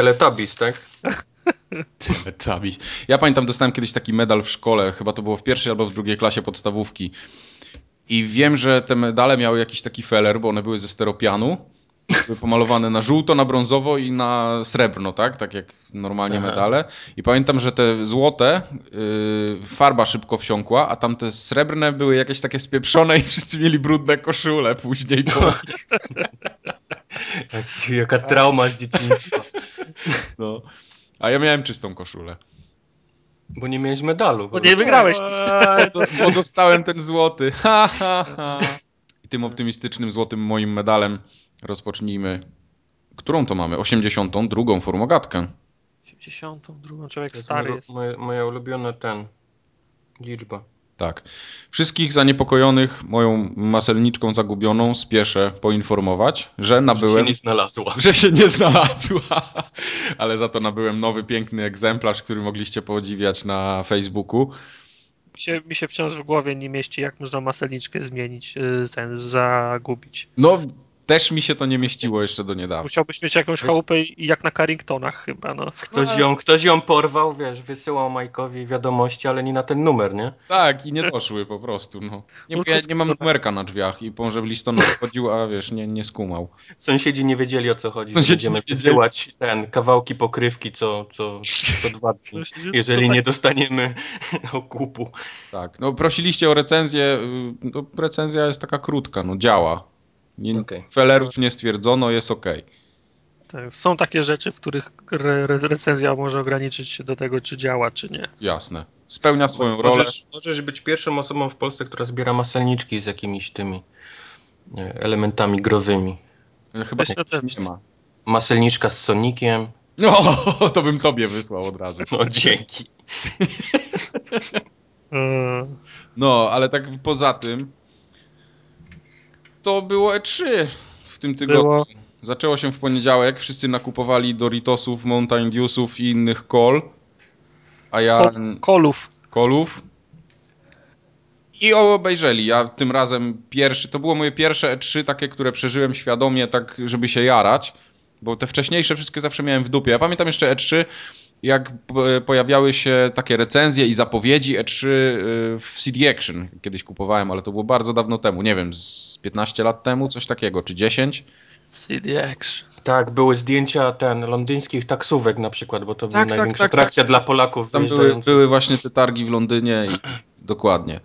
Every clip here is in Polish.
Teletubbies, tak? Teletubbies. Ja pamiętam, dostałem kiedyś taki medal w szkole, chyba to było w pierwszej albo w drugiej klasie podstawówki. I wiem, że te medale miały jakiś taki feller, bo one były ze steropianu. Były pomalowane na żółto, na brązowo i na srebrno, tak? Tak jak normalnie Aha. medale. I pamiętam, że te złote yy, farba szybko wsiąkła, a tamte srebrne były jakieś takie spieprzone i wszyscy mieli brudne koszule później. Po Jaka trauma z dzieciństwa. No. A ja miałem czystą koszulę. Bo nie miałeś medalu. Bo nie wygrałeś. Bo, bo dostałem ten złoty. Ha, ha, ha. I tym optymistycznym złotym moim medalem rozpocznijmy. Którą to mamy? 82. formogatkę. 82. Człowiek stary jest. Moja, moja ulubiona ten liczba. Tak. Wszystkich zaniepokojonych moją maselniczką zagubioną spieszę poinformować, że nabyłem... Że się nie znalazła. Że się nie znalazła. Ale za to nabyłem nowy, piękny egzemplarz, który mogliście podziwiać na Facebooku. Mi się, mi się wciąż w głowie nie mieści, jak można maselniczkę zmienić, y, ten, zagubić. No, też mi się to nie mieściło jeszcze do niedawna. Musiałbyś mieć jakąś chałupę jak na Carringtonach chyba, no. Ktoś ją, ktoś ją porwał, wiesz, wysyłał Majkowi wiadomości, ale nie na ten numer, nie? Tak, i nie doszły po prostu, no. Nie, ja nie mam numerka na drzwiach i może listonosz chodził, a wiesz, nie, nie skumał. Sąsiedzi nie wiedzieli o co chodzi. Sąsiedzi Będziemy wysyłać ten, kawałki pokrywki co, co, co dwa dni, jeżeli nie dostaniemy okupu. Tak, no prosiliście o recenzję, y, no, recenzja jest taka krótka, no działa. Nie, okay. Felerów nie stwierdzono, jest ok. Tak, są takie rzeczy, w których re recenzja może ograniczyć się do tego, czy działa, czy nie. Jasne. Spełnia swoją rolę. Możesz, być pierwszą osobą w Polsce, która zbiera maselniczki z jakimiś tymi e, elementami growymi. No, chyba nie, nie ma. Maselniczka z Sonikiem. No, to bym tobie wysłał od razu. No, dzięki. no, ale tak poza tym, to było E3 w tym tygodniu. Było. Zaczęło się w poniedziałek, wszyscy nakupowali Doritosów, Mountain Dewsów i innych kol. A ja... kolów. Kolów. I obejrzeli. Ja tym razem pierwszy, to było moje pierwsze E3 takie, które przeżyłem świadomie, tak żeby się jarać. Bo te wcześniejsze wszystkie zawsze miałem w dupie. Ja pamiętam jeszcze E3, jak pojawiały się takie recenzje i zapowiedzi E3 y, w CD Action. Kiedyś kupowałem, ale to było bardzo dawno temu. Nie wiem, z 15 lat temu, coś takiego, czy 10. CD Action. Tak, były zdjęcia ten londyńskich taksówek na przykład, bo to tak, była tak, największa tak, atrakcja tak. dla Polaków. Tam były, były właśnie te targi w Londynie i dokładnie.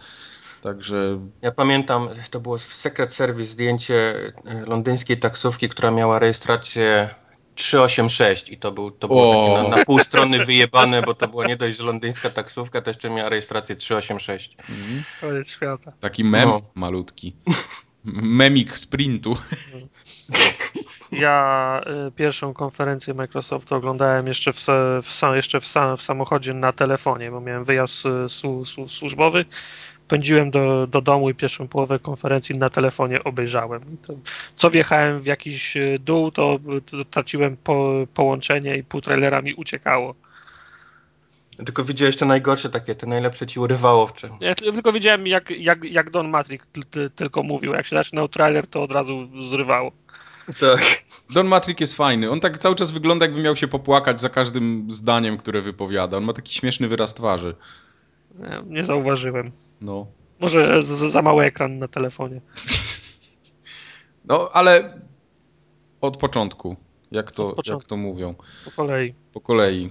Także... Ja pamiętam, to było w Secret Service zdjęcie e, londyńskiej taksówki, która miała rejestrację 386 i to, był, to było takie na, na pół strony wyjebane, bo to była nie dość, że londyńska taksówka, to jeszcze miała rejestrację 386. Mhm. Koniec świata. Taki mem no. malutki. Memik sprintu. Ja y, pierwszą konferencję Microsoftu oglądałem jeszcze w, w, jeszcze w, w samochodzie na telefonie, bo miałem wyjazd su, su, służbowy pędziłem do, do domu i pierwszą połowę konferencji na telefonie obejrzałem. co wjechałem w jakiś e, dół, to, to traciłem po, połączenie i pół trailera mi uciekało. Tylko widziałeś te najgorsze takie, te najlepsze ci urywało w czym. Ja tylko widziałem jak, jak, jak Don Matrix tylko mówił, jak się zaczynał trailer, to od razu zrywało. Tak. Don Matrix jest fajny. On tak cały czas wygląda, jakby miał się popłakać za każdym zdaniem, które wypowiada. On ma taki śmieszny wyraz twarzy. Nie zauważyłem. No. Może za mały ekran na telefonie. No, ale od początku, jak to, początku. jak to mówią. Po kolei. Po kolei.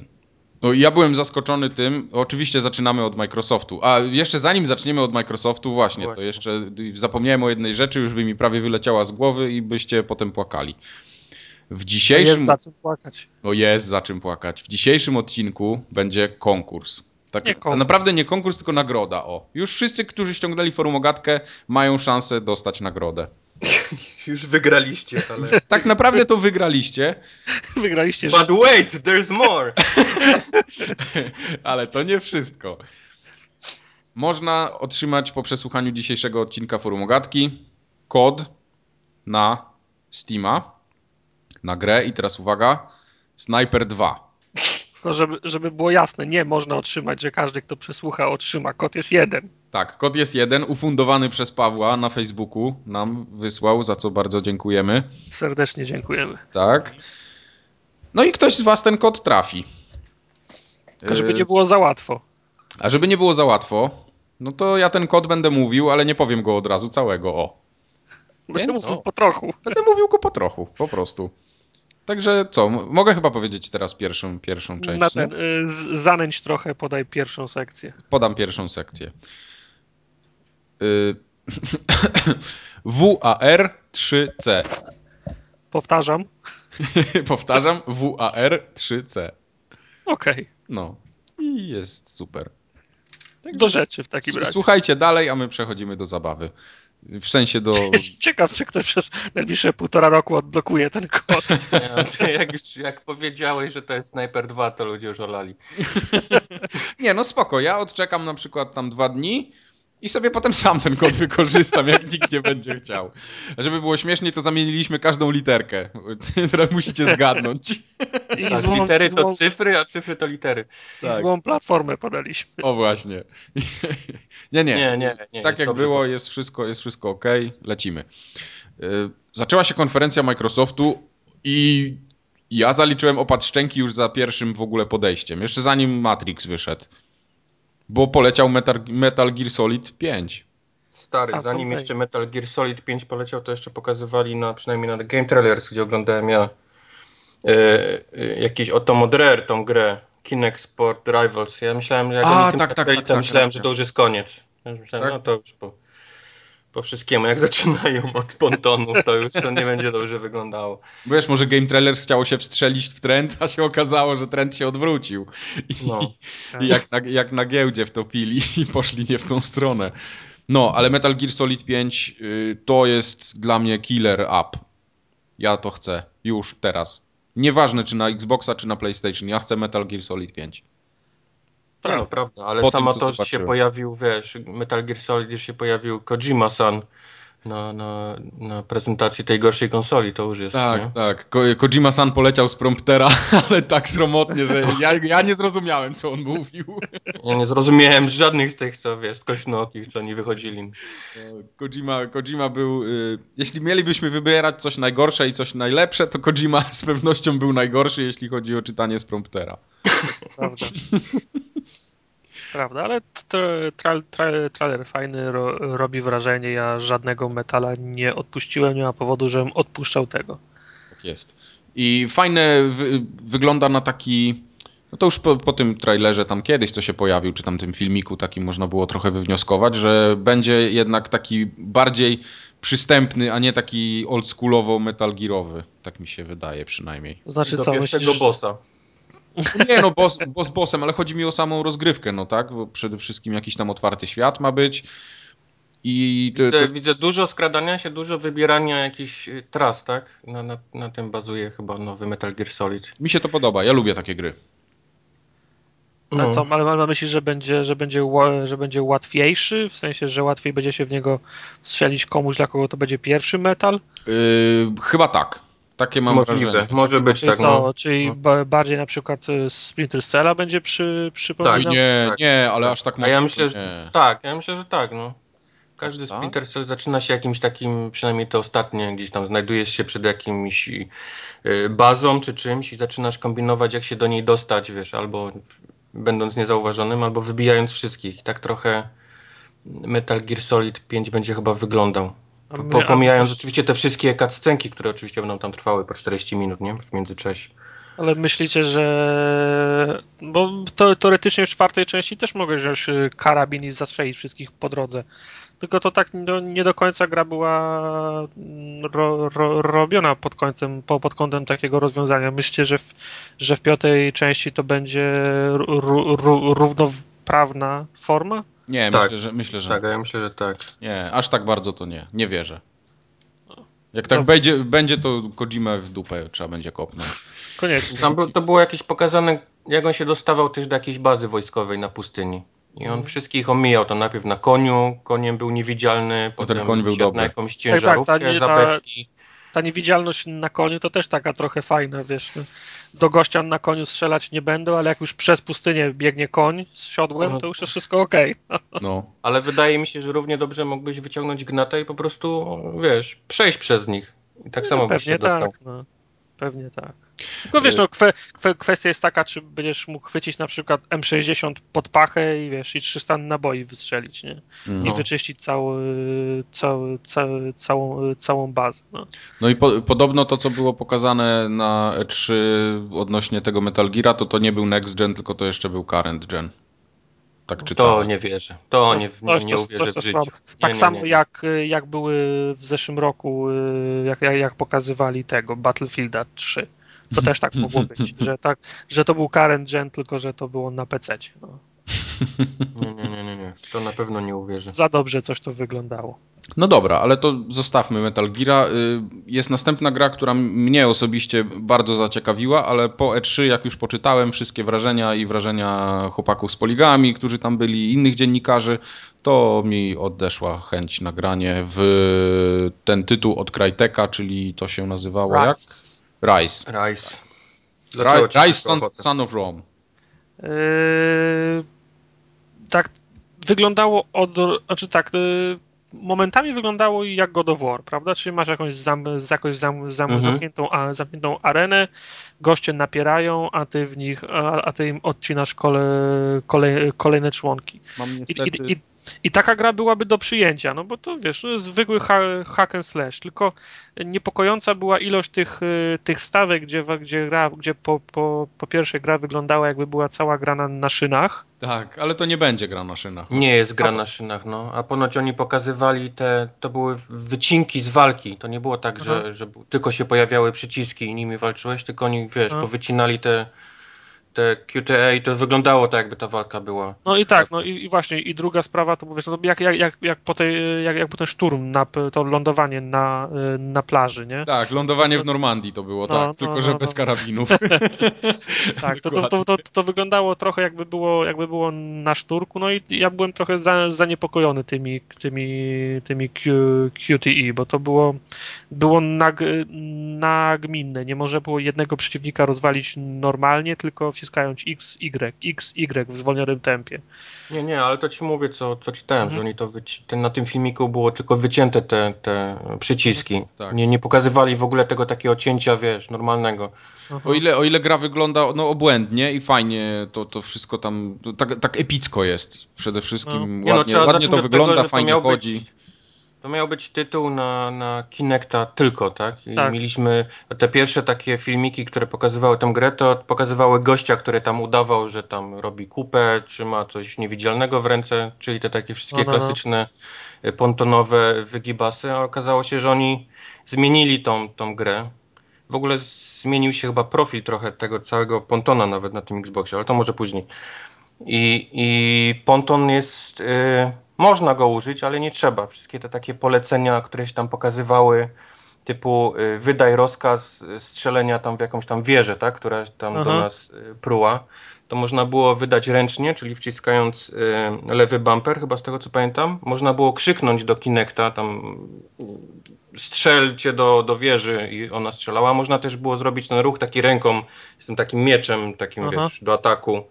No ja byłem zaskoczony tym, oczywiście zaczynamy od Microsoftu, a jeszcze zanim zaczniemy od Microsoftu, właśnie, właśnie, to jeszcze zapomniałem o jednej rzeczy, już by mi prawie wyleciała z głowy i byście potem płakali. W dzisiejszym... Jest za czym płakać. No jest za czym płakać. W dzisiejszym odcinku będzie konkurs. Tak, nie konkurs. Naprawdę nie konkurs, tylko nagroda. O. Już wszyscy, którzy ściągnęli forum ogatkę, mają szansę dostać nagrodę. Już wygraliście, ale... Tak naprawdę to wygraliście. Wygraliście. But wait, there's more! ale to nie wszystko. Można otrzymać po przesłuchaniu dzisiejszego odcinka forum ogatki kod na Steama, na grę i teraz uwaga, Sniper 2. Tylko żeby, żeby było jasne, nie można otrzymać, że każdy, kto przesłucha, otrzyma. Kod jest jeden. Tak, kod jest jeden, ufundowany przez Pawła na Facebooku nam wysłał, za co bardzo dziękujemy. Serdecznie dziękujemy. Tak. No i ktoś z was ten kod trafi. Tylko żeby nie było za łatwo. A żeby nie było za łatwo, no to ja ten kod będę mówił, ale nie powiem go od razu całego, o. Będę Więc... mówił po trochu. Będę mówił go po trochu, po prostu. Także co, mogę chyba powiedzieć teraz pierwszą, pierwszą część. Na ten, y, zanęć trochę, podaj pierwszą sekcję. Podam pierwszą sekcję. Y WAR 3C. Powtarzam. Powtarzam, WAR 3C. Okej. Okay. No. I jest super. Tak do rzeczy w takim razie. Słuchajcie dalej, a my przechodzimy do zabawy. W sensie do... Ciekaw, czy ktoś przez najbliższe półtora roku odblokuje ten kod. Nie, jak, już, jak powiedziałeś, że to jest Sniper 2, to ludzie już olali. Nie, no spoko. Ja odczekam na przykład tam dwa dni i sobie potem sam ten kod wykorzystam, jak nikt nie będzie chciał. Żeby było śmieszniej, to zamieniliśmy każdą literkę. Teraz musicie zgadnąć. I tak, złą, litery to złą... cyfry, a cyfry to litery. I tak. złą platformę podaliśmy. O właśnie. Nie, nie. nie, nie, nie tak jak było, jest wszystko, jest wszystko ok, lecimy. Y, zaczęła się konferencja Microsoftu i ja zaliczyłem opad szczęki już za pierwszym w ogóle podejściem. Jeszcze zanim Matrix wyszedł. Bo poleciał Metal, Metal Gear Solid 5. Stary, A, zanim okay. jeszcze Metal Gear Solid 5 poleciał, to jeszcze pokazywali na przynajmniej na Game Trailers, gdzie oglądałem ja yy, yy, jakiś oto Modrer, tą grę Kinect Sport Rivals. Ja myślałem, że jak A, tak, tak, tak, tak, to myślałem, że to już jest koniec. Ja myślałem, tak? no to już po, po wszystkiemu, jak zaczynają od pontonów, to już to nie będzie dobrze wyglądało. Wiesz, może Game Trailers chciało się wstrzelić w trend, a się okazało, że trend się odwrócił. I, no. i jak, na, jak na giełdzie wtopili i poszli nie w tą stronę. No, ale Metal Gear Solid 5 y, to jest dla mnie killer app. Ja to chcę. Już, teraz. Nieważne czy na Xboxa, czy na PlayStation. Ja chcę Metal Gear Solid 5. Tak, no, prawda, ale sama tym, to, że się pojawił, wiesz, Metal Gear Solid, że się pojawił Kojima-san na, na, na prezentacji tej gorszej konsoli, to już jest, Tak, nie? tak. Ko Kojima-san poleciał z promptera, ale tak sromotnie, że ja, ja nie zrozumiałem, co on mówił. Ja nie zrozumiałem żadnych z tych, co wiesz, kośnokich, co oni wychodzili. No, Kojima, Kojima był, y jeśli mielibyśmy wybierać coś najgorsze i coś najlepsze, to Kojima z pewnością był najgorszy, jeśli chodzi o czytanie z promptera. Prawda. Prawda, ale tra, tra, trailer fajny, ro, robi wrażenie. Ja żadnego metala nie odpuściłem, nie ma powodu, żebym odpuszczał tego. Tak jest. I fajne wy, wygląda na taki. No to już po, po, tym trailerze tam kiedyś, co się pojawił, czy tam tym filmiku takim można było trochę wywnioskować, że będzie jednak taki bardziej przystępny, a nie taki oldschoolowo Metal Gearowy. Tak mi się wydaje przynajmniej. Znaczy Do co, pierwszego myślisz... bossa. Nie no, boss, boss bossem, ale chodzi mi o samą rozgrywkę, no tak? Bo przede wszystkim jakiś tam otwarty świat ma być. I to, widzę, to... widzę dużo skradania się, dużo wybierania jakichś y, tras, tak? Na, na, na tym bazuje chyba nowy Metal Gear Solid. Mi się to podoba, ja lubię takie gry. No. co, ale mam na myśli, że będzie, że, będzie, że będzie łatwiejszy, w sensie, że łatwiej będzie się w niego strzelić komuś, dla kogo to będzie pierwszy metal? Yy, chyba tak. Takie mam Możliwe, wrażenie. może być czyli tak. Co, no. Czyli no. bardziej na przykład y, Splinter Cella będzie przy, przypominał? Tak, nie, tak, nie, ale aż tak. A ja myślę, że tak, ja myślę, że tak, no. Każdy tak? Splinter Cell zaczyna się jakimś takim, przynajmniej to ostatnie, gdzieś tam znajdujesz się przed jakimś y, bazą czy czymś i zaczynasz kombinować, jak się do niej dostać, wiesz, albo będąc niezauważonym, albo wybijając wszystkich. I tak trochę Metal Gear Solid 5 będzie chyba wyglądał. Po, pomijając oczywiście te wszystkie cutscenki, które oczywiście będą tam trwały po 40 minut, nie? W międzyczasie. Ale myślicie, że. Bo to, teoretycznie w czwartej części też mogę wziąć y, karabin i zastrzelić wszystkich po drodze. Tylko to tak nie do końca gra była mm, ro, ro, robiona pod, końcem, po, pod kątem takiego rozwiązania. Myślicie, że w, że w piątej części to będzie równoprawna forma? Nie, tak. myślę, że, myślę, że Tak, ja myślę, że tak. Nie, aż tak bardzo to nie. Nie wierzę. Jak tak będzie, będzie, to Kojima w dupę trzeba będzie kopnąć. Koniecznie. Tam to było jakieś pokazane, jak on się dostawał też do jakiejś bazy wojskowej na pustyni. I on hmm. wszystkich omijał, to najpierw na koniu, koniem był niewidzialny, potem ten koń był dobry. na jakąś ciężarówkę, tak, tak, ta, ta niewidzialność na koniu to też taka trochę fajna, wiesz. Do gościa na koniu strzelać nie będą, ale jak już przez pustynię biegnie koń z siodłem, no. to już jest wszystko okej. Okay. No. Ale wydaje mi się, że równie dobrze mógłbyś wyciągnąć gnata i po prostu, wiesz, przejść przez nich. I tak no, samo byś się dostał. Tak, no. Pewnie tak. Tylko wiesz, no, kwe, kwe, kwestia jest taka, czy będziesz mógł chwycić na przykład M60 pod pachę i wiesz, i 300 naboi wystrzelić, nie? No. I wyczyścić cały, cały, cały, całą, całą bazę. No, no i po, podobno to, co było pokazane na E3 odnośnie tego Metal Geara, to to nie był next gen, tylko to jeszcze był current gen. Tak czytałem. To nie wierzę. To nie, nie, nie uwierzę w życiu. Tak nie, samo Jak, jak były w zeszłym roku, y, jak, jak, jak pokazywali tego Battlefielda 3. To też tak mogło być, że, tak, że to był current gen, tylko że to było na PC. No. Nie, nie, nie, nie, nie. To na pewno nie uwierzę. Za dobrze coś to wyglądało. No dobra, ale to zostawmy Metal Gear. Y, jest następna gra, która mnie osobiście bardzo zaciekawiła, ale po E3, jak już poczytałem wszystkie wrażenia i wrażenia chłopaków z poligami, którzy tam byli, innych dziennikarzy, to mi odeszła chęć nagranie w ten tytuł od Cryteka, czyli to się nazywało Rise. jak? Rise. Rise. Rise, Rise son, son, of Rome. Yy, tak wyglądało od... Znaczy tak... Yy momentami wyglądało jak God of War, prawda? Czyli masz jakąś, zam, jakąś zam, zam, mhm. zamkniętą, a, zamkniętą arenę, goście napierają, a ty w nich, a, a ty im odcinasz kole, kole, kolejne członki. Mam niestety... I, i, i, i taka gra byłaby do przyjęcia, no bo to wiesz, no, zwykły hack and slash, tylko niepokojąca była ilość tych, y, tych stawek, gdzie, gdzie, gra, gdzie po, po, po pierwsze gra wyglądała jakby była cała gra na, na szynach. Tak, ale to nie będzie gra na szynach. Nie jest gra na szynach, no. A ponoć oni pokazywali te, to były wycinki z walki. To nie było tak, że, że tylko się pojawiały przyciski i nimi walczyłeś, tylko oni, wiesz, Aha. powycinali te te QTA i to wyglądało tak, jakby ta walka była. No i tak, no i, i właśnie, i druga sprawa, to mówisz, no jak, jak, jak, jak, po tej, jak, jak po ten szturm, na, to lądowanie na, na plaży, nie? Tak, lądowanie w Normandii to było, no, tak, no, tylko no, że no, bez karabinów. tak, to, to, to, to, to, wyglądało trochę jakby było, jakby było na szturku, no i ja byłem trochę za, zaniepokojony tymi, tymi, tymi Q, QTE, bo to było, było nag, nagminne, nie może było jednego przeciwnika rozwalić normalnie, tylko w wciskając X, Y, X, Y w zwolnionym tempie. Nie, nie, ale to ci mówię, co, co czytałem, mhm. że oni to wyci- ten, na tym filmiku było tylko wycięte te, te przyciski. Mhm. Tak. Nie, nie pokazywali w ogóle tego takiego cięcia, wiesz, normalnego. O ile, o ile gra wygląda no, obłędnie i fajnie, to, to wszystko tam tak, tak epicko jest przede wszystkim. No. Ładnie, no, ładnie to wygląda, tego, fajnie to chodzi. Być to miał być tytuł na, na Kinecta tylko, tak? I tak. mieliśmy te pierwsze takie filmiki, które pokazywały tę grę, to pokazywały gościa, który tam udawał, że tam robi kupę, trzyma coś niewidzialnego w ręce, czyli te takie wszystkie no, no, no. klasyczne no. pontonowe wygibasy, a okazało się, że oni zmienili tą, tą grę. W ogóle zmienił się chyba profil trochę tego całego pontona nawet na tym Xboxie, ale to może później. I, i ponton jest... Yy, można go użyć, ale nie trzeba. Wszystkie te takie polecenia, które się tam pokazywały, typu y, wydaj rozkaz y, strzelenia tam w jakąś tam wieżę, tak, która tam Aha. do nas y, pruła, to można było wydać ręcznie, czyli wciskając lewy bumper, chyba z tego co pamiętam. Można było krzyknąć do Kinecta, tam strzelcie do, do wieży i ona strzelała. Można też było zrobić ten ruch taki ręką, z tym takim mieczem, takim Aha. wiesz, do ataku.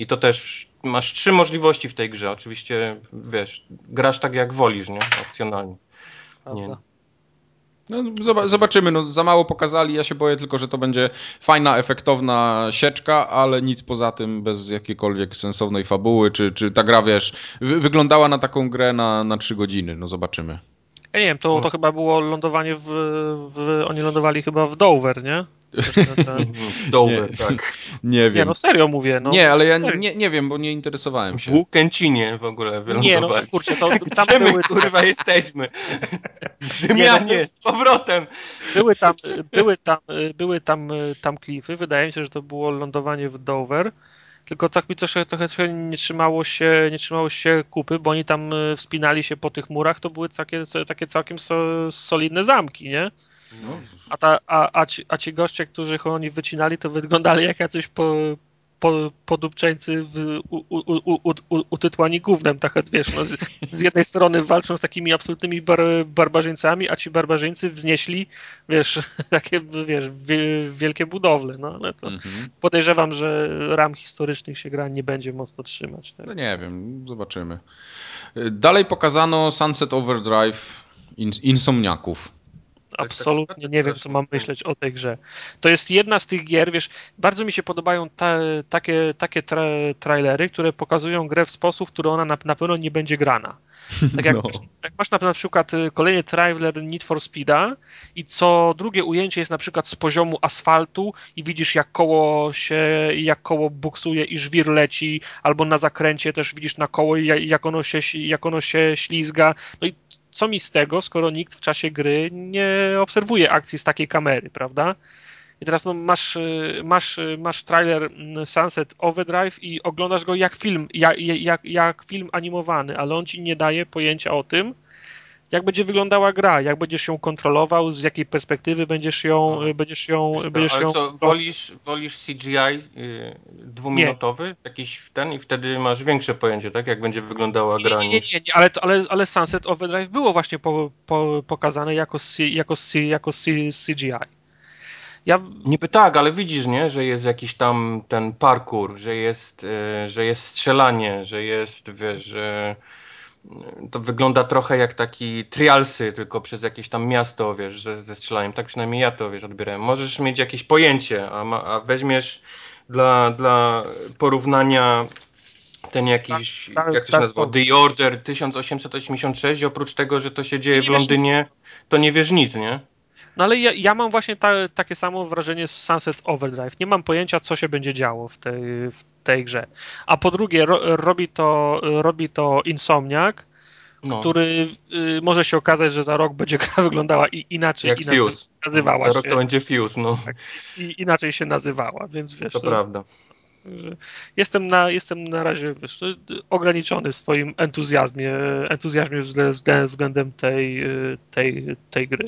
I to też masz trzy możliwości w tej grze. Oczywiście, wiesz, grasz tak jak wolisz, nie? Opcjonalnie. Nie. No, zobaczymy, no, za mało pokazali, ja się boję tylko, że to będzie fajna, efektowna sieczka, ale nic poza tym, bez jakiejkolwiek sensownej fabuły, czy, czy ta gra, wiesz, wyglądała na taką grę na, na 3 godziny, no zobaczymy. Ja nie wiem, to, to chyba było lądowanie w, w, Oni lądowali chyba w Dover, nie? Dover, tak. Nie wiem. Nie, no serio mówię. No. Nie, ale ja nie, nie wiem, bo nie interesowałem się. W Kęcinie w ogóle wylądowali. Nie, no kurczę, to tam Gdzie my, były... kurwa, jesteśmy? Rzymianie, no, z powrotem. Były tam, były tam, były tam, tam klify. Wydaje mi się, że to było lądowanie w Dover. Tylko tak mi trochę, trochę nie trzymało się, nie trzymało się kupy, bo oni tam e, wspinali się po tych murach, to były takie, takie całkiem so, solidne zamki, nie? No. A, ta, a, a, ci, a ci goście, którzy oni wycinali, to wyglądali jak jacyś po, po, podupczeńcy w, u, u, u, utytłani gównem, tak wiesz, no, z, z, jednej strony walczą z takimi absolutnymi bar, barbarzyńcami, a ci barbarzyńcy wznieśli, wiesz, takie, wiesz, wielkie budowle, no ale to mhm. podejrzewam, że ram historycznych się gra nie będzie mocno trzymać. Tak? No nie wiem, zobaczymy. Dalej pokazano Sunset Overdrive Insomniaków. Absolutnie nie wiem, co mam myśleć o tej grze. To jest jedna z tych gier, wiesz, bardzo mi się podobają ta, takie, takie tra, trailery, które pokazują grę w sposób, w który ona na, na pewno nie będzie grana. Tak jak, no. jak masz na, na, przykład y, kolejny trailer Need for Speeda i co drugie ujęcie jest na przykład z poziomu asfaltu i widzisz jak koło się, jak koło buksuje i żwir leci, albo na zakręcie też widzisz na koło jak ono się, jak ono się ślizga. No i co mi z tego, skoro nikt w czasie gry nie obserwuje akcji z takiej kamery, prawda? I teraz no, masz, masz, masz trailer mm, Sunset Overdrive i oglądasz go jak film, jak, jak, jak film animowany, ale on ci nie daje pojęcia o tym, jak będzie wyglądała gra, jak będziesz ją kontrolował, z jakiej perspektywy będziesz ją, no. będziesz ją, będziesz ale ją... co, wolisz, wolisz CGI y, dwuminutowy, nie. jakiś ten i wtedy masz większe pojęcie, tak, jak będzie wyglądała gra nie, nie, nie, nie, nie, ale, ale, ale Sunset Overdrive było właśnie po, po, pokazane jako, jako, jako CGI. Ja... Niby tak, ale widzisz, nie, że jest jakiś tam ten parkour, że jest, y, że jest strzelanie, że jest, wiesz, że to wygląda trochę jak taki trialsy, tylko przez jakieś tam miasto, wiesz, że, ze strzelaniem. Tak przynajmniej ja to, wiesz, odbierałem. Możesz mieć jakieś pojęcie, a, ma, a weźmiesz dla, dla porównania ten jakiś, tak, tak, jak to się tak, nazywa, The Order 1886, oprócz tego, że to się dzieje w Londynie, to nie wiesz nic, nie? No ale ja, ja mam właśnie ta, takie samo wrażenie z Sunset Overdrive. Nie mam pojęcia, co się będzie działo w tej, w tej grze. A po drugie, ro, robi, to, robi to Insomniac, no. który y, może się okazać, że za rok będzie gra wyglądała i, inaczej, Jak inaczej Fuse. nazywała za się. rok to będzie Fuse, no. Tak, I inaczej się nazywała, więc wiesz... To, to prawda. Jestem na, jestem na razie wiesz, ograniczony w swoim entuzjazmie, entuzjazmie względem tej, tej, tej gry.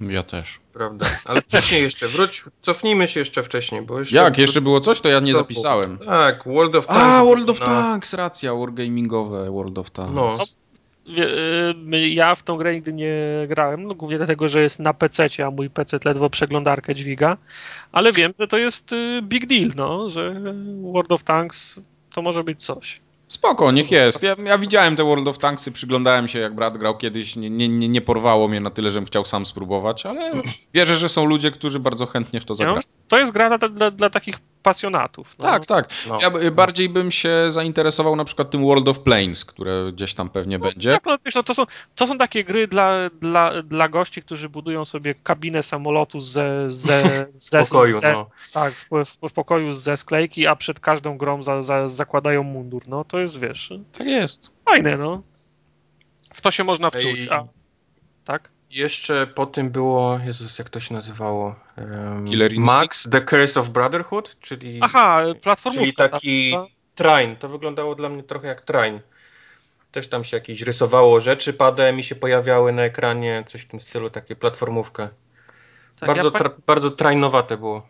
Ja też. Prawda. Ale wcześniej jeszcze, wróć, cofnijmy się jeszcze wcześniej, bo jeszcze... Jak? Jeszcze było coś? To ja nie zapisałem. Tak, World of Tanks. A, World of na... Tanks, racja, wargamingowe World of Tanks. No. Y, ja w tą grę nigdy nie grałem, no głównie dlatego, że jest na PC, a mój PC ledwo przeglądarkę dźwiga, ale wiem, że to jest y, big deal, no, że World of Tanks to może być coś. Spoko, niech jest. Ja, ja, widziałem te World of Tanksy, przyglądałem się jak brat grał kiedyś, nie, nie, nie porwało mnie na tyle, żebym chciał sam spróbować, ale wierzę, że są ludzie, którzy bardzo chętnie w to zagrają. To jest gra dla, dla, dla takich pasjonatów. No. Tak, tak. No. Ja bardziej bym się zainteresował na przykład tym World of Planes, które gdzieś tam pewnie no, będzie. Tak, no, wiesz, no, to, są, to są takie gry dla, dla, dla gości, którzy budują sobie kabinę samolotu ze, ze, ze, pokoju, ze, no. Tak, w, w, w, pokoju ze sklejki, a przed każdą grą za, za, zakładają mundur. No to jest, wiesz... Tak jest. Fajne, no. W to się można wczuć, a... Tak? Jeszcze po tym było, Jezus, jak to się nazywało? Um, Killer Max, The Curse of Brotherhood, czyli, Aha, platformówka. Czyli taki tak, train. To wyglądało dla mnie trochę jak train. Też tam się jakieś rysowało rzeczy padem i się pojawiały na ekranie, coś w tym stylu, takie platformówkę. Tak, bardzo, ja tra bardzo trainowate było.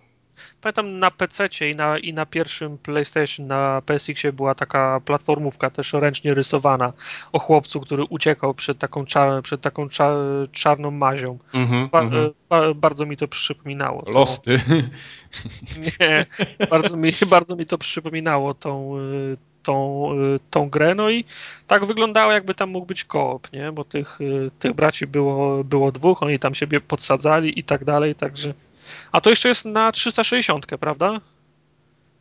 Pamiętam na PC i na, i na pierwszym PlayStation, na PSX-ie była taka platformówka też ręcznie rysowana o chłopcu, który uciekał przed taką, czar, przed taką czar, czarną mazią. Mm -hmm, ba, mm -hmm. ba, bardzo mi to przypominało. Losty. Nie, bardzo mi, bardzo mi to przypominało tą, tą, tą grę, no i tak wyglądało, jakby tam mógł być koop, nie? Bo tych, tych braci było, było dwóch, oni tam siebie podsadzali i tak dalej, także a to jeszcze jest na 360, prawda?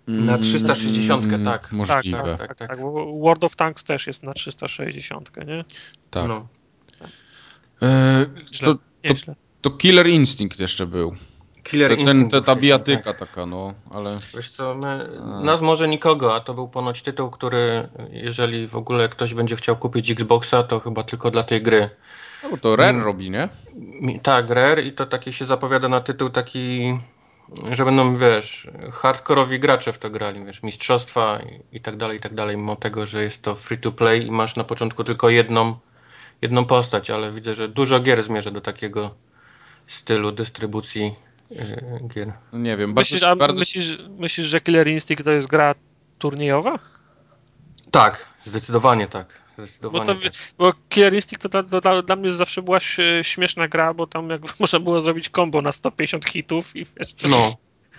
Na 360, mm, tak. Możliwe. Tak, tak, tak, tak, tak. World of Tanks też jest na 360, nie? Tak. No. E, to, to, to, Killer Instinct jeszcze był. Killer ten, Instinct. Ten, ta bijatyka tak. taka, no, ale... Wiesz co, my, nas może nikogo, a to był ponoć tytuł, który jeżeli w ogóle ktoś będzie chciał kupić Xboxa, to chyba tylko dla tej gry. No to Rare mm. robi, nie? Tak, Rare i to taki się zapowiada na tytuł taki, że będą, wiesz, hardkorowi gracze w to grali, wiesz, mistrzostwa i, i tak dalej, i tak dalej, mimo tego, że jest to free to play i masz na początku tylko jedną, jedną postać, ale widzę, że dużo gier zmierza do takiego stylu dystrybucji yy, gier. No nie wiem, myślisz, bardzo, bardzo... myślisz, myślisz, że Killer Instinct to jest gra turniejowa? Tak, zdecydowanie tak. Bo, to, tak. bo Killer Instinct to, to, to, dla mnie zawsze była śmieszna gra, bo tam jak można było zrobić combo na 150 hitów i wiesz, No.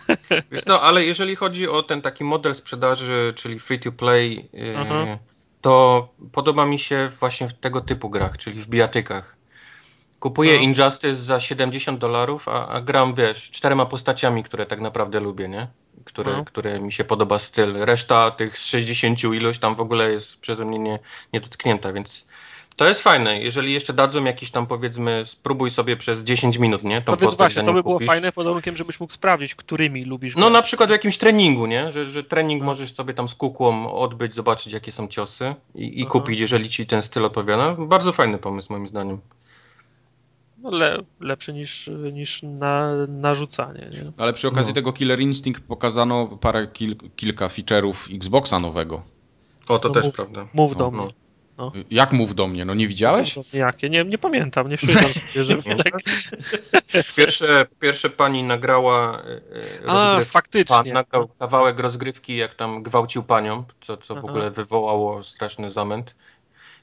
Wiesz co, ale jeżeli chodzi o ten taki model sprzedaży, czyli free to play, yy, to podoba mi się właśnie w tego typu grach, czyli w bijatykach. Kupuję no. Injustice za 70 dolarów, a, a, gram, wiesz, czterema postaciami, które tak naprawdę lubię, nie? Które, no. które mi się podoba styl. Reszta tych 60 ilość tam w ogóle jest przeze mnie nie, nie dotknięta, więc to jest fajne. Jeżeli jeszcze dadzą jakiś tam powiedzmy, spróbuj sobie przez 10 minut, nie? Tą no więc właśnie, to by było kupisz. fajne pod warunkiem, żebyś mógł sprawdzić, którymi lubisz. No grać. na przykład w jakimś treningu, nie? Że, że trening no. możesz sobie tam z kukłą odbyć, zobaczyć jakie są ciosy i, i kupić, jeżeli ci ten styl odpowiada. Bardzo fajny pomysł moim zdaniem. No le, lepszy niż, niż na, narzucanie. Nie? Ale przy okazji no. tego Killer Instinct pokazano parę kil, kilka feature'ów Xboxa nowego. O, to no też mów, prawda. Mów do no, mnie. No. Jak mów do mnie? No nie widziałeś? No, jakie? Nie, nie pamiętam, nie przyznam sobie, że tak... pierwsze, pierwsze pani nagrała e, A, faktycznie. Pan nagrał kawałek rozgrywki, jak tam gwałcił panią, co, co w ogóle wywołało straszny zamęt.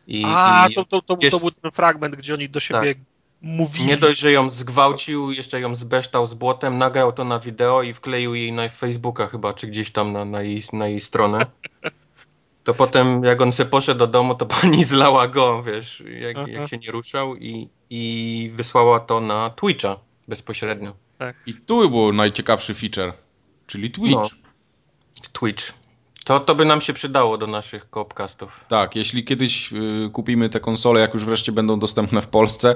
I, A, i to, to, to, to, był ten fragment, gdzie oni do siebie tak. Mówili. Nie dość, że ją zgwałcił, jeszcze ją zbeształ z błotem, nagrał to na wideo i wkleił jej na Facebooka chyba, czy gdzieś tam na, na, jej, na jej stronę. to potem jak on se poszedł do domu, to pani zlała go, wiesz, jak, jak się nie ruszał i, i wysłała to na Twitcha bezpośrednio. Tak. I tu był najciekawszy feature, czyli Twitch. No. Twitch. To, to by nam się przydało do naszych koopcastów. Tak, jeśli kiedyś y, kupimy te konsole, jak już wreszcie będą dostępne w Polsce,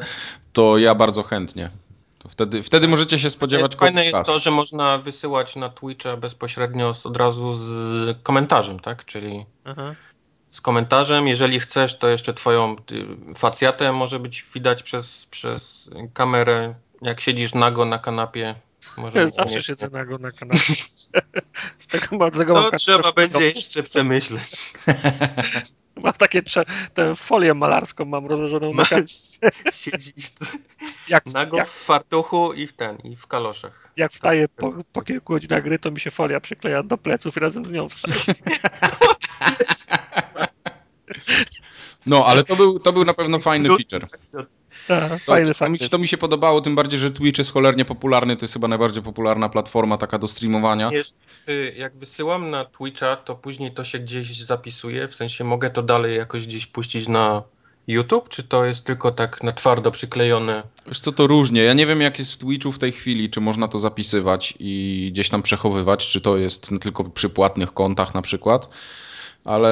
to ja bardzo chętnie. To wtedy, wtedy możecie się spodziewać Fajne jest to, że można wysyłać na Twitcha bezpośrednio z, od razu z komentarzem, tak? Czyli Aha. z komentarzem. Jeżeli chcesz, to jeszcze twoją facjatę może być widać przez, przez kamerę. Jak siedzisz nago na kanapie, może Zawsze siedzę nago na kanapie. tego, tego to trzeba będzie jeszcze przemyśleć. Mam takie tę folię malarską mam rozłożoną na Siedzisz jak, nago jak, w fartuchu i w ten, i w kaloszach. Jak wstaję po, po kilku godzinach gry, to mi się folia przykleja do pleców i razem z nią wstaję. No, ale to był, to był na pewno fajny feature. Tak, to, fajny, to, mi się, to mi się podobało, tym bardziej, że Twitch jest cholernie popularny, to jest chyba najbardziej popularna platforma taka do streamowania. Jest, y, jak wysyłam na Twitcha, to później to się gdzieś zapisuje, w sensie mogę to dalej jakoś gdzieś puścić na YouTube, czy to jest tylko tak na twardo przyklejone? Wiesz co, to różnie. Ja nie wiem jak jest w Twitchu w tej chwili, czy można to zapisywać i gdzieś tam przechowywać, czy to jest tylko przy płatnych kontach na przykład ale...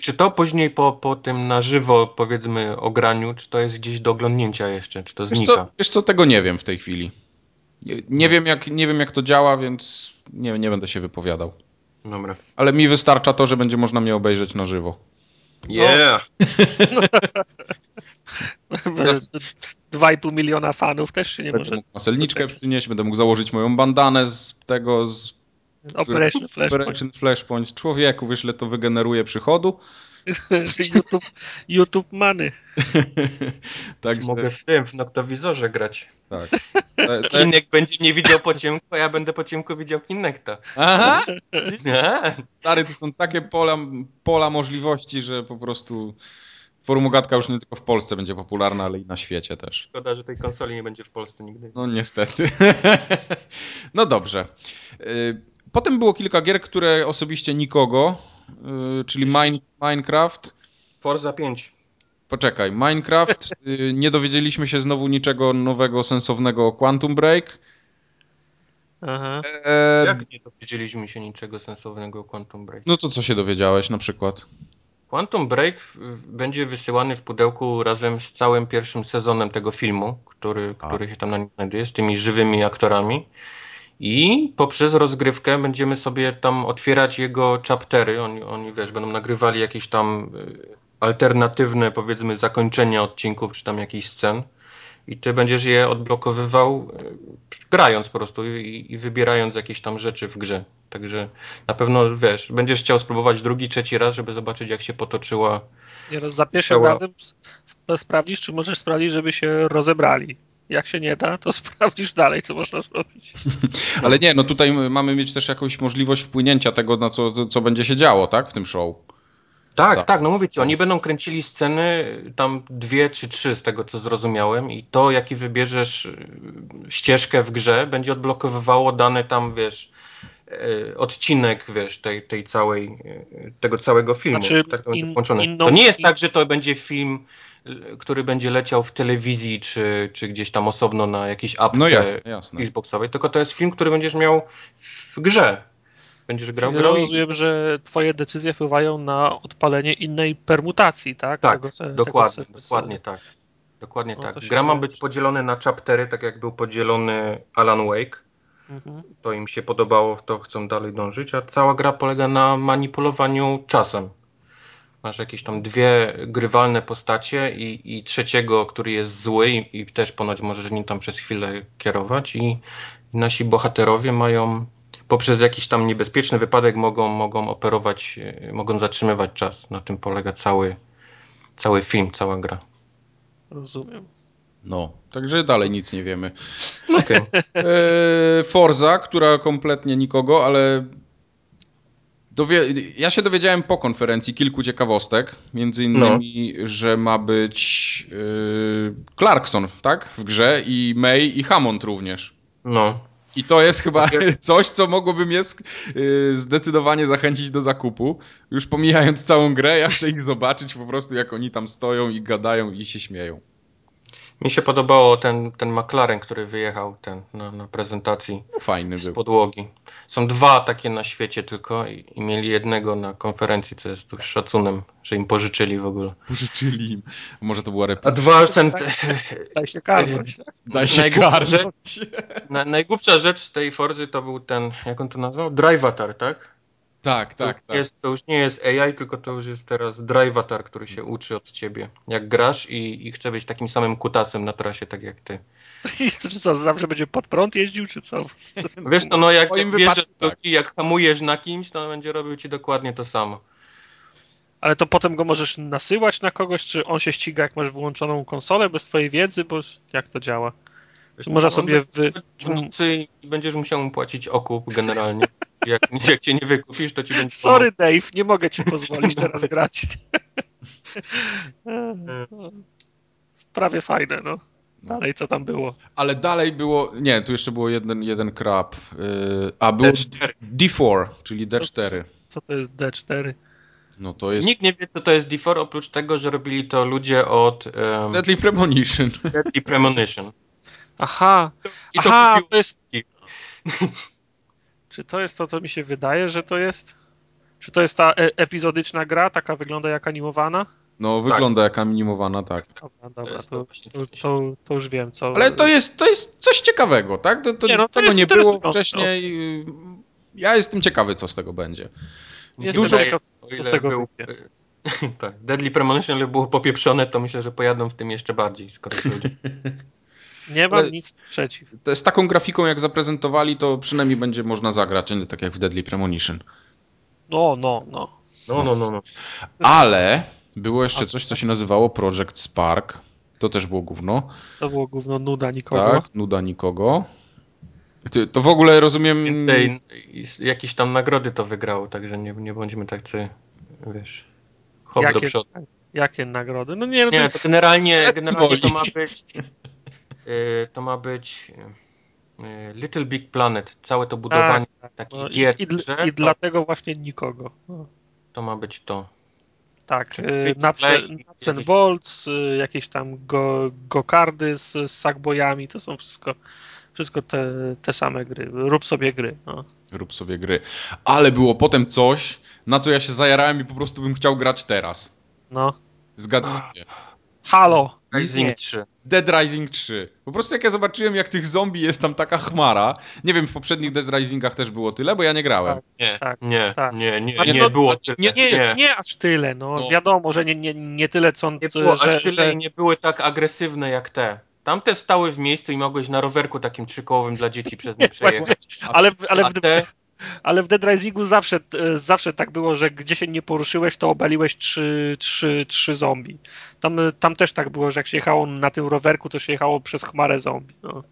Czy to później po, po tym na żywo, powiedzmy, ograniu, czy to jest gdzieś do oglądnięcia jeszcze, czy to znika? Wiesz co, wiesz co tego nie wiem w tej chwili. Nie, nie, wiem, jak, nie wiem, jak to działa, więc nie, nie będę się wypowiadał. Dobra. Ale mi wystarcza to, że będzie można mnie obejrzeć na żywo. Yeah! Dwa i pół miliona fanów też się nie będę może... Mógł maselniczkę przynieść, będę mógł założyć moją bandanę z tego, z Operation Flashpoint. Operation Flashpoint. Człowieku, wiesz, ile to wygeneruje przychodu? YouTube, YouTube money. tak, Mogę w tym, w noktowizorze grać. Tak. Kinek będzie nie widział po ciemku, a ja będę po ciemku widział Kinecta. Aha! Stary, to są takie pola, pola możliwości, że po prostu Formugatka już nie tylko w Polsce będzie popularna, ale i na świecie też. Szkoda, że tej konsoli nie będzie w Polsce nigdy. No niestety. no dobrze. Y, Potem było kilka gier, które osobiście nikogo, yy, czyli Mine, Minecraft. Forza 5. Poczekaj, Minecraft. Yy, nie dowiedzieliśmy się znowu niczego nowego, sensownego o Quantum Break. Aha. E... Jak nie dowiedzieliśmy się niczego sensownego o Quantum Break? No to co się dowiedziałeś na przykład? Quantum Break będzie wysyłany w pudełku razem z całym pierwszym sezonem tego filmu, który, który się tam znajduje, z tymi żywymi aktorami. I poprzez rozgrywkę będziemy sobie tam otwierać jego chaptery. Oni, oni wiesz, będą nagrywali jakieś tam y, alternatywne, powiedzmy, zakończenia odcinków, czy tam jakichś scen. I ty będziesz je odblokowywał y, grając po prostu i, i, wybierając jakieś tam rzeczy w grze. Także na pewno wiesz, będziesz chciał spróbować drugi, trzeci raz, żeby zobaczyć, jak się potoczyła. Nie, no, za pierwszym razem sprawdzisz, czy możesz sprawdzić, żeby się rozebrali. Jak się nie da, to sprawdzisz dalej, co można zrobić. Ale nie, no tutaj mamy mieć też jakąś możliwość wpłynięcia tego, na co, co będzie się działo, tak, w tym show. Tak, co? tak, no mówię ci, oni będą kręcili sceny, tam dwie czy trzy z tego, co zrozumiałem i to, jaki wybierzesz y, ścieżkę w grze, będzie odblokowywało dane tam, wiesz, odcinek, wiesz, tej, tej całej, e, tego całego filmu. Znaczy, tak to, in- inną- to nie jest in- tak, że to będzie film, e, który będzie leciał w telewizji, czy, czy gdzieś tam osobno na jakiejś apce No jasne, jasne. Xboxowej, tylko to jest film, który będziesz miał w grze. Będziesz grał, grał i... rozumiem, że twoje decyzje wpływają na odpalenie innej permutacji, tak? Tak, Tego se- dokładnie, tego se- dokładnie tak. Dokładnie No tak. Gra ma być podzielony na chaptery, tak jak był podzielony Alan Wake. Mhm. To im się podobało, to chcą dalej dążyć, a cała gra polega na manipulowaniu czasem. Masz jakieś tam dwie grywalne postacie i, i trzeciego, który jest zły i, i też ponoć możesz nim tam przez chwilę kierować i, i nasi bohaterowie mają poprzez jakiś tam niebezpieczny wypadek mogą, mogą operować, e, mogą zatrzymywać czas. Na tym polega cały, cały film, cała gra. Rozumiem. No, także dalej nic nie wiemy. Okej. E, Forza, która kompletnie nikogo, ale ja się dowiedziałem po konferencji kilku ciekawostek. Między innymi, że ma być e, Clarkson, tak? W grze i May i Hammond również. No. I to jest chyba coś, co mogłoby mnie y, zdecydowanie zachęcić do zakupu. Już pomijając całą grę, ja chcę ich zobaczyć po prostu, jak oni tam stoją i gadają i się śmieją. Mi się podobało ten, ten McLaren, który wyjechał ten, na, na prezentacji fajny z był. podłogi. Są dwa takie na świecie tylko i, i mieli jednego na konferencji, co jest tu szacunem, że im pożyczyli w ogóle. Pożyczyli im. Może to była A replika. dwa, ten, Daj się karnąć. Daj się najgłupsza karnąć. na, najgłupsza rzecz z tej Forzy to był ten, jak on to nazwał? Drivatar, tak? Tak, tak, to, tak. Jest, to już nie jest AI, tylko to już jest teraz Drivatar, który się uczy od ciebie. Jak grasz i, i chce być takim samym kutasem na trasie, tak jak ty. Czy co, zawsze będzie pod prąd jeździł, czy co? Wiesz, to no jak, jak wjeżdżasz tak. jak hamujesz na kimś, to on będzie robił ci dokładnie to samo. Ale to potem go możesz nasyłać na kogoś, czy on się ściga, jak masz wyłączoną konsolę bez twojej wiedzy, bo jak to działa? Wiesz, Można on sobie będzie wy- w nocy i będziesz musiał mu płacić okup generalnie. Jak, jak cię nie wykupisz, to ci będzie Sorry Dave, nie mogę ci pozwolić teraz grać. Prawie fajne, no. Dalej co tam było? Ale dalej było. Nie, tu jeszcze było jeden, jeden krab. Yy, a było D4. D4, czyli D4. Co to jest D4? No to jest Nikt nie wie, co to jest D4, oprócz tego, że robili to ludzie od um, Deadly Premonition. Deadly Premonition. Aha, I to aha, kupił- to jest... Czy to jest to, co mi się wydaje, że to jest? Czy to jest ta e epizodyczna gra, taka wygląda jak animowana? No, wygląda jak animowana, tak. Dobra, dobra, to, to, to, to już wiem, co... Ale to jest, to jest coś ciekawego, tak? To, to, Nie, no, to tego nie było wcześniej. Ja jestem ciekawy, co z tego będzie. Jest dużo ciekaw- o co z ile tego był, wyjdzie. tak, Deadly Premonition, ale było popieprzone, to myślę, że pojadą w tym jeszcze bardziej, skoro się ludzie... Nie mam Ale- nic przeciw. To z taką grafiką, jak zaprezentowali, to przynajmniej będzie można zagrać, a nie tak jak w Deadly Premonition. No, no, no. No, no, no, no. Ale było jeszcze coś, co się nazywało Project Spark. To też było gówno. To było gówno nuda nikogo. Tak, nuda nikogo. Ty, to w ogóle rozumiem. Więcej jakieś tam nagrody to wygrało, także nie, nie bądźmy tak, czy wiesz, hop do przodu. jakie nagrody? No nie, no Nie, to, generalnie, generalnie to ma być to ma być y, Little Big Planet, całe to budowanie takich no, i, gier i, dl- grze, i to, dlatego właśnie nikogo. No, to ma być to. tak, y, Nuts Nuts and jakieś- Bolts, y, jakieś tam go, gokardy z, z sackboyami, to są wszystko, wszystko te, te same gry. Rób sobie gry. No. Rób sobie gry. Ale było potem coś, na co ja się zajarałem i po prostu bym chciał grać teraz. no. Zgadnijcie. Halo! Rising Nie. 3. Dead Rising 3. Po prostu jak ja zobaczyłem, jak tych zombie jest tam taka chmara. Nie wiem, w poprzednich Dead Risingach też było tyle, bo ja nie grałem. Tak. Nie, Tak, nie, tak. nie, nie, Znaczy, nie no, było tyle. nie- Nie, nie, aż tyle, no. No. Wiadomo, że nie, nie, nie tyle, co... Nie było że, aż tyle że, i nie były tak agresywne jak te. Tamte stały w miejscu i mogłeś na rowerku takim trzykołowym dla dzieci przez nie przejechać. ale, ale, A w, te, ale w Dead Risingu zawsze, e, zawsze tak było, że gdzie się nie poruszyłeś, to obaliłeś trzy, trzy, trzy zombie. Tam, tam też tak było, że jak się jechało na tym rowerku, to się jechało przez chmarę zombie. No.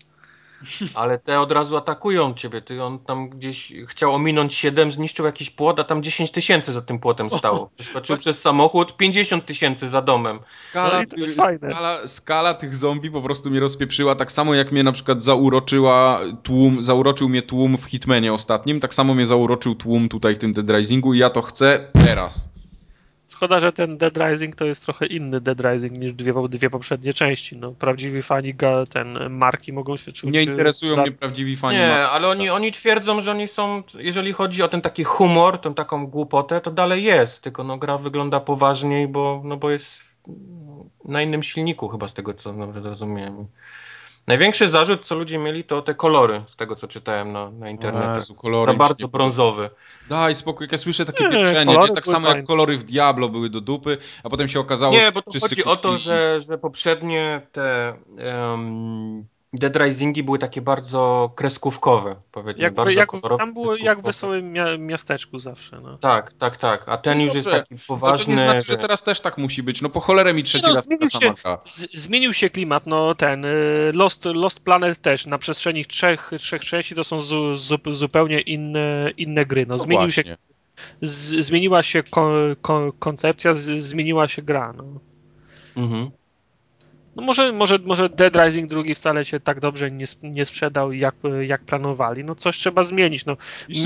Ale te od razu atakują ciebie. Ty on tam gdzieś chciał ominąć 7, zniszczył jakiś płot, a tam 10 tysięcy za tym płotem stało. Przeskoczył przez samochód, 50 tysięcy za domem. Skala, no skala, skala tych zombie po prostu mnie rozpieprzyła, tak samo jak mnie na przykład zauroczyła tłum, zauroczył mnie tłum w Hitmanie ostatnim, tak samo mnie zauroczył tłum tutaj w tym Dead Risingu i ja to chcę teraz. Szkoda, że ten Dead Rising to jest trochę inny Dead Rising niż dwie, dwie poprzednie części. No, prawdziwi fani ten marki mogą się czuć... Nie interesują za... mnie prawdziwi fani Nie, marki. ale oni, oni twierdzą, że oni są, jeżeli chodzi o ten taki humor, tą taką głupotę, to dalej jest, tylko no, gra wygląda poważniej, bo, no, bo jest na innym silniku chyba z tego, co dobrze zrozumiałem. Największy zarzut, co ludzie mieli, to te kolory, z tego co czytałem na, na internecie. Jezu, kolory Za bardzo brązowy. Daj spokój, jak ja słyszę takie nie, pieprzenie, nie, tak samo jak kolory w Diablo były do dupy, a potem się okazało, Nie, bo to chodzi o to, że, że poprzednie te um, Dead Risingi były takie bardzo kreskówkowe, powiedzmy, jak, bardzo jak, Tam było jak w wesołym miasteczku zawsze. No. Tak, tak, tak. A ten no już dobrze. jest taki poważny. No to nie znaczy, że teraz też tak musi być. No po cholerę mi trzeci no, raz zmienił się, zmienił się klimat, no ten y, Lost, Lost Planet też na przestrzeni trzech, trzech części to są zu, zu, zupełnie inne, inne gry. No, no zmienił się, z, zmieniła się ko, ko, koncepcja, z, zmieniła się gra. No. Mhm. No może, może, może Dead Rising 2 wcale się tak dobrze nie, nie sprzedał, jak, jak planowali. No coś trzeba zmienić. No,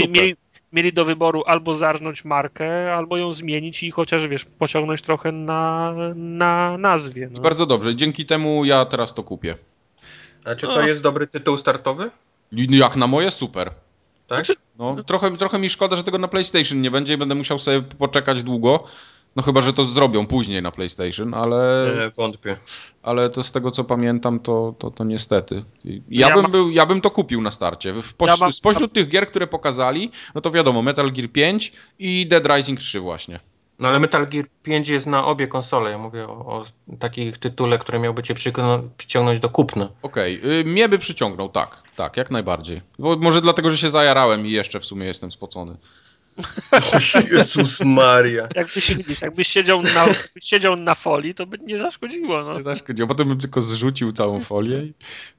mieli, mieli do wyboru albo zarżnąć markę, albo ją zmienić i chociaż, wiesz, pociągnąć trochę na, na nazwie. No. bardzo dobrze. Dzięki temu ja teraz to kupię. A czy to no. jest dobry tytuł startowy? Jak na moje, super. Tak? Znaczy... No, trochę, trochę mi szkoda, że tego na PlayStation nie będzie i będę musiał sobie poczekać długo. No chyba, że to zrobią później na PlayStation, ale... Nie, wątpię. Ale to z tego, co pamiętam, to, to, to niestety. Ja, ja bym, był, ja bym to kupił na starcie. W poś... ja mam... Spośród tych gier, które pokazali, no to wiadomo, Metal Gear 5 i Dead Rising 3 właśnie. No ale Metal Gear 5 jest na obie konsole. Ja mówię o, o takich tytule, które miałby cię przyciągnąć do kupna. Okej, okay. mnie by przyciągnął, tak. Tak, jak najbardziej. Bo może dlatego, że się zajarałem i jeszcze w sumie jestem spocony. Jezus Maria. Jakbyś, widzisz, jakbyś siedział na, siedział na folii, to by nie zaszkodziło. No. Nie zaszkodziło. Potem bym tylko zrzucił całą folię. I...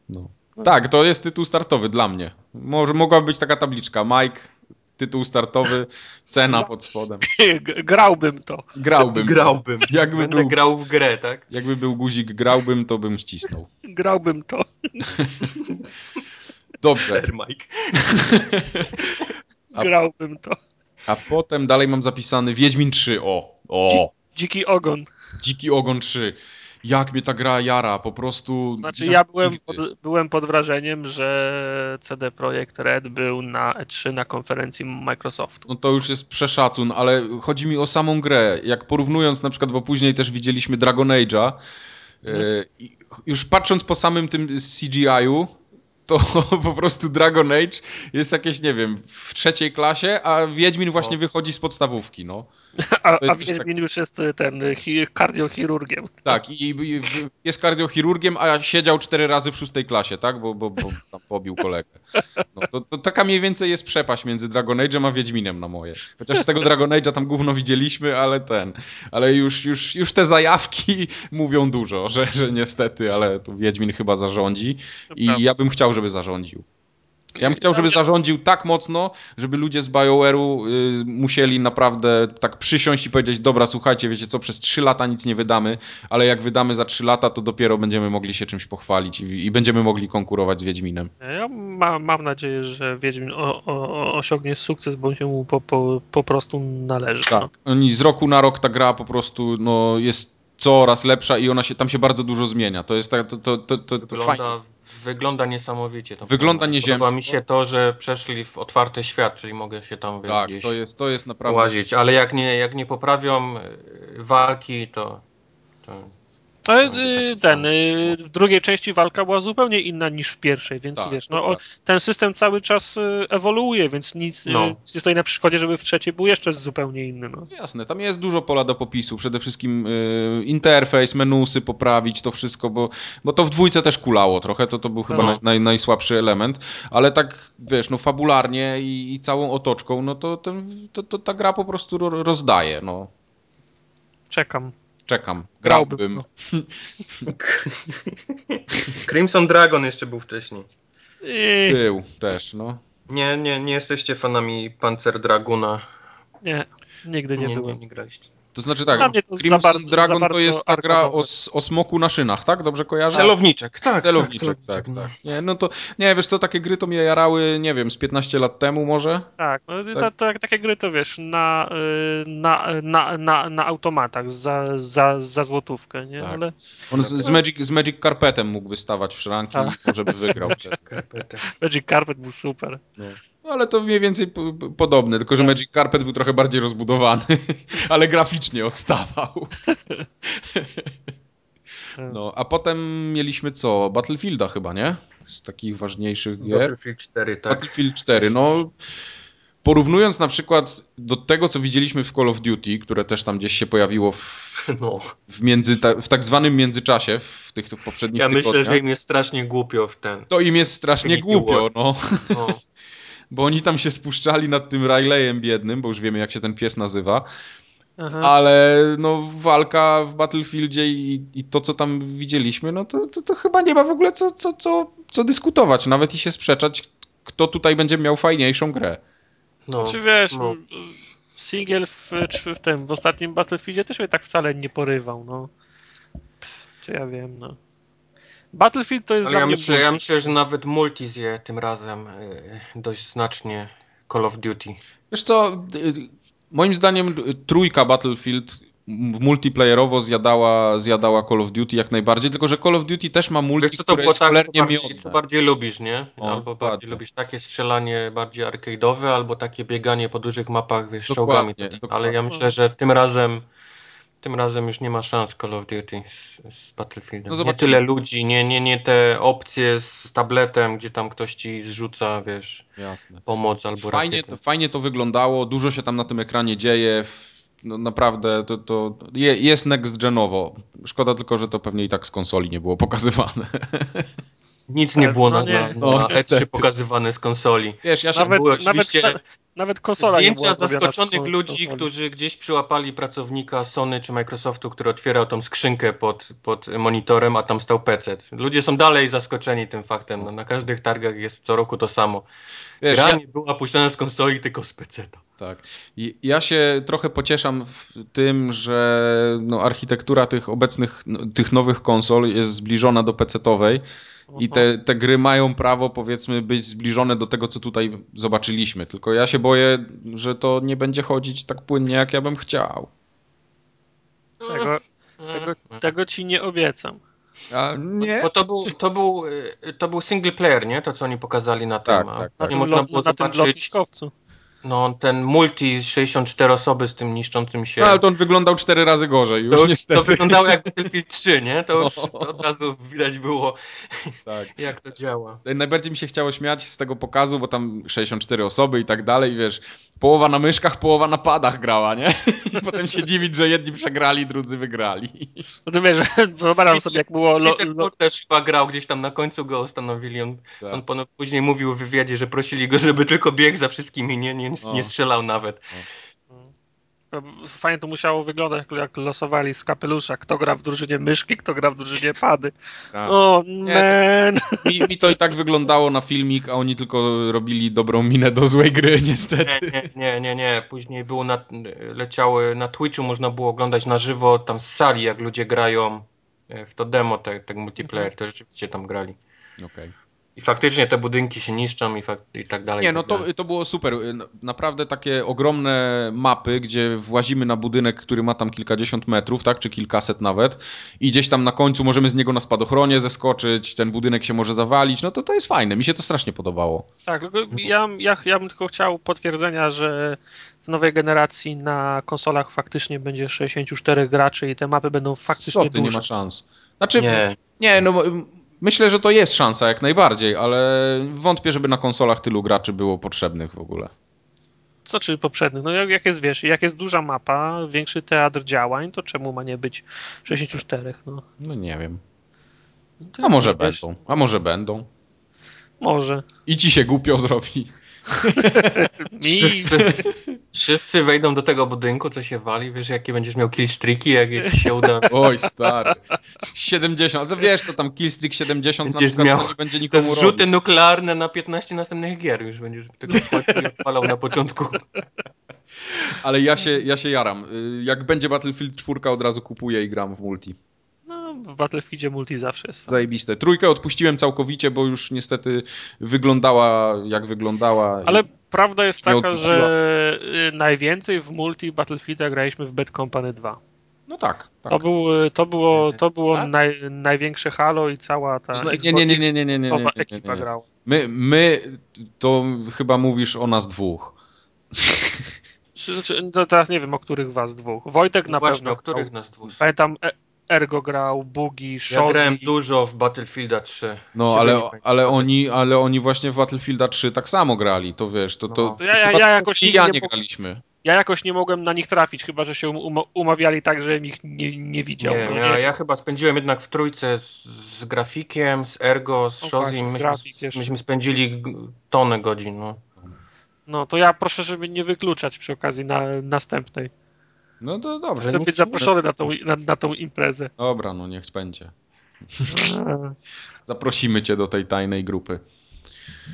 No. Tak, to jest tytuł startowy dla mnie. Może mogłaby być taka tabliczka. Mike, tytuł startowy, cena pod spodem. Grałbym to. Grałbym. Grałbym. Jakby Będę był, grał w grę, tak? Jakby był guzik grałbym, to bym ścisnął. Grałbym to. Dobrze. Sir Mike. Grałbym to. A potem dalej mam zapisany Wiedźmin 3. O, o. Dziki ogon. Dziki ogon 3. Jak mnie ta gra jara, po prostu... Znaczy ja byłem pod, byłem pod wrażeniem, że CD Projekt Red był na E3 na konferencji Microsoftu. No to już jest przeszacun, ale chodzi mi o samą grę. Jak porównując na przykład, bo później też widzieliśmy Dragon Age'a, hmm. już patrząc po samym tym CGI-u, to po prostu Dragon Age jest jakieś, nie wiem, w trzeciej klasie, a Wiedźmin właśnie o. wychodzi z podstawówki, no. A, a Wiedźmin już jest y, ten kardiochirurgiem. Tak, i, i, jest kardiochirurgiem, a siedział cztery razy w szóstej klasie, tak, bo, bo, bo tam pobił kolegę. No, to, to, taka mniej więcej jest przepaść między Dragon Age'em a Wiedźminem na moje. Chociaż z tego Dragon Age'a tam gówno widzieliśmy, ale ten, ale już, już, już te zajawki mówią dużo, że, że niestety, ale tu Wiedźmin chyba zarządzi i ja bym chciał, żeby zarządził. Ja bym chciał, żeby zarządził tak mocno, żeby ludzie z BioWare'u y, musieli naprawdę tak przysiąść i powiedzieć, dobra, słuchajcie, wiecie co, przez 3 lata nic nie wydamy, ale jak wydamy za 3 lata, to dopiero będziemy mogli się czymś pochwalić i, i będziemy mogli konkurować z Wiedźminem. Ja ma, mam nadzieję, że Wiedźmin o, o, osiągnie sukces, bo się mu po, po, po prostu należy. Tak, no. z roku na rok ta gra po prostu no, jest coraz lepsza i ona się, tam się bardzo dużo zmienia. To jest tak, to, to, to, to, to fajnie wygląda niesamowicie. To wygląda nieziemsko. Podoba mi się to, że przeszli w otwarty świat, czyli mogę się tam tak, gdzieś to jest, to jest naprawdę... łazić, ale jak nie, jak nie poprawią e, walki, to... to... Ale y, ten, y, w drugiej części walka była zupełnie inna niż w pierwszej, więc tak, wiesz, no, ten system cały czas y, ewoluuje, więc nic no. nie stoi na przeszkodzie, żeby w trzeciej był jeszcze zupełnie inny. No. Jasne, tam jest dużo pola do popisu, przede wszystkim y, interfejs, menusy poprawić, to wszystko, bo, bo to w dwójce też kulało trochę, to, to był chyba no. naj, najsłabszy element, ale tak, wiesz, no fabularnie i, i całą otoczką, no to, to, to, to ta gra po prostu rozdaje, no. Czekam. Czekam. Grałbym. Crimson Dragon jeszcze był wcześniej. I... Był też, no. Nie, nie, nie jesteście fanami Panzer Draguna. Nie, nigdy nie, Nie, nie, byłem. nie graliście. To znaczy tak, Crimson bardzo- Dragon to jest ta gra o, o smoku na szynach, tak? Dobrze kojarzę? Celowniczek, tak. Celowniczek, tak, tak, tak. Nie, no to, nie, wiesz co, takie gry to mnie jarały, nie wiem, z 15 lat temu może? Tak, no, Tak. To, to, takie gry to wiesz, na, y, na, na, na, na automatach za, za, za złotówkę, nie? Tak. Ale On z, z, Magic, z Magic Carpetem mógłby stawać w szranki A. i może by wygrał. Magic Carpet był super. No, ale to mniej więcej p- p- podobne, tylko że Magic Carpet był trochę bardziej rozbudowany, ale graficznie odstawał. No, a potem mieliśmy co? Battlefielda chyba, nie? Z takich ważniejszych gier. Battlefield 4, tak. Battlefield 4, no porównując na przykład do tego, co widzieliśmy w Call of Duty, które też tam gdzieś się pojawiło w, No. w, między, w tak zwanym międzyczasie, w tych poprzednich Ja myślę, że im jest strasznie głupio w ten. to im jest strasznie głupio, no. No. Bo oni tam się spuszczali nad tym Rileyem biednym, bo już wiemy jak się ten pies nazywa, Aha. ale no walka w Battlefieldzie i, i to, co tam widzieliśmy, no to, to, to chyba nie ma w ogóle co, co, co, co dyskutować, nawet i się sprzeczać, kto tutaj będzie miał fajniejszą grę. No. Czy wiesz, no. single w, w tym, w ostatnim Battlefieldzie też mnie tak wcale nie porywał, no. Czy ja wiem, no. Battlefield to jest Ale dla ja mnie myślę, ja myślę, że nawet multi zje tym razem y, dość znacznie Call of Duty. Wiesz co, y, moim zdaniem y, trójka Battlefield multiplayerowo zjadała, zjadała Call of Duty jak najbardziej, tylko że Call of Duty też ma multi, Wiesz co, to które było jest tak, bardziej, bardziej lubisz, nie? O, albo dokładnie. bardziej lubisz takie strzelanie bardziej arcade'owe, albo takie bieganie po dużych mapach, wiesz, z Dokładnie, czołgami. Ale dokładnie. ja myślę, że tym razem tym razem już nie ma szans Call of Duty z, z Battlefieldem. No nie tyle ludzi, nie, nie, nie te opcje z tabletem, gdzie tam ktoś ci zrzuca, wiesz, Jasne. pomoc albo Fajnie rakietę. to, fajnie to wyglądało, dużo się tam na tym ekranie dzieje. No naprawdę to, to je, jest next genowo. Szkoda tylko, że to pewnie i tak z konsoli nie było pokazywane. Nic nie było no na, nie. na, No, na niestety. E3 pokazywane z konsoli. Wiesz, ja się Nawet, były nawet, oczywiście na- nawet konsola nie Zdjęcia z zaskoczonych ludzi, konsoli. którzy gdzieś przyłapali pracownika Sony czy Microsoftu, który otwierał tą skrzynkę pod, pod monitorem, a tam stał PC. Ludzie są dalej zaskoczeni tym faktem. No, na każdych targach jest co roku to samo. wiesz, Gra ja, nie była puszczana z konsoli, tylko z PC. tak. I Ja się trochę pocieszam w tym, że no, architektura tych obecnych, no, tych nowych konsol jest zbliżona do PC-towej. I te, te gry mają prawo, powiedzmy, być zbliżone do tego, co tutaj zobaczyliśmy. Tylko ja się boję, że to nie będzie chodzić tak płynnie, jak ja bym chciał. Tego, tego, tego ci nie obiecam. A nie? Bo to był, to, był, to był single player, nie? To, co oni pokazali na tym. Tak, tak, tak. Nie tym, można było na tym zobaczyć lotniskowcu. No, ten multi 64 osoby z tym niszczącym się. No, ale to on wyglądał cztery razy gorzej już to, już, to wyglądało jak Battlefield 3, nie? To już No. to od razu widać było, Tak. jak to działa. Najbardziej mi się chciało śmiać z tego pokazu, bo tam 64 osoby i tak dalej, wiesz, połowa na myszkach, połowa na padach grała, nie? I potem się dziwić, że jedni przegrali, drudzy wygrali. No to wiesz, wyobrażam sobie jak było lo, lo, też chyba grał gdzieś tam na końcu go ustanowili. On, Tak. on później mówił w wywiadzie, że prosili go, żeby tylko biegł za wszystkimi, nie, nie, O. nie strzelał nawet. Fajnie to musiało wyglądać, jak, jak losowali z kapelusza, kto gra w drużynie myszki, kto gra w drużynie pady. Tak. O, man! Mi, mi to i tak wyglądało na filmik, a oni tylko robili dobrą minę do złej gry, Nie, niestety. nie, nie, nie, nie. Później było na, leciały na Twitchu, można było oglądać na żywo tam z sali, jak ludzie grają e, w to demo, tak, tak multiplayer, to rzeczywiście tam grali. Okej. I faktycznie te budynki się niszczą i, fak- i tak dalej. Nie, i no tak to, dalej. to było super. No, Naprawdę takie ogromne mapy, gdzie włazimy na budynek, który ma tam kilkadziesiąt metrów, tak, czy kilkaset nawet i gdzieś tam na końcu możemy z niego na spadochronie zeskoczyć, ten budynek się może zawalić, no to to jest fajne, mi się to strasznie podobało. Tak, tylko ja, ja, ja bym tylko chciał potwierdzenia, że w nowej generacji na konsolach faktycznie będzie 64 graczy i te mapy będą faktycznie Co ty, nie duże. ma szans. Znaczy, nie, Nie, no myślę, że to jest szansa jak najbardziej, ale wątpię, żeby na konsolach tylu graczy było potrzebnych w ogóle. Co czy poprzednich? No jak, jak jest, wiesz, jak jest duża mapa, większy teatr działań, to czemu ma nie być 64? No, No nie wiem. to A może wiesz, będą, a może będą. Może. I ci się głupio zrobi. Mi, wszyscy, Wszyscy wejdą do tego budynku, co się wali, wiesz, jakie będziesz miał killstreaki, jak ci się uda. Oj, stary. 70, to wiesz, to tam killstreak 70 będziesz na przykład miał, nie będzie nikomu Te zrzuty nuklearne na 15 następnych gier już będziesz tego odpalał na początku. Ale ja się, ja się jaram. Y, jak będzie Battlefield 4 od razu kupuję i gram w multi. No, w Battlefieldzie multi zawsze jest. Zajebiste. Trójkę odpuściłem całkowicie, bo już niestety wyglądała jak wyglądała. Ale prawda jest taka, że y, najwięcej w multi Battlefielda graliśmy w Bad Company 2. No tak. tak. To, był, to było, to było tak? naj, największe halo i cała ta nie, nie, nie, nie, nie, nie, nie, nie, ekipa grała. My, my, to chyba mówisz o nas dwóch. Znaczy, to teraz nie wiem, o których was dwóch. Wojtek na Właśnie, pewno. o których nas dwóch? Pamiętam, Ergo grał, Bugi, Shozi. Ja grałem dużo w Battlefielda 3. No, ale, ale, oni, ale oni właśnie w Battlefielda 3 tak samo grali, to wiesz, to, to, no. to ja, ja, ja jakoś nie, ja nie graliśmy. Ja jakoś nie mogłem na nich trafić, chyba że się um umawiali tak, że ich nie, nie widział. Nie, ja, ja, chyba spędziłem jednak w trójce z, z grafikiem, z Ergo, z Shozim. Myśmy, myśmy spędzili tonę godzin. No. no to ja proszę, żeby nie wykluczać przy okazji na, następnej. No to dobrze. Chcę być zaproszony na tą, na, na tą imprezę. Dobra, no niech będzie. Zaprosimy cię do tej tajnej grupy.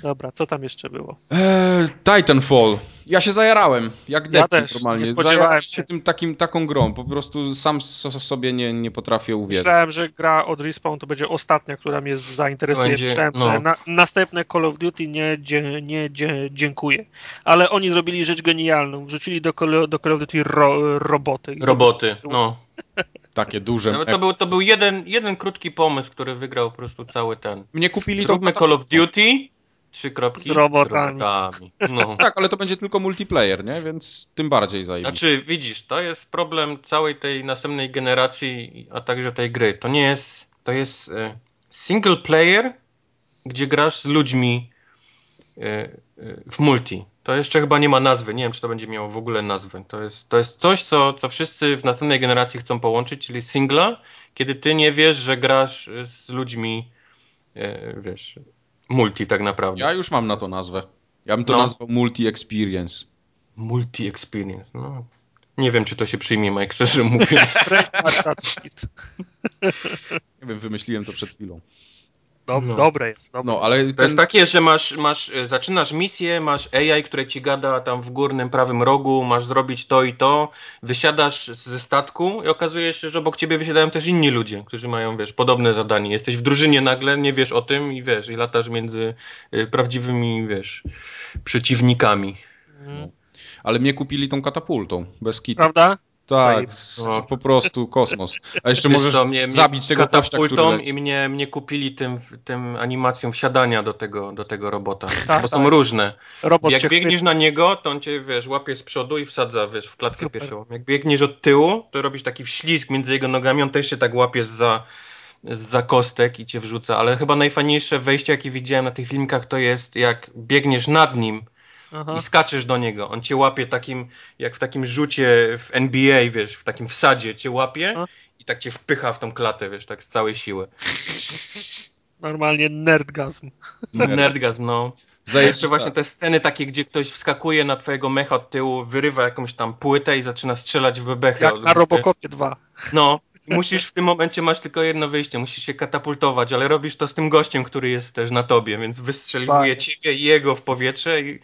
Dobra, co tam jeszcze było? Eee, Titanfall. Ja się zajarałem, jak ja też, normalnie. Nie spodziewałem się tym takim, taką grą. Po prostu sam sobie nie, nie potrafię uwierzyć. Myślałem, że gra od Respawn to będzie ostatnia, która mnie zainteresuje. Będzie, Myślałem no. na, następne Call of Duty nie, dzie, nie dzie, dziękuję. Ale oni zrobili rzecz genialną. Wrzucili do Call, do Call of Duty ro, roboty. Roboty, no. Takie duże. No, to był, to był jeden, jeden krótki pomysł, który wygrał po prostu cały ten. Mnie kupili Zróbmy Call of Duty, Trzy kropki z robotami. Z robotami. No. tak, ale to będzie tylko multiplayer, nie? Więc tym bardziej zajmie. Znaczy, widzisz, to jest problem całej tej następnej generacji, a także tej gry. To nie jest, to jest e, single player, gdzie grasz z ludźmi e, e, w multi. To jeszcze chyba nie ma nazwy. Nie wiem, czy to będzie miało w ogóle nazwę. To jest, to jest coś, co, co wszyscy w następnej generacji chcą połączyć, czyli singla, kiedy ty nie wiesz, że grasz z ludźmi, wiesz, multi tak naprawdę. Ja już mam na to nazwę. Ja bym to no. nazwał multi-experience. Multi-experience, no. Nie wiem, czy to się przyjmie, Mike, szczerze mówiąc. nie wiem, wymyśliłem to przed chwilą. No. Dobre jest. Dobre. No, ale to ten... jest takie, że masz, masz, e, zaczynasz misję, masz AI, które ci gada tam w górnym prawym rogu, masz zrobić to i to, wysiadasz ze statku i okazuje się, że obok ciebie wysiadają też inni ludzie, którzy mają, wiesz, podobne zadanie. Jesteś w drużynie nagle, nie wiesz o tym i wiesz, i latasz między y, prawdziwymi, wiesz, przeciwnikami. Mhm. Ale mnie kupili tą katapultą, bez kitu. Prawda? Tak, no. po prostu kosmos. A jeszcze możesz to, mnie, zabić tego gościa, który i mnie, mnie kupili tym, tym animacją wsiadania do tego, do tego robota, tak, bo są tak. różne. Robot Jak biegniesz na niego, to on cię, wiesz, łapie z przodu i wsadza, wiesz, w klatkę Super. pieszą. Jak biegniesz od tyłu, to robisz taki wślizg między jego nogami, on też się tak łapie za za kostek i cię wrzuca, ale chyba najfajniejsze wejście, jakie widziałem na tych filmikach, to jest jak biegniesz nad nim, Aha. i skaczesz do niego. On cię łapie takim, jak w takim rzucie w NBA, wiesz, w takim wsadzie cię łapie Aha. i tak cię wpycha w tą klatę, wiesz, tak z całej siły. Normalnie nerdgazm. Nerdgazm, no. A jeszcze właśnie te sceny takie, gdzie ktoś wskakuje na twojego mecha od tyłu, wyrywa jakąś tam płytę i zaczyna strzelać w bebechy. Jak na Robocopie 2. No, musisz w tym momencie, masz tylko jedno wyjście, musisz się katapultować, ale robisz to z tym gościem, który jest też na tobie, więc wystrzeliwuje ciebie i jego w powietrze i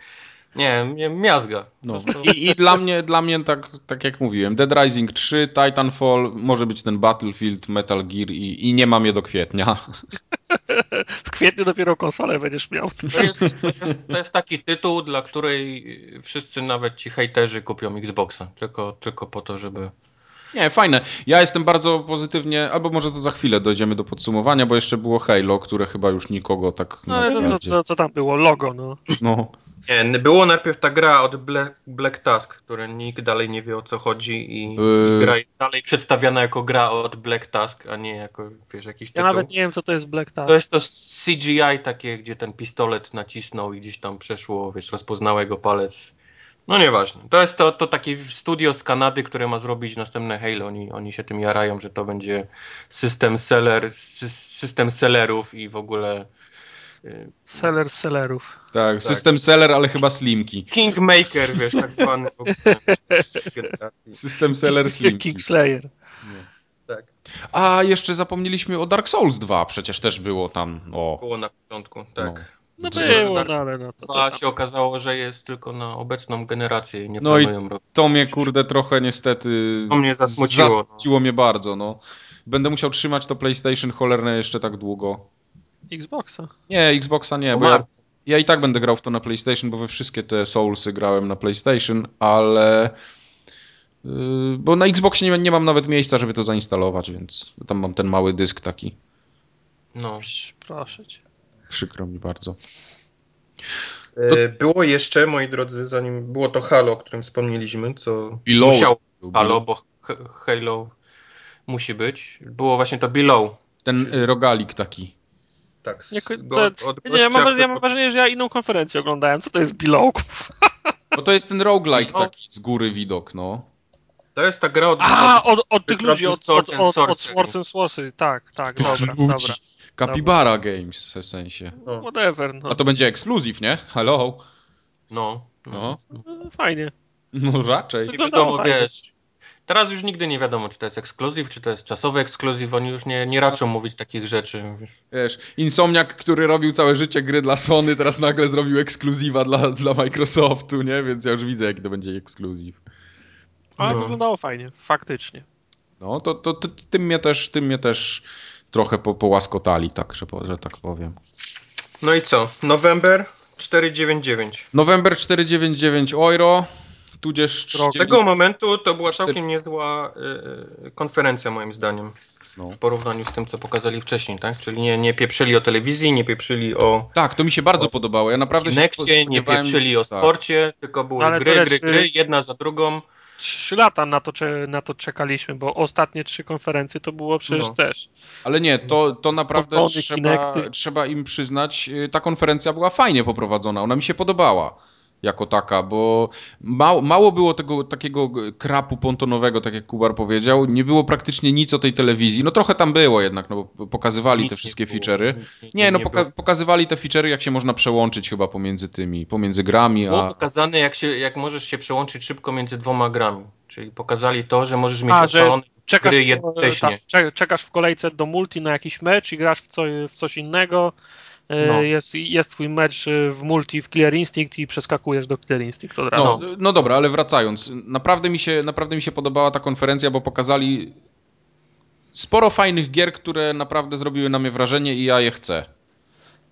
nie, nie miazga. No. I, I, dla mnie, dla mnie tak, tak jak mówiłem, Dead Rising 3, Titanfall, może być ten Battlefield, Metal Gear i, i nie mam je do kwietnia. W kwietniu dopiero konsolę będziesz miał. To jest, to, jest, to jest taki tytuł, dla której wszyscy, nawet ci hejterzy kupią Xboxa, tylko, tylko po to, żeby... Nie, fajne. Ja jestem bardzo pozytywnie, albo może to za chwilę dojdziemy do podsumowania, bo jeszcze było Halo, które chyba już nikogo tak... No ale to, co, co, co tam było? Logo, no. No. Nie, było najpierw ta gra od Black, Black Task, która nikt dalej nie wie o co chodzi i, yy... i, gra jest dalej przedstawiana jako gra od Black Task, a nie jako, wiesz, jakiś tytuł. Ja nawet nie wiem, co to jest Black Task. To jest to CGI takie, gdzie ten pistolet nacisnął i gdzieś tam przeszło, wiesz, rozpoznałego palec. No nieważne. To jest to, to takie studio z Kanady, które ma zrobić następne Halo. Oni, oni się tym jarają, że to będzie system seller, system sellerów i w ogóle Seller sellerów. Tak, system seller, ale chyba slimki. Kingmaker, wiesz, tak zwany. w ogóle. System seller slimki. Kingslayer. tak, A jeszcze zapomnieliśmy o Dark Souls 2, przecież też było tam. O. było na początku, tak. No Że było, no ale no to, to się okazało, że jest tylko na obecną generację i nie No i planują robić. To mnie kurde trochę niestety. To mnie zasmuciło, no. Zasmuciło mnie bardzo, no. Będę musiał trzymać to PlayStation cholerne jeszcze tak długo. Xboxa. Nie, Xboxa nie, O bo ja, ja i tak będę grał w to na PlayStation, bo we wszystkie te Soulsy grałem na PlayStation, ale. yy, Bo na Xboxie nie, nie mam nawet miejsca, żeby to zainstalować, więc tam mam ten mały dysk taki. No. Proszę cię. Przykro mi bardzo. E, Było jeszcze, moi drodzy, zanim było to Halo, o którym wspomnieliśmy, co Below. musiało być Halo, bo H- Halo musi być. Było właśnie to Below. Ten y, rogalik taki. Tak, z, Nie, ko- go, Nie, ja mam, ja mam wrażenie, że ja inną konferencję oglądałem. Co to jest Below? Bo to jest ten roguelike No. taki z góry widok, no. To jest ta gra od... A, od, od tych ludzi, od, od, od, od. Swords and Sorcery. Tak, tak, dobra, ludzi. dobra. Capybara Games w sensie. No, Whatever, no. A to będzie ekskluzyw, nie? Hello. no, No. No, Fajnie. No raczej. Wyglądało wiadomo, fajnie. wiesz. Teraz już nigdy nie wiadomo, czy to jest ekskluzyw, czy to jest czasowy ekskluzyw. Oni już nie, nie raczą mówić takich rzeczy. Wiesz. Wiesz, Insomniak, który robił całe życie gry dla Sony, teraz nagle zrobił ekskluzywa dla, dla Microsoftu, nie? Więc ja już widzę, jaki to będzie ekskluzyw. Ale No. wyglądało fajnie, faktycznie. No, to, to, to tym, mnie też, tym mnie też trochę po, połaskotali, tak, że, że tak powiem. No i co? November 499. November 499 euro, tudzież Z 30... tego momentu to była całkiem niezła y, y, konferencja moim zdaniem. No. W porównaniu z tym, co pokazali wcześniej, tak? Czyli nie, nie pieprzyli o telewizji, nie pieprzyli o Tak, to mi się bardzo O podobało. Ja naprawdę się Kinekcie, nie pieprzyli o tak. sporcie, tylko były Ale to gry, gry, gry, y- jedna za drugą. Trzy lata na to, na to czekaliśmy, bo ostatnie trzy konferencje to było przecież No. też. Ale nie, to, to naprawdę trzeba, trzeba im przyznać, y, ta konferencja była fajnie poprowadzona, ona mi się podobała jako taka, bo mało, mało było tego takiego krapu pontonowego, tak jak Kubar powiedział, nie było praktycznie nic o tej telewizji, no trochę tam było jednak, no bo pokazywali Nic te nie wszystkie było, feature'y. nic Nie, no było. poka- pokazywali te feature'y, jak się można przełączyć chyba pomiędzy tymi, pomiędzy grami, Było a... pokazane, jak, się, jak możesz się przełączyć szybko między dwoma grami. Czyli pokazali to, że możesz mieć A, że Czekasz, gry w- jednocześnie. cze- czekasz w kolejce do multi na jakiś mecz i grasz w, co, w coś innego. E, No. Jest, jest twój mecz e, w multi w Clear Instinct i przeskakujesz do Clear Instinct od razu. No, no dobra, ale wracając. Naprawdę mi, się, naprawdę mi się podobała ta konferencja, bo pokazali sporo fajnych gier, które naprawdę zrobiły na mnie wrażenie i ja je chcę.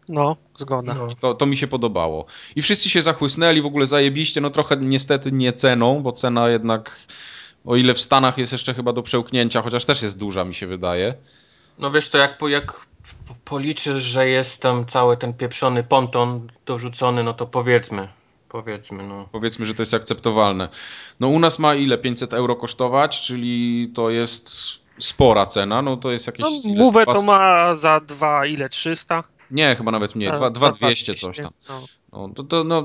No, zgoda. No. To, to mi się podobało. I wszyscy się zachłysnęli, w ogóle zajebiście, no trochę niestety nie ceną, bo cena jednak, o ile w Stanach jest jeszcze chyba do przełknięcia, chociaż też jest duża, mi się wydaje. no wiesz to, jak, po- jak policzysz, że jest tam cały ten pieprzony ponton dorzucony, no to powiedzmy. Powiedzmy, no. Powiedzmy, że to jest akceptowalne. No u nas ma ile? 500 euro kosztować, czyli to jest spora cena, no to jest jakieś... No, ile? To ma za dwa, ile? 300? Nie, chyba nawet mniej, A, dwa- za 2200 coś tam. No. No, to, to, no,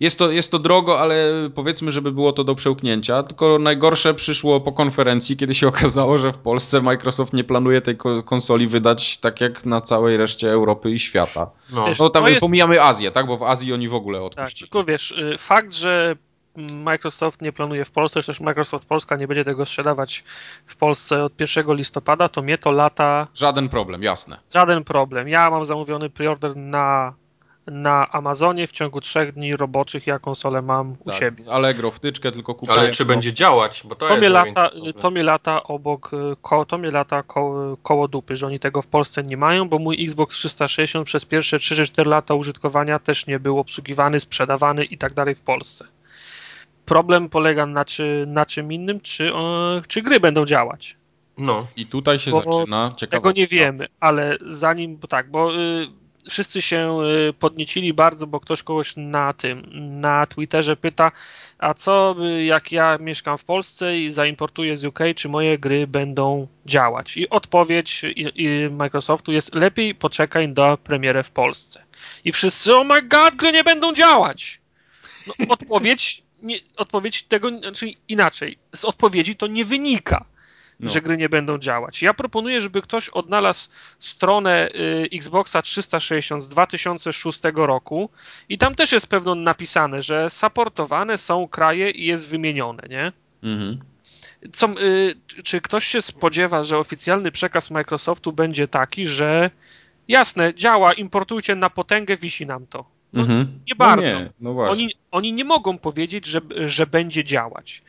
jest, to, jest to drogo, ale powiedzmy, żeby było to do przełknięcia. Tylko najgorsze przyszło po konferencji, kiedy się okazało, że w Polsce Microsoft nie planuje tej ko- konsoli wydać tak jak na całej reszcie Europy i świata. no. Wiesz, No tam jest- pomijamy Azję, tak? Bo w Azji oni w ogóle Tak, odpuścili. tylko wiesz, y, fakt, że Microsoft nie planuje w Polsce, chociaż Microsoft Polska nie będzie tego sprzedawać w Polsce od 1 listopada, to mnie to lata Żaden problem, jasne. żaden problem. Ja mam zamówiony preorder na, na Amazonie w ciągu trzech dni roboczych, ja konsolę mam u Tak, siebie. z Allegro wtyczkę tylko kupuję. Ale czy będzie działać? Bo to, To mnie, lata, to mnie lata obok, y, ko, to mnie lata ko, koło dupy, że oni tego w Polsce nie mają, bo mój Xbox 360 przez pierwsze 3 czy 4 lata użytkowania też nie był obsługiwany, sprzedawany i tak dalej w Polsce. Problem polega na, czy, na czym innym, czy, o, czy gry będą działać. No. I tutaj się Bo zaczyna ciekawostka. Tego nie wiemy, ale zanim, bo tak, bo y, wszyscy się y, podniecili bardzo, bo ktoś kogoś na tym, na Twitterze pyta, a co y, jak ja mieszkam w Polsce i zaimportuję z UK, czy moje gry będą działać? I odpowiedź i Microsoftu jest lepiej poczekaj do premiery w Polsce. I wszyscy, oh my god, gry nie będą działać! No, odpowiedź, nie, odpowiedź tego, znaczy inaczej, z odpowiedzi to nie wynika no. że gry nie będą działać. Ja proponuję, żeby ktoś odnalazł stronę y, Xboxa 360 z 2006 roku i tam też jest pewno napisane, że supportowane są kraje i jest wymienione, nie? Mhm. Co, y, czy ktoś się spodziewa, że oficjalny przekaz Microsoftu będzie taki, że jasne, działa, importujcie na potęgę, wisi nam to. No, mhm. Nie no bardzo. No nie, no oni, oni nie mogą powiedzieć, że, że będzie działać.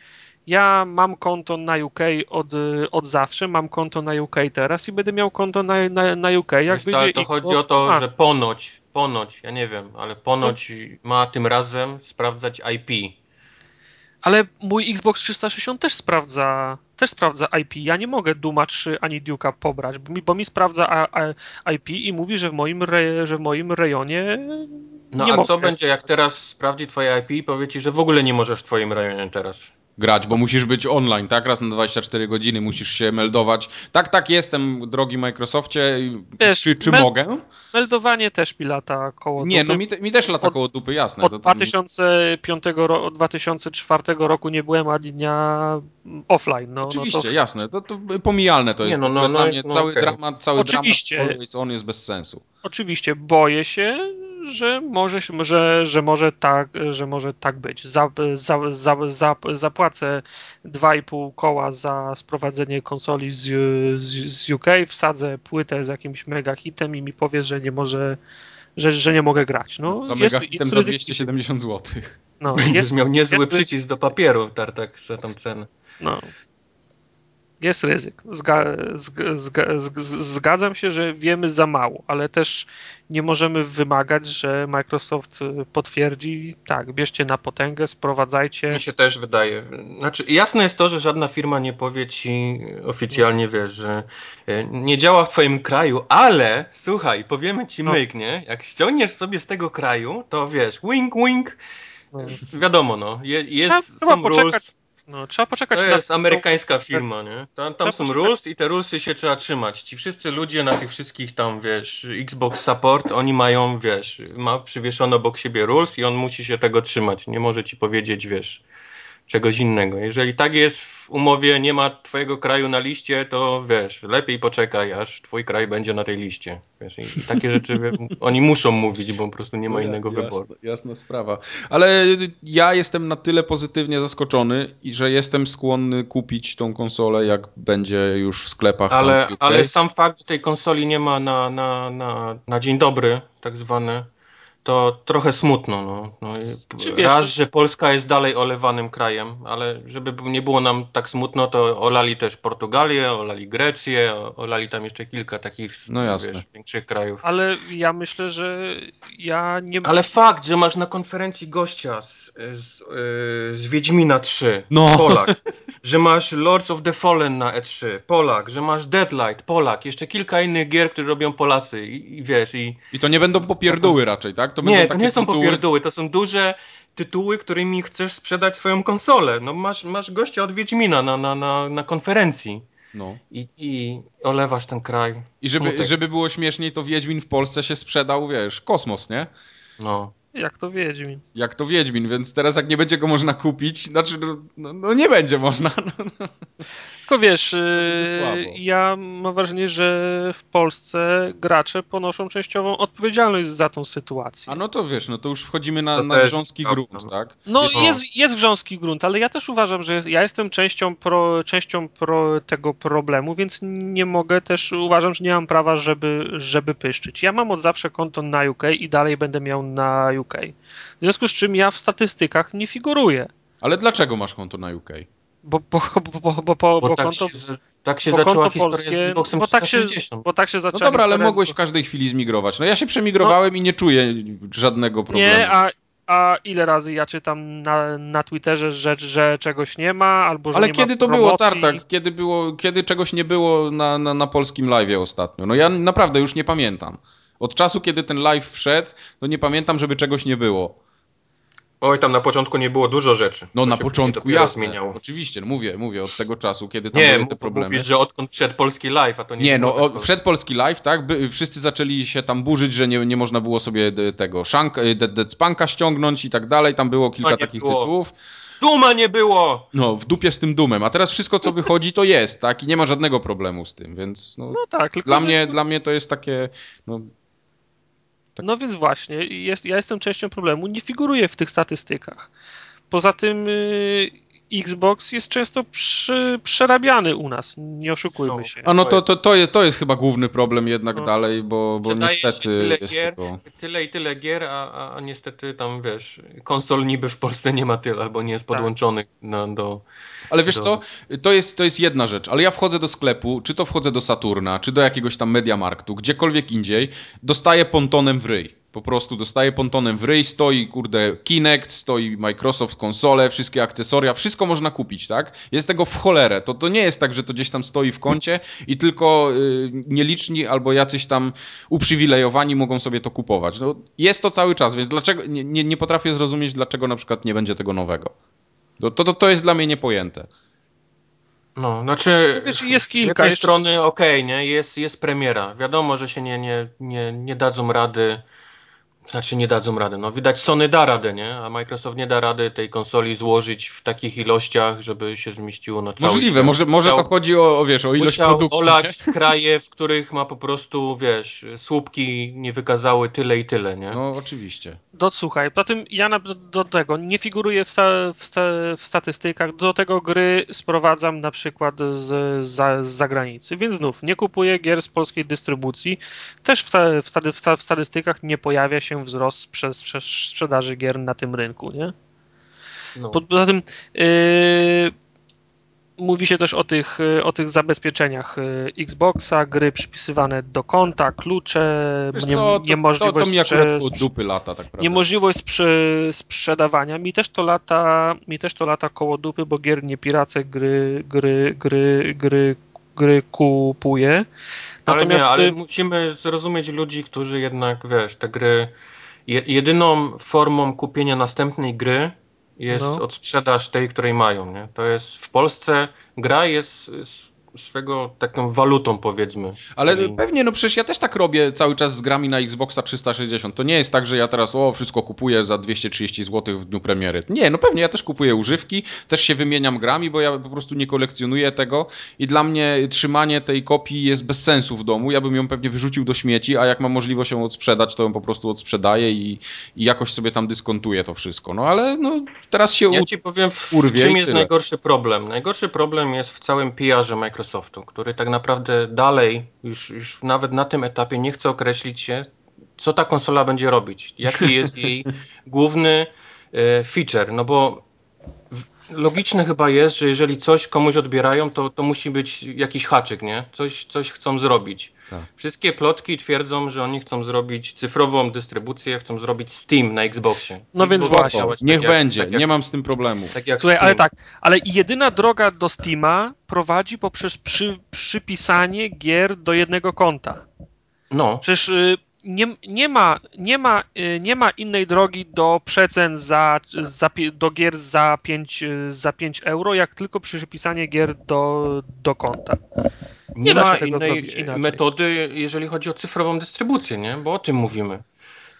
Ja mam konto na UK od, od zawsze, mam konto na UK teraz i będę miał konto na, na, na UK. Jak Wiesz, będzie to chodzi o to, że ponoć, ponoć, ja nie wiem, ale ponoć no. ma tym razem sprawdzać IP. Ale mój Xbox 360 też sprawdza, też sprawdza IP. Ja nie mogę Duma 3 ani Duke'a pobrać, bo mi, bo mi sprawdza a, a IP i mówi, że w moim, re, że w moim rejonie no nie a mogę. co będzie, jak teraz sprawdzi twoje IP i powie ci, że w ogóle nie możesz w twoim rejonie teraz? Grać, bo musisz być online, tak? Raz na 24 godziny musisz się meldować. Tak, tak, jestem, drogi Microsoftie. Wiesz, czy czy mel mogę? Meldowanie też mi lata koło Nie, no mi, te, mi, też lata od, koło dupy, jasne. Od 2005 ro, od 2004 roku nie byłem ani dnia offline. No, Oczywiście, no to... jasne. To, to pomijalne to jest. Nie, no, no, no, no, cały okay. dramat, cały Oczywiście. dramat On jest bez sensu. Oczywiście, boję się, że może, że, że może, tak, że może tak być. Za, za, za, za, zapłacę 2,5 koła za sprowadzenie konsoli z, z, z UK, wsadzę płytę z jakimś mega hitem i mi powie, że nie może że, że nie mogę grać. No, za mega hitem za 270 zł. No, jest, miał niezły jest, przycisk do papieru, tartak za tą cenę. No, jest ryzyk. Zga, zga, zga, zgadzam się, że wiemy za mało, ale też nie możemy wymagać, że Microsoft y, potwierdzi, tak, bierzcie na potęgę, sprowadzajcie. Mi się też wydaje. Znaczy, jasne jest to, że żadna firma nie powie ci oficjalnie, wiesz, że y, nie działa w twoim kraju, ale słuchaj, powiemy ci no. myk, nie? Jak ściągniesz sobie z tego kraju, to wiesz, wink, wink, no. wiadomo, no, je, jest, Trzeba są rules, no, trzeba poczekać to na... jest amerykańska firma, nie? Tam, tam są poczekać. rules i te rulesy się trzeba trzymać. Ci wszyscy ludzie na tych wszystkich tam, wiesz, Xbox Support, oni mają, wiesz, ma przywieszone obok siebie rules i on musi się tego trzymać. Nie może ci powiedzieć, wiesz, czegoś innego. Jeżeli tak jest w umowie, nie ma twojego kraju na liście, to wiesz, lepiej poczekaj, aż twój kraj będzie na tej liście. Wiesz, i, takie rzeczy wiesz, oni muszą mówić, bo po prostu nie ma no, innego jasna, wyboru. Jasna sprawa. Ale ja jestem na tyle pozytywnie zaskoczony, że jestem skłonny kupić tą konsolę, jak będzie już w sklepach. Ale, ale sam fakt, że tej konsoli nie ma na, na, na, na dzień dobry, tak zwane, to trochę smutno. No. no raz, że Polska jest dalej olewanym krajem, ale żeby nie było nam tak smutno, to olali też Portugalię, olali Grecję, olali tam jeszcze kilka takich no jasne. Wiesz, większych krajów. Ale ja myślę, że ja nie... Ale fakt, że masz na konferencji gościa z, z, yy, z Wiedźmina 3, no. Polak, że masz Lords of the Fallen na E3, Polak, że masz Deadlight, Polak, jeszcze kilka innych gier, które robią Polacy i, i wiesz... I, I to nie będą popierdóły raczej, tak? To nie, to nie są tytuły... to są duże tytuły, którymi chcesz sprzedać swoją konsolę. No masz, masz gościa od Wiedźmina na, na, na, na konferencji. No. I, I olewasz ten kraj. I żeby, żeby było śmieszniej, to Wiedźmin w Polsce się sprzedał, wiesz, kosmos, nie? No. Jak to Wiedźmin. Jak to Wiedźmin, więc teraz jak nie będzie go można kupić, znaczy no, no, no nie będzie można. Tylko wiesz, y, ja mam wrażenie, że w Polsce gracze ponoszą częściową odpowiedzialność za tą sytuację. A no to wiesz, no to już wchodzimy na, na grząski grunt, no. tak? No jest, jest, jest grząski grunt, ale ja też uważam, że jest, ja jestem częścią, pro, częścią pro tego problemu, więc nie mogę też, uważam, że nie mam prawa, żeby, żeby pyszczyć. Ja mam od zawsze konto na UK i dalej będę miał na UK. W związku z czym ja w statystykach nie figuruję. Ale dlaczego masz konto na UK? Bo, bo, bo, bo, bo, bo, bo tak konto... Się, tak się zaczęła historia polskie, z Xboxem bo tak, się, bo tak się zaczęła No dobra, ale mogłeś w każdej chwili zmigrować. No ja się przemigrowałem no, i nie czuję żadnego problemu. Nie, a, a ile razy ja czytam na, na Twitterze, że, że czegoś nie ma, albo że Ale nie kiedy ma to promocji. było, Tartak? Kiedy, było, kiedy czegoś nie było na, na, na polskim live'ie ostatnio? No ja naprawdę już nie pamiętam. Od czasu, kiedy ten live wszedł, to nie pamiętam, żeby czegoś nie było. Oj, tam na początku nie było dużo rzeczy. No na początku, jasne. Zmieniało. Oczywiście, no mówię, mówię od tego czasu, kiedy tam nie, były te problemy. Nie, mówisz, że odkąd wszedł polski live, a to nie Nie, no o, wszedł polski live, tak, by, wszyscy zaczęli się tam burzyć, że nie, nie można było sobie tego Shank, Dead, Dead Spanka ściągnąć i tak dalej, tam było kilka takich było. tytułów. Duma nie było! No, w dupie z tym dumem. A teraz wszystko, co wychodzi, to jest, tak? I nie ma żadnego problemu z tym, więc no, No tak, tylko dla, że- mnie, dla mnie to jest takie... No, Tak. No więc właśnie, jest, ja jestem częścią problemu, nie figuruję w tych statystykach. Poza tym y, Xbox jest często przy, przerabiany u nas, nie oszukujmy No. się. a no To to, jest- to, jest, to jest chyba główny problem jednak No. dalej, bo, bo niestety tyle jest gier, tego... Tyle i tyle gier, a, a, a niestety tam wiesz, konsol niby w Polsce nie ma tyle, albo nie jest Tak. podłączony no, do. Ale wiesz do- co, to jest, to jest jedna rzecz, ale ja wchodzę do sklepu, czy to wchodzę do Saturna, czy do jakiegoś tam Mediamarktu, gdziekolwiek indziej, dostaję pontonem w ryj. Po prostu dostaję pontonem w ryj, stoi kurde Kinect, stoi Microsoft konsole, wszystkie akcesoria, wszystko można kupić, tak? Jest tego w cholerę. To, to nie jest tak, że to gdzieś tam stoi w kącie i tylko y, nieliczni albo jacyś tam uprzywilejowani mogą sobie to kupować. No, jest to cały czas, więc dlaczego nie, nie, nie potrafię zrozumieć, dlaczego na przykład nie będzie tego nowego. To, to, to jest dla mnie niepojęte. No, znaczy. Wiesz, jest Z kilka. jednej Jeszcze, strony okej, nie? Jest, jest premiera. Wiadomo, że się nie, nie, nie, nie dadzą rady. Znaczy nie dadzą rady. No widać Sony da radę, nie? A Microsoft nie da rady tej konsoli złożyć w takich ilościach, żeby się zmieściło na cały Możliwe, świat. może, może Musiał- to chodzi o, o, wiesz, o ilość Musiał produkcji. olać kraje, w których ma po prostu, wiesz, słupki nie wykazały tyle i tyle, nie? No oczywiście. do, słuchaj, poza tym ja na, do tego nie figuruję w, sta, w, sta, w statystykach, do tego gry sprowadzam na przykład z, z, z zagranicy, więc znów nie kupuję gier z polskiej dystrybucji, też w, sta, w, sta, w, sta, w statystykach nie pojawia się wzrost sprze, sprze, sprzedaży gier na tym rynku, nie? No. Po- Poza tym yy, mówi się też o tych, yy, o tych zabezpieczeniach yy, Xboxa, gry przypisywane do konta, klucze, Wiesz nie, co, to, to, niemożliwość to mi akurat sprze- od dupy lata, tak prawda. Niemożliwość sprze- sprzedawania. Mi też to lata, mi też to lata koło dupy, bo gier nie piracę gry, gry, gry, gry, gry kupuję. Ale Natomiast nie, ale y, musimy zrozumieć ludzi, którzy jednak, wiesz, te gry... Je, jedyną formą kupienia następnej gry jest No. odsprzedaż tej, której mają, nie? To jest w Polsce gra jest s- swego taką walutą, powiedzmy. Ale Czyli- pewnie, no przecież ja też tak robię cały czas z grami na Xboxa 360. To nie jest tak, że ja teraz o wszystko kupuję za 230 zł w dniu premiery. Nie, no pewnie ja też kupuję używki, też się wymieniam grami, bo ja po prostu nie kolekcjonuję tego i dla mnie trzymanie tej kopii jest bez sensu w domu. Ja bym ją pewnie wyrzucił do śmieci, a jak mam możliwość ją odsprzedać, to ją po prostu odsprzedaję i, i jakoś sobie tam dyskontuję to wszystko. No ale no teraz się Ja u... ci powiem, w urwie czym jest tyle. najgorszy problem. Najgorszy problem jest w całym PR-ze Microsoftu, który tak naprawdę dalej, już, już nawet na tym etapie nie chce określić się, co ta konsola będzie robić. Jaki jest jej główny e, feature. No bo logiczne chyba jest, że jeżeli coś komuś odbierają, to, to musi być jakiś haczyk, nie? Coś, coś chcą zrobić. Tak. Wszystkie plotki twierdzą, że oni chcą zrobić cyfrową dystrybucję, chcą zrobić Steam na Xboxie. No więc Xbox ma właśnie. tak Niech jak- będzie, tak jak- nie mam z tym problemu. Tak jak Słuchaj, Steam. ale tak, ale jedyna droga do Steama prowadzi poprzez przy, przypisanie gier do jednego konta. No, Przecież y, nie, nie, ma, nie, ma, y, nie ma innej drogi do przecen za, za, do gier za 5, y, za 5 euro, jak tylko przypisanie gier do, do konta. nie, nie ma innej metody, jeżeli chodzi o cyfrową dystrybucję, nie? Bo o tym mówimy.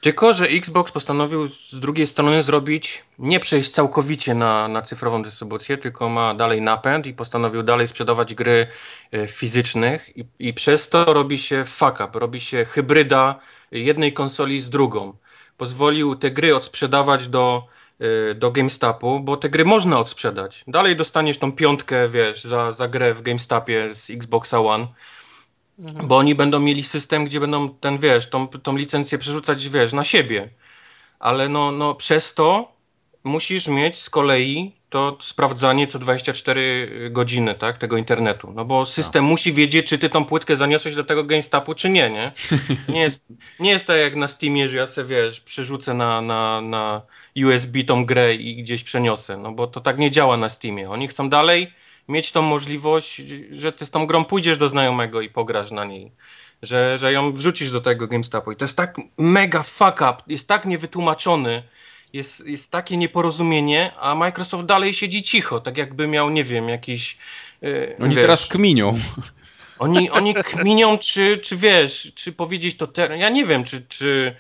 Tylko, że Xbox postanowił z drugiej strony zrobić, nie przejść całkowicie na, na cyfrową dystrybucję, tylko ma dalej napęd i postanowił dalej sprzedawać gry e, fizycznych i, i przez to robi się fuck up, robi się hybryda jednej konsoli z drugą. Pozwolił te gry odsprzedawać do, e, do GameStopu, bo te gry można odsprzedać. Dalej dostaniesz tą piątkę, wiesz, za, za grę w GameStopie z Xboxa One, bo oni będą mieli system, gdzie będą ten, wiesz, tą, tą licencję przerzucać, wiesz, na siebie. Ale no, no przez to musisz mieć z kolei to sprawdzanie co 24 godziny, tak, tego internetu. No bo system musi wiedzieć, czy ty tą płytkę zaniosłeś do tego GameStopu, czy nie, nie? Nie jest, nie jest tak jak na Steamie, że ja sobie, wiesz, przerzucę na, na, na USB tą grę i gdzieś przeniosę, no bo to tak nie działa na Steamie. Oni chcą dalej mieć tą możliwość, że ty z tą grą pójdziesz do znajomego i pograsz na niej. Że, że ją wrzucisz do tego GameStopu. I to jest tak mega fuck up, jest tak niewytłumaczony, jest, jest takie nieporozumienie, a Microsoft dalej siedzi cicho, tak jakby miał, nie wiem, jakiś... Yy, Oni wiesz, teraz kminią. oni, oni kminią, czy, czy wiesz, czy powiedzieć to teraz. Ja nie wiem, czy, czy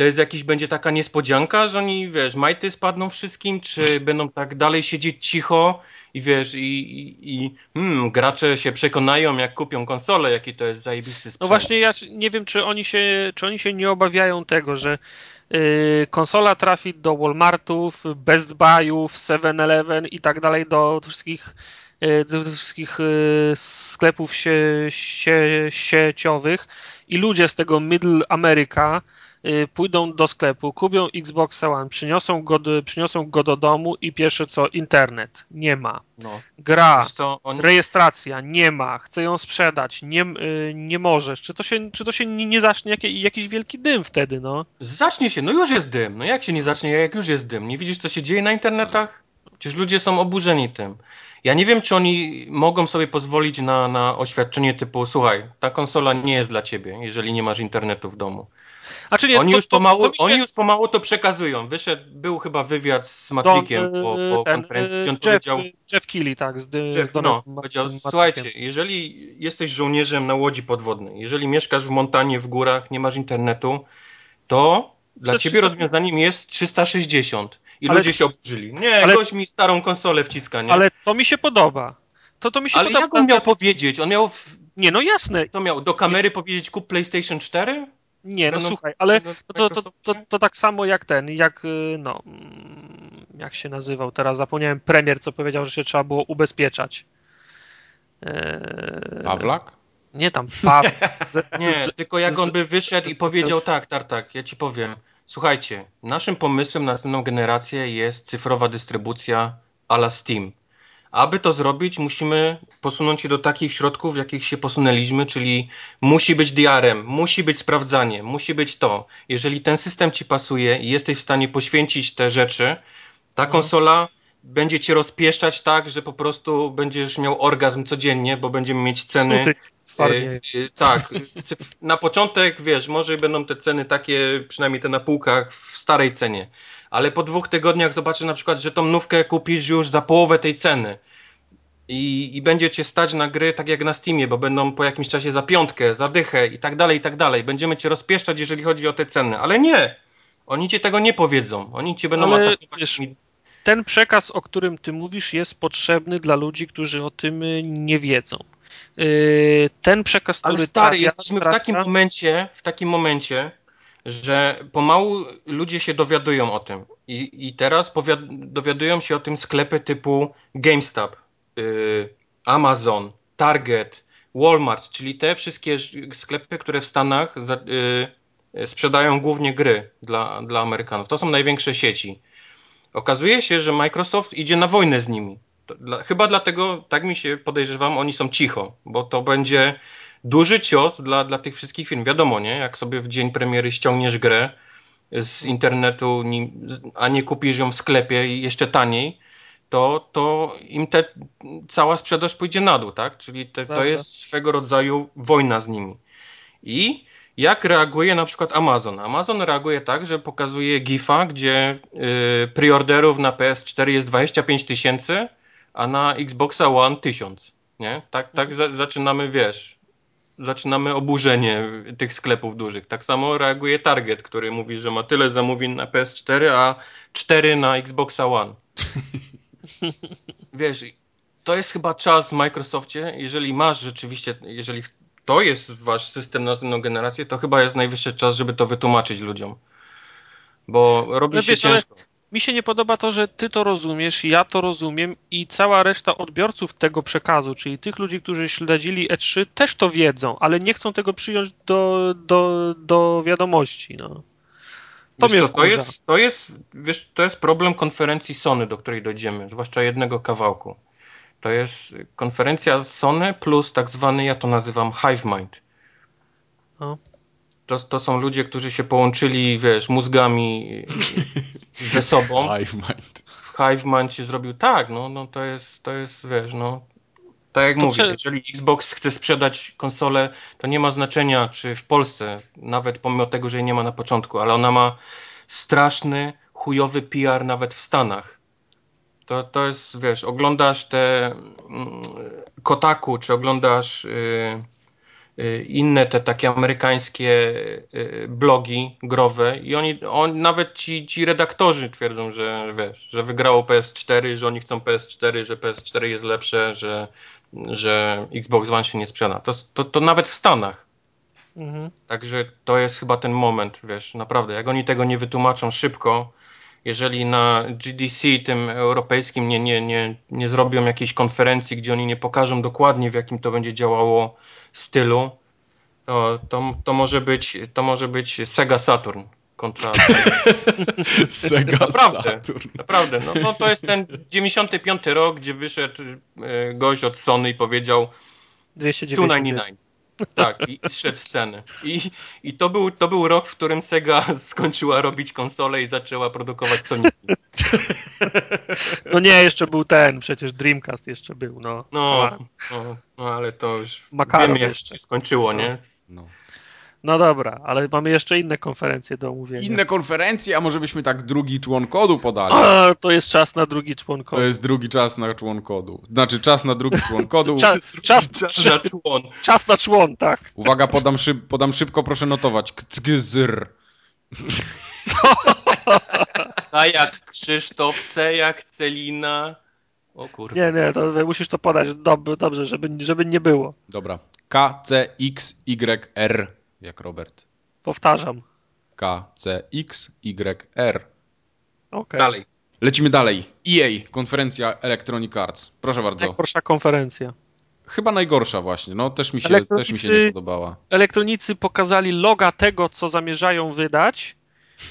to jest jakiś, będzie taka niespodzianka, że oni, wiesz, majty spadną wszystkim, czy będą tak dalej siedzieć cicho i wiesz, i, i, i hmm, gracze się przekonają, jak kupią konsolę, jaki to jest zajebisty sprzęt. No właśnie, ja nie wiem, czy oni się, czy oni się nie obawiają tego, że yy, konsola trafi do Walmartów, Best Buyów, 7-Eleven i tak dalej, do wszystkich yy, do wszystkich yy, sklepów sie, sie, sieciowych i ludzie z tego Middle America Y, pójdą do sklepu, kupią Xbox One, przyniosą go, do, przyniosą go do domu i pierwsze co, internet. Nie ma. No. Gra, oni... rejestracja, nie ma. Chcę ją sprzedać, nie, y, nie możesz. Czy to się, czy to się nie, nie zacznie jak, jakiś wielki dym wtedy, no? Zacznie się, no już jest dym. No jak się nie zacznie, jak już jest dym? Nie widzisz, co się dzieje na internetach? Przecież ludzie są oburzeni tym. Ja nie wiem, czy oni mogą sobie pozwolić na, na oświadczenie typu słuchaj, ta konsola nie jest dla ciebie, jeżeli nie masz internetu w domu. Nie, oni, to, już pomału, to, to oni już pomału to przekazują. Wyszedł, był chyba wywiad z Matrikiem po, po ten, konferencji, gdzie on Jeff, powiedział... Jeff Keighley, tak, z, Jeff, z no, powiedział, słuchajcie, jeżeli jesteś żołnierzem na łodzi podwodnej, jeżeli mieszkasz w montanie, w górach, nie masz internetu, to dla ciebie rozwiązaniem jest 360. I ale, ludzie się oburzyli. Nie, ale, gość mi starą konsolę wciska, nie? Ale to mi się podoba. To, to mi się ale podoba. jak on miał powiedzieć? On miał... W... Nie, no jasne. To miał do kamery powiedzieć kup PlayStation 4? Nie, no słuchaj, ale to, to, to, to, tak samo jak ten, jak y, no, mm, jak się nazywał teraz, zapomniałem premier, co powiedział, że się trzeba było ubezpieczać. Eee... Pawlak? Nie tam, Paweł. nie, tylko jak on by wyszedł i powiedział tak, Tartak, ja ci powiem, słuchajcie, naszym pomysłem na następną generację jest cyfrowa dystrybucja a la Steam. Aby to zrobić, musimy posunąć się do takich środków, w jakich się posunęliśmy, czyli musi być DRM, musi być sprawdzanie, musi być to. Jeżeli ten system ci pasuje i jesteś w stanie poświęcić te rzeczy, ta mhm. konsola będzie cię rozpieszczać tak, że po prostu będziesz miał orgazm codziennie, bo będziemy mieć ceny. Yy, tak, na początek wiesz, może będą te ceny takie, przynajmniej te na półkach, w starej cenie ale po dwóch tygodniach zobaczysz na przykład, że tą nówkę kupisz już za połowę tej ceny. I, I będzie cię stać na gry tak jak na Steamie, bo będą po jakimś czasie za piątkę, za dychę i tak dalej, i tak dalej. Będziemy cię rozpieszczać, jeżeli chodzi o te ceny. Ale nie! Oni ci tego nie powiedzą. Oni cię będą ale, atakować. Wiesz, ten przekaz, o którym ty mówisz, jest potrzebny dla ludzi, którzy o tym nie wiedzą. Yy, ten przekaz, który... Ale stary, jesteśmy w takim momencie, w takim momencie, że pomału ludzie się dowiadują o tym. I, i teraz dowiadują się o tym sklepy typu GameStop, yy, Amazon, Target, Walmart, czyli te wszystkie sklepy, które w Stanach yy, sprzedają głównie gry dla, dla Amerykanów. To są największe sieci. Okazuje się, że Microsoft idzie na wojnę z nimi. Dla, chyba dlatego, tak mi się podejrzewam, oni są cicho, bo to będzie duży cios dla, dla tych wszystkich firm. Wiadomo, nie? Jak sobie w dzień premiery ściągniesz grę z internetu, a nie kupisz ją w sklepie i jeszcze taniej, to, to im te, cała sprzedaż pójdzie na dół, tak? Czyli te, to jest swego rodzaju wojna z nimi. I jak reaguje na przykład Amazon? Amazon reaguje tak, że pokazuje GIFA, gdzie yy, preorderów na PS4 jest 25 tysięcy, a na Xboxa One 1000. Nie? Tak, tak za, zaczynamy, wiesz, zaczynamy oburzenie tych sklepów dużych. Tak samo reaguje Target, który mówi, że ma tyle zamówień na PS4, a 4 na Xbox One. Wiesz, to jest chyba czas w Microsoftie, jeżeli masz rzeczywiście, jeżeli to jest wasz system na następną generację, to chyba jest najwyższy czas, żeby to wytłumaczyć ludziom. Bo robi no się wiesz, ciężko. Ale mi się nie podoba to, że ty to rozumiesz, ja to rozumiem i cała reszta odbiorców tego przekazu, czyli tych ludzi, którzy śledzili E3, też to wiedzą, ale nie chcą tego przyjąć do, do, do wiadomości. No. To, wiesz, to, to, jest, to, jest, wiesz, to jest problem konferencji Sony, do której dojdziemy, zwłaszcza jednego kawałku. To jest konferencja Sony plus tak zwany, ja to nazywam Hive Mind. No to, to są ludzie, którzy się połączyli, wiesz, mózgami ze sobą. Hive Mind. Hive Mind się zrobił, tak, no, no to jest, to jest, wiesz, no, tak jak to mówię, czy... jeżeli Xbox chce sprzedać konsolę, to nie ma znaczenia, czy w Polsce, nawet pomimo tego, że jej nie ma na początku, ale ona ma straszny, chujowy PR nawet w Stanach. To, to jest, wiesz, oglądasz te mm, Kotaku, czy oglądasz... Yy, inne te takie amerykańskie y, blogi growe i oni, on, nawet ci, ci redaktorzy twierdzą, że wiesz, że wygrało PS4, że oni chcą PS4, że PS4 jest lepsze, że, że Xbox One się nie sprzeda. To, to, to nawet w Stanach. Mhm. Także to jest chyba ten moment, wiesz, naprawdę, jak oni tego nie wytłumaczą szybko, jeżeli na GDC tym europejskim nie, nie, nie, nie zrobią jakiejś konferencji, gdzie oni nie pokażą dokładnie w jakim to będzie działało stylu, to, to, to, może, być, to może być Sega Saturn kontra... Sega naprawdę, Saturn. Naprawdę, no, no to jest ten 95 rok, gdzie wyszedł e, gość od Sony i powiedział 299. Tak, i, i zszedł sceny. I, i to, był, to był rok, w którym Sega skończyła robić konsole i zaczęła produkować Sony. No nie, jeszcze był ten, przecież Dreamcast jeszcze był, no. No, no, no ale to już Makaron wiemy, jak jeszcze. się skończyło, nie? No. No dobra, ale mamy jeszcze inne konferencje do omówienia. Inne konferencje, a może byśmy tak drugi człon kodu podali? A, to jest czas na drugi człon kodu. To jest drugi czas na człon kodu. Znaczy czas na drugi człon kodu. czas, czas, czas, na człon. Czas na człon, tak. Uwaga, podam, szyb, podam szybko, proszę notować. Kcgzyr. A jak Krzysztof, C jak Celina. O kurwa. Nie, nie, to musisz to podać dobrze, żeby, żeby nie było. Dobra. K, C, X, Y, R jak Robert. Powtarzam. K, C, X, Y, R. Okay. Dalej. Lecimy dalej. EA, konferencja Electronic Arts. Proszę bardzo. Najgorsza konferencja. Chyba najgorsza właśnie, no też mi się, też mi się nie podobała. Elektronicy pokazali loga tego, co zamierzają wydać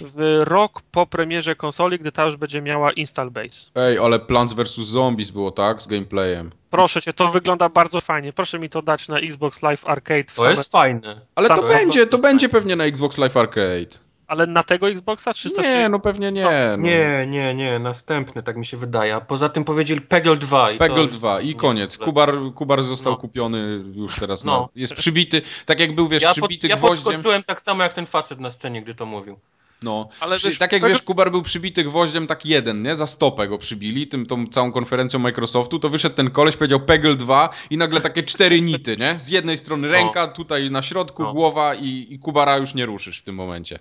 w rok po premierze konsoli, gdy ta już będzie miała install base. Ej, ale Plants vs. Zombies było, tak? Z gameplayem. Proszę cię, to wygląda bardzo fajnie. Proszę mi to dać na Xbox Live Arcade. to same... jest fajne. Ale to będzie, to będzie pewnie na Xbox Live Arcade. Ale na tego Xboxa 360? Nie, no pewnie nie. No. No. Nie, nie, nie, następny, tak mi się wydaje. A poza tym powiedzieli Peggle 2. I Peggle 2 i koniec. Kubar, Kubar został no. kupiony już teraz. No. Na, jest przybity, tak jak był, wiesz, ja przybity pod, gwoździem. Ja podskoczyłem tak samo jak ten facet na scenie, gdy to mówił. No, ale Przy, wiesz, tak jak wiesz, Kubar był przybity gwoździem tak jeden, nie? Za stopę go przybili, tym, tą całą konferencją Microsoftu, to wyszedł ten koleś, powiedział Peggle 2 i nagle takie cztery nity, nie? Z jednej strony no. ręka, no. tutaj na środku no. głowa i, i Kubara już nie ruszysz w tym momencie.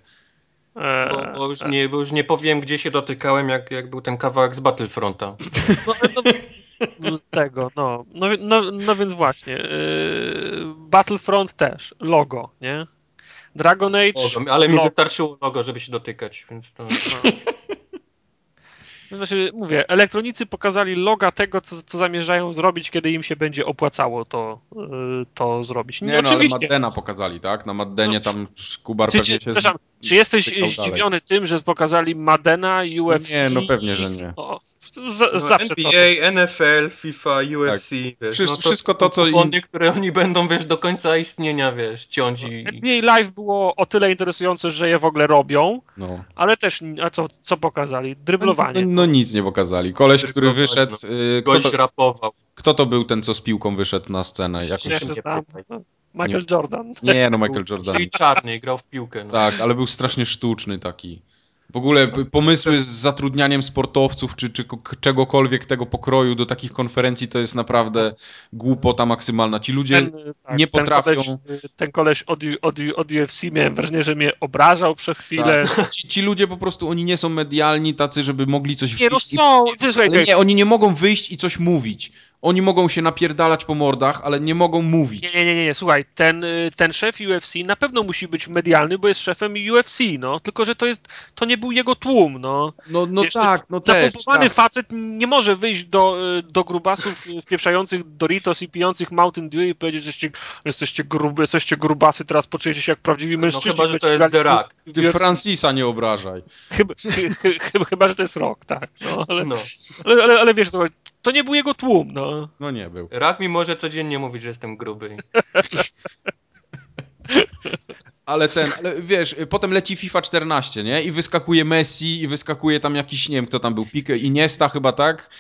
Eee, bo, bo, już nie, bo już nie powiem, gdzie się dotykałem, jak, jak był ten kawałek z Battlefronta. No, no, tego, no. No, no, no więc właśnie. Yy, Battlefront też, logo, nie? Dragon Age. Logo, ale mi wystarczyło logo, żeby się dotykać, więc to. No. Znaczy, mówię, elektronicy pokazali loga tego, co, co zamierzają zrobić, kiedy im się będzie opłacało to, yy, to zrobić. Nie, no, oczywiście. ale Maddena pokazali, tak? Na Maddenie no, tam Kubar czy, pewnie się... Przepraszam, czy jesteś zdziwiony dalej. tym, że pokazali Madena, UFC? Nie, no pewnie, że nie. O, z, no, zawsze NBA, to. NFL, FIFA, UFC, tak. wiesz, Wszystko, no to, wszystko to, co... Im... które oni będą, wiesz, do końca istnienia, wiesz, ciąć i... NBA Live było o tyle interesujące, że je w ogóle robią, no. ale też, a co, co pokazali? Dryblowanie. No, no, nic nie pokazali. Koleś, który wyszedł... Yy, Gość to, rapował. Kto to był ten, co z piłką wyszedł na scenę? Jakoś... Ja się znam. Michael nie. Jordan. Nie, no Michael Jordan. Czyli czarny, grał w piłkę. No. Tak, ale był strasznie sztuczny taki. W ogóle pomysły z zatrudnianiem sportowców czy, czy czegokolwiek tego pokroju do takich konferencji to jest naprawdę głupota maksymalna. Ci ludzie ten, tak, nie potrafią. Ten koleś, ten koleś od, od, od, UFC miałem wrażenie, że mnie obrażał przez chwilę. Tak. Ci, ci, ludzie po prostu oni nie są medialni tacy, żeby mogli coś Nie, no są. I, nie, oni nie mogą wyjść i coś mówić. Oni mogą się napierdalać po mordach, ale nie mogą mówić. Nie, nie, nie, nie. słuchaj, ten, y, ten szef UFC na pewno musi być medialny, bo jest szefem UFC, no. Tylko, że to jest, to nie był jego tłum, no. No, no Wiesz, tak, no też. Napompowany tak. facet nie może wyjść do, y, do grubasów wpieprzających Doritos i pijących Mountain Dew i powiedzieć, że jesteście, jesteście, grube, jesteście grubasy, teraz poczujecie się jak prawdziwi no, mężczyźni. No chyba, że to jest The Rock. Ty Francisa nie obrażaj. Chyba, chyba, że to jest Rock, tak. No, ale, no. Ale, ale, ale wiesz, to nie był jego tłum, no. No nie był. Rak mi może codziennie mówić, że jestem gruby. ale ten, ale wiesz, potem leci FIFA 14, nie? I wyskakuje Messi, i wyskakuje tam jakiś, nie wiem, kto tam był, Pique, Iniesta chyba, tak?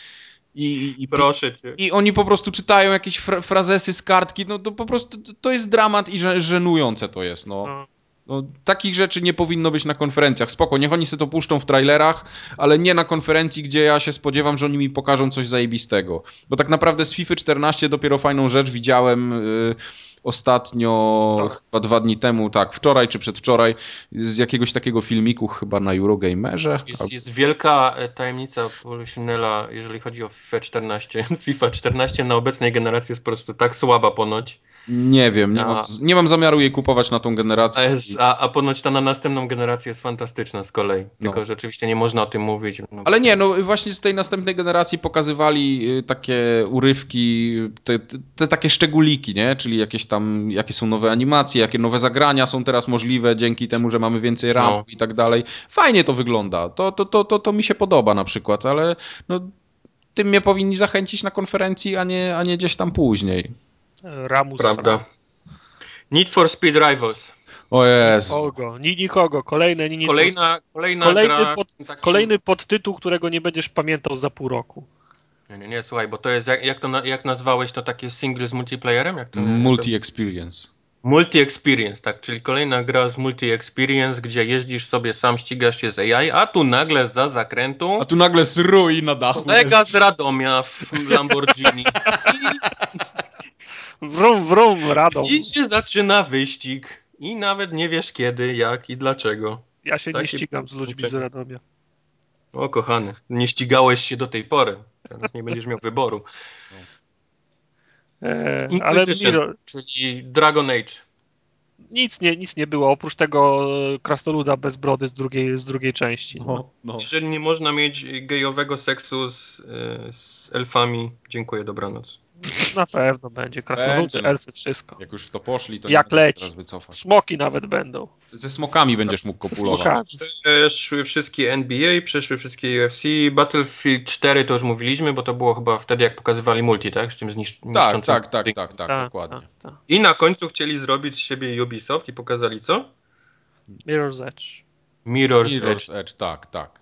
I, i, i, Proszę cię. I oni po prostu czytają jakieś fra frazesy z kartki, no to po prostu to jest dramat i żenujące to jest, no. no. No, takich rzeczy nie powinno być na konferencjach. Spoko, niech oni sobie to puszczą w trailerach, ale nie na konferencji, gdzie ja się spodziewam, że oni mi pokażą coś zajebistego. Bo tak naprawdę z FIFA 14 dopiero fajną rzecz widziałem. Yy, ostatnio, Wczoraj. chyba dwa dni temu, tak, wczoraj czy przedwczoraj, z jakiegoś takiego filmiku chyba na Eurogamerze. Jest, jest wielka e, tajemnica Poliszynela, jeżeli chodzi o FIFA 14. FIFA 14 na obecnej generacji jest po prostu tak słaba ponoć. Nie wiem, nie, A- mam, nie mam zamiaru jej kupować na tą generację. A, jest, a, a ponoć ta na następną generację jest fantastyczna z kolei. Tylko No. że oczywiście nie można o tym mówić. No, Ale nie, no właśnie z tej następnej generacji pokazywali y, takie urywki, te, te, te takie szczególiki, nie? Czyli jakieś tam, jakie są nowe animacje, jakie nowe zagrania są teraz możliwe dzięki temu, że mamy więcej RAM No. i tak dalej. Fajnie to wygląda, to, to, to, to, to mi się podoba na przykład, ale no, tym mnie powinni zachęcić na konferencji, a nie, a nie gdzieś tam później. Ramus. Prawda. Need for Speed Rivals. O Jezu. Nikogo, ni nikogo. Kolejne, ni, Kolejna, kolejna Kolejny gra... pod- taki- kolejny podtytuł, którego nie będziesz pamiętał za pół roku. Nie, nie, nie, słuchaj, bo to jest, jak, jak to jak nazwałeś to takie single z multiplayerem? Jak to, Multi-experience. Multi-experience, tak, czyli kolejna gra z multi-experience, gdzie jeździsz sobie sam, ścigasz się z AI, a tu nagle za zakrętu A tu nagle zrój na dachu. kolega z Radomia w Lamborghini Wrum, wrum, radą. i się zaczyna wyścig i nawet nie wiesz kiedy, jak i dlaczego. Ja się nie ścigam z ludźmi z Radomia. O kochany, nie ścigałeś się do tej pory, teraz nie będziesz miał wyboru. E, ale Miro, czyli Dragon Age. nic, nie, nic nie było, oprócz tego e, krasnoluda bez brody z drugiej, z drugiej części. No, no. Jeżeli nie można mieć gejowego seksu z, y, z elfami, dziękuję, dobranoc. Na pewno będzie. Krasnoludy, no. elfy, wszystko. Jak już w to poszli, to Jak leci. teraz wycofać. Smoki nawet będą. Ze smokami będziesz mógł kopulować. Przeszły wszystkie NBA, przeszły wszystkie UFC, Battlefield 4 to już mówiliśmy, bo to było chyba wtedy jak pokazywali multi, tak? Z tym znisz- Tak, niszczącym tak, tak, dźwiękiem. tak, tak, dokładnie. tak, tak. I na końcu chcieli zrobić z siebie Ubisoft i pokazali co? Mirror's Edge. Mirror's, Edge. Mirror's Edge, tak, tak.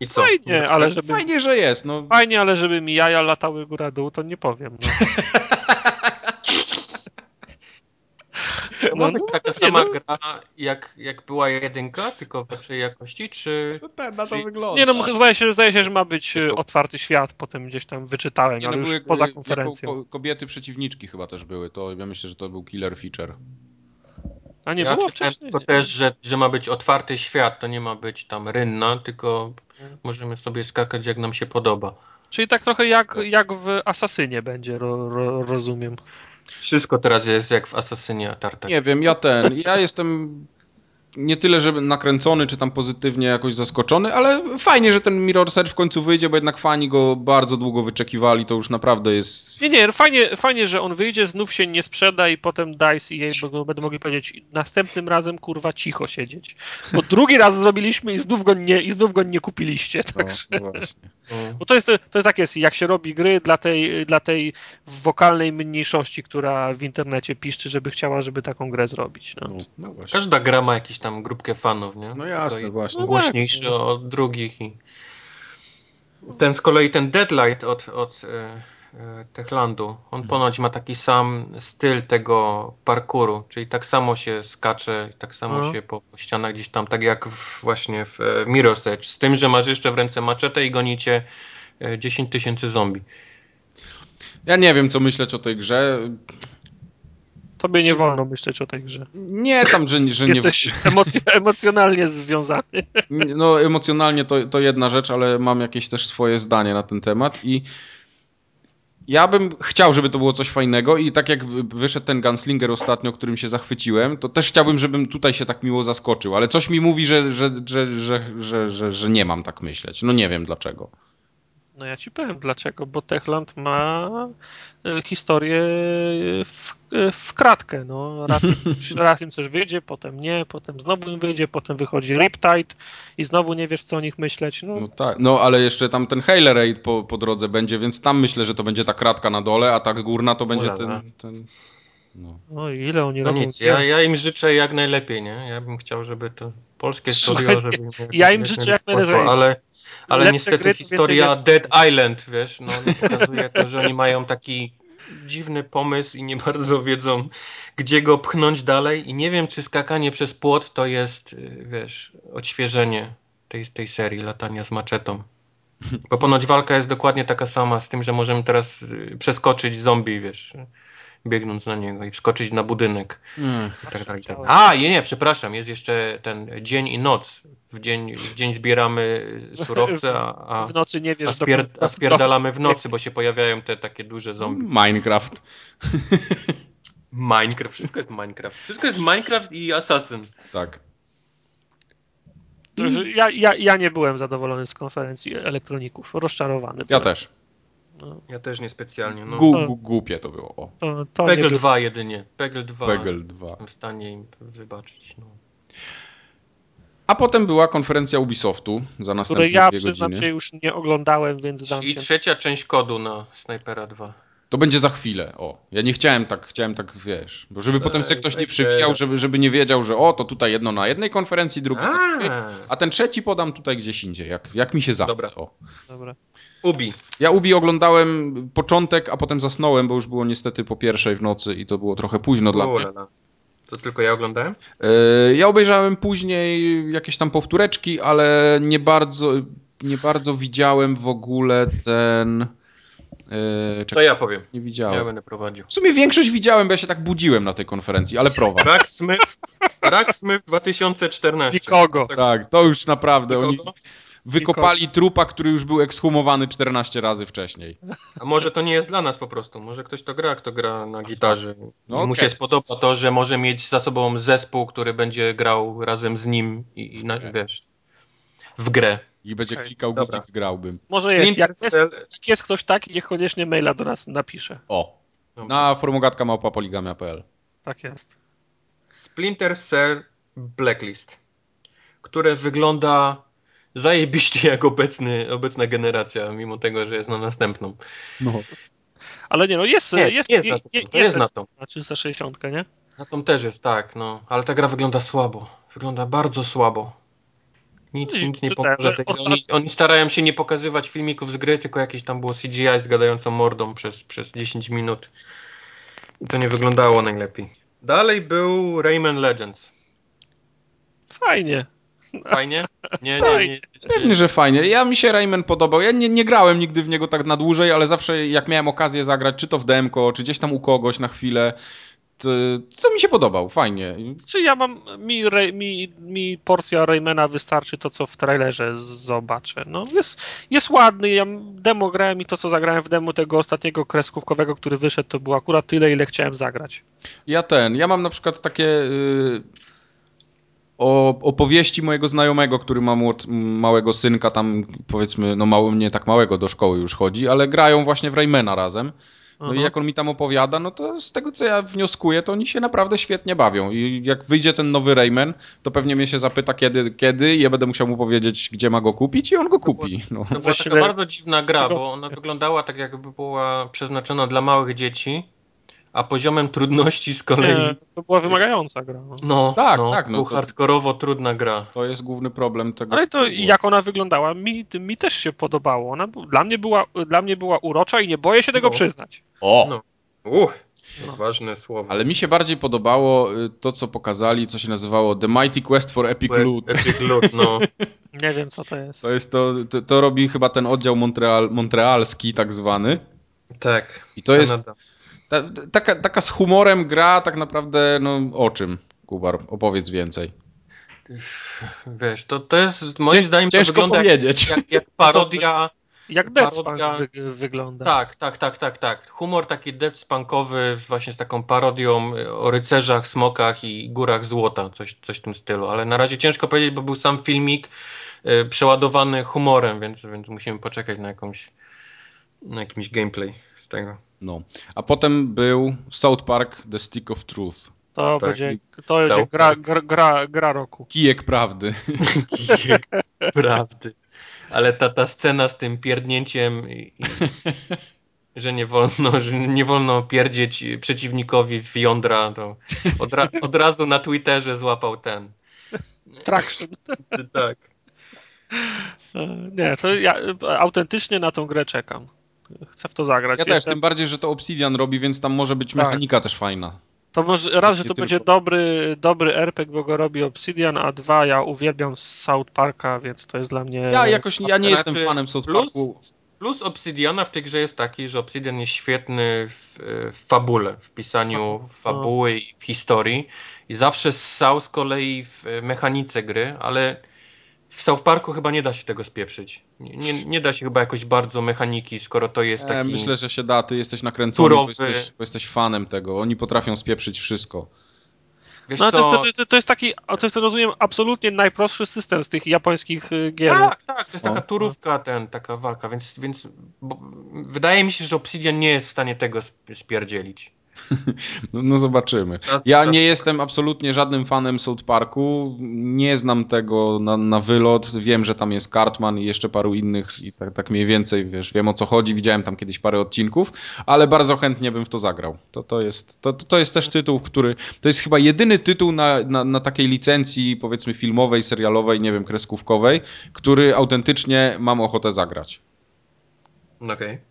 I co? Fajnie, ale żeby... Fajnie, że jest, no. Fajnie, ale żeby mi jaja latały góra-dół, to nie powiem. No. To No, no, taka nie, sama no. gra jak, jak była jedynka, tylko w lepszej jakości, czy... tak na to wygląda. Nie no, zdaje się, zdaje się, że ma być e, otwarty świat, potem gdzieś tam wyczytałem, Nie, ale no, już były, poza y, konferencją. Jako, ko, kobiety przeciwniczki chyba też były. To ja myślę, że to był killer feature. A nie ja było wcześniej? Nie. też, że, że ma być otwarty świat, to nie ma być tam rynna, tylko możemy sobie skakać jak nam się podoba. Czyli tak trochę jak, jak w Asasynie będzie, ro, ro, rozumiem. Wszystko teraz jest jak w Asasynie Tartak. Nie wiem, ja ten, ja jestem nie tyle, żeby nakręcony, czy tam pozytywnie jakoś zaskoczony, ale fajnie, że ten Mirror's Edge w końcu wyjdzie, bo jednak fani go bardzo długo wyczekiwali, to już naprawdę jest... Nie, nie, fajnie, fajnie, że on wyjdzie, znów się nie sprzeda i potem DICE i jej będą, mogli powiedzieć następnym razem kurwa cicho siedzieć. Bo drugi raz zrobiliśmy i znów go nie, i znów go nie kupiliście. No, Także, no. No. bo to jest, to jest tak jest, jak się robi gry dla tej, dla tej wokalnej mniejszości, która w internecie piszczy, żeby chciała, żeby taką grę zrobić. No. No, no. Każda gra ma jakąś tam grupkę fanów, nie? No jasne, właśnie. No Głośniejszy tak. od drugich. I... Ten z kolei ten Deadlight od, od e, e, Techlandu, Mhm. on ponoć ma taki sam styl tego parkouru, czyli tak samo się skacze, i tak samo No. się po, po ścianach gdzieś tam, tak jak w, właśnie w e, Mirror's Edge, z tym, że masz jeszcze w ręce maczetę i gonicie e, 10 tysięcy zombie. Ja nie wiem, co myśleć o tej grze. Tobie nie wolno myśleć o tej grze. Nie tam, że, że nie... Jesteś emoc- emocjonalnie związany. No, emocjonalnie to, to jedna rzecz, ale mam jakieś też swoje zdanie na ten temat i ja bym chciał, żeby to było coś fajnego i tak jak wyszedł ten Gunslinger ostatnio, którym się zachwyciłem, to też chciałbym, żebym tutaj się tak miło zaskoczył, ale coś mi mówi, że, że, że, że, że, że, że nie mam tak myśleć. No nie wiem dlaczego. No ja ci powiem dlaczego, bo Techland ma e, historię w, e, w kratkę. No. Raz, im coś, raz im coś wyjdzie, potem nie, potem znowu im wyjdzie, potem wychodzi Riptide i znowu nie wiesz co o nich myśleć. No, No tak, no ale jeszcze tam ten Hail Raid po, po drodze będzie, więc tam myślę, że to będzie ta kratka na dole, a ta górna to będzie ten... ten... No. no i ile oni No robią? nic, ja, ja im życzę jak najlepiej, nie? Ja bym chciał, żeby to polskie studio, żeby... ja im życzę jak najlepiej. Ale, ale Lepsze niestety gry to historia Dead Island, wiesz, no ona pokazuje to, że oni mają taki dziwny pomysł i nie bardzo wiedzą, gdzie go pchnąć dalej i nie wiem, czy skakanie przez płot to jest, y, wiesz, odświeżenie tej, tej serii latania z maczetą. Bo ponoć walka jest dokładnie taka sama, z tym, że możemy teraz y, przeskoczyć zombie, wiesz, biegnąc na niego i wskoczyć na budynek. I tak dalej. chciałem. A, nie, nie, przepraszam, jest jeszcze ten dzień i noc. W dzień, w dzień zbieramy surowce, a, a, W nocy nie a, wiesz, spier, dokąd- a spierdalamy w nocy, bo się pojawiają te takie duże zombie. Minecraft. Minecraft, wszystko jest Minecraft. Wszystko jest Minecraft i Assassin. Tak. Ja, ja, ja nie byłem zadowolony z konferencji elektroników. Rozczarowany. Ja też. Ja też niespecjalnie. No. Gu, gu, głupie to było. O, To, to był- 2 jedynie. Peggle 2. Peggle 2. Jestem w stanie im wybaczyć. No. A potem była konferencja Ubisoftu za następne której ja dwie przyznam się już nie oglądałem, więc dam I się... trzecia część kodu na Snipera 2. To będzie za chwilę. O, ja nie chciałem tak, chciałem tak, wiesz, bo żeby potem sobie ktoś nie przywijał, żeby, żeby nie wiedział, że o, to tutaj jedno na jednej konferencji, drugie na A, drugiej, a ten trzeci podam tutaj gdzieś indziej, jak, jak mi się zachce. Dobra. O. Dobra. Ubi. Ja Ubi oglądałem początek, a potem zasnąłem, bo już było niestety po pierwszej w nocy i to było trochę późno dla mnie. To tylko ja oglądałem? E, Ja obejrzałem później jakieś tam powtóreczki, ale nie bardzo, nie bardzo widziałem w ogóle ten... e, To ja powiem. nie Ja widziałem. będę prowadził. W sumie większość widziałem, bo ja się tak budziłem na tej konferencji, ale prowadzę. Rack Smith, Rack Smith 2014. Nikogo. Tak, to już naprawdę. Oni nikogo? Wykopali trupa, który już był ekshumowany 14 razy wcześniej. A może to nie jest dla nas po prostu. Może ktoś to gra, kto gra na gitarze. No I mu się spodoba to, że może mieć za sobą zespół, który będzie grał razem z nim i, i na, wiesz, w grę. I będzie Okej, klikał dobra. guzik, grałbym. Może jest. Jak jest, jak jest ktoś taki, niech koniecznie maila do nas napisze. O, Dobrze. na formogatka małpa poligamia.pl. Tak jest. Splinter Cell Blacklist, które wygląda zajebiście jak obecny, obecna generacja, mimo tego, że jest na następną. No. Ale nie, no jest, Nie, jest, jest, na następną, to jest na tą. na 360, nie? Na tą też jest, tak, no. Ale ta gra wygląda słabo. Wygląda bardzo słabo. Nic, I nic nie czytałem, pomoże. że tej grze. ostat- Oni, oni starają się nie pokazywać filmików z gry, tylko jakieś tam było CGI z gadającą mordą przez, przez 10 minut. I to nie wyglądało najlepiej. Dalej był Rayman Legends. Fajnie. Fajnie? Nie, nie, nie. Pewnie, że fajnie. Ja mi się Rayman podobał. Ja nie, nie grałem nigdy w niego tak na dłużej, ale zawsze jak miałem okazję zagrać, czy to w demko, czy gdzieś tam u kogoś na chwilę, to, to mi się podobał. Fajnie. Czy ja mam, mi, mi, mi porcja Raymana wystarczy to, co w trailerze zobaczę. No, jest, jest ładny, ja demo grałem i to, co zagrałem w demo tego ostatniego kreskówkowego, który wyszedł, to było akurat tyle, ile chciałem zagrać. Ja ten, ja mam na przykład takie y, o, opowieści mojego znajomego, który ma młod, małego synka, tam powiedzmy, no mały, nie tak małego, do szkoły już chodzi, ale grają właśnie w Raymana razem. No i Aha. jak on mi tam opowiada, no to z tego co ja wnioskuję, to oni się naprawdę świetnie bawią. I jak wyjdzie ten nowy Rayman, to pewnie mnie się zapyta kiedy, kiedy i ja będę musiał mu powiedzieć, gdzie ma go kupić i on go kupi. No. To była taka bardzo dziwna gra, bo ona wyglądała tak, jakby była przeznaczona dla małych dzieci, a poziomem trudności z kolei. Nie, to była wymagająca gra. No. No, Tak, no, tak, no był to- hardkorowo trudna gra. To jest główny problem tego. Ale to jak ona wyglądała, mi, mi też się podobało. Ona, dla, mnie była, dla mnie była urocza i nie boję się tego No. przyznać. O! No. Uch, No. ważne słowo. Ale mi się bardziej podobało y, to, co pokazali, co się nazywało The Mighty Quest for Epic Quest- Loot. Epic Loot, no. Nie wiem, co to jest. To jest to, to, to robi chyba ten oddział Montreal, montrealski tak zwany. Tak. I to jest Kanada. Ta, taka, taka z humorem gra tak naprawdę, no o czym, Kubar? Opowiedz więcej. Wiesz, to, to jest, moim Cię- zdaniem to ciężko wygląda jak, powiedzieć. jak, jak parodia. Jak Deathpunk wy, wygląda. Tak, tak, tak, tak, tak. Humor taki deathpunkowy właśnie z taką parodią o rycerzach, smokach i górach złota, coś, coś w tym stylu. Ale na razie ciężko powiedzieć, bo był sam filmik y, przeładowany humorem, więc, więc musimy poczekać na jakąś na jakiś gameplay tego. No. A potem był South Park The Stick of Truth. To Tak, będzie, to będzie gra, gra, gra, gra roku. Kijek prawdy. Kijek prawdy. Ale ta, ta scena z tym pierdnięciem i, i, że nie wolno, że nie wolno pierdzieć przeciwnikowi w jądra, to od, ra, od razu na Twitterze złapał ten. Traction. Tak. Nie, to ja autentycznie na tą grę czekam. Chcę w to zagrać. Ja też, Jestem- tym bardziej, że to Obsidian robi, więc tam może być Tak. mechanika też fajna. To może raz, że to tylko. będzie dobry, dobry RPG, bo go robi Obsidian, a dwa, ja uwielbiam South Parka, więc to jest dla mnie... Ja jakoś, ja nie Znaczy, jestem fanem South plus, Parku. Plus Obsidiana w tej grze jest taki, że Obsidian jest świetny w, w fabule, w pisaniu fabuły i w historii i zawsze ssał z kolei w mechanice gry, ale w South Parku chyba nie da się tego spieprzyć. Nie, nie, nie da się chyba jakoś bardzo mechaniki, skoro to jest taki... E, myślę, że się da, ty jesteś nakręcony, bo jesteś, bo jesteś fanem tego. Oni potrafią spieprzyć wszystko. Wiesz no, to, to, to, jest taki, to jest, rozumiem, absolutnie najprostszy system z tych japońskich y, gier. Tak, tak, to jest taka o, turówka, ten, taka walka, więc, więc wydaje mi się, że Obsidian nie jest w stanie tego spierdzielić. No, no, zobaczymy. Ja nie jestem absolutnie żadnym fanem South Parku. Nie znam tego na, na wylot. Wiem, że tam jest Cartman i jeszcze paru innych i tak, tak mniej więcej, wiesz, wiem o co chodzi. Widziałem tam kiedyś parę odcinków, ale bardzo chętnie bym w to zagrał. To, to, jest, to, to jest też tytuł, który... To jest chyba jedyny tytuł na, na, na takiej licencji, powiedzmy filmowej, serialowej, nie wiem, kreskówkowej, który autentycznie mam ochotę zagrać. Okej. Okay.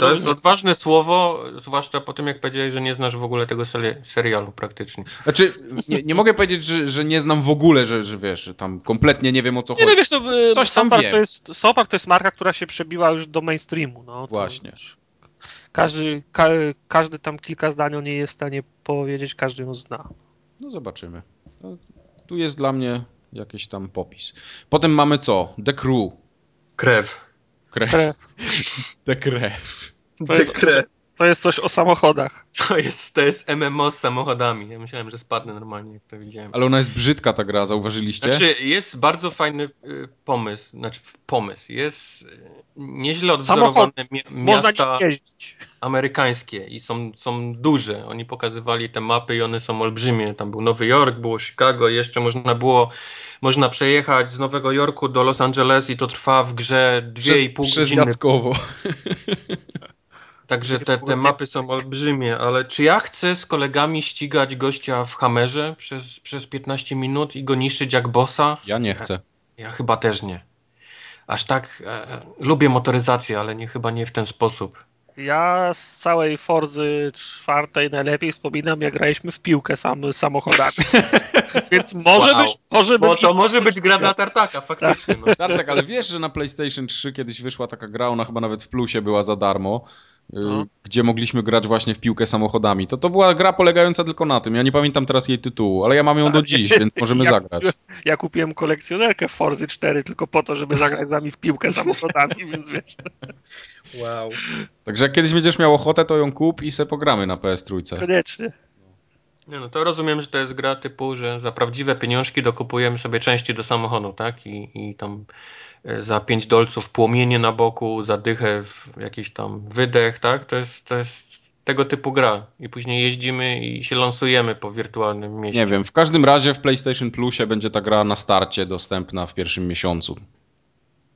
To jest odważne słowo, zwłaszcza po tym, jak powiedziałeś, że nie znasz w ogóle tego serialu praktycznie. Znaczy, nie, nie mogę powiedzieć, że, że nie znam w ogóle, że, że wiesz, że tam kompletnie nie wiem o co nie, chodzi. Nie, wiesz, to, Coś tam wiem. To jest, Sopar to jest marka, która się przebiła już do mainstreamu. No, Właśnie. Każdy, ka, każdy tam kilka zdań o niej jest w stanie powiedzieć, każdy ją zna. No zobaczymy. No, tu jest dla mnie jakiś tam popis. Potem mamy co? The Crew. Krew. Krew. krew. Te krew. To jest, krew. To jest coś o samochodach. To jest, to jest MMO z samochodami. Ja myślałem, że spadnę normalnie, jak to widziałem. Ale ona jest brzydka ta gra, zauważyliście? Znaczy, jest bardzo fajny y, pomysł. Znaczy, pomysł. Jest y, nieźle odwzorowane mi miasta amerykańskie i są, są duże. Oni pokazywali te mapy i one są olbrzymie. Tam był Nowy Jork, było Chicago, jeszcze można było można przejechać z Nowego Jorku do Los Angeles i to trwa w grze 2,5 godziny. Przez Także te, te mapy są olbrzymie, ale czy ja chcę z kolegami ścigać gościa w Hamerze przez, przez 15 minut i go niszczyć jak bossa? Ja nie chcę. Ja, ja chyba też nie. Aż tak e, lubię motoryzację, ale nie, chyba nie w ten sposób. Ja z całej Forzy czwartej najlepiej wspominam, jak graliśmy w piłkę sam, samochodami. Więc może wow. być... Może Bo to może być gra dla Tartaka, faktycznie. No. Tartak, ale wiesz, że na PlayStation 3 kiedyś wyszła taka gra, ona chyba nawet w plusie była za darmo, no. gdzie mogliśmy grać właśnie w piłkę samochodami. To to była gra polegająca tylko na tym. Ja nie pamiętam teraz jej tytułu, ale ja mam ją do dziś, więc możemy ja zagrać. Kupiłem, ja kupiłem kolekcjonerkę Forzy 4 tylko po to, żeby zagrać z nami w piłkę samochodami, więc wiesz... Wow. Także jak kiedyś będziesz miał ochotę, to ją kup i se pogramy na PS3. Koniecznie. Nie no to rozumiem, że to jest gra typu, że za prawdziwe pieniążki dokupujemy sobie części do samochodu, tak? I, i tam e, za 5 dolców płomienie na boku, za dychę jakiś tam wydech, tak? To jest, to jest tego typu gra. I później jeździmy i się lansujemy po wirtualnym mieście. Nie wiem, w każdym razie w PlayStation Plusie będzie ta gra na starcie dostępna w pierwszym miesiącu.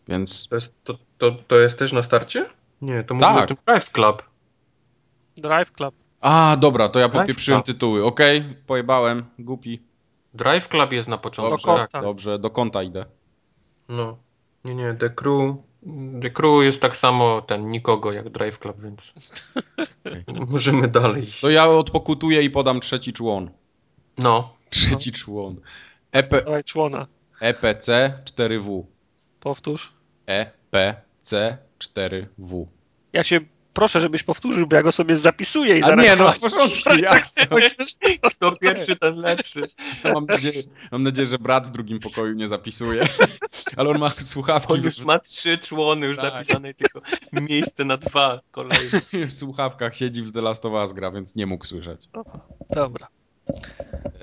Więc... To jest, to, to, to jest też na starcie? Nie, to tak. mówię o tym Drive Club. Drive Club. A, dobra, to ja popieprzyłem tytuły. Okej, okay, pojebałem, głupi. Drive Club jest na początku. Dobrze, tak. dobrze, do konta idę. No, nie, nie, The Crew, The Crew jest tak samo ten nikogo jak Drive Club, więc okay. możemy dalej. To ja odpokutuję i podam trzeci człon. No. Trzeci no. człon. EP... Dawaj człona. EPC 4W. Powtórz. EPC 4W. Ja się proszę, żebyś powtórzył, bo ja go sobie zapisuję i A zaraz... nie, no w porządku, jasne. Kto pierwszy, ten lepszy. Mam nadzieję, mam nadzieję, że brat w drugim pokoju nie zapisuje, ale on ma słuchawki. On już ma trzy człony już tak. zapisane, tylko miejsce na dwa kolejne. W słuchawkach siedzi w The Last of Us gra, więc nie mógł słyszeć. Dobra.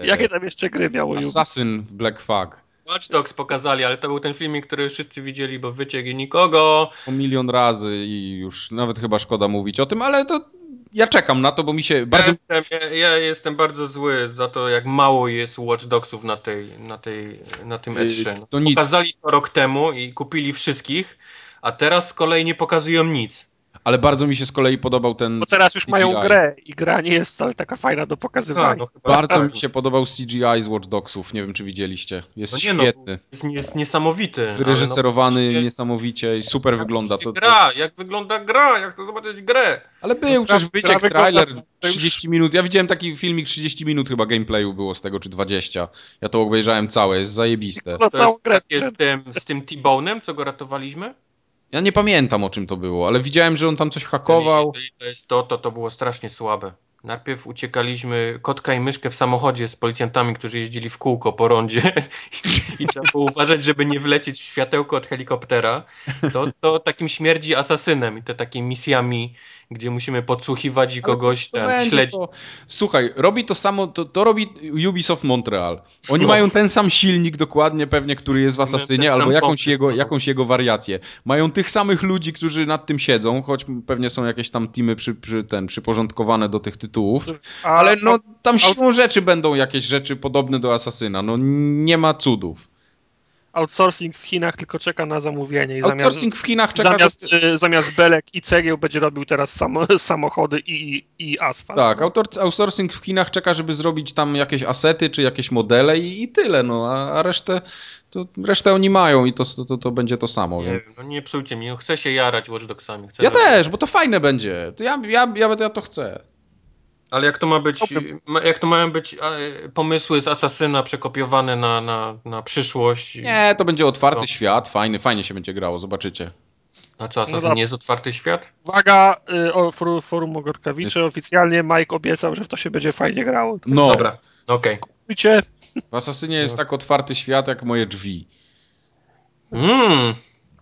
Jakie tam jeszcze gry miało? Assassin Black Flag. Watch Dogs pokazali, ale to był ten filmik, który wszyscy widzieli, bo wyciek i nikogo. O milion razy i już nawet chyba szkoda mówić o tym, ale to ja czekam na to, bo mi się bardzo... Ja jestem, ja, ja jestem bardzo zły za to, jak mało jest Watch Dogsów na, tej, na, tej, na tym E3. To Pokazali to rok temu i kupili wszystkich, a teraz z kolei nie pokazują nic. Ale bardzo mi się z kolei podobał ten. Bo teraz już CGI. mają grę i gra nie jest wcale taka fajna do pokazywania. Tak, no bardzo tak. mi się podobał CGI z Watch Dogsów. Nie wiem, czy widzieliście. Jest no nie, no, świetny. No, jest, jest niesamowity. Wyreżyserowany no, niesamowicie i super jak wygląda. To, gra, jak wygląda gra, jak to zobaczyć grę. Ale był przecież wyciek, trailer 30 minut. Ja widziałem taki filmik 30 minut chyba gameplayu było z tego, czy 20. Ja to obejrzałem całe, jest zajebiste. To jest takie z tym, z tym T-Bone'em, co go ratowaliśmy? Ja nie pamiętam o czym to było, ale widziałem, że on tam coś hakował. Jeżeli, to jest to, to to było strasznie słabe. Najpierw uciekaliśmy kotka i myszkę w samochodzie z policjantami, którzy jeździli w kółko po rondzie i trzeba było uważać, żeby nie wlecieć w światełko od helikoptera. To, to takim śmierdzi asasynem i te takimi misjami, gdzie musimy podsłuchiwać i kogoś tam śledzić. To, słuchaj, robi to samo, to, to robi Ubisoft Montreal. Oni No. mają ten sam silnik dokładnie pewnie, który jest w Asasynie, albo jakąś jego, no. jakąś jego wariację. Mają tych samych ludzi, którzy nad tym siedzą, choć pewnie są jakieś tam teamy przy, przy, ten, przyporządkowane do tych tytułów. Ale no tam siłą rzeczy będą jakieś rzeczy podobne do Asasyna. No nie ma cudów. Outsourcing w Chinach tylko czeka na zamówienie i Outsourcing w Chinach czeka, zamiast, że... zamiast, y, zamiast belek i cegieł będzie robił teraz samo, samochody i, i asfalt. Tak, autor, outsourcing w Chinach czeka, żeby zrobić tam jakieś asety czy jakieś modele i, i tyle, no, a, a resztę, to, resztę oni mają i to, to, to będzie to samo. Nie, Więc... no nie psujcie mi, no chcę się jarać Watch Dogsami. Chcę Ja żeby- też, bo to fajne będzie. To ja, ja, ja, ja to chcę. Ale jak to ma być, jak to mają być pomysły z Asasyna przekopiowane na, na, na przyszłość? Nie, to będzie otwarty No. świat, fajny, fajnie się będzie grało, zobaczycie. A co, Asasyn No nie jest otwarty świat? Uwaga, y, o, forum, forum Ogorkawiczy, Jest- oficjalnie Mike obiecał, że w to się będzie fajnie grało. No, Dobra, okej. Kupujcie, w Asasynie jest No. tak otwarty świat jak moje drzwi. Mm,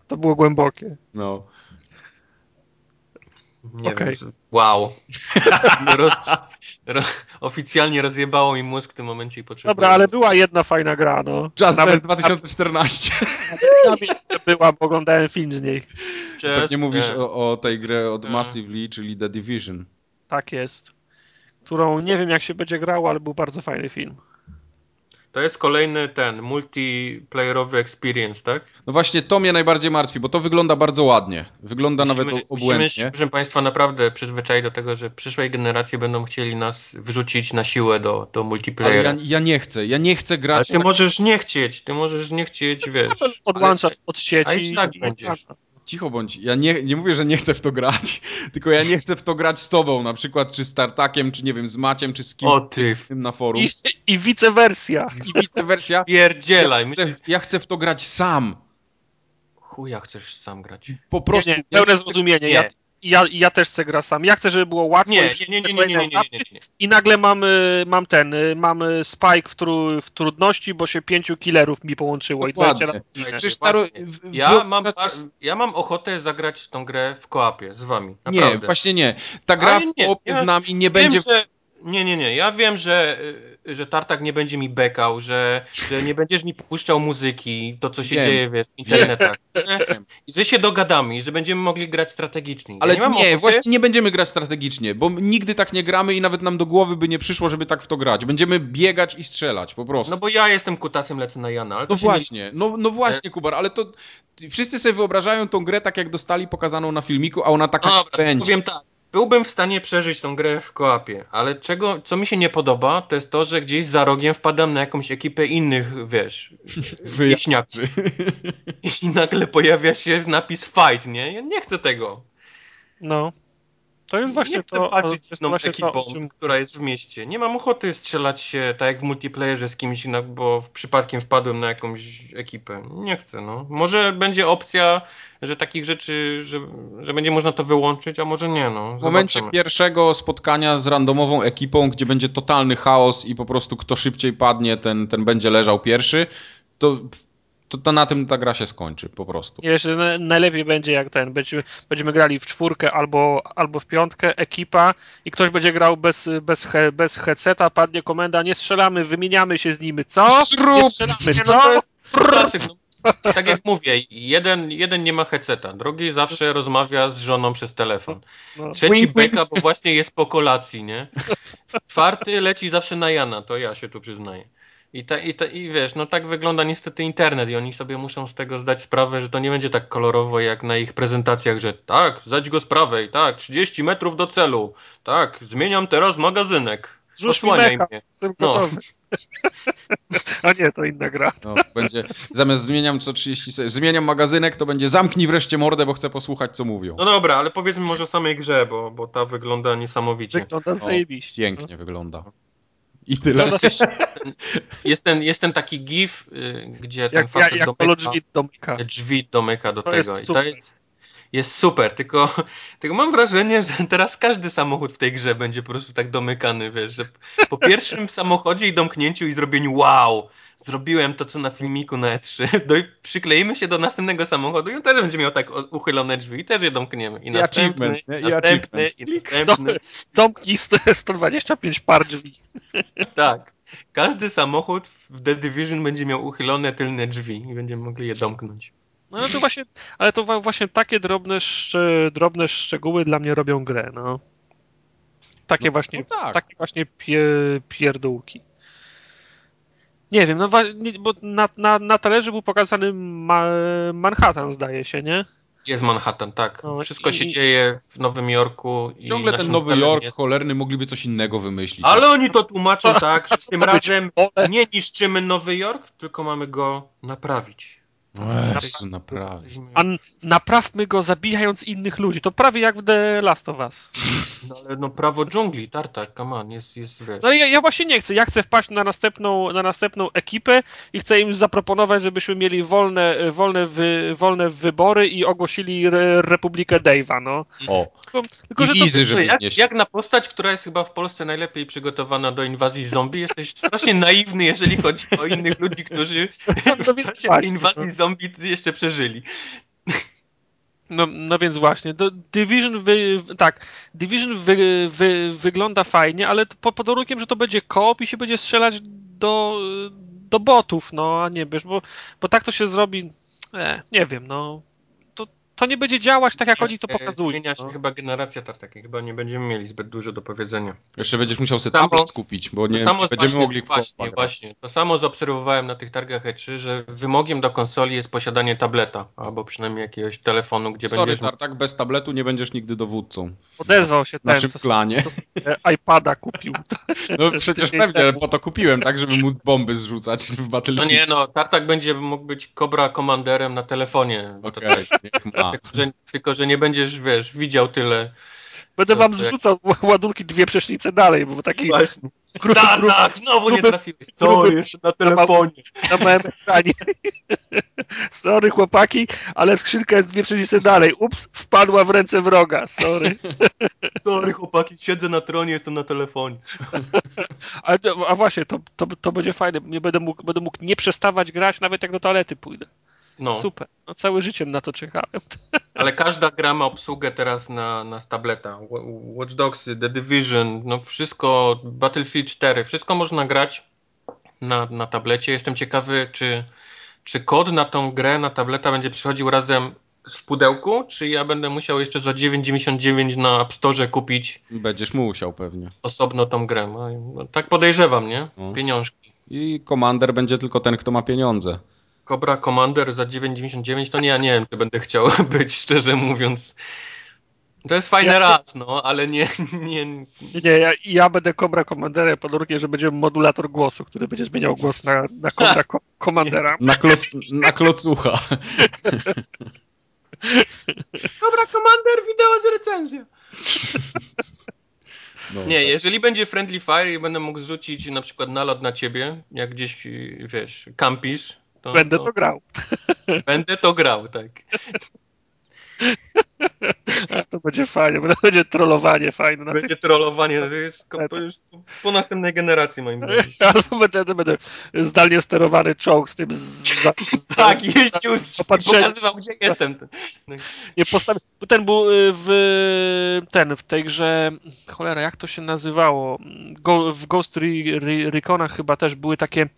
to było głębokie. No. Nie Okej. wiem. Wow. Roz, ro, oficjalnie rozjebało mi mózg w tym momencie i potrzebuję. Dobra, ale była jedna fajna gra, no. Just Nawet- Dance 2014. nawet była, bo oglądałem film z niej. Just Pewnie mówisz Dance. o, o tej grze od Tak. Massively, czyli The Division. Tak jest. Którą nie wiem jak się będzie grało, ale był bardzo fajny film. To jest kolejny ten multiplayerowy experience, tak? No właśnie to mnie najbardziej martwi, bo to wygląda bardzo ładnie. Wygląda nawet musimy obłędnie. się, proszę Państwa, naprawdę przyzwyczaić do tego, że przyszłej generacji będą chcieli nas wrzucić na siłę do, do Ale multiplayera. ja, ja nie chcę, ja nie chcę Ale grać. ty możesz nie chcieć, ty możesz nie chcieć, wiesz. Odłączasz od a sieci. i tak i- będziesz. Cicho bądź. Ja nie, nie mówię, że nie chcę w to grać, tylko ja nie chcę w to grać z tobą, na przykład czy z Tartakiem, czy nie wiem, z Maciem, czy z kimś O ty, tym na forum. I, I vice wersja. I wice wersja. pierdzielaj. Ja chcę, ja chcę w to grać sam. chuja chcesz sam grać. Po prostu. Nie, nie, ja pełne chcę- zrozumienie. nie. Ja, ja, ja też chcę grać sam. Ja chcę, żeby było łatwo. Nie, nie, nie, nie, nie, I nagle mamy, mam ten, y, mamy spike w, tru, w trudności, bo się pięciu killerów mi połączyło. Dokładnie. I Przecież ja, mam, ja mam ochotę zagrać tą grę w koapie z wami. Naprawdę. Nie, właśnie nie. Ta gra w koapie z nami nie będzie... Że nie, nie, nie. Ja wiem, że, że Tartak nie będzie mi bekał, że, że nie będziesz mi puszczał muzyki, to co się Wiem. dzieje wiesz, w internetach. Że, że się dogadamy i że będziemy mogli grać strategicznie. Ale ja nie, nie, ochoty, właśnie nie będziemy grać strategicznie, bo nigdy tak nie gramy i nawet nam do głowy by nie przyszło, żeby tak w to grać. Będziemy biegać i strzelać, po prostu. No bo ja jestem kutasem, lecę na Jana. Ale No się nie- właśnie, no, no właśnie, Kubar, ale to wszyscy sobie wyobrażają tą grę tak, jak dostali pokazaną na filmiku, a ona taka dobra, będzie. powiem tak. Byłbym w stanie przeżyć tą grę w koapie, ale czego, co mi się nie podoba, to jest to, że gdzieś za rogiem wpadam na jakąś ekipę innych, wiesz, wieśniaków i nagle pojawia się napis fight, nie? Ja nie chcę tego. No. To jest właśnie nie chcę to. walczyć to z ekipą, to, o czym która jest w mieście. Nie mam ochoty strzelać się tak jak w multiplayerze z kimś, bo w przypadkiem wpadłem na jakąś ekipę. Nie chcę, no. Może będzie opcja, że takich rzeczy, że, że będzie można to wyłączyć, a może nie, no. W momencie pierwszego spotkania z randomową ekipą, gdzie będzie totalny chaos i po prostu kto szybciej padnie, ten, ten będzie leżał pierwszy, to, to, to na tym ta gra się skończy, po prostu. Jeszcze na- najlepiej będzie jak ten. Będziemy, będziemy grali w czwórkę albo, albo w piątkę, ekipa i ktoś będzie grał bez, bez, he, bez headseta, padnie komenda, nie strzelamy, wymieniamy się z nimi, co? Nie Zrób! strzelamy, Nie, no to co? jest klasyk. No, tak jak mówię, jeden, jeden nie ma headseta, drugi zawsze rozmawia z żoną przez telefon. No. Trzeci beka, bo właśnie jest po kolacji, nie? Czwarty leci zawsze na Jana, to ja się tu przyznaję. I, ta, i, ta, I wiesz, no tak wygląda niestety internet i oni sobie muszą z tego zdać sprawę, że to nie będzie tak kolorowo jak na ich prezentacjach, że tak, zdać go z prawej, tak, 30 metrów do celu, tak, zmieniam teraz magazynek, Zrzuć mi osłaniaj mnie. jestem No. A nie, to inna gra. No, będzie, zamiast zmieniam co 30 sekund, zmieniam magazynek, to będzie zamknij wreszcie mordę, bo chcę posłuchać, co mówią. No dobra, ale powiedzmy może o samej grze, bo, bo ta wygląda niesamowicie. Wygląda zajebiście. Pięknie wygląda. I tyle. Jest, ten, jest ten taki gif, y, gdzie ten Jak, facet jak domyka, drzwi domyka. drzwi domyka do To tego. I to jest, jest super, tylko, tylko mam wrażenie, że teraz każdy samochód w tej grze będzie po prostu tak domykany, wiesz, że po pierwszym samochodzie i domknięciu i zrobieniu wow, zrobiłem to, co na filmiku na E3, do, przykleimy się do następnego samochodu i on też będzie miał tak uchylone drzwi i też je domkniemy. I, I następny, i następny, i następny. Domknij 125 par drzwi. Tak. Każdy samochód w The Division będzie miał uchylone tylne drzwi i będziemy mogli je domknąć. No ale to właśnie, ale to właśnie takie drobne, drobne szczegóły dla mnie robią grę, no. Takie no, właśnie, no tak. takie właśnie pie, pierdółki. Nie wiem, no bo na, na, na talerzu był pokazany Ma Manhattan, zdaje się, nie? Jest Manhattan, tak. No, Wszystko i, się dzieje w Nowym Jorku. Ciągle ten Nowy Jork, cholerny, mogliby coś innego wymyślić. Ale oni to tłumaczą tak, że tym razem nie niszczymy Nowy Jork, tylko mamy go naprawić. Jezu, naprawdę. A naprawmy go zabijając innych ludzi. To prawie jak w The Last of Us. No ale no prawo dżungli, tartak, come on, jest, jest wiesz. No ja, ja właśnie nie chcę. Ja chcę wpaść na następną, na następną ekipę i chcę im zaproponować, żebyśmy mieli wolne, wolne, wy, wolne wybory i ogłosili re, Republikę Dave'a, no. O. Tylko, tylko, I wizy, to, żeby jak, jak na postać, która jest chyba w Polsce najlepiej przygotowana do inwazji zombie, jesteś strasznie naiwny, jeżeli chodzi o innych ludzi, którzy no, w czasie tej inwazji zombie zombie jeszcze przeżyli. No, no więc właśnie, Division wy, tak, Division wy, wy, wygląda fajnie, ale po, pod warunkiem, że to będzie koop i się będzie strzelać do, do botów, no a nie wiesz, bo, bo tak to się zrobi, e, nie wiem, no to nie będzie działać tak, jak oni to pokazują. Zmienia się no. chyba generacja tartakiej, chyba nie będziemy mieli zbyt dużo do powiedzenia. Jeszcze będziesz musiał sobie samo, tablet kupić, bo nie, samo będziemy właśnie, mogli Właśnie, właśnie. To samo zaobserwowałem na tych targach E3, że wymogiem do konsoli jest posiadanie tableta, albo przynajmniej jakiegoś telefonu, gdzie Sorry, będziesz... Tartak, bez tabletu nie będziesz nigdy dowódcą. Odezwał się ten, naszym co, klanie. Co iPada kupił. No przecież pewnie, po to kupiłem, tak, żeby móc bomby zrzucać w Battlefield. No nie, no, Tartak będzie mógł być Cobra Commanderem na telefonie. Okej, okay, ma. Tylko, że nie będziesz, wiesz, widział tyle. Będę wam zrzucał jak... ładunki dwie przecznice dalej, bo taki... Właśnie. Gruby, tak, gruby, tak, znowu gruby, nie trafiłeś. Sorry, jestem na telefonie. Na małym ekranie. Sorry chłopaki, ale skrzynka jest dwie przecznice dalej. Ups, wpadła w ręce wroga. Sorry. Sorry chłopaki, siedzę na tronie, jestem na telefonie. Ale, a właśnie, to, to, to będzie fajne. Nie będę mógł, będę mógł nie przestawać grać, nawet jak do toalety pójdę. No. Super. No, całe życie na to czekałem. Ale każda gra ma obsługę teraz na, na tableta. Watch Dogs, The Division, no wszystko, Battlefield 4, wszystko można grać na, na tablecie. Jestem ciekawy, czy, czy kod na tą grę na tableta będzie przychodził razem w pudełku, czy ja będę musiał jeszcze za 9,99 na App Store kupić. Będziesz musiał pewnie. Osobno tą grę. No, no, tak podejrzewam, nie? No. Pieniążki. I komander będzie tylko ten, kto ma pieniądze. Cobra Commander za 9,99 to nie, ja nie wiem, czy będę chciał być, szczerze mówiąc. To jest fajny ja, raz, no, ale nie... Nie, nie ja, ja będę Cobra Commanderem pod warunkiem, że będzie modulator głosu, który będzie zmieniał głos na, na Cobra Commandera. Na, kloc, na klocucha. Cobra Commander, wideo z recenzją. No, nie, tak. jeżeli będzie Friendly Fire i będę mógł zrzucić na przykład nalot na ciebie, jak gdzieś, wiesz, kampisz, to, Będę to, to grał. Będę to grał, tak. To będzie fajnie, bo to będzie trollowanie fajne. Będzie trollowanie, to jest po, już po następnej generacji moim zdaniem. Albo będę, będę zdalnie sterowany czołg z tym z, z, Tak, jeździł, pokazywał gdzie jestem. Nie postawi... Ten był y, w ten, w tej grze, cholera, jak to się nazywało? Go, w Ghost Reconach chyba też były takie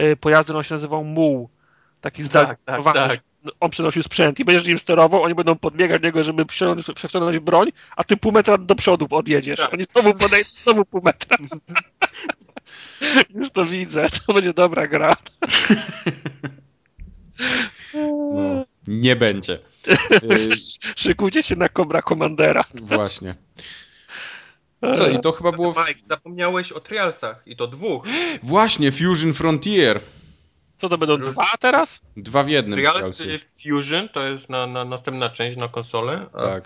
y, pojazdy, on się nazywał Muł. Taki zdalnie tak, tak, tak on przenosił sprzęt i będziesz nim sterował, oni będą podbiegać do niego, żeby przeciągnąć broń, a ty pół metra do przodu odjedziesz. Tak. Oni znowu podejdą, znowu pół metra. Już to widzę, to będzie dobra gra. No, nie będzie. Szykujcie się na Cobra Commandera. Właśnie. Co, i to chyba było... W... Mike, zapomniałeś o Trialsach i to dwóch. Właśnie, Fusion Frontier. Co to będą dwa teraz? Dwa w jednym. Trials Fusion to jest na, na następna część na konsolę, a, tak.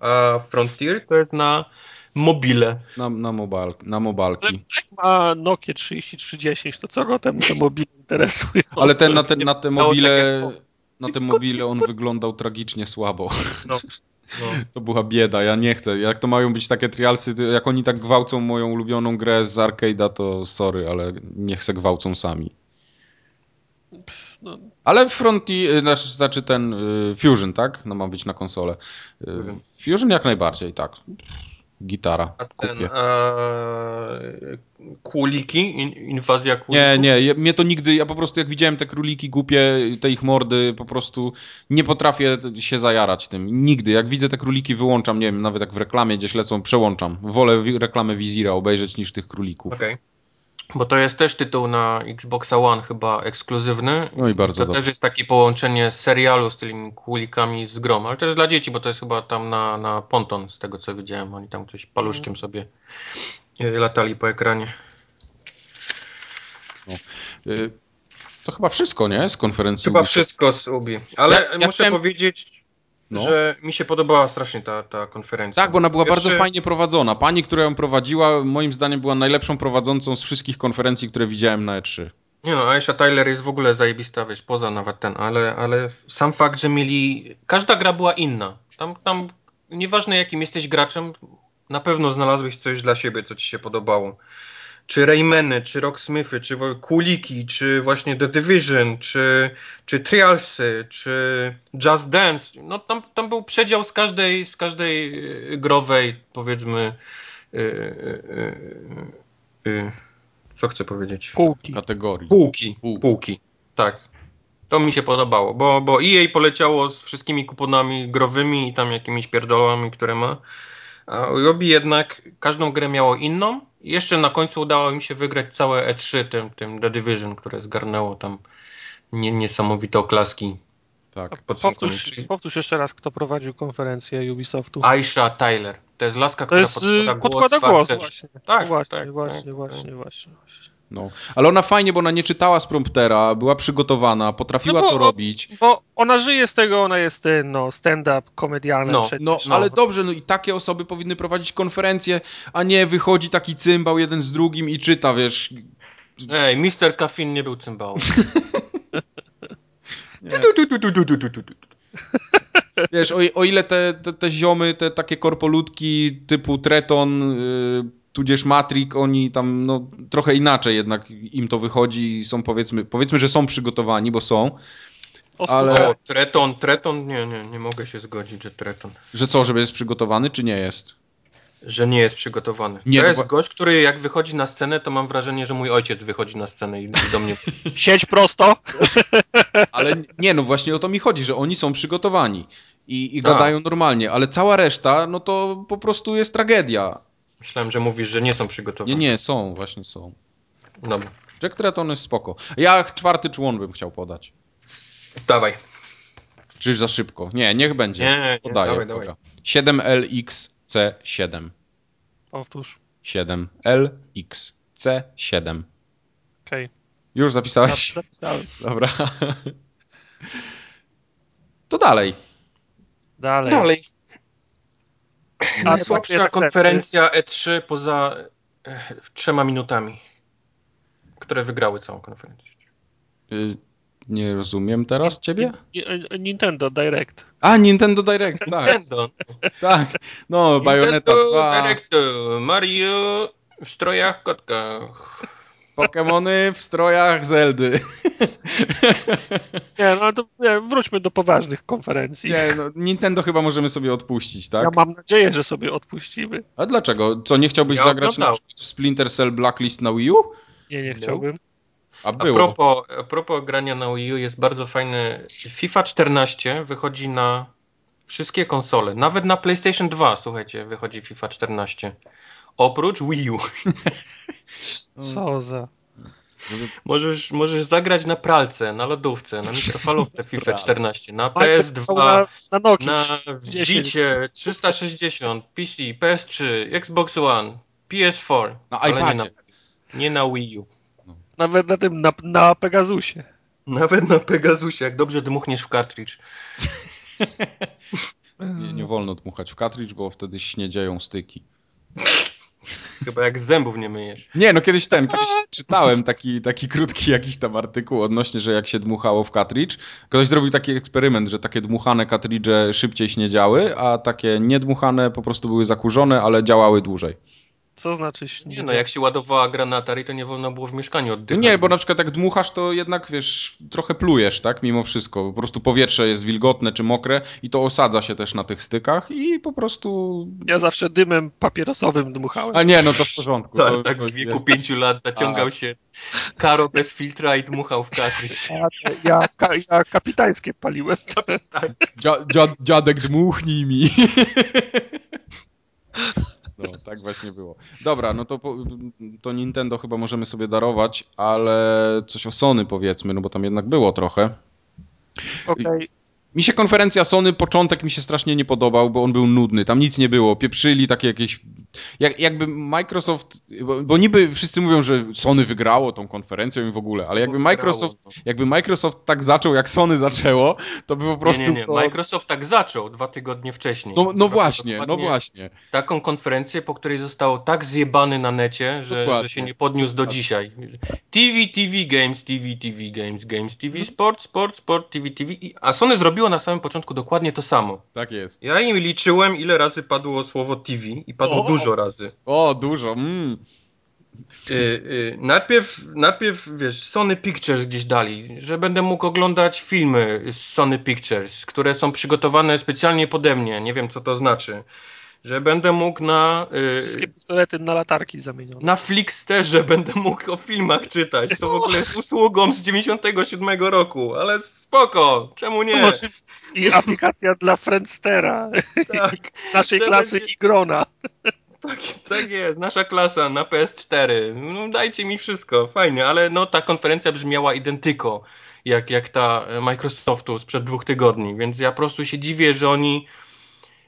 a Frontier to jest na mobile. Na, na, mobile, na mobalki. ma Nokia 3310, to co go temu te mobile interesuje? Ale ten na te, na te mobile na tym mobile on wyglądał tragicznie słabo. No. No. To była bieda, ja nie chcę. Jak to mają być takie trialsy, jak oni tak gwałcą moją ulubioną grę z arcade'a, to sorry, ale niech se gwałcą sami. No. Ale Frontier, znaczy, znaczy ten y, Fusion, tak? No ma być na konsolę. Y, Fusion. Fusion jak najbardziej, tak. Gitara, A ten, kupię. a, kuliki? In, inwazja kulików? Nie, nie, ja- mnie to nigdy, ja po prostu jak widziałem te króliki głupie, te ich mordy, po prostu nie potrafię się zajarać tym. Nigdy. Jak widzę te króliki, wyłączam, nie wiem, nawet jak w reklamie gdzieś lecą, przełączam. Wolę reklamę Wizira obejrzeć niż tych królików. Okej. Bo to jest też tytuł na Xboxa One chyba ekskluzywny. No i bardzo To dobrze. też jest takie połączenie serialu z tymi kulikami z grom, ale to jest dla dzieci, bo to jest chyba tam na, na ponton, z tego co widziałem. Oni tam coś paluszkiem sobie y, latali po ekranie. Y, To chyba wszystko, nie? Z konferencji Chyba Ubisoft. wszystko z Ubi. Ale Ja- ja muszę chciałem- powiedzieć, No. że mi się podobała strasznie ta, ta konferencja. Tak, bo ona była Pierwszy- bardzo fajnie prowadzona. Pani, która ją prowadziła, moim zdaniem była najlepszą prowadzącą z wszystkich konferencji, które widziałem na E E3. Nie no, Aisha Tyler jest w ogóle zajebista, wiesz, poza nawet ten, ale, ale sam fakt, że mieli... Każda gra była inna. Tam, tam nieważne jakim jesteś graczem, na pewno znalazłeś coś dla siebie, co ci się podobało. Czy Raymany, czy Rocksmithy, czy Kuliki, czy właśnie The Division, czy, czy Trialsy, czy Just Dance. No tam, tam był przedział z każdej, z każdej y, growej, powiedzmy... y, y, y, y, co chcę powiedzieć? Półki. Kategorii. Półki. Półki. Półki. Tak. To mi się podobało, bo, bo EA poleciało z wszystkimi kuponami growymi i tam jakimiś pierdołami, które ma. A Robi jednak każdą grę miało inną. Jeszcze na końcu udało im się wygrać całe E3 tym, tym The Division, które zgarnęło tam nie, niesamowite oklaski. Tak. Powtórz, powtórz jeszcze raz, kto prowadził konferencję Ubisoftu. Aisha Tyler. To jest laska, To która jest podkłada y, głos. podkłada głos, właśnie. Tak, właśnie, tak, właśnie, tak, właśnie, tak. właśnie, właśnie. No. Ale ona fajnie, bo ona nie czytała z promptera, była przygotowana, potrafiła no bo, to robić. Bo ona żyje z tego, ona jest y, no, stand-up komedianem. No, no, no, ale dobrze, no i takie osoby powinny prowadzić konferencje, a nie wychodzi taki cymbał jeden z drugim i czyta, wiesz. Ej, Mister Kafin nie był cymbał. Wiesz, o, o ile te, te, te, ziomy, te takie korpolutki typu Treton, yy, tudzież Matrik, oni tam no, trochę inaczej jednak im to wychodzi i są powiedzmy, powiedzmy, że są przygotowani, bo są. Ostro- ale- O, Treton, Treton, nie, nie, nie mogę się zgodzić, że Treton. Że co, żeby jest przygotowany, czy nie jest? Że nie jest przygotowany. Nie, to no jest bo- gość, który jak wychodzi na scenę, to mam wrażenie, że mój ojciec wychodzi na scenę i, i do mnie. Siedź prosto! Ale nie, no właśnie o to mi chodzi, że oni są przygotowani i, i Tak. gadają normalnie, ale cała reszta, no to po prostu jest tragedia. Myślałem, że mówisz, że nie są Nie, przygotowani. nie, są, właśnie są. Dobra. Jack Tretton jest spoko. Ja czwarty człon bym chciał podać. Dawaj. Czyż za szybko? Nie, niech będzie. Nie, nie, Podaję, dawaj, dawaj. dobra. 7LXC7. Powtórz. 7LXC7. Okej. Już zapisałeś? Zapisałem. Dobra. To dalej. Dalej. Dalej. A, Najsłabsza konferencja E3 poza e, trzema minutami, które wygrały całą konferencję. Y, nie rozumiem teraz ciebie? Ni- ni- Nintendo Direct. A, Nintendo Direct, tak. Nintendo. tak. No, Bayonetta Nintendo 2, Directu. Mario w strojach kotka. Pokémony w strojach Zeldy. Nie, no to nie, wróćmy do poważnych konferencji. Nie, no, Nintendo chyba możemy sobie odpuścić, tak? Ja mam nadzieję, że sobie odpuścimy. A dlaczego? Co, nie chciałbyś Ja zagrać na przykład w Splinter Cell Blacklist na Wii U? Nie, nie No. chciałbym. A A było. propos, a propos grania na Wii U jest bardzo fajny. FIFA 14 wychodzi na wszystkie konsole. Nawet na PlayStation 2, słuchajcie, wychodzi FIFA 14. Oprócz Wii U. Co za... Możesz, możesz zagrać na pralce, na lodówce, na mikrofalówce FIFA 14, na Minecraft PS2, Na, na Nokii. na 10. Wicie 360, PC, PS3, Xbox One, PS4, Na ale nie na, nie na Wii U. Nawet na tym, na, na Pegasusie. Nawet na Pegasusie, jak dobrze dmuchniesz w cartridge. Nie, nie wolno dmuchać w cartridge, bo wtedy śniedzieją styki. Chyba jak zębów nie myjesz. Nie, no kiedyś ten, kiedyś czytałem taki, taki krótki jakiś tam artykuł odnośnie, że jak się dmuchało w cartridge. Ktoś zrobił taki eksperyment, że takie dmuchane cartridge szybciej śniedziały, a takie niedmuchane po prostu były zakurzone, ale działały dłużej. Co znaczy Nie no, jak się ładowała granatari, to nie wolno było w mieszkaniu oddychać. Nie, bo na przykład jak dmuchasz, to jednak, wiesz, trochę plujesz, tak, mimo wszystko. Po prostu powietrze jest wilgotne czy mokre i to osadza się też na tych stykach i po prostu... Ja zawsze dymem papierosowym dmuchałem. A nie, no to w porządku. Tak, to, tak w wieku jest... pięciu lat naciągał się karo bez filtra i dmuchał w cartridge. Ja, ja, ja kapitańskie paliłem. Dzia, dzia, dziadek dmuchnij mi. No, tak właśnie było. Dobra, no to, to Nintendo chyba możemy sobie darować, ale coś o Sony powiedzmy, no bo tam jednak było trochę. Okej. Okay. Mi się konferencja Sony, początek mi się strasznie nie podobał, bo on był nudny, tam nic nie było, pieprzyli takie jakieś... Jak, jakby Microsoft, bo, bo, niby wszyscy mówią, że Sony wygrało tą konferencją i w ogóle, ale jakby Microsoft, no. jakby Microsoft tak zaczął, jak Sony zaczęło, to by po prostu... Nie, nie, nie. To... Microsoft tak zaczął dwa tygodnie wcześniej. No, no właśnie, no właśnie. Taką konferencję, po której został tak zjebany na necie, że, że się nie podniósł do dzisiaj. TV, TV, Games, TV, TV, Games, Games, TV, Sport, Sport, Sport, TV, TV, a Sony zrobiło zrobiło na samym początku dokładnie to samo. Tak jest. Ja im liczyłem, ile razy padło słowo TV i padło o, dużo razy. O, dużo. Mm. Y, y, najpierw, najpierw, wiesz, Sony Pictures gdzieś dali, że będę mógł oglądać filmy z Sony Pictures, które są przygotowane specjalnie pode mnie. Nie wiem, co to znaczy że będę mógł na... Yy, Wszystkie pistolety na latarki zamienione. Na Flixsterze będę mógł o filmach czytać, co w ogóle jest usługą z 97 roku, ale spoko, czemu nie? I aplikacja dla Friendstera. Tak. Naszej klasy będzie... Igrona. Tak, tak jest, nasza klasa na PS4. No, dajcie mi wszystko, fajnie, ale no ta konferencja brzmiała identyko, jak, jak ta Microsoftu sprzed dwóch tygodni, więc ja po prostu się dziwię, że oni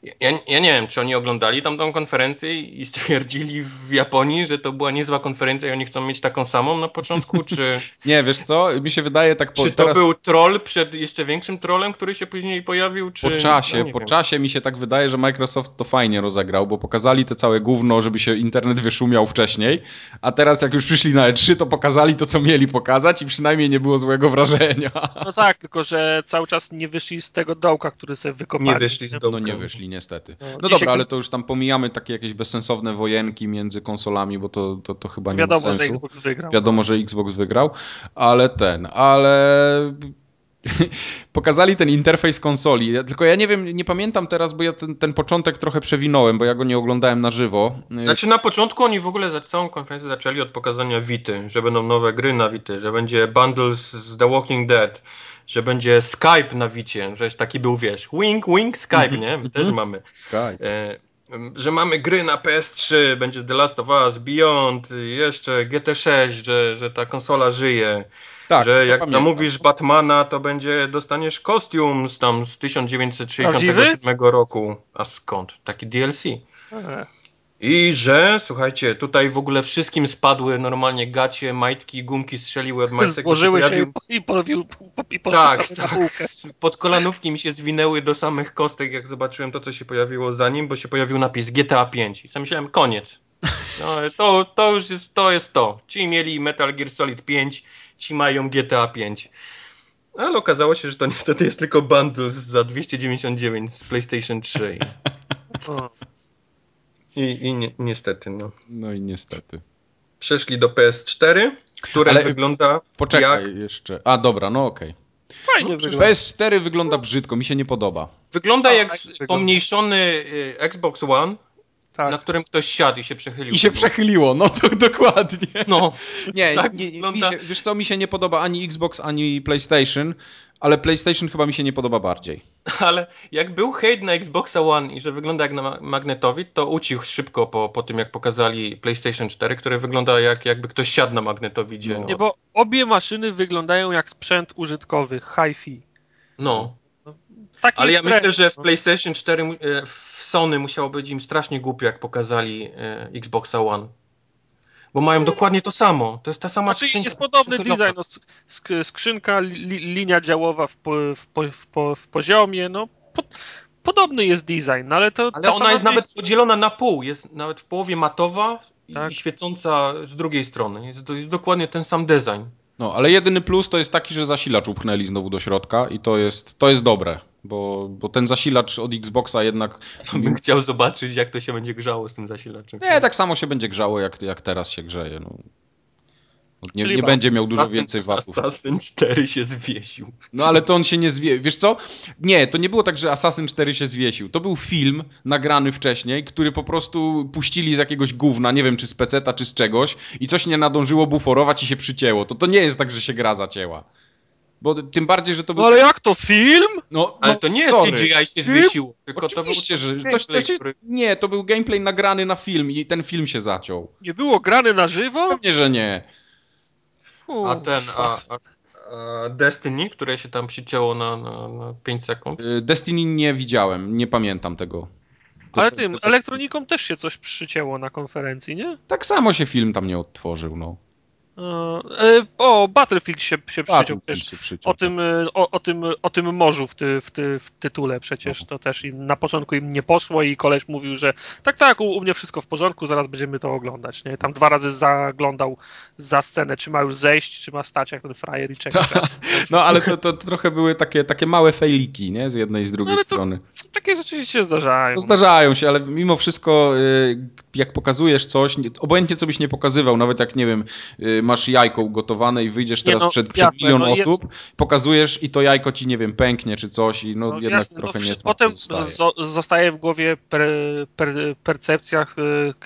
ja, ja, nie wiem, czy oni oglądali tam tą konferencję i stwierdzili w Japonii, że to była niezła konferencja i oni chcą mieć taką samą na początku, czy... nie, wiesz co, mi się wydaje tak... Po, czy to teraz... był troll przed jeszcze większym trollem, który się później pojawił, czy... Po czasie, no, po wiem. czasie mi się tak wydaje, że Microsoft to fajnie rozegrał, bo pokazali te całe gówno, żeby się internet wyszumiał wcześniej, a teraz jak już przyszli na E3, to pokazali to, co mieli pokazać i przynajmniej nie było złego wrażenia. No tak, tylko że cały czas nie wyszli z tego dołka, który sobie wykopali. Nie wyszli z dołka. No nie wyszli, niestety. No, no dobra, ale to już tam pomijamy takie jakieś bezsensowne wojenki między konsolami, bo to, to, to chyba nie Wiadomo, ma sensu. że Xbox wygrał. Wiadomo, że Xbox wygrał, ale ten, ale pokazali ten interfejs konsoli. Tylko ja nie wiem, nie pamiętam teraz, bo ja ten, ten, początek trochę przewinąłem, bo ja go nie oglądałem na żywo. Znaczy na początku oni w ogóle za całą konferencję zaczęli od pokazania Wity, że będą nowe gry na Wity, że będzie bundles z The Walking Dead, że będzie Skype na Wicie, że taki był, wiesz, wink, wink, Skype, nie? My też mhm. mamy. Skype. E, że mamy gry na PS3, będzie The Last of Us, Beyond, jeszcze GT6, że, że ta konsola żyje. Tak, że jak pamiętam. zamówisz Batmana, to będzie dostaniesz kostium z tam z 1967 Prawdziwy? roku. A skąd? Taki DLC. Aha. I że, słuchajcie, tutaj w ogóle wszystkim spadły normalnie gacie, majtki, gumki strzeliły od majtek. Złożyły się, pojawił... się i, porobił, i tak, tak. Pod kolanówki mi się zwinęły do samych kostek, jak zobaczyłem to, co się pojawiło za nim, bo się pojawił napis GTA 5. I sam myślałem, koniec. No, to, to już jest to, jest to. Ci mieli Metal Gear Solid 5, ci mają GTA 5. Ale okazało się, że to niestety jest tylko bundle za 299 z PlayStation 3. I, i ni niestety, no. No i niestety. Przeszli do PS4, które Ale wygląda poczekaj jak... jeszcze. A dobra, no okej. Okay. Fajnie no, wygląda. PS4 wygląda brzydko, mi się nie podoba. Wygląda no, jak tak pomniejszony y, Xbox One, tak. na którym ktoś siadł i się przechylił. I się przechyliło, no to dokładnie. No. Nie, tak nie, nie się, wiesz co, mi się nie podoba ani Xbox, ani PlayStation, ale PlayStation chyba mi się nie podoba bardziej. Ale jak był hejt na Xboxa One i że wygląda jak na magnetowid, to ucichł szybko po, po tym, jak pokazali PlayStation 4, które wygląda jak jakby ktoś siadł na magnetowidzie. No. Nie, bo obie maszyny wyglądają jak sprzęt użytkowy, hi-fi. No. no ale ja myślę, że w no. PlayStation 4 e, w Sony musiało być im strasznie głupio, jak pokazali e, Xboxa One bo mają dokładnie to samo. To jest ta sama znaczy, skrzynka. Jest podobny design. No, sk skrzynka, li linia działowa w, po, w, po, w, po, w poziomie, no po, podobny jest design, no, ale to... Ale ona jest nawet podzielona na pół, jest nawet w połowie matowa, tak? i świecąca z drugiej strony. Jest, to jest dokładnie ten sam design. No, ale jedyny plus to jest taki, że zasilacz upchnęli znowu do środka i to jest, to jest dobre, bo, bo ten zasilacz od Xboxa jednak... Bym chciał zobaczyć, jak to się będzie grzało z tym zasilaczem. Nie, tak samo się będzie grzało, jak, jak teraz się grzeje. No. Nie, nie będzie miał dużo więcej watów. Assassin 4 się zwiesił. No ale to on się nie zwiesił. Wiesz co? Nie, to nie było tak, że Assassin 4 się zwiesił. To był film nagrany wcześniej, który po prostu puścili z jakiegoś gówna, nie wiem czy z peceta, czy z czegoś i coś nie nadążyło buforować i się przycięło. To to nie jest tak, że się gra zacięła. Bo tym bardziej, że to był... No ale jak to film? No, ale no, to nie sorry. CGI się zwiesiło, tylko Oczywiście, to był że to, to się, który... Nie, to był gameplay nagrany na film i ten film się zaciął. Nie było grany na żywo? Pewnie, że nie. A ten, a, a, a, Destiny, które się tam przycięło na, na, na 5 sekund? Y, Destiny nie widziałem, nie pamiętam tego. Ale tym, elektroniką też się coś przycięło na konferencji, nie? Tak samo się film tam nie odtworzył, no. E, o, Battlefield się, się Battlefield. Się przyciął o, tym, e, o, o, tym, o tym morzu w, ty, w, ty, w tytule przecież no. to też im na początku im nie poszło i koleś mówił, że tak, tak, u, u, mnie wszystko w porządku, zaraz będziemy to oglądać. Nie? Tam dwa razy zaglądał za scenę, czy ma już zejść, czy ma stać jak ten frajer i czeka. no ale to, to trochę były takie, takie małe fejliki, nie? Z jednej i z drugiej no, strony. takie rzeczy się zdarzają. No, zdarzają się, ale mimo wszystko y, jak pokazujesz coś, obojętnie co byś nie pokazywał, nawet jak, nie wiem, masz jajko ugotowane i wyjdziesz teraz no, przed, przed jasne, milion no osób, jest... pokazujesz i to jajko ci, nie wiem, pęknie czy coś i no, no jednak jasne, trochę nie Potem zostaje. zostaje w głowie per, per, percepcjach,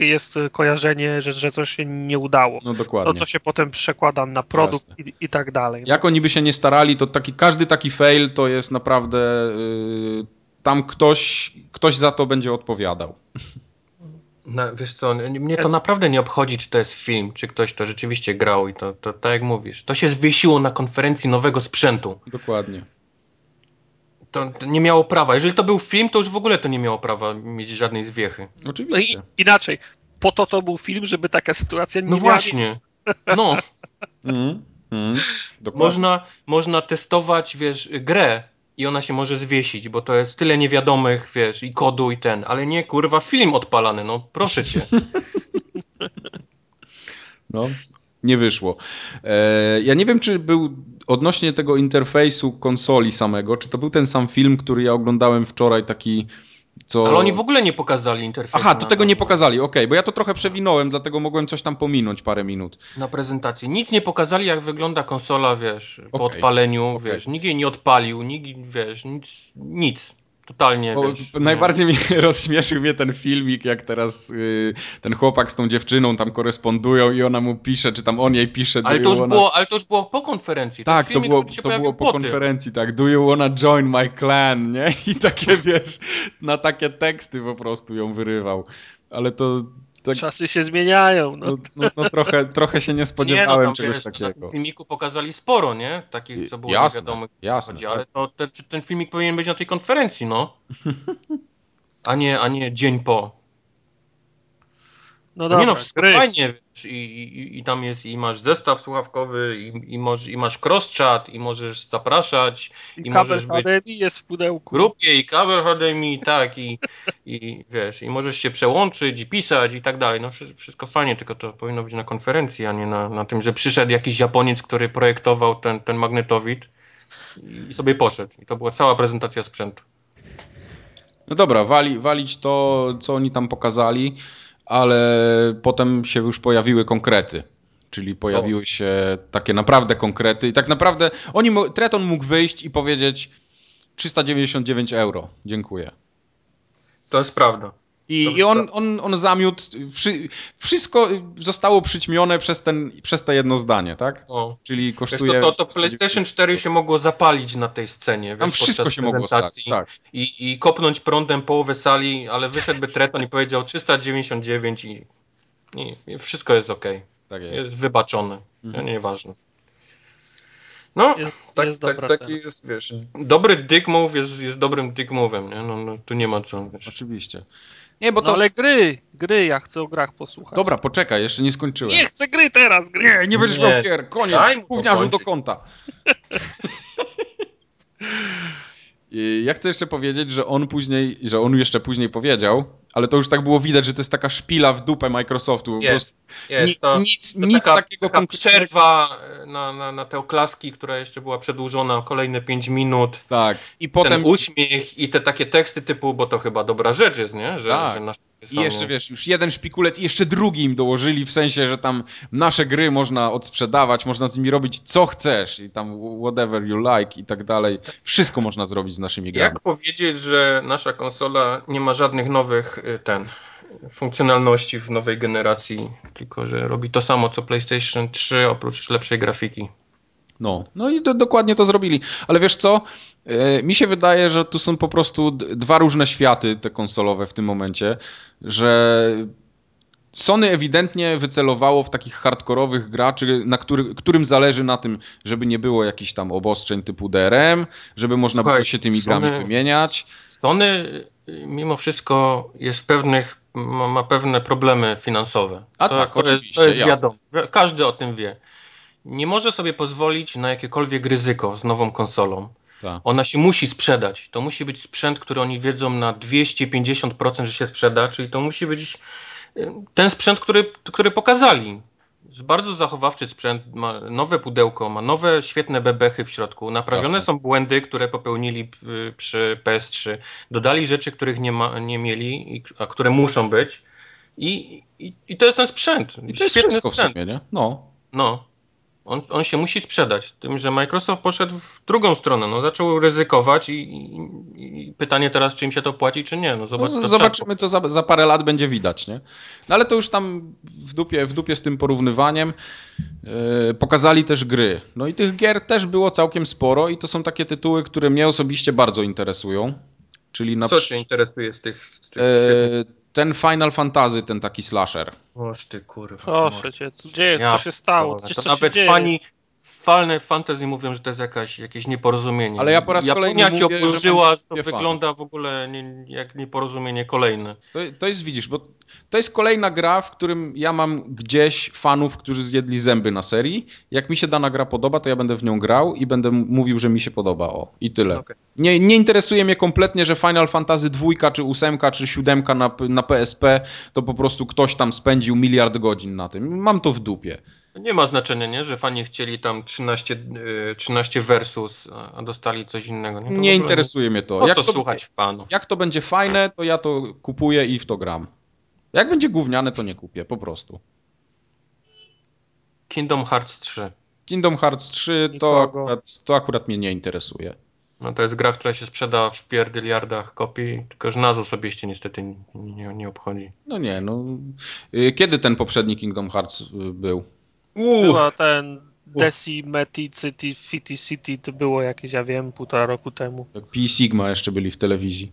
y, jest kojarzenie, że, że coś się nie udało. No dokładnie. To, to się potem przekłada na produkt i, i, tak dalej. Jak oni by się nie starali, to taki, każdy taki fail to jest naprawdę... Yy, tam ktoś, ktoś za to będzie odpowiadał. No, wiesz co, mnie to naprawdę nie obchodzi, czy to jest film, czy ktoś to rzeczywiście grał i to, to tak jak mówisz. To się zwiesiło na konferencji nowego sprzętu. Dokładnie. To, to nie miało prawa. Jeżeli to był film, to już w ogóle to nie miało prawa mieć żadnej zwiechy. Oczywiście. No i, inaczej, po to to był film, żeby taka sytuacja nie No właśnie. No. mm, mm, można, można testować, wiesz, grę i ona się może zwiesić, bo to jest tyle niewiadomych, wiesz, i kodu i ten, ale nie, kurwa, film odpalany, no proszę cię. No, nie wyszło. E, ja nie wiem, czy był odnośnie tego interfejsu konsoli samego, czy to był ten sam film, który ja oglądałem wczoraj, taki co... Ale oni w ogóle nie pokazali interfejsu. Aha, to tego nie pokazali, okej, okay, bo ja to trochę przewinąłem, dlatego mogłem coś tam pominąć parę minut. Na prezentacji. Nic nie pokazali, jak wygląda konsola, wiesz, po okay. odpaleniu, okay. wiesz, nikt jej nie odpalił, nikt, wiesz, nic, nic. Totalnie. Bo wiesz, najbardziej mnie rozśmieszył mnie ten filmik, jak teraz yy, ten chłopak z tą dziewczyną tam korespondują i ona mu pisze, czy tam on jej pisze. Ale to już, ona... było, ale to już było po konferencji. Tak, to, było, to było po konferencji, tak. Do you wanna join my clan, nie? I takie, wiesz, na takie teksty po prostu ją wyrywał. Ale to tak... Czasy się zmieniają. No, no, no, no trochę, trochę się nie spodziewałem nie, no, czegoś wiesz, takiego. Na filmiku pokazali sporo, nie? Takich, co było jasne, wiadomo. Jasne, chodzi, ale to, ten, ten filmik powinien być na tej konferencji, no. A nie, a nie dzień po. No dobra, nie no, wszystko gry. fajnie, wiesz, i, i, i, tam jest, i masz zestaw słuchawkowy, i, i, masz, i masz cross-chat, i możesz zapraszać, i, i możesz być HDMI jest w pudełku. W grupie, i kabel HDMI, tak, i, i wiesz, i możesz się przełączyć, i pisać, i tak dalej, no wszystko fajnie, tylko to powinno być na konferencji, a nie na, na tym, że przyszedł jakiś Japoniec, który projektował ten, ten magnetowid i sobie poszedł. I to była cała prezentacja sprzętu. No dobra, wali, walić to, co oni tam pokazali ale potem się już pojawiły konkrety. Czyli pojawiły się takie naprawdę konkrety i tak naprawdę oni, Treton mógł wyjść i powiedzieć 399 euro, dziękuję. To jest prawda. I, i on, on, on zamiótł, wszystko zostało przyćmione przez, ten, przez to jedno zdanie, tak? O. Czyli kosztuje... Wiesz, to, to, to PlayStation 4 się mogło zapalić na tej scenie, wiesz, Tam wszystko się mogło stać, tak. I, I kopnąć prądem połowę sali, ale wyszedłby Treton i powiedział 399 i, i wszystko jest ok. Tak jest. jest wybaczone, mhm. nieważne. No, jest, tak, jest tak, taki jest, wiesz, dobry dick move jest, jest dobrym dick move'em, nie? No, no, tu nie ma co, wiesz. Oczywiście. Nie, bo no to... ale gry, gry, ja chcę o grach posłuchać. Dobra, poczekaj, jeszcze nie skończyłem. Nie chcę gry teraz, gry. Nie, nie będziesz miał gier, koniec, gówniarzu do konta. ja chcę jeszcze powiedzieć, że on później, że on jeszcze później powiedział, ale to już tak było widać, że to jest taka szpila w dupę Microsoftu. Jest, jest. Ni, to, nic to nic taka, takiego taka przerwa na, na, na te oklaski, która jeszcze była przedłużona o kolejne 5 minut. Tak. I Potem ten uśmiech i te takie teksty typu, bo to chyba dobra rzecz jest, nie? Że, Tak. że I jeszcze wiesz, już jeden szpikulec i jeszcze drugi im dołożyli, w sensie, że tam nasze gry można odsprzedawać, można z nimi robić co chcesz i tam whatever you like i tak dalej. Wszystko można zrobić z naszymi grami. Jak powiedzieć, że nasza konsola nie ma żadnych nowych ten funkcjonalności w nowej generacji, tylko że robi to samo co PlayStation 3 oprócz lepszej grafiki. No, no i do, dokładnie to zrobili. Ale wiesz co? E, mi się wydaje, że tu są po prostu dwa różne światy te konsolowe w tym momencie, że Sony ewidentnie wycelowało w takich hardkorowych graczy, na który, którym zależy na tym, żeby nie było jakichś tam obostrzeń typu DRM, żeby można Słuchaj, było się tymi grami Sony- wymieniać. Sony y, mimo wszystko jest pewnych, ma, ma pewne problemy finansowe. A to, tak, oczywiście, to jest wiadomo. Każdy o tym wie. Nie może sobie pozwolić na jakiekolwiek ryzyko z nową konsolą. Tak. Ona się musi sprzedać. To musi być sprzęt, który oni wiedzą na 250%, że się sprzeda, czyli to musi być y, ten sprzęt, który, który pokazali. Bardzo zachowawczy sprzęt, ma nowe pudełko, ma nowe świetne bebechy w środku. Naprawione Jasne. są błędy, które popełnili y, przy PS3. Dodali rzeczy, których nie, ma, nie mieli, a które muszą być. I, i, I to jest ten sprzęt. I to jest Świetny wszystko w sprzęt. sumie, nie? No. No. On, on się musi sprzedać. Tym, że Microsoft poszedł w drugą stronę. No, zaczął ryzykować i, i, i pytanie teraz, czy im się to płaci, czy nie. No, zobacz, No, to zobaczymy, to za, za parę lat będzie widać, nie? No ale to już tam w dupie, w dupie z tym porównywaniem yy, pokazali też gry. No i tych gier też było całkiem sporo i to są takie tytuły, które mnie osobiście bardzo interesują. Czyli na Co cię interesuje z tych... Z tych yy, ten Final Fantasy, ten taki slasher. Oż ty kurwa. Proszę cię, co dzieje, Ja co się stało? pierdolę. Przecież To co się nawet dzieje? fani Final Fantasy mówią, że to jest jakaś, jakieś nieporozumienie. Ale ja po raz Japonia kolejny się mówię, oburzyła, to wygląda w ogóle nie, jak nieporozumienie kolejne. To, to jest, widzisz, bo to jest kolejna gra, w którym ja mam gdzieś fanów, którzy zjedli zęby na serii. Jak mi się dana gra podoba, to ja będę w nią grał i będę mówił, że mi się podoba. O, i tyle. Okej. Nie, nie interesuje mnie kompletnie, że Final Fantasy 2, czy 8, czy 7 na, na PSP, to po prostu ktoś tam spędził miliard godzin na tym. Mam to w dupie. Nie ma znaczenia, nie? że fani chcieli tam 13, y, 13 versus, a- dostali coś innego. Nie, Nie interesuje mnie to. Po Jak co to, słuchać fanów? jak to będzie fajne, to ja to kupuję i w to gram. Jak będzie gówniane, to nie kupię, po prostu. Kingdom Hearts 3. Kingdom Hearts 3 to akurat, to akurat mnie nie interesuje. No to jest gra, która się sprzeda w pierdyliardach kopii, tylko że nas osobiście niestety nie, nie, nie obchodzi. No nie, no. Y, Kiedy ten poprzedni Kingdom Hearts y, był? Była ten Decimeti City, City, to było jakieś, ja wiem, półtora roku temu. Jak Pi Sigma jeszcze byli w telewizji.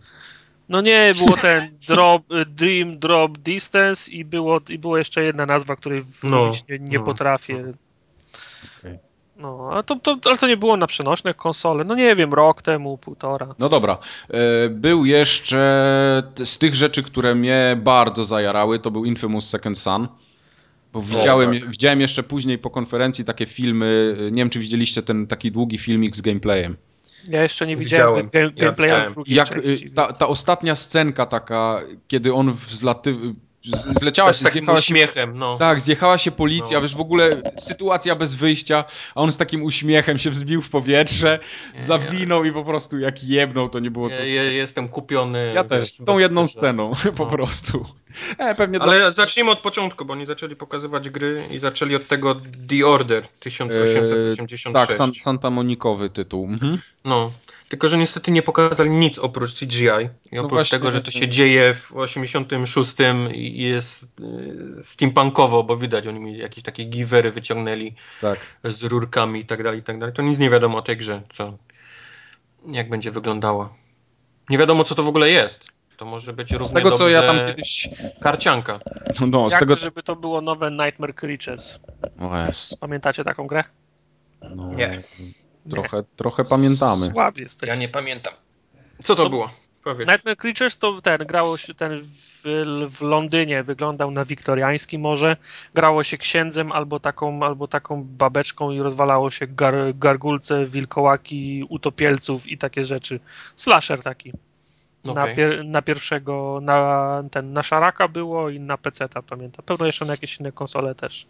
No nie, było ten drop, Dream Drop Distance i było, i było jeszcze jedna nazwa, której wymówić nie, nie no, potrafię. Okej. No, ale to, to, ale to nie było na przenośnych konsole. No nie wiem, rok temu, półtora. No dobra. Y, Był jeszcze z tych rzeczy, które mnie bardzo zajarały, to był Infamous Second Son. Bo widziałem, tak. widziałem jeszcze później po konferencji takie filmy. y, Nie wiem, czy widzieliście ten taki długi filmik z gameplayem. Ja jeszcze nie widziałem, Widziałem. game, Ja gameplaya widziałem. drugiej Jak części. y, ta, ta ostatnia scenka taka, kiedy on wzlaty, z- zleciała Tak, z się, takim zjechała się uśmiechem, no. Tak, zjechała się policja, No. wiesz, w ogóle sytuacja bez wyjścia, a on z takim uśmiechem się wzbił w powietrze, Nie, zawinął i po prostu jak jebnął, to nie było co... Ja, ja jestem kupiony. Ja też, tą jedną sceną, po No. prostu. E, pewnie. Ale zacznijmy od początku, bo oni zaczęli pokazywać gry i zaczęli od tego The Order 1886. Tak, San, Santa Monikowy tytuł. Mhm. No, tylko że niestety nie pokazali nic oprócz CGI i oprócz właśnie, tego, że to się dzieje w 86 i jest y, steampunkowo, bo widać, oni mieli jakieś takie givery wyciągnęli Tak. z rurkami i tak dalej, i tak dalej. To nic nie wiadomo o tej grze, co, jak będzie wyglądała. Nie wiadomo, co to w ogóle jest. To może być równie Z tego, co dobrze ja tam kiedyś... karcianka. No, no z Jak tego... żeby to było nowe Nightmare Creatures? O jest. Pamiętacie taką grę? No, Nie. Trochę, trochę pamiętamy. Słabi jesteś. Ja nie pamiętam. Co to To- było? Powiedz. Nightmare Creatures to ten, grało się ten w, w Londynie, wyglądał na wiktoriański może, grało się księdzem albo taką, albo taką babeczką i rozwalało się gar, gargulce, wilkołaki, utopielców i takie rzeczy. Slasher taki. Na, pier na, pierwszego, na ten, na Szaraka było i na PC-ta, pamiętam. Pewno jeszcze na jakieś inne konsole też.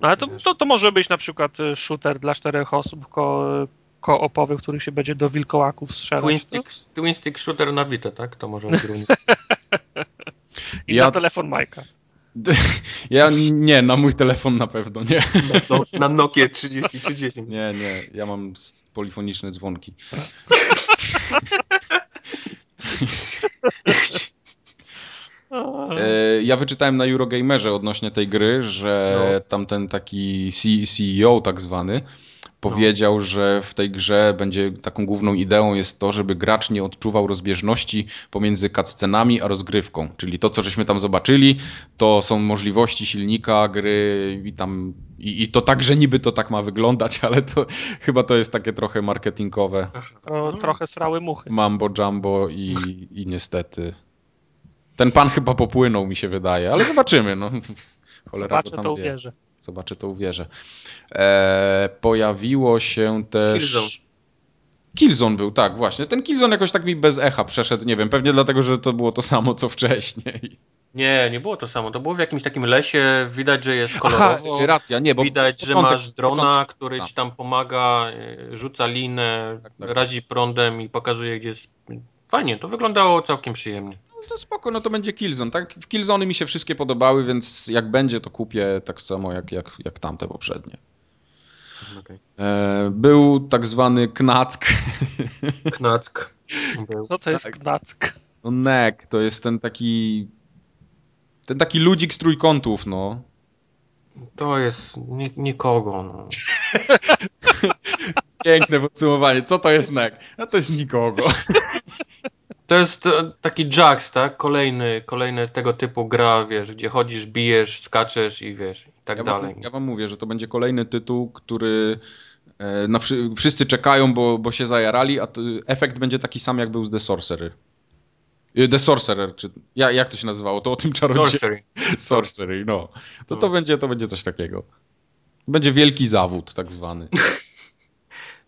No, ale to, to, to, może być na przykład y, shooter dla czterech osób ko, koopowy, w którym się będzie do wilkołaków strzelać. Twin stick, twin stick shooter na Vita, tak? To może być I ja... na telefon Majka. Ja nie, na mój telefon na pewno nie. Na, no, na Nokia 3030. Nie, nie, ja mam polifoniczne dzwonki. E, ja wyczytałem na Eurogamerze odnośnie tej gry, że no. tamten taki CEO tak zwany powiedział, no. że w tej grze będzie taką główną ideą jest to, żeby gracz nie odczuwał rozbieżności pomiędzy cutscenami a rozgrywką. Czyli to, co żeśmy tam zobaczyli, to są możliwości silnika, gry i tam i, i to tak, że niby to tak ma wyglądać, ale to chyba to jest takie trochę marketingowe. To, trochę srały muchy. Mambo jumbo i, i niestety ten pan chyba popłynął, mi się wydaje, ale zobaczymy. No. Cholera, Zobaczę, to, to uwierzę. Zobaczę, to uwierzę. E, pojawiło się też... Killzone. Killzone był, tak, właśnie. Ten Killzone jakoś tak mi bez echa przeszedł, nie wiem, pewnie dlatego, że to było to samo, co wcześniej. Nie, nie było to samo. To było w jakimś takim lesie, widać, że jest kolorowo. Aha, racja, nie, bo Widać, że masz drona, początek, który ci tam pomaga, e, rzuca linę, tak, tak. razi prądem i pokazuje, gdzie jest... Fajnie, to wyglądało całkiem przyjemnie to spoko, no to będzie Killzone, tak? W Killzony mi się wszystkie podobały, więc jak będzie, to kupię tak samo jak, jak, jak tamte poprzednie. Okay. E, był tak zwany Knack. Knack. Co to jest tak. Knack? No nek, to jest ten taki ten taki ludzik z trójkątów, no. To jest ni nikogo, no. Piękne podsumowanie. Co to jest nek? A to jest nikogo. To jest e, taki Jax, tak? Kolejny, kolejny tego typu gra, wiesz, gdzie chodzisz, bijesz, skaczesz i wiesz, i tak ja dalej. Wam, ja wam mówię, że to będzie kolejny tytuł, który e, no, wszyscy czekają, bo, bo się zajarali, a efekt będzie taki sam, jak był z The Sorcerer. E, The Sorcerer, czy ja, jak to się nazywało? To o tym czarodzieju. Sorcery. Sorcery, no. To, to, będzie, to będzie coś takiego. Będzie wielki zawód, tak zwany.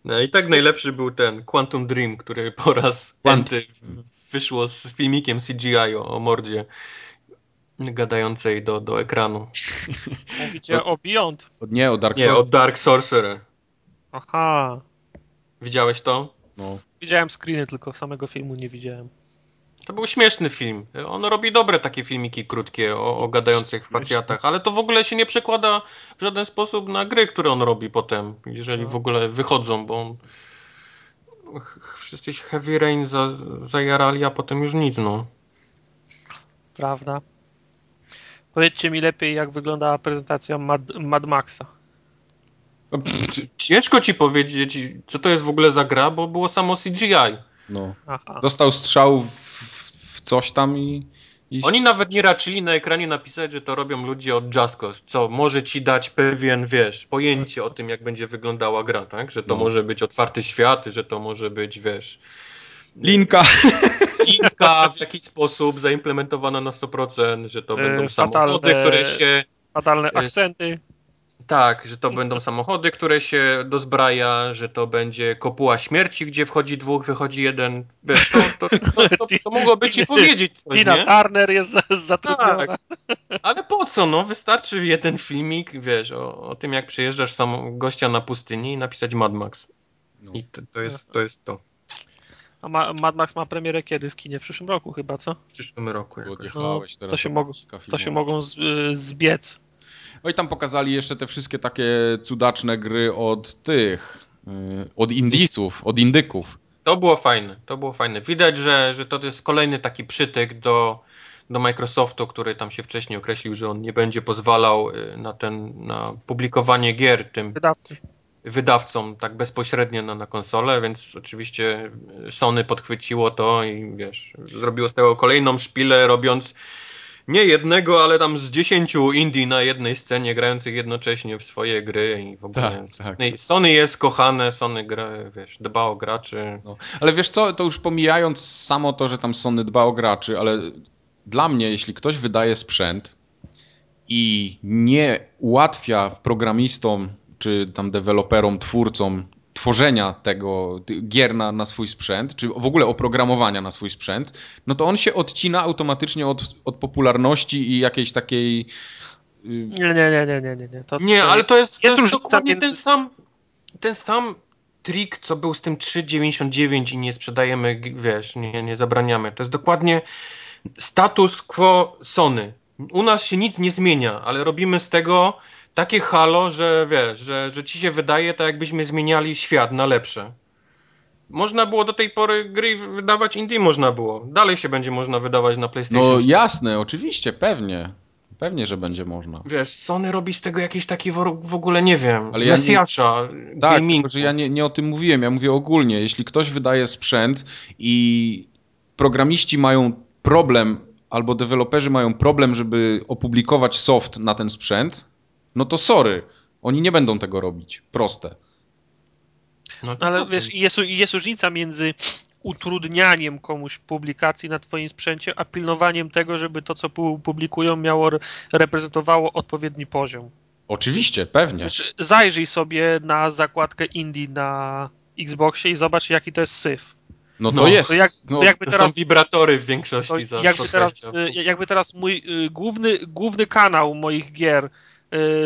No i tak najlepszy był ten Quantum Dream, który po raz enty wyszło z filmikiem CGI o, o mordzie gadającej do, do ekranu. Mówicie o Beyond? Nie, o Dark Nie, o Dark Sorcerer. Aha. Widziałeś to? No. Widziałem screeny, tylko samego filmu nie widziałem. To był śmieszny film. On robi dobre takie filmiki krótkie o, o gadających facjatach, ale to w ogóle się nie przekłada w żaden sposób na gry, które on robi potem, jeżeli no. w ogóle wychodzą, bo on wszyscy Heavy Rain za, zajarali, a potem już nic, no. Prawda. Powiedzcie mi lepiej, jak wyglądała prezentacja Mad, Mad Maxa. Ciężko ci powiedzieć, co to jest w ogóle za gra, bo było samo CGI. No. Aha. Dostał strzał w coś tam i i... Oni nawet nie raczyli na ekranie napisać, że to robią ludzie od Just Cause, co może ci dać pewien, wiesz, pojęcie o tym, jak będzie wyglądała gra, tak? Że to no. może być otwarty świat, że to może być, wiesz... Linka. Linka w jakiś sposób zaimplementowana na 100%, że to będą e, samochody, które się... Fatalne akcenty. Tak, że to będą samochody, które się dozbraja, że to będzie kopuła śmierci, gdzie wchodzi dwóch, wychodzi jeden. Wiesz, to, to, to, to mogłoby ci powiedzieć coś, Tina nie? Turner jest zatrudniona. Tak. Ale po co, no? Wystarczy jeden filmik, wiesz, o, o tym jak przyjeżdżasz sam gościa na pustyni i napisać Mad Max. No. I to, to, jest, to jest to. A Ma, Mad Max ma premierę kiedy? W kinie w przyszłym roku chyba, co? W przyszłym roku. No, to, się mogą, to się mogą zbiec. No i tam pokazali jeszcze te wszystkie takie cudaczne gry od tych, y, od Indisów, od Indyków. To było fajne, to było fajne. Widać, że, że to jest kolejny taki przytyk do, do Microsoftu, który tam się wcześniej określił, że on nie będzie pozwalał y, na ten, na publikowanie gier tym Wydawcy. wydawcom tak bezpośrednio na, na konsolę, więc oczywiście Sony podchwyciło to i wiesz, zrobiło z tego kolejną szpilę, robiąc nie jednego, ale tam z dziesięciu indie na jednej scenie grających jednocześnie w swoje gry i w ogóle. Tak, tak. Sony jest kochane, Sony gra, wiesz, dba o graczy. No. Ale wiesz co, to już pomijając samo to, że tam Sony dba o graczy, ale dla mnie, jeśli ktoś wydaje sprzęt i nie ułatwia programistom czy tam deweloperom, twórcom tworzenia tego gier na, na swój sprzęt, czy w ogóle oprogramowania na swój sprzęt, no to on się odcina automatycznie od, od popularności i jakiejś takiej. Y, nie, nie, nie, nie, nie, nie. To, nie, ale to jest, jest, to jest dokładnie między... ten sam ten sam trik, co był z tym 3,99 i nie sprzedajemy, wiesz, nie, nie zabraniamy. To jest dokładnie status quo Sony. U nas się nic nie zmienia, ale robimy z tego takie halo, że wiesz, że, że ci się wydaje tak jakbyśmy zmieniali świat na lepsze. Można było do tej pory gry wydawać indie, można było. Dalej się będzie można wydawać na PlayStation. No jasne, oczywiście, pewnie. Pewnie, że będzie można. Wiesz, Sony robi z tego jakiś taki w, ogóle, nie wiem, Ale mesjasza nie, Tak, tylko, że ja nie, nie o tym mówiłem, ja mówię ogólnie. Jeśli ktoś wydaje sprzęt i programiści mają problem, albo deweloperzy mają problem, żeby opublikować soft na ten sprzęt, no to sorry, oni nie będą tego robić. Proste. No, ale wiesz, jest, jest różnica między utrudnianiem komuś publikacji na Twoim sprzęcie, a pilnowaniem tego, żeby to, co publikują, miało reprezentowało odpowiedni poziom. Oczywiście, pewnie. Zajrzyj sobie na zakładkę indie na Xboxie i zobacz, jaki to jest syf. No to no, jest. To jak, no, jakby to teraz, są wibratory w większości. jakby, teraz, jakby teraz mój y, główny, główny kanał moich gier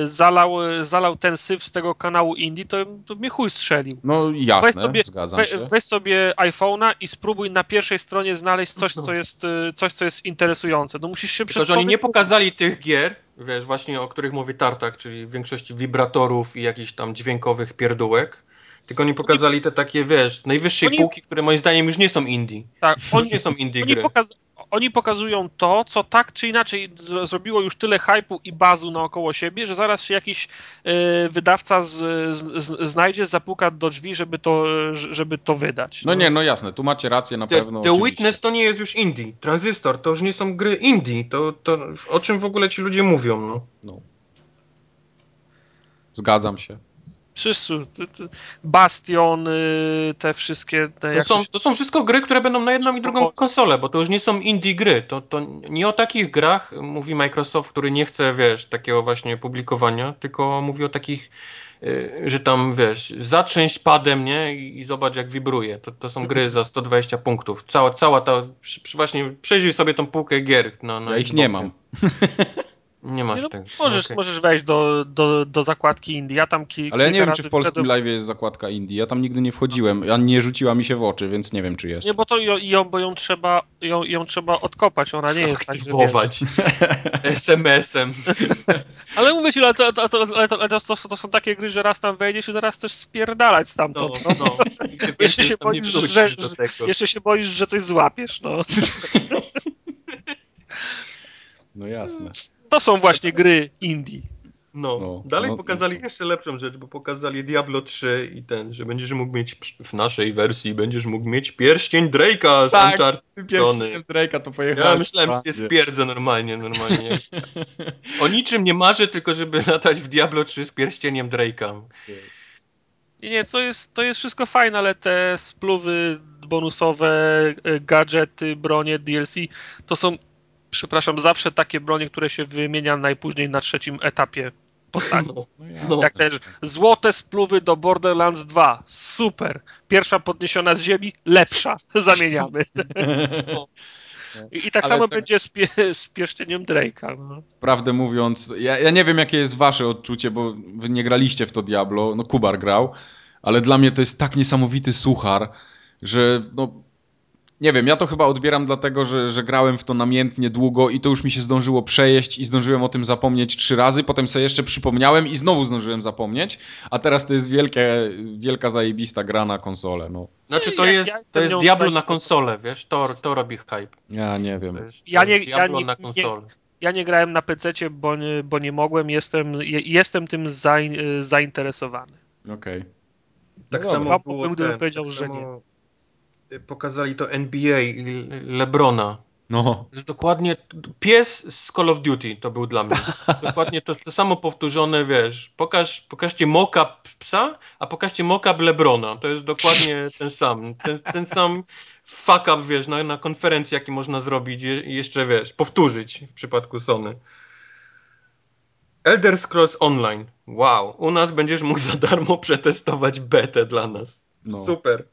zalał, y, zalał ten syf z tego kanału Indie, to, to mnie chuj strzelił. No jasne, weź sobie, zgadzam we, się. Weź sobie iPhone'a i spróbuj na pierwszej stronie znaleźć coś, co jest, y, coś, co jest interesujące. No musisz się Tylko, że oni nie pokazali tych gier, wiesz, właśnie o których mówi Tartak, czyli w większości wibratorów i jakichś tam dźwiękowych pierdółek. Tylko oni pokazali te takie, wiesz, najwyższej oni... półki, które moim zdaniem już nie są indie. Tak, oni nie są indie oni gry. Pokaz oni pokazują to, co tak czy inaczej zrobiło już tyle hypu i bazu naokoło siebie, że zaraz się jakiś y, wydawca z, z, znajdzie, zapuka do drzwi, żeby to, żeby to wydać. No, no nie, no jasne, tu macie rację na The, pewno. The oczywiście. Witness to nie jest już indie. Transistor to już nie są gry indie. To, to o czym w ogóle ci ludzie mówią, no. no. Zgadzam się. Wszyscy, Bastion, te wszystkie... Te to, są, to są wszystko gry, które będą na jedną i drugą konsolę, bo to już nie są indie gry. To, to nie o takich grach mówi Microsoft, który nie chce, wiesz, takiego właśnie publikowania, tylko mówi o takich, y, że tam, wiesz, zatrzęść padem, nie? I, zobacz, jak wibruje. To, to są gry za 120 punktów. Cała, cała ta... Właśnie przejrzyj sobie tą półkę gier na, na Ja ich nie mam. Nie masz no, tego. Możesz, okay. możesz wejść do, do, do zakładki Indii. Ja tam ki, Ale ja nie wiem, czy w polskim live jest zakładka Indii. Ja tam nigdy nie wchodziłem. Ja nie rzuciła mi się w oczy, więc nie wiem, czy jest. Nie, bo to ją, bo ją trzeba, ją, ją trzeba odkopać. Ona nie jest tak. Aktywować. SMS-em. ale mówię ci, ale, to, to, to, ale to, to, to, są takie gry, że raz tam wejdziesz i zaraz chcesz spierdalać stamtąd. No, no. jeszcze, się boisz, że, jeszcze się boisz, że coś złapiesz. No. No jasne. To są właśnie gry indie. No, no dalej no, pokazali no. jeszcze lepszą rzecz, bo pokazali Diablo 3 i ten, że będziesz mógł mieć w naszej wersji będziesz mógł mieć pierścień Drake'a z tak, Uncharted pierścień Drake'a to pojechał. Ja myślałem, że jest pierdzę normalnie, normalnie. o niczym nie marzę, tylko żeby latać w Diablo 3 z pierścieniem Drake'a. Nie, nie, to jest, to jest wszystko fajne, ale te spluwy bonusowe, e, gadżety, bronie, DLC, to są przepraszam, zawsze takie bronie, które się wymienia najpóźniej na trzecim etapie postaci. No, no. Jak też złote spluwy do Borderlands 2. Super. Pierwsza podniesiona z ziemi, lepsza. Zamieniamy. No. I, I, tak Ale samo tak... będzie z, pie, z pierścieniem Drake'a. No. Prawdę mówiąc, ja, ja nie wiem, jakie jest wasze odczucie, bo wy nie graliście w to Diablo. No, Kubar grał, ale dla mnie to jest tak niesamowity suchar, że no, nie wiem, ja to chyba odbieram dlatego, że, że grałem w to namiętnie długo i to już mi się zdążyło przejeść i zdążyłem o tym zapomnieć trzy razy, potem sobie jeszcze przypomniałem i znowu zdążyłem zapomnieć, a teraz to jest wielkie, wielka zajebista gra na konsolę. No. Znaczy to jest, to jest Diablo na konsolę, wiesz, to, to robi hype. Ja nie wiem. To jest, to ja nie, Diablo ja nie, na konsolę. Nie, ja nie grałem na PC, bo, nie, bo nie mogłem, jestem, jestem tym zainteresowany. Okej. Okay. Tak no samo było ten, powiedział, tak że samo... nie pokazali to NBA Lebrona. No. Dokładnie pies z Call of Duty to był dla mnie. Dokładnie to, to samo powtórzone, wiesz. Pokaż, pokażcie mock-up psa, a pokażcie mock-up Lebrona. To jest dokładnie ten sam. Ten, ten sam fuck up, wiesz, na, na konferencji, jaki można zrobić i jeszcze, wiesz, powtórzyć w przypadku Sony. Elder Scrolls Online. Wow, u nas będziesz mógł za darmo przetestować betę dla nas. No. Super.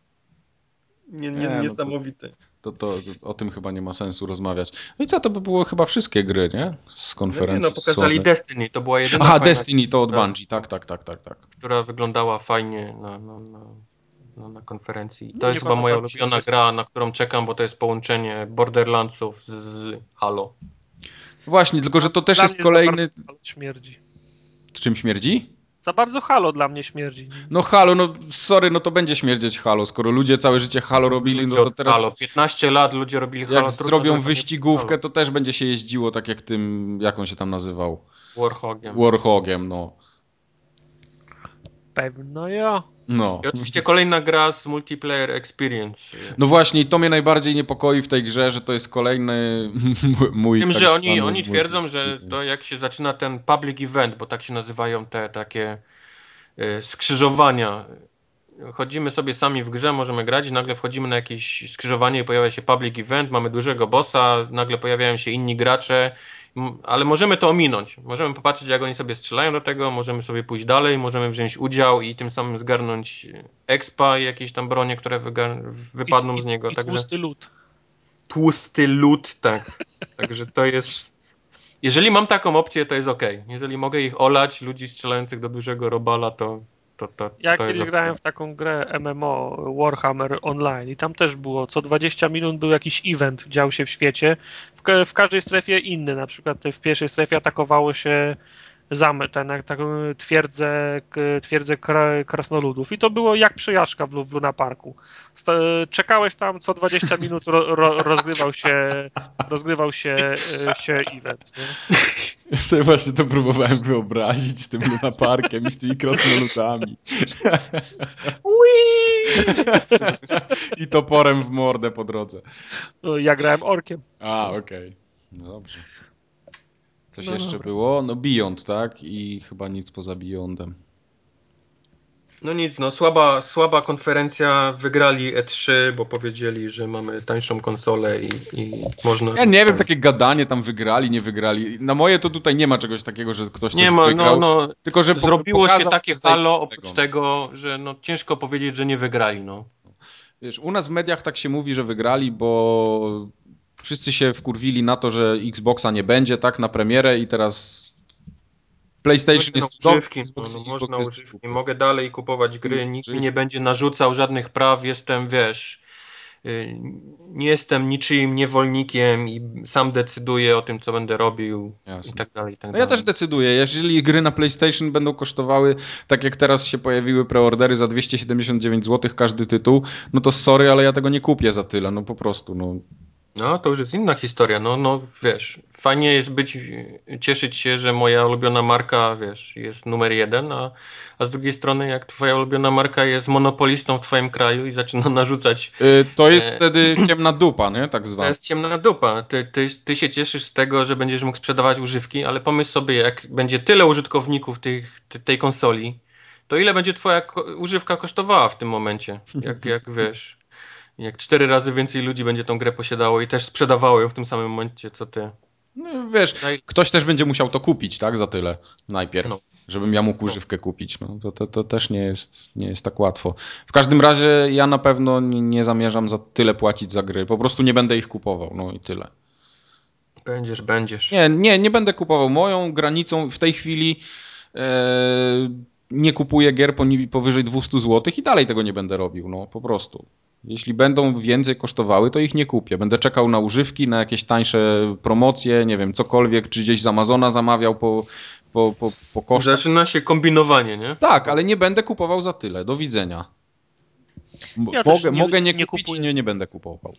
Nie, nie, nie niesamowite. No to, to, to, o tym chyba nie ma sensu rozmawiać. No i co, to by było chyba wszystkie gry, nie? Z konferencji. No, nie, no pokazali Sony. Destiny, to była jedyna Aha, Destiny to od Bungie, tak, tak, tak, tak, tak. Która wyglądała fajnie na, na, na, na, na konferencji. To no, jest chyba moja ulubiona gra, na którą czekam, bo to jest połączenie Borderlandsów z, z Halo. Właśnie, tylko że to też jest kolejny... Śmierdzi. Czym śmierdzi? Za bardzo Halo dla mnie śmierdzi. No Halo, no sorry, no to będzie śmierdzieć Halo, skoro ludzie całe życie Halo robili, no to teraz... Halo, 15 lat ludzie robili Halo. Jak zrobią wyścigówkę, to też będzie się jeździło tak jak tym, jak on się tam nazywał? Warhogiem. Warhogiem, no. Pewno ja. No. I oczywiście kolejna gra z multiplayer experience. No właśnie, to mnie najbardziej niepokoi w tej grze, że to jest kolejny mój. Tym, tak że oni, oni twierdzą, że to jak się zaczyna ten public event, bo tak się nazywają te takie y, skrzyżowania chodzimy sobie sami w grze, możemy grać i nagle wchodzimy na jakieś skrzyżowanie i pojawia się public event, mamy dużego bossa, nagle pojawiają się inni gracze, ale możemy to ominąć. Możemy popatrzeć, jak oni sobie strzelają do tego, możemy sobie pójść dalej, możemy wziąć udział i tym samym zgarnąć expa i jakieś tam bronie, które wypadną I, z niego. I, i tłusty lód. Tłusty lód, tak. Także to jest... Jeżeli mam taką opcję, to jest ok. Jeżeli mogę ich olać, ludzi strzelających do dużego robala, to to, to, ja to kiedyś grałem w taką grę MMO Warhammer Online i tam też było, co 20 minut był jakiś event, dział się w świecie, w, w każdej strefie inny, na przykład w pierwszej strefie atakowało się zamek, ten, taką twierdzę, twierdzę krasnoludów. I to było jak przejażdżka w, w Luna Parku. Czekałeś tam co 20 minut, ro, ro, rozgrywał się, rozgrywał się, się event. Nie? Ja sobie właśnie to próbowałem wyobrazić z tym Luna Parkiem i z tymi krasnoludami. I toporem w mordę po drodze. No, ja grałem orkiem. A, okej. Okay. No dobrze. Coś no jeszcze dobra. było? No Beyond, tak? I chyba nic poza Beyondem. No nic, no słaba, słaba konferencja, wygrali E3, bo powiedzieli, że mamy tańszą konsolę i, i można... Ja nie wiem, takie gadanie tam wygrali, nie wygrali. Na moje to tutaj nie ma czegoś takiego, że ktoś nie coś ma, wygrał. No, no, tylko, że zrobiło się takie halo oprócz tego, że no ciężko powiedzieć, że nie wygrali, no. Wiesz, u nas w mediach tak się mówi, że wygrali, bo wszyscy się wkurwili na to, że Xboxa nie będzie, tak, na premierę i teraz PlayStation jest używki, no, no, można używki. Mogę dalej kupować gry, nikt mi nie będzie narzucał żadnych praw, jestem, wiesz, y, nie jestem niczyim niewolnikiem i sam decyduję o tym, co będę robił Jasne. i tak dalej. I tak no ja też decyduję. Jeżeli gry na PlayStation będą kosztowały, tak jak teraz się pojawiły preordery za 279 zł każdy tytuł, no to sorry, ale ja tego nie kupię za tyle, no po prostu. No. No, to już jest inna historia. No, no wiesz, fajnie jest być, cieszyć się, że moja ulubiona marka, wiesz, jest numer jeden, a, a z drugiej strony, jak twoja ulubiona marka jest monopolistą w twoim kraju i zaczyna narzucać... Yy, to jest e... wtedy ciemna dupa, nie? Tak zwana. To jest ciemna dupa. Ty, ty, ty się cieszysz z tego, że będziesz mógł sprzedawać używki, ale pomyśl sobie, jak będzie tyle użytkowników tych, tej konsoli, to ile będzie twoja używka kosztowała w tym momencie? Jak, jak wiesz jak cztery razy więcej ludzi będzie tą grę posiadało i też sprzedawało ją w tym samym momencie, co ty. No, wiesz, ktoś też będzie musiał to kupić, tak, za tyle najpierw, no. żebym ja mógł używkę kupić. No, to, to, to też nie jest, nie jest tak łatwo. W każdym razie ja na pewno nie, zamierzam za tyle płacić za gry. Po prostu nie będę ich kupował, no i tyle. Będziesz, będziesz. Nie, nie, nie będę kupował. Moją granicą w tej chwili e, nie kupuję gier powyżej 200 zł i dalej tego nie będę robił, no po prostu. Jeśli będą więcej kosztowały, to ich nie kupię. Będę czekał na używki, na jakieś tańsze promocje, nie wiem, cokolwiek, czy gdzieś z Amazona zamawiał po, po, po, po kosztach. Zaczyna się kombinowanie, nie? Tak, ale nie będę kupował za tyle. Do widzenia. Ja mogę, nie, mogę nie, nie kupić kupuję. nie, nie będę kupował.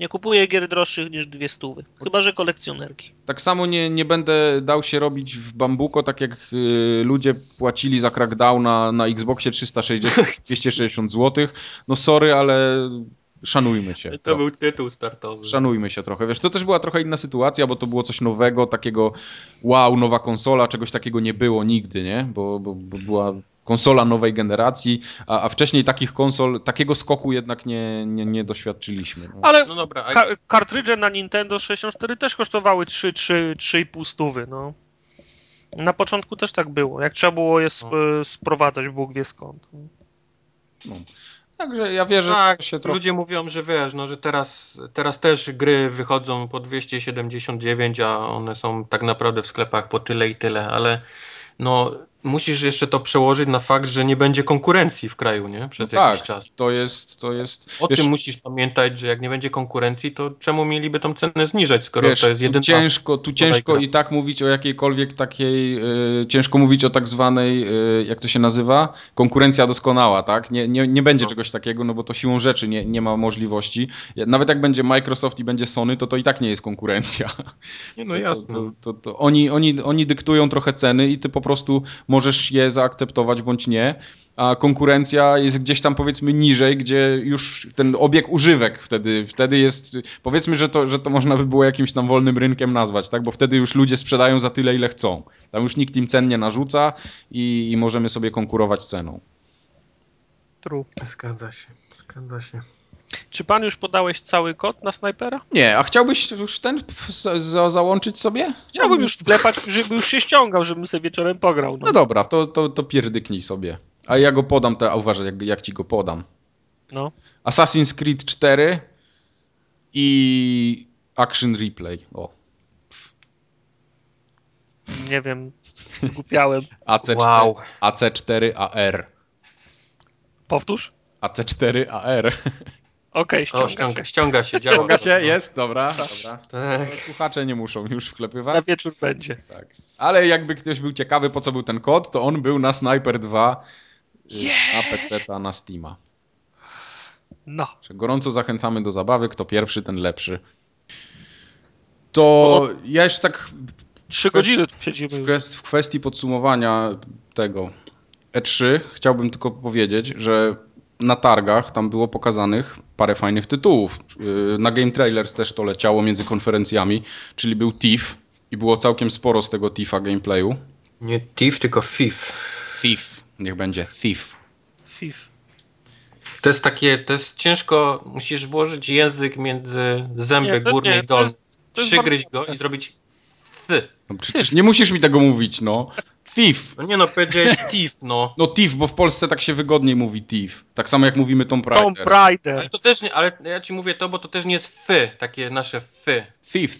Nie kupuję gier droższych niż dwie stówy. Chyba, że kolekcjonerki. Tak samo nie, nie będę dał się robić w Bambuko, tak jak y, ludzie płacili za Crackdowna na Xboxie 360, 260 zł. No sorry, ale szanujmy się. To trochę. był tytuł startowy. Szanujmy się trochę. Wiesz, to też była trochę inna sytuacja, bo to było coś nowego, takiego wow, nowa konsola, czegoś takiego nie było nigdy, nie? Bo, bo, bo była konsola nowej generacji, a, a, wcześniej takich konsol, takiego skoku jednak nie, nie, nie doświadczyliśmy. No. Ale no dobra, a... ka kartridże na Nintendo 64 też kosztowały 3,5 stówy, no. Na początku też tak było. Jak trzeba było je sp no. sprowadzać, Bóg wie skąd. No. Także ja wierzę, tak, że się trochę... ludzie mówią, że wiesz, no, że teraz, teraz też gry wychodzą po 279, a one są tak naprawdę w sklepach po tyle i tyle, ale no musisz jeszcze to przełożyć na fakt, że nie będzie konkurencji w kraju, nie? Przez no jakiś tak, czas. To jest, to jest. O wiesz, tym musisz pamiętać, że jak nie będzie konkurencji, to czemu mieliby tą cenę zniżać, skoro wiesz, to jest jedyna. Tu ciężko, tu ciężko i tak mówić o jakiejkolwiek takiej, yy, ciężko mówić o tak zwanej, yy, jak to się nazywa? Konkurencja doskonała, tak? Nie, nie, nie będzie no. czegoś takiego, no bo to siłą rzeczy nie, nie ma możliwości. Nawet jak będzie Microsoft i będzie Sony, to to i tak nie jest konkurencja. Nie, no jasne. To, to, to, oni, oni, oni dyktują trochę ceny i ty po prostu możesz je zaakceptować bądź nie, a konkurencja jest gdzieś tam powiedzmy niżej, gdzie już ten obieg używek wtedy, wtedy jest, powiedzmy, że to, że to można by było jakimś tam wolnym rynkiem nazwać, tak? bo wtedy już ludzie sprzedają za tyle, ile chcą. Tam już nikt im cen nie narzuca i, i możemy sobie konkurować ceną. True. Zgadza się, zgadza się. Czy pan już podałeś cały kod na snajpera? Nie, a chciałbyś już ten za załączyć sobie? Chciałbym już wklepać, żeby już się ściągał, żebym sobie wieczorem pograł. No, no dobra, to, to, to pierdyknij sobie. A ja go podam, to, a uważaj, jak, jak ci go podam. No. Assassin's Creed 4 i Action Replay. O. Nie wiem, zgupiałem. AC4, wow. AC4AR. Powtórz? AC4AR. Okej, okay, ściąga, się. ściąga się. Działa ściąga się, jest, dobra. Dobra. Tak. Słuchacze nie muszą już wklepywać. Na wieczór będzie. Tak. Ale jakby ktoś był ciekawy, po co był ten kod, to on był na Sniper 2 yeah. na PC, na Steama. No. Gorąco zachęcamy do zabawy. Kto pierwszy, ten lepszy. To ja jeszcze tak. Trzy godziny siedzimy. W, kwest, w kwestii podsumowania tego E3 chciałbym tylko powiedzieć, że na targach tam było pokazanych parę fajnych tytułów. Y, na Game Trailers też to leciało między konferencjami, czyli był Thief i było całkiem sporo z tego Thiefa gameplayu. Nie Thief, tylko Thief. Thief, niech będzie Thief. Thief. To jest takie, to jest ciężko, musisz włożyć język między zęby górne i dolne. Przygryźć go i zrobić th. No przecież nie musisz mi tego mówić, no. Thief. No nie no, powiedziałeś Thief, no. No Thief, bo w Polsce tak się wygodniej mówi Thief. Tak samo jak mówimy Tomb Raider. Tomb Raider. Ale to też nie, ale ja ci mówię to, bo to też nie jest fy, takie nasze fy. Thief.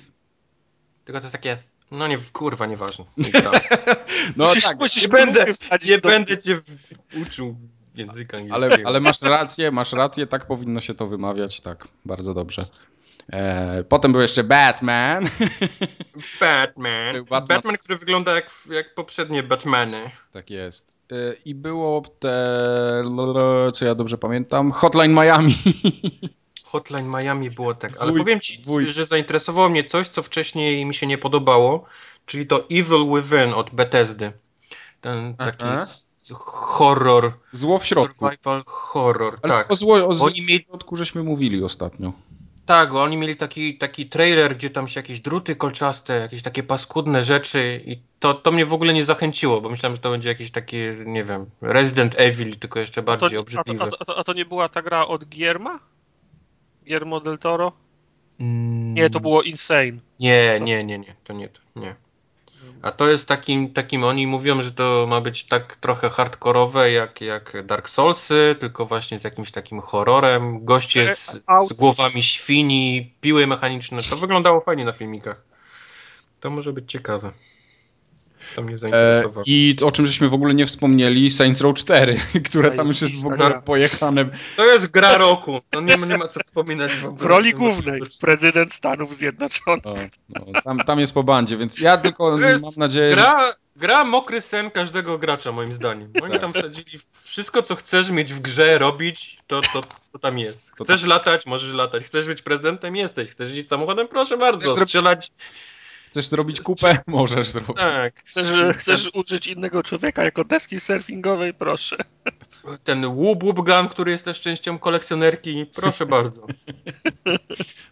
Tylko to jest takie, no nie, kurwa, nieważne. no tak, nie będę, nie będę cię uczył języka ale, ale masz rację, masz rację, tak powinno się to wymawiać, tak, bardzo dobrze. E, potem był jeszcze Batman. Batman. Batman. Batman, który wygląda jak, jak poprzednie Batmany. Tak jest. E, I było te, co ja dobrze pamiętam, Hotline Miami. Hotline Miami było tak, ale powiem ci, wuj. że zainteresowało mnie coś, co wcześniej mi się nie podobało, czyli to Evil Within od Bethesdy. Ten taki Aha. horror. Zło w środku. Survival horror, ale tak. O zło, o zło w środku żeśmy mówili ostatnio. Tak, bo oni mieli taki, taki trailer, gdzie tam się jakieś druty kolczaste, jakieś takie paskudne rzeczy i to, to mnie w ogóle nie zachęciło, bo myślałem, że to będzie jakieś takie, nie wiem, Resident Evil, tylko jeszcze bardziej a to, obrzydliwe. A to, a, to, a to, nie była ta gra od Gierma? Guillermo del Toro? Mm. Nie, to było Insane. Nie, nie, nie, nie, to nie to, nie. A to jest takim, takim, oni mówią, że to ma być tak trochę hardkorowe jak, jak Dark Soulsy, tylko właśnie z jakimś takim horrorem. Goście z, z głowami świni, piły mechaniczne. To wyglądało fajnie na filmikach. To może być ciekawe. To mnie zainteresowało. E, I to, o czym żeśmy w ogóle nie wspomnieli, Saints Row 4, które tam już jest w ogóle pojechane. To jest gra roku. To nie, nie ma co wspominać w ogóle. W roli głównej. Prezydent Stanów Zjednoczonych. O, no, tam, tam jest po bandzie, więc ja tylko mam nadzieję. Gra, gra mokry sen każdego gracza, moim zdaniem. Oni tak. tam wsadzili wszystko, co chcesz mieć w grze, robić, to, to, to tam jest. Chcesz to latać, możesz latać. Chcesz być prezydentem, jesteś. Chcesz jeździć samochodem, proszę bardzo. Strzelać. Chcesz zrobić kupę? Możesz zrobić. Tak. Chcesz, chcesz użyć innego człowieka jako deski surfingowej? Proszę. Ten łup łup gun, który jest też częścią kolekcjonerki, proszę bardzo.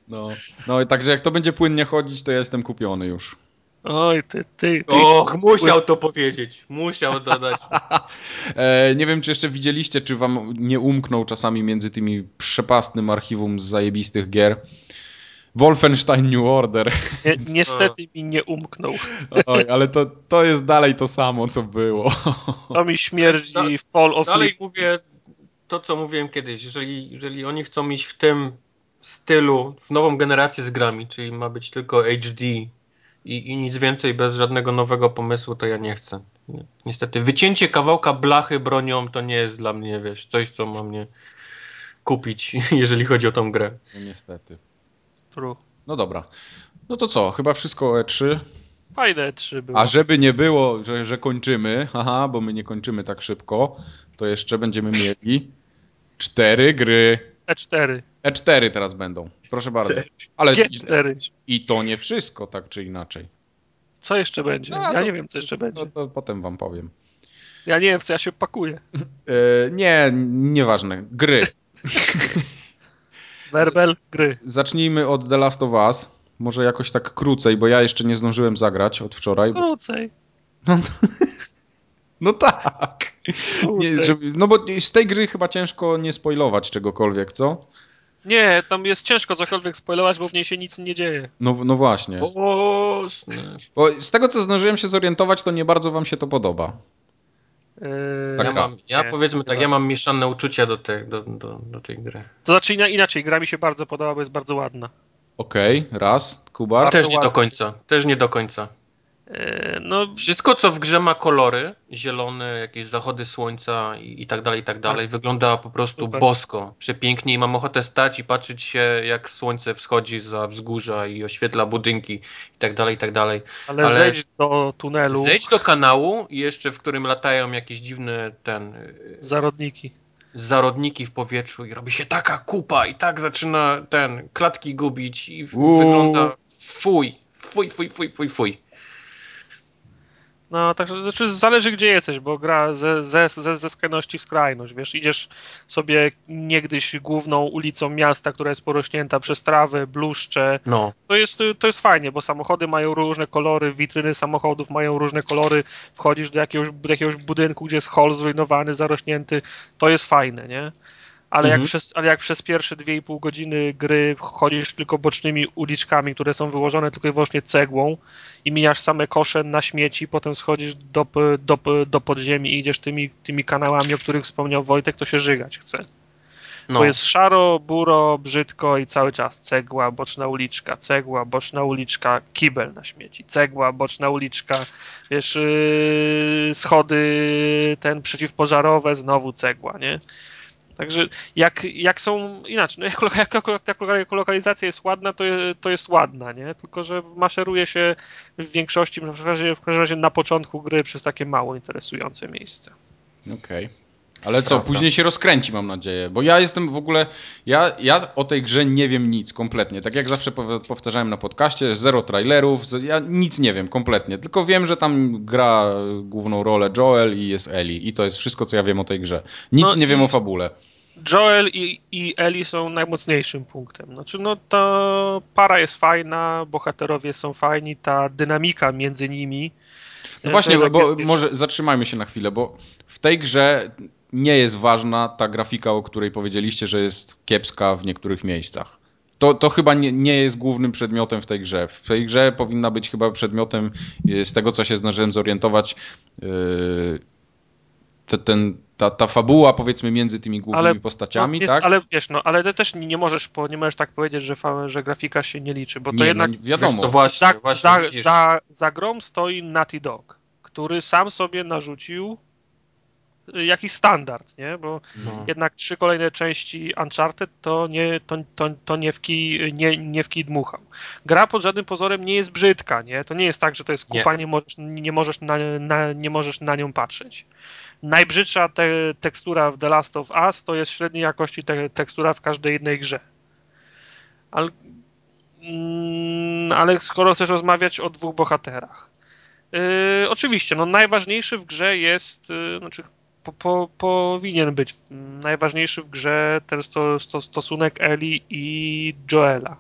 No, no i także jak to będzie płynnie chodzić, to ja jestem kupiony już. Oj, ty, ty, ty. Och, musiał to powiedzieć. Musiał dodać. e, nie wiem, czy jeszcze widzieliście, czy wam nie umknął czasami między tymi przepastnym archiwum z zajebistych gier Wolfenstein New Order. Nie, niestety mi nie umknął. Oj, ale to, to jest dalej to samo, co było. To mi śmierdzi da, Fall of Dalej mówię to, co mówiłem kiedyś. Jeżeli, jeżeli oni chcą iść w tym stylu, w nową generację z grami, czyli ma być tylko HD i, i nic więcej bez żadnego nowego pomysłu, to ja nie chcę. Niestety, wycięcie kawałka blachy bronią to nie jest dla mnie, wiesz, coś, co ma mnie kupić, jeżeli chodzi o tą grę. No niestety. True. No dobra. No to co, chyba wszystko o E3. Fajne E3 było. A żeby nie było, że, że kończymy, haha, bo my nie kończymy tak szybko, to jeszcze będziemy mieli cztery gry. E4. E4 teraz będą. Proszę bardzo. Ale G4. I, to nie wszystko, tak czy inaczej. Co jeszcze będzie? No, ja to, nie wiem, co jeszcze to, będzie. To, to potem wam powiem. Ja nie wiem, co ja się pakuję. Yy, nie, nieważne. Gry. Werbel, gry. Zacznijmy od The Last of Us. Może jakoś tak krócej, bo ja jeszcze nie zdążyłem zagrać od wczoraj. Krócej. No, no tak. Nie, żeby, no bo z tej gry chyba ciężko nie spoilować czegokolwiek, co? Nie, tam jest ciężko cokolwiek spoilować, bo w niej się nic nie dzieje. No, no właśnie. O, bo z tego, co zdążyłem się zorientować, to nie bardzo wam się to podoba. Yy, tak, ja, mam, ja nie, powiedzmy tak, ja mam mieszane uczucia do, te, do, do, do tej gry. To znaczy inaczej, gra mi się bardzo podoba, bo jest bardzo ładna. Okej, okay, raz. Kubar? Też nie do końca, też nie do końca. E, no, Wszystko, co w grze ma kolory, zielone, jakieś zachody słońca i, i tak dalej, i tak dalej, tak. wygląda po prostu Super. bosko, przepięknie i mam ochotę stać i patrzeć się, jak słońce wschodzi za wzgórza i oświetla budynki i tak dalej, i tak dalej. Ale, Ale zejdź do tunelu. Zejdź do kanału, jeszcze w którym latają jakieś dziwne ten... Y, zarodniki. Zarodniki w powietrzu i robi się taka kupa i tak zaczyna ten, klatki gubić i Uuu. wygląda fuj, fuj, fuj, fuj, fuj, fuj. No, także znaczy zależy gdzie jesteś, bo gra ze, ze, ze, ze skrajności w skrajność, wiesz, idziesz sobie niegdyś główną ulicą miasta, która jest porośnięta przez trawę, bluszcze, no. to, jest, to jest fajnie, bo samochody mają różne kolory, witryny samochodów mają różne kolory, wchodzisz do jakiegoś, do jakiegoś budynku, gdzie jest hol zrujnowany, zarośnięty, to jest fajne, nie? Ale, mhm. jak przez, ale jak przez pierwsze 2,5 godziny gry chodzisz tylko bocznymi uliczkami, które są wyłożone tylko i wyłącznie cegłą i mijasz same kosze na śmieci, potem schodzisz do, do, do podziemi i idziesz tymi, tymi kanałami, o których wspomniał Wojtek, to się żygać chce. No. Bo jest szaro, buro, brzydko i cały czas cegła, boczna uliczka, cegła, boczna uliczka, kibel na śmieci, cegła, boczna uliczka, wiesz, yy, schody ten przeciwpożarowe, znowu cegła, nie? Także jak, jak są inaczej, no jak, jak, jak, lokalizacja jest ładna, to, to jest ładna, nie? Tylko, że maszeruje się w większości, w każdym razie na początku gry przez takie mało interesujące miejsce. Okej. Okay. Ale co, Prawda. później się rozkręci, mam nadzieję. Bo ja jestem w ogóle. Ja, ja o tej grze nie wiem nic kompletnie. Tak jak zawsze powtarzałem na podcaście, zero trailerów, ja nic nie wiem kompletnie. Tylko wiem, że tam gra główną rolę Joel i jest Ellie. I to jest wszystko, co ja wiem o tej grze. Nic no, nie wiem o fabule. Joel i, i Ellie są najmocniejszym punktem. Znaczy, no ta para jest fajna, bohaterowie są fajni, ta dynamika między nimi. No właśnie, bo, bo może zatrzymajmy się na chwilę, bo w tej grze nie jest ważna ta grafika, o której powiedzieliście, że jest kiepska w niektórych miejscach. To, to chyba nie, nie jest głównym przedmiotem w tej grze. W tej grze powinna być chyba przedmiotem, e, z tego co się zdążyłem zorientować, yy, ten, ta, ta fabuła powiedzmy między tymi głównymi ale, postaciami, no, jest, tak? Ale wiesz, no, ale też nie możesz, po, nie możesz tak powiedzieć, że, że grafika się nie liczy, bo to nie, jednak... No, wiadomo. to właśnie, za, właśnie, za, za, za grom stoi Naughty Dog, który sam sobie narzucił jakiś standard, nie? Bo no. jednak trzy kolejne części Uncharted to nie, to, to, to nie, w kij, nie, nie w kij dmuchał. Gra pod żadnym pozorem nie jest brzydka, nie? To nie jest tak, że to jest kupa, nie, nie możesz, nie możesz, na, na, nie możesz na nią patrzeć. Najbrzydsza te, tekstura w The Last of Us to jest średniej jakości te, tekstura w każdej jednej grze. Ale, mm, ale skoro chcesz rozmawiać o dwóch bohaterach. Yy, oczywiście, no najważniejszy w grze jest, yy, znaczy po, po, powinien być najważniejszy w grze ten sto, sto, stosunek Eli i Joela.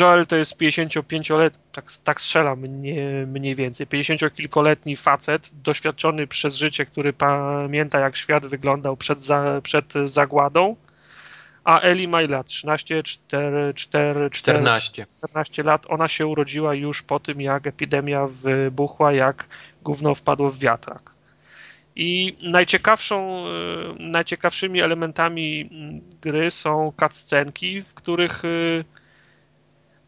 Joel to jest 55-letni, tak, tak strzelam mniej, mniej więcej, 50-kilkoletni facet, doświadczony przez życie, który pamięta jak świat wyglądał przed, za, przed zagładą, a Eli ma lat? 13, 4, 4, 14. 14 lat. Ona się urodziła już po tym, jak epidemia wybuchła, jak gówno wpadło w wiatrak. I najciekawszą, e, najciekawszymi elementami gry są cutscenki, w których e,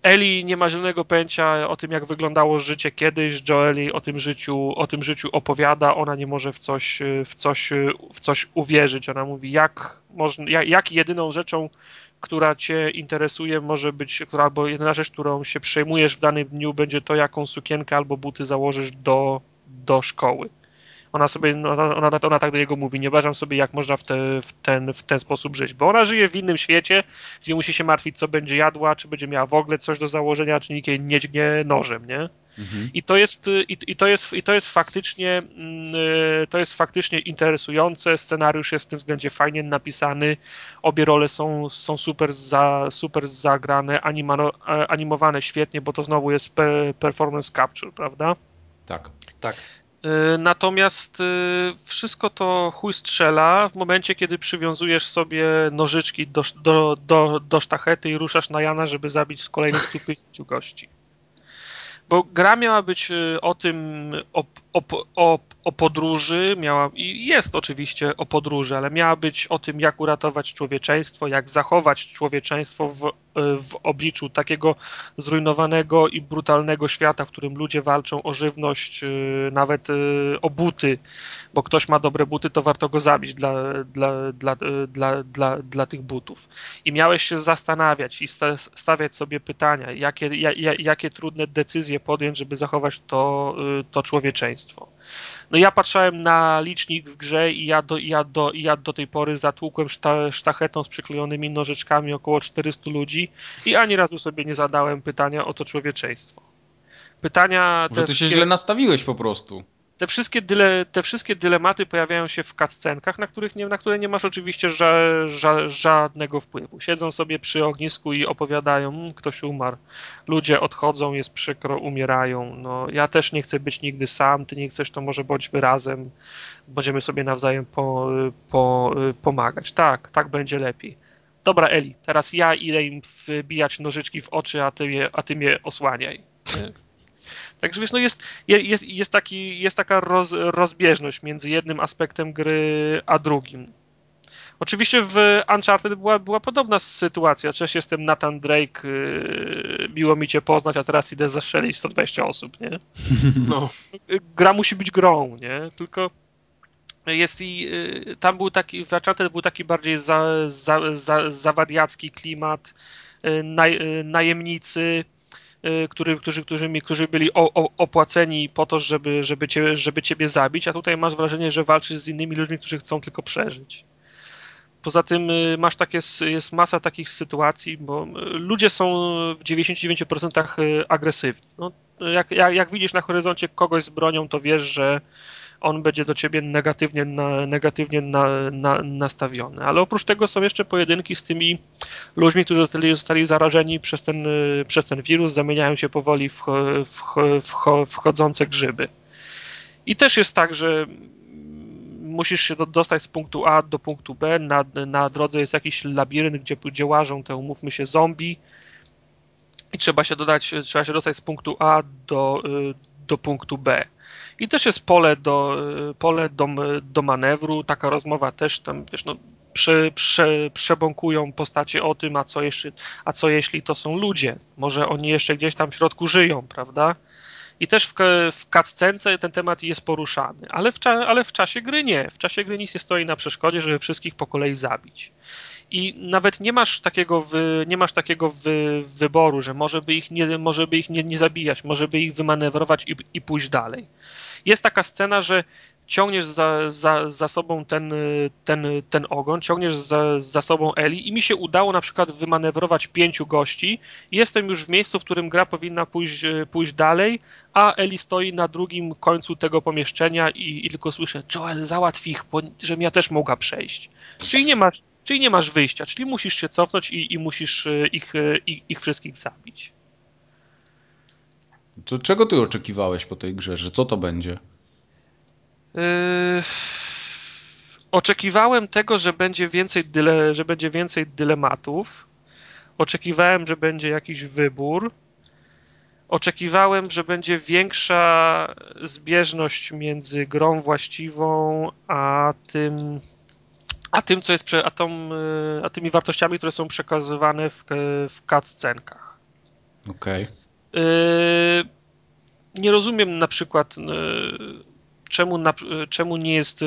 Eli nie ma zielonego pojęcia o tym, jak wyglądało życie kiedyś. Joeli o tym życiu, o tym życiu opowiada. Ona nie może w coś, w coś, w coś uwierzyć. Ona mówi, jak, można, jak, jak jedyną rzeczą, która cię interesuje, może być, albo jedyna rzecz, którą się przejmujesz w danym dniu, będzie to, jaką sukienkę albo buty założysz do, do szkoły. Ona sobie, no, ona, ona, ona tak do niego mówi, nie uważam sobie, jak można w, te, w, ten, w ten sposób żyć, bo ona żyje w innym świecie, gdzie musi się martwić, co będzie jadła, czy będzie miała w ogóle coś do założenia, czy nikt jej nie dźgnie nożem, nie? Mhm. I to jest, i, i, to jest, i to jest faktycznie, mm, to jest faktycznie interesujące, scenariusz jest w tym względzie fajnie napisany, obie role są, są super, za, super zagrane, animano, animowane świetnie, bo to znowu jest performance capture, prawda? Tak. Tak. Y, natomiast y, wszystko to chuj strzela w momencie, kiedy przywiązujesz sobie nożyczki do, do, do, do sztachety i ruszasz na Jana, żeby zabić kolejnych 150 gości. Bo gra miała być y, o tym, o, o, o podróży, miała, i jest oczywiście o podróży, ale miała być o tym, jak uratować człowieczeństwo, jak zachować człowieczeństwo w w obliczu takiego zrujnowanego i brutalnego świata, w którym ludzie walczą o żywność, y, nawet y, o buty, bo ktoś ma dobre buty, to warto go zabić dla, dla, dla, y, dla, dla, dla tych butów. I miałeś się zastanawiać i stawiać sobie pytania, jakie, jakie trudne decyzje podjąć, żeby zachować to, to człowieczeństwo. No ja patrzałem na licznik w grze i ja do, ja do, ja do tej pory zatłukłem szta, sztachetą z przyklejonymi nożyczkami około 400 ludzi i ani razu sobie nie zadałem pytania o to człowieczeństwo. Pytania... Że ty się źle nastawiłeś po prostu te wszystkie, dyle, te wszystkie dylematy pojawiają się w cutscenkach, na, których nie, na które nie masz oczywiście ża, ża, żadnego wpływu. Siedzą sobie przy ognisku i opowiadają, mmm, ktoś umarł, ludzie odchodzą, jest przykro, umierają. No, ja też nie chcę być nigdy sam, ty nie chcesz, to może bądźmy razem, będziemy sobie nawzajem po, po, pomagać. Tak, tak będzie lepiej. Dobra, Eli, teraz ja idę im wbijać nożyczki w oczy, a ty, je, a ty mnie osłaniaj. Także wiesz, no jest, jest, jest, taki, jest taka roz, rozbieżność między jednym aspektem gry a drugim. Oczywiście w Uncharted była, była podobna sytuacja. Cześć, jestem Nathan Drake, yy, miło mi cię poznać, a teraz idę zastrzelić 120 osób, nie? No. Gra musi być grą, nie? Tylko jest i yy, tam był taki, w Uncharted był taki bardziej za, za, za, zawadiacki klimat, yy, naj, najemnicy, Y, który, którzy, którzy, którzy byli opłaceni po to, żeby, żeby, cię, żeby ciebie zabić, a tutaj masz wrażenie, że walczysz z innymi ludźmi, którzy chcą tylko przeżyć. Poza tym y, masz takie, jest masa takich sytuacji, bo y, ludzie są w 99% agresywni. No, jak, jak, jak widzisz na horyzoncie kogoś z bronią, to wiesz, że on będzie do ciebie negatywnie, na, negatywnie na, na, nastawiony. Ale oprócz tego są jeszcze pojedynki z tymi ludźmi, którzy zostali, zostali zarażeni przez ten, przez ten wirus, zamieniają się powoli w, w, w, wchodzące grzyby. I też jest tak, że musisz się dostać z punktu A do punktu B, na, na drodze jest jakiś labirynt, gdzie, gdzie łażą te, umówmy się, zombie i trzeba się dodać, trzeba się dostać z punktu A do, do punktu B. I też jest pole do, pole do, do manewru, taka rozmowa też tam, wiesz, no, prze, prze, przebąkują postacie o tym, a co, jeśli, a co jeśli to są ludzie. Może oni jeszcze gdzieś tam w środku żyją, prawda? I też w, w ten temat jest poruszany, ale w, ale w czasie gry nie. W czasie gry nic nie stoi na przeszkodzie, żeby wszystkich po kolei zabić. I nawet nie masz takiego, nie masz takiego wy, wyboru, że może by ich, nie, może by ich nie, nie zabijać, może by ich wymanewrować i, i pójść dalej jest taka scena, że ciągniesz za, za, za sobą ten, ten, ten ogon, ciągniesz za, za sobą Eli i mi się udało na przykład wymanewrować pięciu gości jestem już w miejscu, w którym gra powinna pójść, pójść dalej, a Eli stoi na drugim końcu tego pomieszczenia i, i tylko słyszę Joel, załatw ich, żebym ja też mogła przejść. Czyli nie masz, czyli nie masz wyjścia, czyli musisz się cofnąć i, i musisz ich, ich, ich wszystkich zabić. To czego ty oczekiwałeś po tej grze, że co to będzie? Yy, oczekiwałem tego, że będzie więcej, dyle, że będzie więcej dylematów. Oczekiwałem, że będzie jakiś wybór. Oczekiwałem, że będzie większa zbieżność między grą właściwą a tym, a tym, co jest, a, tą, a tymi wartościami, które są przekazywane w, w cutscenkach. Okej. Okay. Nie rozumiem na przykład, czemu, czemu nie jest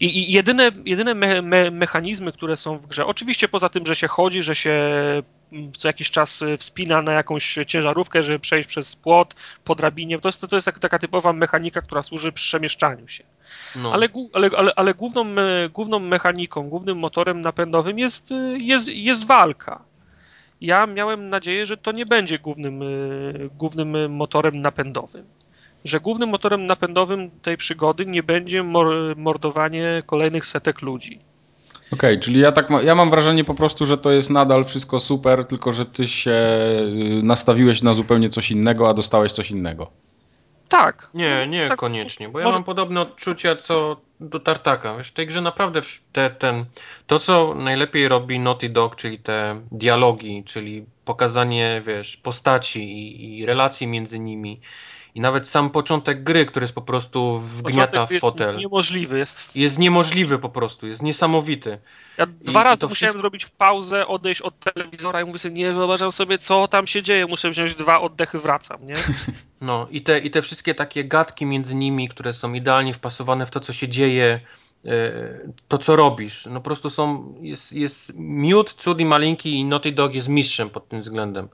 i, jedyne, jedyne me, me, mechanizmy, które są w grze, oczywiście poza tym, że się chodzi, że się mm, co jakiś czas wspina na jakąś ciężarówkę, żeby przejść przez płot po drabinie, to jest, to jest taka typowa mechanika, która służy przemieszczaniu się. No. Ale, ale, ale, ale główną, główną mechaniką, głównym motorem napędowym jest, jest, jest walka. Ja miałem nadzieję, że to nie będzie głównym, y, głównym motorem napędowym że głównym motorem napędowym tej przygody nie będzie mordowanie kolejnych setek ludzi. Okej, okay, czyli ja tak ma, ja mam wrażenie po prostu, że to jest nadal wszystko super, tylko że ty się y, nastawiłeś na zupełnie coś innego, a dostałeś coś innego. Tak. Nie, nie tak, koniecznie, bo ja może... mam podobne odczucia co do Tartaka. Wiesz, w tej grze naprawdę te, ten, to, co najlepiej robi Naughty Dog, czyli te dialogi, czyli pokazanie, wiesz, postaci i, i relacji między nimi, i nawet sam początek gry, który jest po prostu wgniata w fotel. Jest niemożliwy. Jest... jest niemożliwy po prostu, jest niesamowity. Ja dwa I, razy i musiałem wszystko... zrobić pauzę, odejść od telewizora i mówię sobie, nie wyobrażam sobie, co tam się dzieje. Muszę wziąć dwa oddechy, wracam, nie? No i te, i te wszystkie takie gadki między nimi, które są idealnie wpasowane w to, co się dzieje, e, to, co robisz. No po prostu są, jest, jest miód, cud i malinki i Naughty Dog jest mistrzem pod tym względem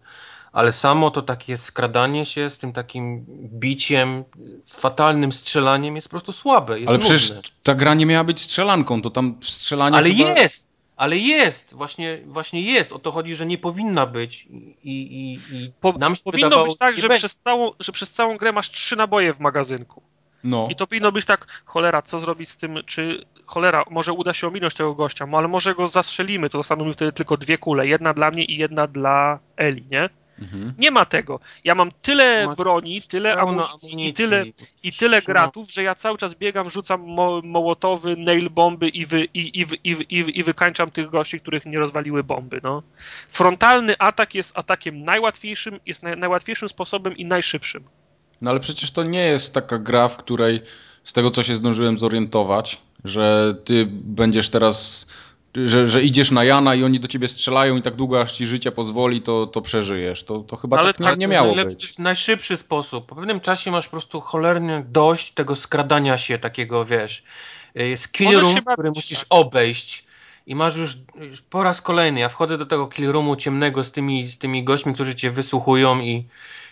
ale samo to takie skradanie się z tym takim biciem, fatalnym strzelaniem jest po prostu słabe. Jest ale nudne. przecież ta gra nie miała być strzelanką, to tam strzelanie. Ale chyba... jest! Ale jest! Właśnie, właśnie jest. O to chodzi, że nie powinna być. I, i, i po, nam się powinno wydawało, być tak, że przez, całą, że przez całą grę masz trzy naboje w magazynku. No. I to powinno być tak, cholera, co zrobić z tym, czy cholera, może uda się ominąć tego gościa, ale może go zastrzelimy, to zostaną mi wtedy tylko dwie kule, jedna dla mnie i jedna dla Eli, nie? Mhm. Nie ma tego. Ja mam tyle Masz broni, tyle amunicji, amunicji, i tyle, i tyle gratów, że ja cały czas biegam, rzucam mo mołotowy, nail bomby i, wy, i, i, i, i, i wykańczam tych gości, których nie rozwaliły bomby. No. Frontalny atak jest atakiem najłatwiejszym, jest naj, najłatwiejszym sposobem i najszybszym. No ale przecież to nie jest taka gra, w której z tego co się zdążyłem zorientować, że ty będziesz teraz że, że idziesz na Jana i oni do ciebie strzelają i tak długo aż ci życie pozwoli, to, to przeżyjesz. To, to chyba Ale tak, nie, tak, nie miało najlepszy, być. Najszybszy sposób. Po pewnym czasie masz po prostu cholernie dość tego skradania się takiego, wiesz, jest kill room, który musisz tak. obejść i masz już, już, po raz kolejny, ja wchodzę do tego kill roomu ciemnego z tymi, z tymi gośćmi, którzy cię wysłuchują i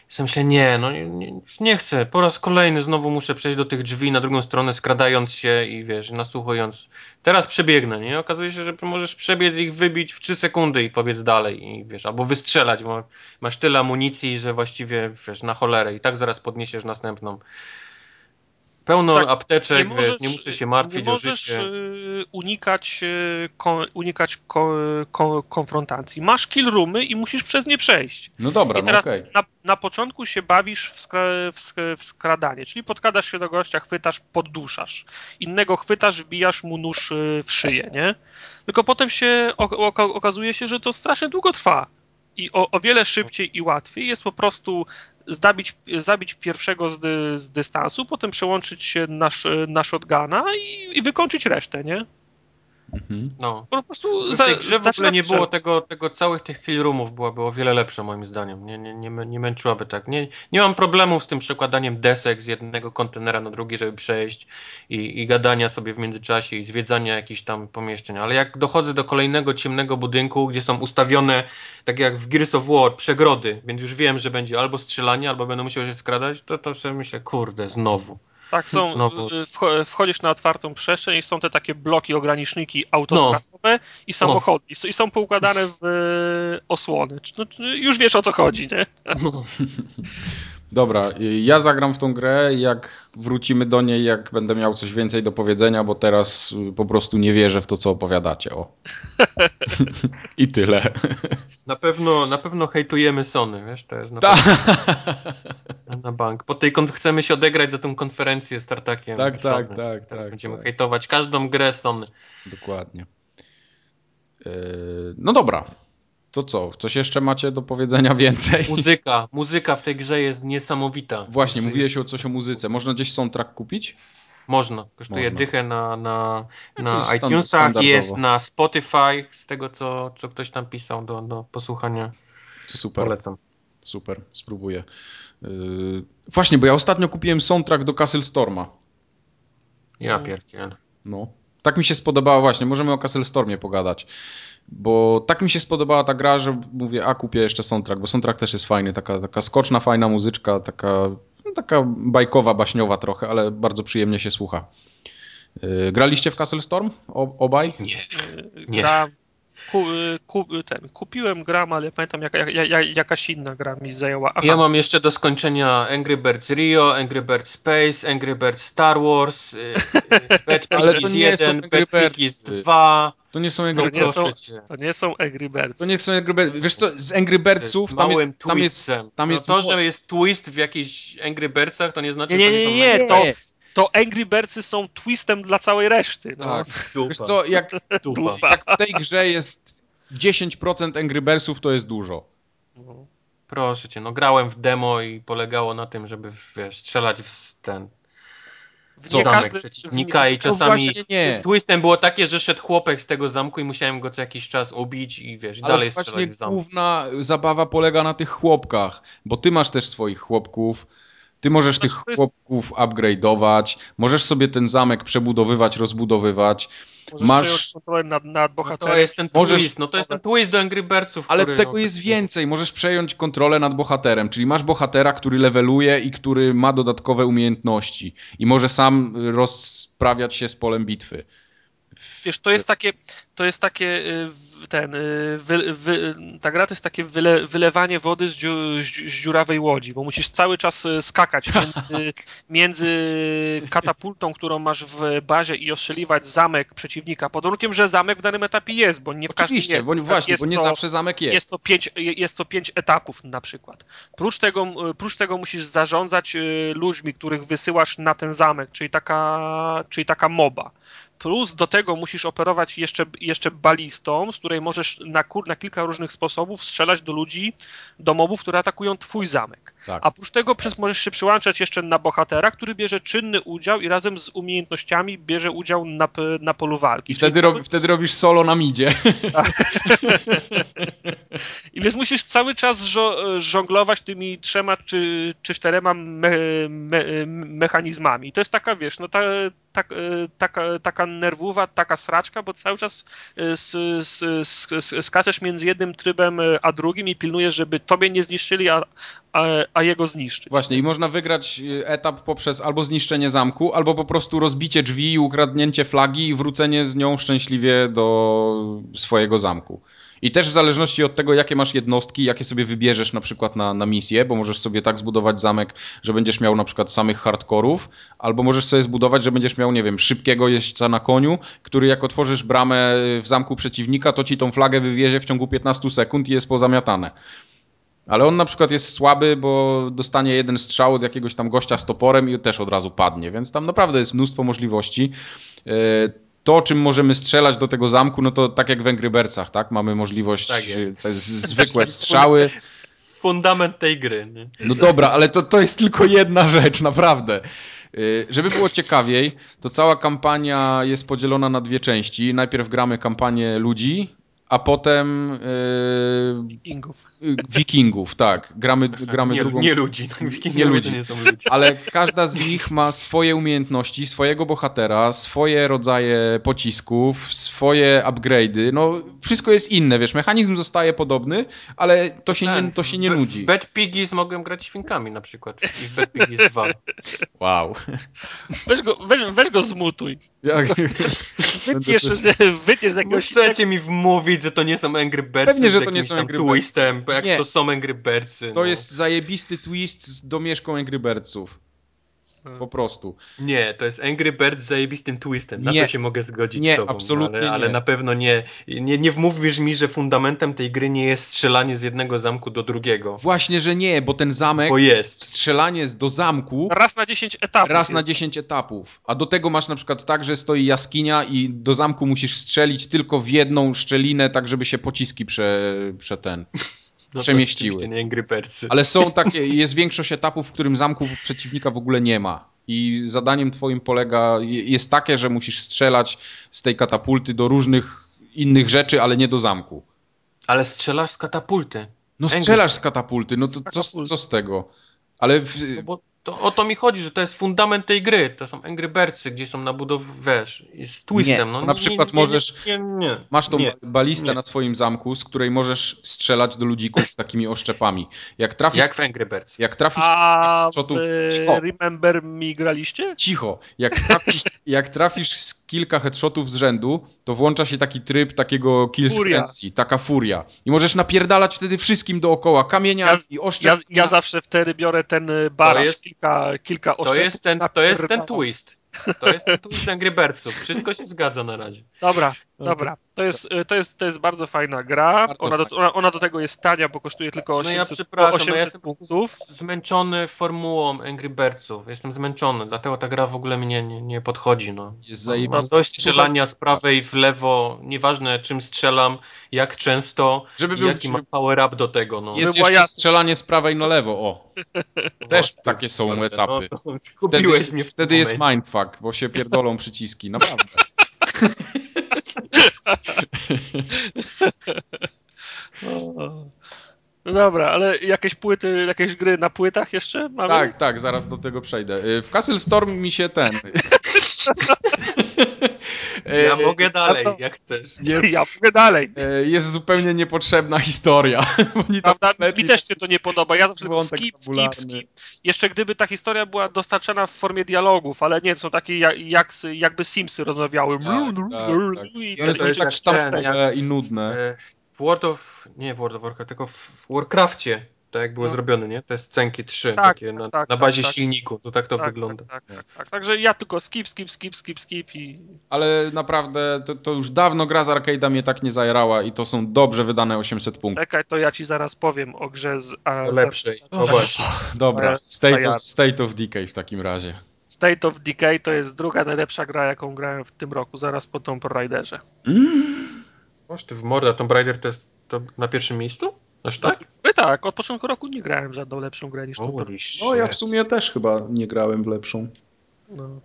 sam się nie, no nie, nie, chcę. Po raz kolejny znowu muszę przejść do tych drzwi na drugą stronę, skradając się i wiesz, nasłuchując. Teraz przebiegnę, nie? Okazuje się, że możesz przebiec ich wybić w 3 sekundy i pobiec dalej i wiesz, albo wystrzelać, bo masz tyle amunicji, że właściwie wiesz, na cholerę i tak zaraz podniesiesz następną. Pełno tak, apteczek, nie, możesz, wiesz, nie muszę się martwić nie o życie. Y, unikać, y, kon, unikać kon, konfrontacji. Masz kill roomy i musisz przez nie przejść. No dobra, I no teraz no okay. na, na początku się bawisz w, skra, w, w, skradanie, czyli podkadasz się do gościa, chwytasz, podduszasz. Innego chwytasz, wbijasz mu nóż y, w szyję, nie? Tylko potem się okazuje się, że to strasznie długo trwa. I o, o wiele szybciej i łatwiej jest po prostu zabić, zabić pierwszego z, z dystansu, potem przełączyć się na, na shotguna i, i wykończyć resztę, nie? Mhm. No. Po prostu w tej grze w ogóle nie było tego, tego całych tych kill roomów, byłaby o wiele lepsza moim zdaniem. Nie, nie, nie, nie męczyłaby tak. Nie, nie mam problemu z tym przekładaniem desek z jednego kontenera na drugi, żeby przejść i, i gadania sobie w międzyczasie i zwiedzania jakichś tam pomieszczeń. Ale jak dochodzę do kolejnego ciemnego budynku, gdzie są ustawione, tak jak w Gears of War, przegrody, więc już wiem, że będzie albo strzelanie, albo będę musiał się skradać, to, to sobie myślę, kurde, znowu. Tak, są, Znowu. Y, wchodzisz na otwartą przestrzeń i są te takie bloki, ograniczniki autostradowe no. i samochody. No. I są poukładane w y, osłony. No, już wiesz o co chodzi, nie? No. Dobra, ja zagram w tą grę, jak wrócimy do niej, jak będę miał coś więcej do powiedzenia, bo teraz po prostu nie wierzę w to, co opowiadacie. O. I tyle. Na pewno, na pewno hejtujemy Sony, wiesz, to jest na, Ta. pewno, na bank. Po tej kon- chcemy się odegrać za tą konferencję z Tartakiem. Tak, Sony. tak, tak, Teraz tak, będziemy tak. hejtować każdą grę Sony. Dokładnie. Yy, No dobra. To co? Coś jeszcze macie do powiedzenia więcej? Muzyka, muzyka w tej grze jest niesamowita. Właśnie, Jest- mówiłeś o coś o muzyce. Można gdzieś soundtrack kupić? Można, kosztuje Można. dychę na, na, No, na czyli iTunesach, jest na Spotify, z tego co, co ktoś tam pisał do, do posłuchania. Super. Polecam. Super, spróbuję. Yy, Właśnie, bo ja ostatnio kupiłem soundtrack do Castle Storma. Ja pierdzielę. No. Tak mi się spodobała właśnie, możemy o Castle Stormie pogadać. Bo tak mi się spodobała ta gra, że mówię, a kupię jeszcze soundtrack, bo soundtrack też jest fajny, taka, taka skoczna, fajna muzyczka, taka, no, taka bajkowa, baśniowa trochę, ale bardzo przyjemnie się słucha. Yy, graliście w Castle Storm? Obaj? Nie. Nie. Gra, ku, ku, ten, kupiłem gram, ale pamiętam jaka, jak, jak, jakaś inna gra mi zajęła. Aha, Ja mam jeszcze do skończenia Angry Birds Rio, Angry Birds Space, Angry Birds Star Wars, y, y, Bad Piggies nie są 1, Angry Bad Birds. Piggies 2. To nie są No Angry Birds. są- cię. to nie są Angry Birds. To nie są Angry Birds. Wiesz co, z Angry Birdsów Z tam małym jest, tam jest, twistem. tam no jest to, mo- że jest twist w jakichś Angry Birdsach, to nie znaczy, Nie, nie, że nie, to nie, są nie, to, to Angry Birdsy są twistem dla całej reszty. No. Tak. dupa. Wiesz co, jak, dupa. Dupa. jak w tej grze jest 10% Angry Birdsów, to jest dużo. No. Proszę cię, no grałem w demo i polegało na tym, żeby wiesz, strzelać w ten W Co? nie zamek każdy- przeciwnika i czasami twistem było takie, że szedł chłopek z tego zamku i musiałem go co jakiś czas ubić i wiesz, Ale dalej strzelać w zamek. główna zabawa polega na tych chłopkach, bo ty masz też swoich chłopków, ty możesz tych Znaczy, chłopków upgrade'ować, możesz sobie ten zamek przebudowywać, rozbudowywać, Możesz masz- przejąć kontrolę nad, nad No bohaterem. to jest ten Możesz- twist, no to jest ten twist do Angry Birdsów, ale który, tego no, jest więcej, możesz przejąć kontrolę nad bohaterem, czyli masz bohatera, który leveluje i który ma dodatkowe umiejętności i może sam rozprawiać się z polem bitwy. Wiesz, to jest takie, to jest takie y, w- ten, y, wy, wy, ta gra to jest takie wyle, wylewanie wody z, dziu, z, dziu- z dziurawej łodzi, bo musisz cały czas y, skakać między, między katapultą, którą masz w bazie i ostrzeliwać zamek przeciwnika, pod warunkiem, że zamek w danym etapie jest, bo nie w każdym bo właśnie, bo nie to, zawsze zamek jest. jest to, pięć, jest to pięć etapów na przykład. Prócz tego, prócz tego musisz zarządzać y, ludźmi, których wysyłasz na ten zamek, czyli taka, czyli taka moba. Plus do tego musisz operować jeszcze, jeszcze balistą, z której możesz na, kur, na kilka różnych sposobów strzelać do ludzi, do mobów, które atakują twój zamek. Tak. A oprócz tego przez, możesz się przyłączać jeszcze na bohatera, który bierze czynny udział i razem z umiejętnościami bierze udział na, na polu walki. I wtedy, rob, wtedy robisz solo na midzie. I więc musisz cały czas żo- żonglować tymi trzema czy, czy czterema me, me, mechanizmami. I to jest taka, wiesz, no ta, tak, e, taka, taka nerwowa, taka sraczka, bo cały czas e, skaczesz między jednym trybem e, a drugim i pilnujesz, żeby tobie nie zniszczyli, a, a, a jego zniszczyć. Właśnie, i można wygrać etap poprzez albo zniszczenie zamku, albo po prostu rozbicie drzwi i ukradnięcie flagi i wrócenie z nią szczęśliwie do swojego zamku. I też w zależności od tego, jakie masz jednostki, jakie sobie wybierzesz na przykład na, na misję, bo możesz sobie tak zbudować zamek, że będziesz miał na przykład samych hardkorów, albo możesz sobie zbudować, że będziesz miał, nie wiem, szybkiego jeźdźca na koniu, który jak otworzysz bramę w zamku przeciwnika, to ci tą flagę wywiezie w ciągu 15 sekund i jest pozamiatane. Ale on na przykład jest słaby, bo dostanie jeden strzał od jakiegoś tam gościa z toporem i też od razu padnie, więc tam naprawdę jest mnóstwo możliwości. E, To, czym możemy strzelać do tego zamku, no to tak jak w Angry Birdsach, tak? Mamy możliwość, Tak jest. e, zwykłe strzały. Fundament tej gry. Nie? No dobra, ale to, to jest tylko jedna rzecz, naprawdę. Y, Żeby było ciekawiej, to cała kampania jest podzielona na dwie części. Najpierw gramy kampanię ludzi, a potem y, Wikingów. Wikingów, tak. Gramy, gramy nie, drugą... nie ludzi. Wikingowie Nie ludzi. To nie są ludzie. Ale każda z nich ma swoje umiejętności, swojego bohatera, swoje rodzaje pocisków, swoje upgrade'y. No, wszystko jest inne, wiesz, mechanizm zostaje podobny, ale to się nie, Ten, to się nie w- nudzi. W Bad Piggies mogłem grać świnkami na przykład. I w Bad Piggies 2. Wow. Weź go, weź, weź go zmutuj. Jak... Wytniesz, wytniesz z No jakiegoś chcecie mi wmówić, mówić, że to nie są Angry Birdsy Pewnie, że to nie są Angry twistem, Birdsy. bo jak Nie. to są Angry Birdsy. To no. jest zajebisty twist z domieszką Angry Birdsów. Po prostu. Nie, to jest Angry Birds z zajebistym twistem. Na Nie. to się mogę zgodzić Nie, z tobą. absolutnie ale, ale nie. na pewno nie, nie. Nie wmówisz mi, że fundamentem tej gry nie jest strzelanie z jednego zamku do drugiego. Właśnie, że nie, bo ten zamek, Bo jest. strzelanie do zamku Raz na 10 etapów. raz na jest. 10 etapów. A do tego masz na przykład tak, że stoi jaskinia i do zamku musisz strzelić tylko w jedną szczelinę, tak żeby się pociski prze, prze ten. No to przemieściły. rzeczywiście nie Angry. Ale są takie, jest większość etapów, w którym zamku przeciwnika w ogóle nie ma. I zadaniem twoim polega, jest takie, że musisz strzelać z tej katapulty do różnych innych rzeczy, ale nie do zamku. Ale strzelasz z katapulty. No strzelasz z katapulty, no to co, co z tego? Ale w, No bo to, o to mi chodzi, że to jest fundament tej gry. To są Angry Birdsy, gdzie są nabudowy, wiesz, i z twistem. Nie, no, na przykład możesz- Nie, nie, nie, masz tą nie. balistę nie. na swoim zamku, z której możesz strzelać do ludzików takimi oszczepami. Jak trafisz, Jak w Angry Birds. jak trafisz A shotów, w cicho, Remember Me graliście? cicho, jak trafisz, jak trafisz z kilka headshotów z rzędu, to włącza się taki tryb takiego kill frenzy, taka furia. I możesz napierdalać wtedy wszystkim dookoła, kamieniami, Ja- oszczep... Ja, ja zawsze wtedy biorę ten y, baraż, kilka, kilka To jest, ten, to jest ten twist. To jest Angry Birdsów. Wszystko się zgadza na razie. Dobra, dobra. To jest, y, to jest, to jest bardzo fajna gra. Bardzo Ona do, ona, ona do tego jest tania, bo kosztuje tylko No 800, ja przepraszam, no 800 ja jestem punktów. zmęczony formułą Angry Birdsów. Jestem zmęczony, dlatego ta gra w ogóle mnie nie, nie podchodzi. No. Jest Mam zajebista. dość strzelania z prawej w lewo, nieważne czym strzelam, jak często, Żeby i był- jaki mam power up do tego. No. Jest jeszcze strzelanie z prawej na lewo, o. też No, takie są kurde, etapy. No, to Wtedy, skupiłeś mnie w wtedy jest momencie. Mindfuck, bo się pierdolą przyciski, naprawdę. No dobra, ale jakieś płyty, jakieś gry na płytach jeszcze mamy? Tak, tak, zaraz do tego przejdę. Y, W Castle Storm mi się ten... Ja Y, mogę dalej, to- jak chcesz. Jest, Ja mogę dalej. y, jest zupełnie niepotrzebna historia. Oni tam Prawda? Mi też się to nie podoba. Ja zawsze tylko wątek skip, skip, skip. Jeszcze gdyby ta historia była dostarczana w formie dialogów, ale nie, są takie jak, jak, jakby Simsy rozmawiały. Tak, tak, tak. I one to są jest tak sztampowe i nudne. e, W World of... Nie w World of Warcraft, tylko w Warcrafcie. Tak jak były No. zrobione, nie? Te scenki trzy, Tak, takie tak, na, tak, na bazie tak, tak. silniku. To tak to tak, wygląda. Tak, tak, tak, tak. Także ja tylko skip, skip, skip, skip, skip i... Ale naprawdę to, to już dawno gra z arcade'a mnie tak nie zajerała i to są dobrze wydane 800 punktów. Czekaj, to ja ci zaraz powiem o grze z... A, O z lepszej. No właśnie. Dobra, State of, State of Decay w takim razie. State of Decay to jest druga najlepsza gra, jaką grałem w tym roku, zaraz po Tomb Raiderze. Może ty w morda, Tomb Raider to jest to na pierwszym miejscu? Aż tak? No tak, od początku roku nie grałem w żadną lepszą grę niż Tomb Raider. Holy shit. No ja w sumie też chyba nie grałem w lepszą. No.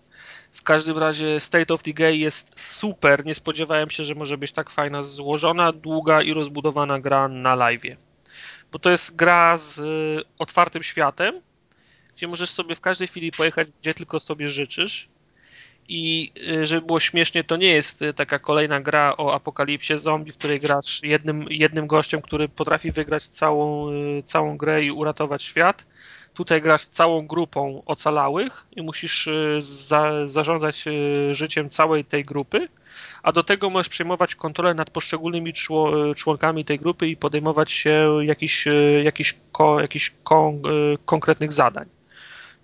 W każdym razie State of Decay jest super. Nie spodziewałem się, że może być tak fajna, złożona, długa i rozbudowana gra na live. Bo to jest gra z y, otwartym światem, gdzie możesz sobie w każdej chwili pojechać, gdzie tylko sobie życzysz. I y, żeby było śmiesznie, to nie jest y, taka kolejna gra o apokalipsie zombie, w której grasz jednym, jednym gościem, który potrafi wygrać całą, y, całą grę i uratować świat. Tutaj grasz całą grupą ocalałych i musisz za, zarządzać życiem całej tej grupy, a do tego możesz przejmować kontrolę nad poszczególnymi czło, członkami tej grupy i podejmować się jakichś jakichś ko, jakichś kon, konkretnych zadań.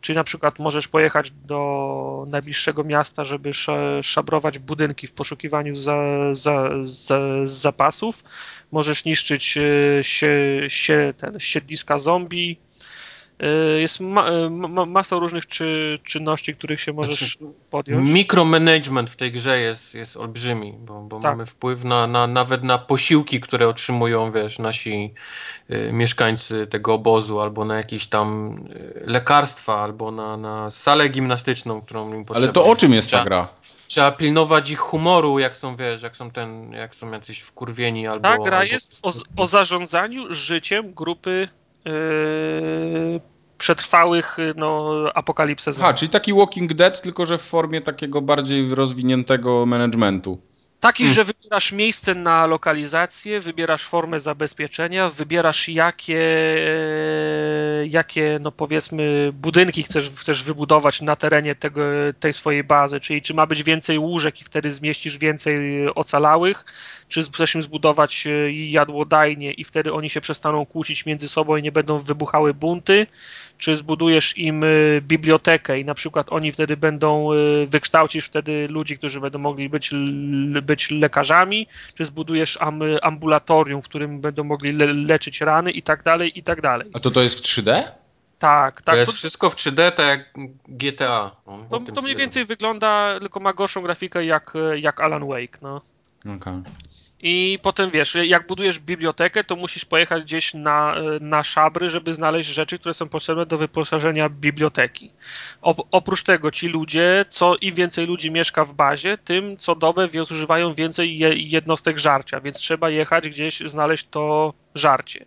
Czyli na przykład możesz pojechać do najbliższego miasta, żeby sz- szabrować budynki w poszukiwaniu za, za, za, zapasów. Możesz niszczyć się, się, ten, siedliska zombie. Y, Jest ma, y, ma, masa różnych czy, czynności, których się możesz Znaczy, podjąć. Mikromanagement w tej grze jest, jest olbrzymi, bo, bo Tak. mamy wpływ na, na, nawet na posiłki, które otrzymują, wiesz, nasi y, mieszkańcy tego obozu, albo na jakieś tam y, lekarstwa, albo na, na salę gimnastyczną, którą im potrzeba. Ale to o czym jest ta gra? Trzeba pilnować ich humoru, jak są, wiesz, jak są ten, jak są jacyś wkurwieni, albo... Ta gra albo jest o, o zarządzaniu życiem grupy yy, przetrwałych yy, no, zombie. czyli taki Walking Dead, tylko że w formie takiego bardziej rozwiniętego managementu. Taki, hmm. że wybierasz miejsce na lokalizację, wybierasz formę zabezpieczenia, wybierasz jakie, jakie no powiedzmy budynki chcesz, chcesz wybudować na terenie tego, tej swojej bazy, czyli czy ma być więcej łóżek i wtedy zmieścisz więcej ocalałych, czy chcesz im zbudować e, jadłodajnie i wtedy oni się przestaną kłócić między sobą i nie będą wybuchały bunty, czy zbudujesz im y, bibliotekę i na przykład oni wtedy będą, y, wykształcisz wtedy ludzi, którzy będą mogli być, być lekarzami, czy zbudujesz ambulatorium, w którym będą mogli le leczyć rany i tak dalej, i tak dalej. A to to jest w 3D? Tak, tak. To jest to... wszystko w 3D, tak jak GTA. No, to, to mniej więcej wygląda, tylko ma gorszą grafikę jak, jak Alan Wake, no. Okej. Okay. I potem wiesz, jak budujesz bibliotekę, to musisz pojechać gdzieś na, na szabry, żeby znaleźć rzeczy, które są potrzebne do wyposażenia biblioteki. O, oprócz tego ci ludzie, co im więcej ludzi mieszka w bazie, tym co dobę zużywają więcej jednostek żarcia, więc trzeba jechać gdzieś, znaleźć to żarcie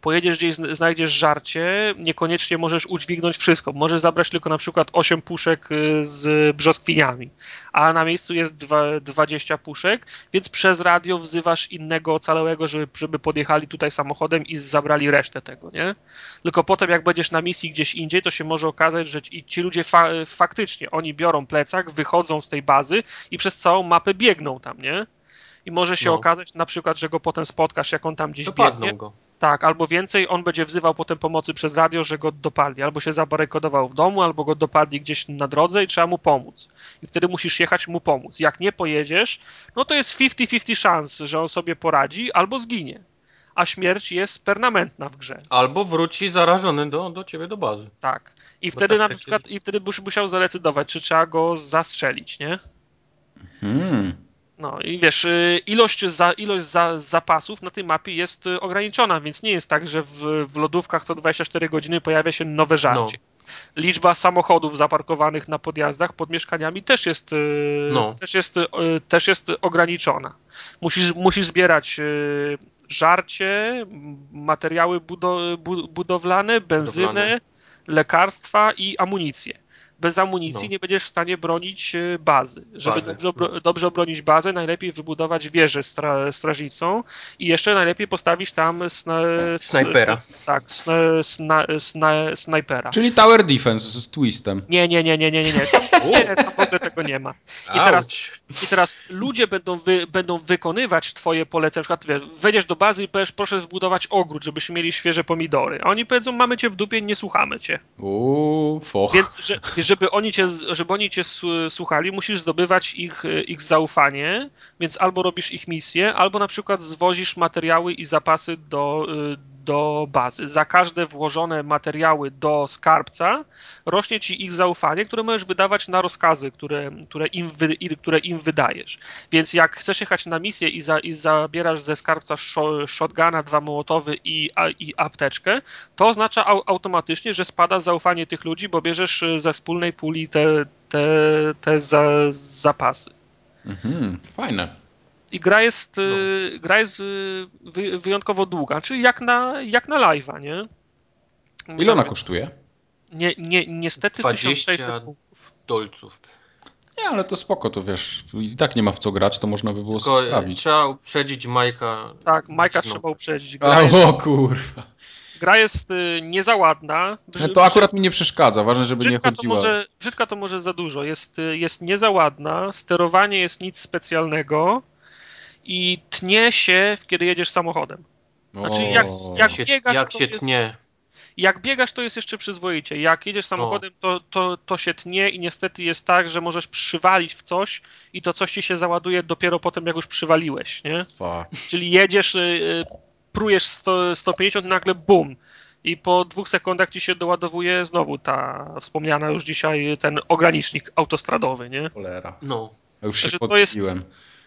pojedziesz gdzieś, znajdziesz żarcie, niekoniecznie możesz udźwignąć wszystko. Możesz zabrać tylko na przykład 8 puszek y, z brzoskwiniami, a na miejscu jest 20 puszek, więc przez radio wzywasz innego ocalałego, żeby, żeby podjechali tutaj samochodem i zabrali resztę tego, nie? Tylko potem jak będziesz na misji gdzieś indziej, to się może okazać, że ci, ci ludzie fa faktycznie, oni biorą plecak, wychodzą z tej bazy i przez całą mapę biegną tam, nie? I może się no. okazać na przykład, że go potem spotkasz, jak on tam gdzieś Dopadną biegnie. go. Tak, albo więcej, on będzie wzywał potem pomocy przez radio, że go dopadli. Albo się zabarykodował w domu, albo go dopadli gdzieś na drodze i trzeba mu pomóc. I wtedy musisz jechać mu pomóc. Jak nie pojedziesz, no to jest 50-50 szans, że on sobie poradzi, albo zginie. A śmierć jest permanentna w grze. Albo wróci zarażony do, do ciebie do bazy. Tak. I wtedy tak na przykład, i wtedy byś musiał zadecydować, czy trzeba go zastrzelić, nie? Hmm. No i wiesz, y, ilość, za, ilość za, zapasów na tej mapie jest y, ograniczona, więc nie jest tak, że w, w lodówkach co 24 godziny pojawia się nowe żarcie. No. Liczba samochodów zaparkowanych na podjazdach pod mieszkaniami też jest, y, no. też jest, też jest ograniczona. Musisz, musisz zbierać żarcie, materiały budowlane, benzynę, lekarstwa i amunicję bez amunicji no. nie będziesz w stanie bronić e, bazy. Żeby bazy. Dobrze, dobrze obronić bazę, najlepiej wybudować wieżę stra, strażnicą i jeszcze najlepiej postawić tam sna, snajpera. Tak, sna, sna, sna, snajpera. Czyli tower defense z twistem. Nie, nie, nie, nie, nie, nie. nie. Tam, nie, tam w ogóle tego nie ma. I teraz, i teraz ludzie będą, wy, będą wykonywać twoje polecenia. Na przykład wiesz, wejdziesz do bazy i powiesz, proszę zbudować ogród, żebyśmy mieli świeże pomidory. A oni powiedzą, mamy cię w dupie, nie słuchamy cię. Uuu, foch. Więc, że, żeby oni cię, żeby oni cię słuchali, musisz zdobywać ich, ich zaufanie, więc albo robisz ich misję, albo na przykład zwozisz materiały i zapasy do, do bazy. Za każde włożone materiały do skarbca rośnie ci ich zaufanie, które możesz wydawać na rozkazy, które, które, im, wy, które im wydajesz. Więc jak chcesz jechać na misję i, za, i zabierasz ze skarbca shotguna, dwa mołotowy i, a, i apteczkę, to oznacza automatycznie, że spada zaufanie tych ludzi, bo bierzesz ze wspólnej puli te, te, te za, zapasy. Mhm, fajne. I gra jest, no. Y, gra jest y, wyjątkowo długa, czyli jak na, jak na live'a, nie? Ile ona kosztuje? Nie, nie, niestety 20 dolców. Nie, ale to spoko, to wiesz, i tak nie ma w co grać, to można by było Tylko sobie sprawić. Trzeba uprzedzić Majka. Tak, Majka no. trzeba uprzedzić. Gra A, jest, o kurwa. Gra jest y, nie za ładna. No to akurat mi nie przeszkadza, ważne, żeby brzydka nie chodziła. To może, brzydka to może za dużo, jest, jest nie za ładna, sterowanie jest nic specjalnego, i tnie się, kiedy jedziesz samochodem. Znaczy, jak, jak się, biegasz, jak się jest, tnie. Jak biegasz, to jest jeszcze przyzwoicie. Jak jedziesz samochodem, to, to, to się tnie i niestety jest tak, że możesz przywalić w coś i to coś ci się załaduje dopiero potem, jak już przywaliłeś, nie? Fuck. Czyli jedziesz, y, prujesz 100, 150, nagle bum, i po dwóch sekundach ci się doładowuje znowu ta wspomniana już dzisiaj ten ogranicznik autostradowy, nie? Cholera. No. Ja już się znaczy, to jest,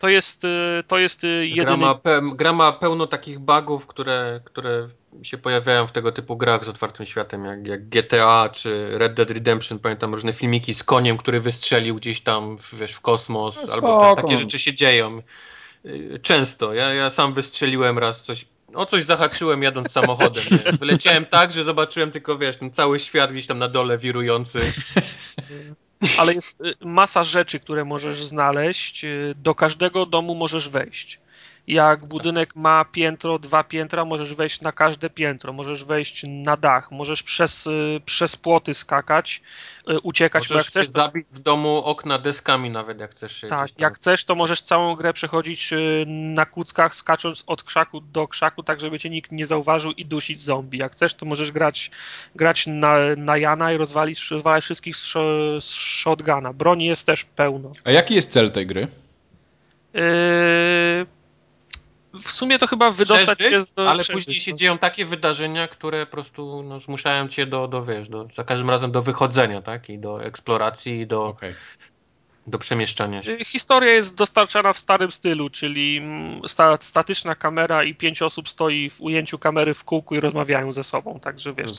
to jest, y, to jest y, jedyny... Gra ma, pe gra ma pełno takich bugów, które, które się pojawiają w tego typu grach z otwartym światem, jak, jak GTA czy Red Dead Redemption. Pamiętam różne filmiki z koniem, który wystrzelił gdzieś tam wiesz, w kosmos, no, albo tam, takie rzeczy się dzieją. Y, często. Ja, ja sam wystrzeliłem raz coś o coś zahaczyłem jadąc samochodem. Nie? Wyleciałem tak, że zobaczyłem tylko, wiesz, ten cały świat gdzieś tam na dole wirujący. ale jest y, masa rzeczy, które możesz znaleźć. Y, do każdego domu możesz wejść. Jak budynek ma piętro, dwa piętra, możesz wejść na każde piętro, możesz wejść na dach, możesz przez, y, przez płoty skakać, y, uciekać. Możesz jak chcesz, się zabić w domu okna deskami nawet, jak chcesz się Tak, jak chcesz, to możesz całą grę przechodzić y, na kuckach, skacząc od krzaku do krzaku, tak żeby cię nikt nie zauważył i dusić zombie. Jak chcesz, to możesz grać, grać na, na Jana i rozwalić, rozwalać wszystkich z, z shotguna. Broni jest też pełno. A jaki jest cel tej gry? Yy w sumie to chyba wydostać Przeżyć, się do, ale później się no. dzieją takie wydarzenia, które po prostu no, zmuszają cię do, do, wiesz, do, za każdym razem do wychodzenia, tak? I do eksploracji, i do, okay do przemieszczania się. Historia jest dostarczana w starym stylu, czyli mm, sta statyczna kamera i pięć osób stoi w ujęciu kamery w kółku i rozmawiają ze sobą, także wiesz,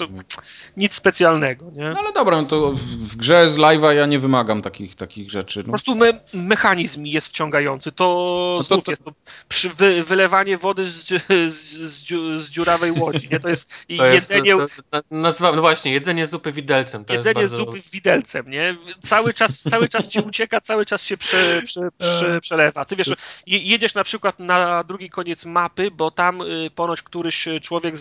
nic specjalnego, nie? No ale dobra, no to w, w grze z live'a ja nie wymagam takich, takich rzeczy. No. Po prostu me mechanizm jest wciągający, to, no to, to... jest to przy wy wylewanie wody z, z, z, z, dziurawej łodzi, nie? To jest, to jedzenie... Jest, to, nazywam, no właśnie, jedzenie zupy widelcem. jedzenie bardzo... zupy widelcem, nie? Cały czas, cały czas ci ucieka cały czas się prze, prze, prze, przelewa. Ty wiesz, jedziesz na przykład na drugi koniec mapy, bo tam y, ponoć któryś człowiek y,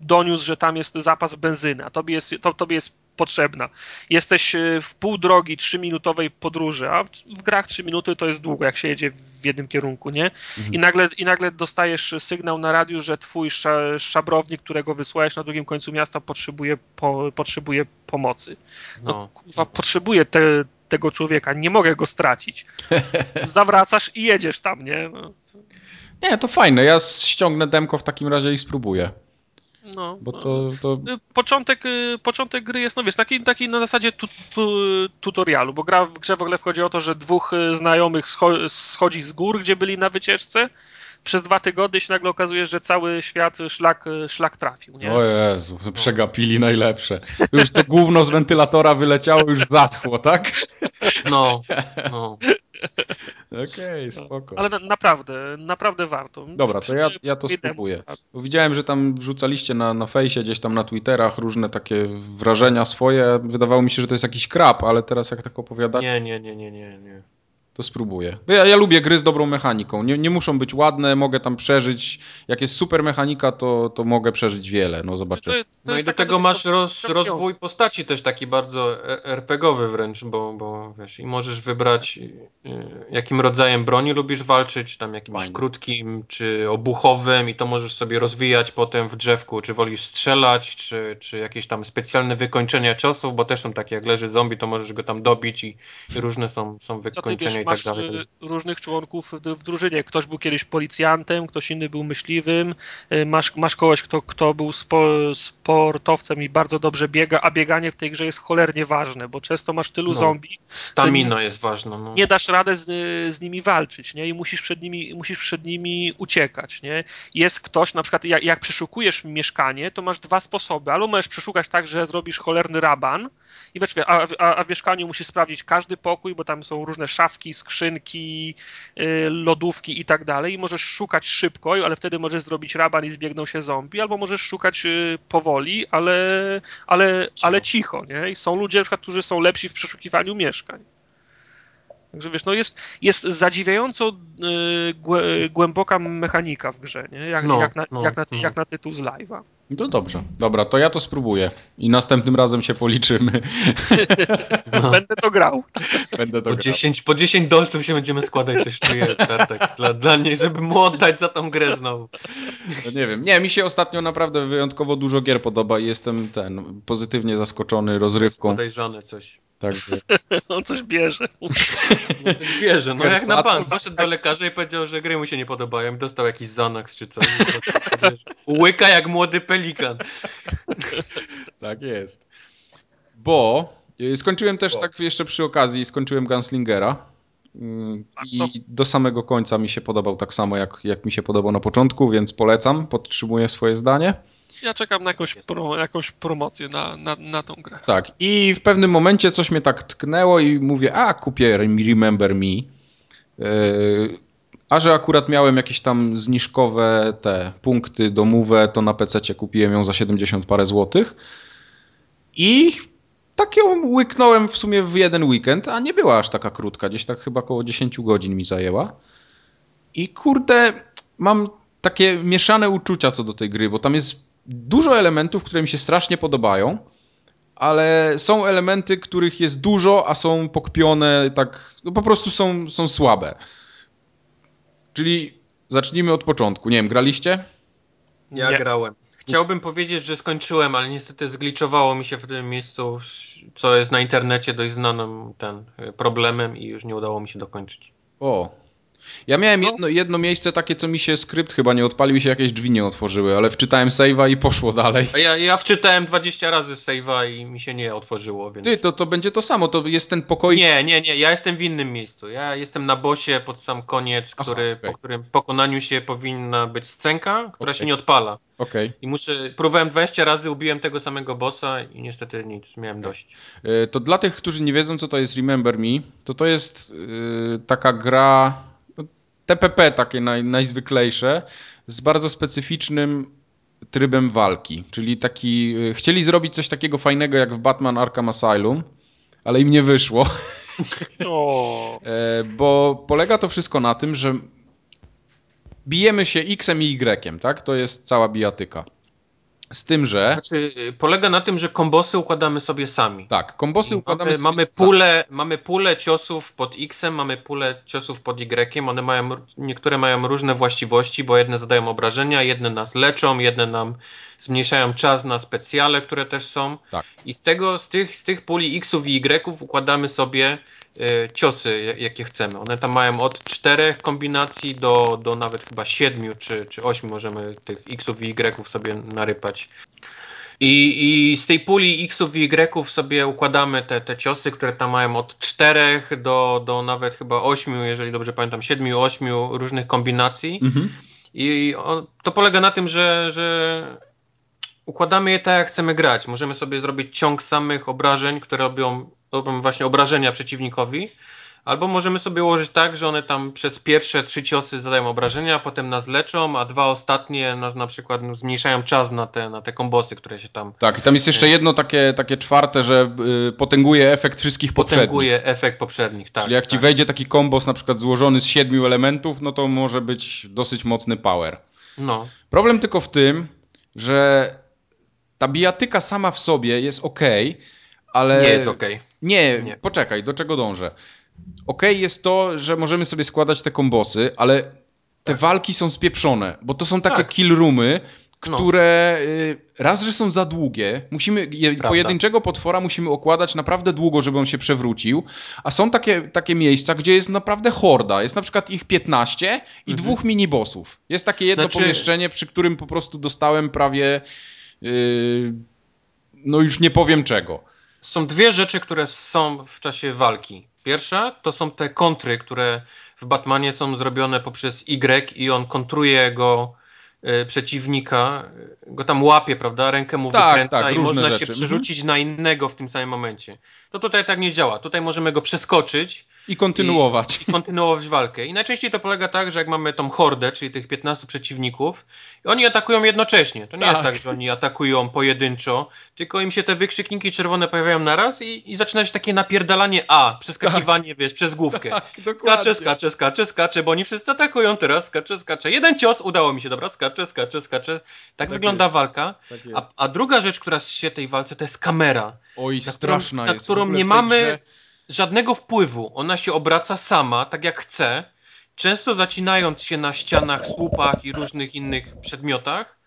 doniósł, że tam jest zapas benzyny, a tobie jest, to, tobie jest potrzebna. Jesteś y, w pół drogi trzyminutowej podróży, a w grach trzy minuty to jest długo, jak się jedzie w jednym kierunku, nie? Mhm. I, nagle, I nagle dostajesz sygnał na radiu, że twój szabrownik, którego wysłałeś na drugim końcu miasta, potrzebuje, po, potrzebuje pomocy. No, no. Kurwa, potrzebuje te, tego człowieka, nie mogę go stracić. Zawracasz i jedziesz tam, nie? No. Nie, to fajne. Ja ściągnę demko w takim razie i spróbuję. No, Bo to, to... Y, początek, y, początek gry jest, no wiesz, taki, taki na zasadzie tu, tu, tutorialu, bo gra w grze w ogóle wchodzi o to, że dwóch y, znajomych schodzi z gór, gdzie byli na wycieczce przez dwa tygodnie się nagle okazuje, że cały świat szlak, szlak trafił. Nie? O Jezu, przegapili najlepsze. Już to gówno z wentylatora wyleciało, już zaschło, tak? No, no. Okej, okay, spoko. Ale na, naprawdę, naprawdę warto. Dobra, to ja, ja to spróbuję. Bo widziałem, że tam wrzucaliście na, na fejsie, gdzieś tam na Twitterach różne takie wrażenia swoje. Wydawało mi się, że to jest jakiś krab, ale teraz jak tak opowiadacie... Nie, nie, nie, nie, nie, nie to spróbuję. Ja, ja, lubię gry z dobrą mechaniką. Nie, nie, muszą być ładne, mogę tam przeżyć. Jak jest super mechanika, to, to mogę przeżyć wiele. No zobaczę. To, to no i do tego masz roz, rozwój postaci też taki bardzo e, RPGowy wręcz, bo, bo wiesz, i możesz wybrać e, jakim rodzajem broni lubisz walczyć, tam jakimś Fajnie. krótkim czy obuchowym i to możesz sobie rozwijać potem w drzewku, czy wolisz strzelać, czy, czy jakieś tam specjalne wykończenia ciosów, bo też są takie, jak leży zombie, to możesz go tam dobić i, i różne są, są wykończenia i tak masz dalej. Y, różnych członków w drużynie. Ktoś był kiedyś policjantem, ktoś inny był myśliwym, y, masz, masz kogoś, kto, kto był spo, sportowcem i bardzo dobrze biega, a bieganie w tej grze jest cholernie ważne, bo często masz tylu no, zombie. Stamina jest ważna. No. Nie dasz radę z, z nimi walczyć, nie? I musisz przed nimi, musisz przed nimi uciekać, nie? Jest ktoś, na przykład jak, jak przeszukujesz mieszkanie, to masz dwa sposoby. Albo możesz przeszukać tak, że zrobisz cholerny raban, i wiesz, a, a, a w mieszkaniu musisz sprawdzić każdy pokój, bo tam są różne szafki, skrzynki, y, lodówki i tak dalej i możesz szukać szybko, ale wtedy możesz zrobić raban i zbiegną się zombie, albo możesz szukać y, powoli, ale, ale, cicho. ale cicho, nie? I są ludzie, na przykład, którzy są lepsi w przeszukiwaniu mieszkań. Także wiesz, no jest, jest zadziwiająco y, głęboka mechanika w grze, nie? Jak, no, jak, na, no, jak, na, no. jak na tytuł z live'a. No dobrze, dobra, to ja to spróbuję i następnym razem się policzymy. No. Będę to grał. Będę to po, grał. 10, po 10 dolców się będziemy składać, coś czuję, Tartek, dla, dla mnie, żeby mu oddać za tą grę znowu. No nie wiem, nie, mi się ostatnio naprawdę wyjątkowo dużo gier podoba i jestem ten, pozytywnie zaskoczony rozrywką. Podejrzane coś. Także... On coś bierze. No, bierze, no jak na pan. Poszedł do lekarza i powiedział, że gry mu się nie podobają. Dostał jakiś Zanax czy coś. Łyka jak młody pelikan. Tak jest. Bo y, skończyłem też Bo. tak jeszcze przy okazji, skończyłem Gunslingera. Mm, I do samego końca mi się podobał tak samo, jak, jak mi się podobał na początku, więc polecam, podtrzymuję swoje zdanie. Ja czekam na jakąś, pro, jakąś promocję na, na, na tą grę. Tak, i w pewnym momencie coś mnie tak tknęło i mówię, a kupię Remember Me. Yy, a że akurat miałem jakieś tam zniżkowe te punkty domówe, to na PC kupiłem ją za 70 parę złotych. I tak ją łyknąłem w sumie w jeden weekend, a nie była aż taka krótka, gdzieś tak chyba około 10 godzin mi zajęła. I kurde, mam takie mieszane uczucia co do tej gry, bo tam jest dużo elementów, które mi się strasznie podobają, ale są elementy, których jest dużo, a są pokpione, tak, no po prostu są, są słabe. Czyli zacznijmy od początku. Nie wiem, graliście? Ja Nie. grałem. Chciałbym powiedzieć, że skończyłem, ale niestety zgliczowało mi się w tym miejscu, co jest na internecie dość znanym ten problemem i już nie udało mi się dokończyć. O. Ja miałem No. jedno, jedno miejsce takie, co mi się skrypt chyba nie odpalił i się jakieś drzwi nie otworzyły, ale wczytałem save'a i poszło dalej. Ja, ja wczytałem 20 razy save'a i mi się nie otworzyło, więc... Ty, to, to będzie to samo, to jest ten pokoik. Nie, nie, nie, ja jestem w innym miejscu. Ja jestem na bosie pod sam koniec, Aha, który, okej. po którym pokonaniu się powinna być scenka, która Okej. się nie odpala. Okej. I muszę, próbowałem 20 razy, ubiłem tego samego bossa i niestety nic, miałem dość. E, To dla tych, którzy nie wiedzą, co to jest Remember Me, to to jest e, taka gra TPP takie naj, najzwyklejsze z bardzo specyficznym trybem walki, czyli taki e, chcieli zrobić coś takiego fajnego jak w Batman Arkham Asylum, ale im nie wyszło. O, E, bo polega to wszystko na tym, że bijemy się X-em i Y, tak? To jest cała bijatyka. Z tym, że Znaczy, polega na tym, że kombosy układamy sobie sami. tak, kombosy układamy Mamy, sobie mamy, sami. pulę, mamy pulę ciosów pod X-em, mamy pulę ciosów pod Y. One mają, niektóre mają różne właściwości, bo jedne zadają obrażenia, jedne nas leczą, jedne nam zmniejszają czas na specjale, które też są. Tak. I z tego, z tych, z tych puli X-ów i Y układamy sobie y, ciosy, ja- jakie chcemy. One tam mają od czterech kombinacji do, do nawet chyba siedmiu czy, czy ośmiu możemy tych X-ów i Y sobie narypać. I, I z tej puli X-ów i Y sobie układamy te, te ciosy, które tam mają od 4 do, do nawet chyba 8, jeżeli dobrze pamiętam, 7, 8 różnych kombinacji. Mhm. I on, to polega na tym, że, że układamy je tak, jak chcemy grać. Możemy sobie zrobić ciąg samych obrażeń, które robią, robią właśnie obrażenia przeciwnikowi. Albo możemy sobie ułożyć tak, że one tam przez pierwsze trzy ciosy zadają obrażenia, a potem nas leczą, a dwa ostatnie nas na przykład no, zmniejszają czas na te, na te kombosy, które się tam Tak, i tam jest jeszcze jedno takie, takie czwarte, że y, potęguje efekt wszystkich poprzednich. potęguje efekt poprzednich. Tak, Czyli jak ci tak. wejdzie taki kombos na przykład złożony z siedmiu elementów, no to może być dosyć mocny power. No, Problem tylko w tym, że ta bijatyka sama w sobie jest ok, ale... nie jest okej. Nie, Nie. poczekaj, do czego dążę. Okej jest to, że możemy sobie składać te kombosy, ale te walki są spieprzone, bo to są takie Tak. kill roomy, No. które y, raz, że są za długie, musimy Prawda. pojedynczego potwora musimy okładać naprawdę długo, żeby on się przewrócił, a są takie, takie miejsca, gdzie jest naprawdę horda, jest na przykład ich 15 i dwóch minibossów. Jest takie jedno Znaczy- pomieszczenie, przy którym po prostu dostałem prawie no już nie powiem czego. Są dwie rzeczy, które są w czasie walki. Pierwsza to są te kontry, które w Batmanie są zrobione poprzez Y i on kontruje go e, przeciwnika, go tam łapie, prawda, rękę mu Tak, wykręca tak, i można się rzeczy. przerzucić na innego w tym samym momencie. To tutaj tak nie działa. Tutaj możemy go przeskoczyć I kontynuować. i kontynuować walkę. I najczęściej to polega tak, że jak mamy tą hordę, czyli tych 15 przeciwników, i oni atakują jednocześnie. To nie Tak. jest tak, że oni atakują pojedynczo, tylko im się te wykrzykniki czerwone pojawiają naraz i, i zaczyna się takie napierdalanie A, przeskakiwanie, wiesz, przez główkę. Tak, Skacze, skacze, skacze, skacze, bo oni wszyscy atakują teraz, skacze, skacze. Jeden cios, udało mi się, dobra, skacze, skacze, skacze. Tak, wygląda jest. walka. Tak A, a druga rzecz, która się tej walce, to jest kamera Oj, na straszna którą, jest. na którą Ogóle nie mamy grze- żadnego wpływu. Ona się obraca sama, tak jak chce, często zacinając się na ścianach, słupach i różnych innych przedmiotach,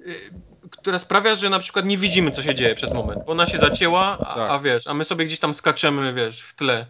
y, która sprawia, że na przykład nie widzimy, co się dzieje przez moment, bo ona się zacięła, a, Tak. a wiesz, a my sobie gdzieś tam skaczemy, wiesz, w tle.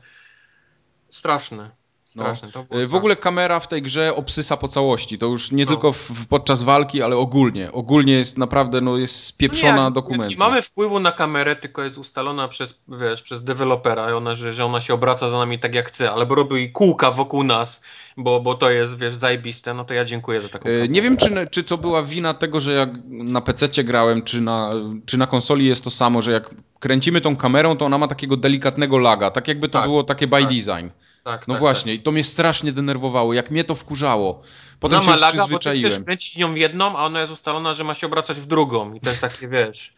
Straszne. No. Straszne. To było Y, W ogóle kamera w tej grze obsysa po całości. To już nie No. tylko w, podczas walki, ale ogólnie. Ogólnie jest naprawdę, no jest spieprzona No nie, dokumencja. Nie mamy wpływu na kamerę, tylko jest ustalona przez, wiesz, przez dewelopera, i ona, że, że ona się obraca za nami tak jak chce, albo robi kółka wokół nas, bo, bo to jest, wiesz, zajebiste, no to ja dziękuję za taką Y, kamerę. Nie wiem, czy, czy to była wina tego, że jak na PC grałem, czy na, czy na konsoli jest to samo, że jak kręcimy tą kamerą, to ona ma takiego delikatnego laga, tak jakby to Tak, było takie by tak. design. Tak, No tak, właśnie, i to mnie strasznie denerwowało, jak mnie to wkurzało. Tak. Potem Ona się ma już laga, bo ty przyzwyczaiłem. chcesz kręcić nią w jedną, a ona jest ustalona, że ma się obracać w drugą. I to jest takie, wiesz...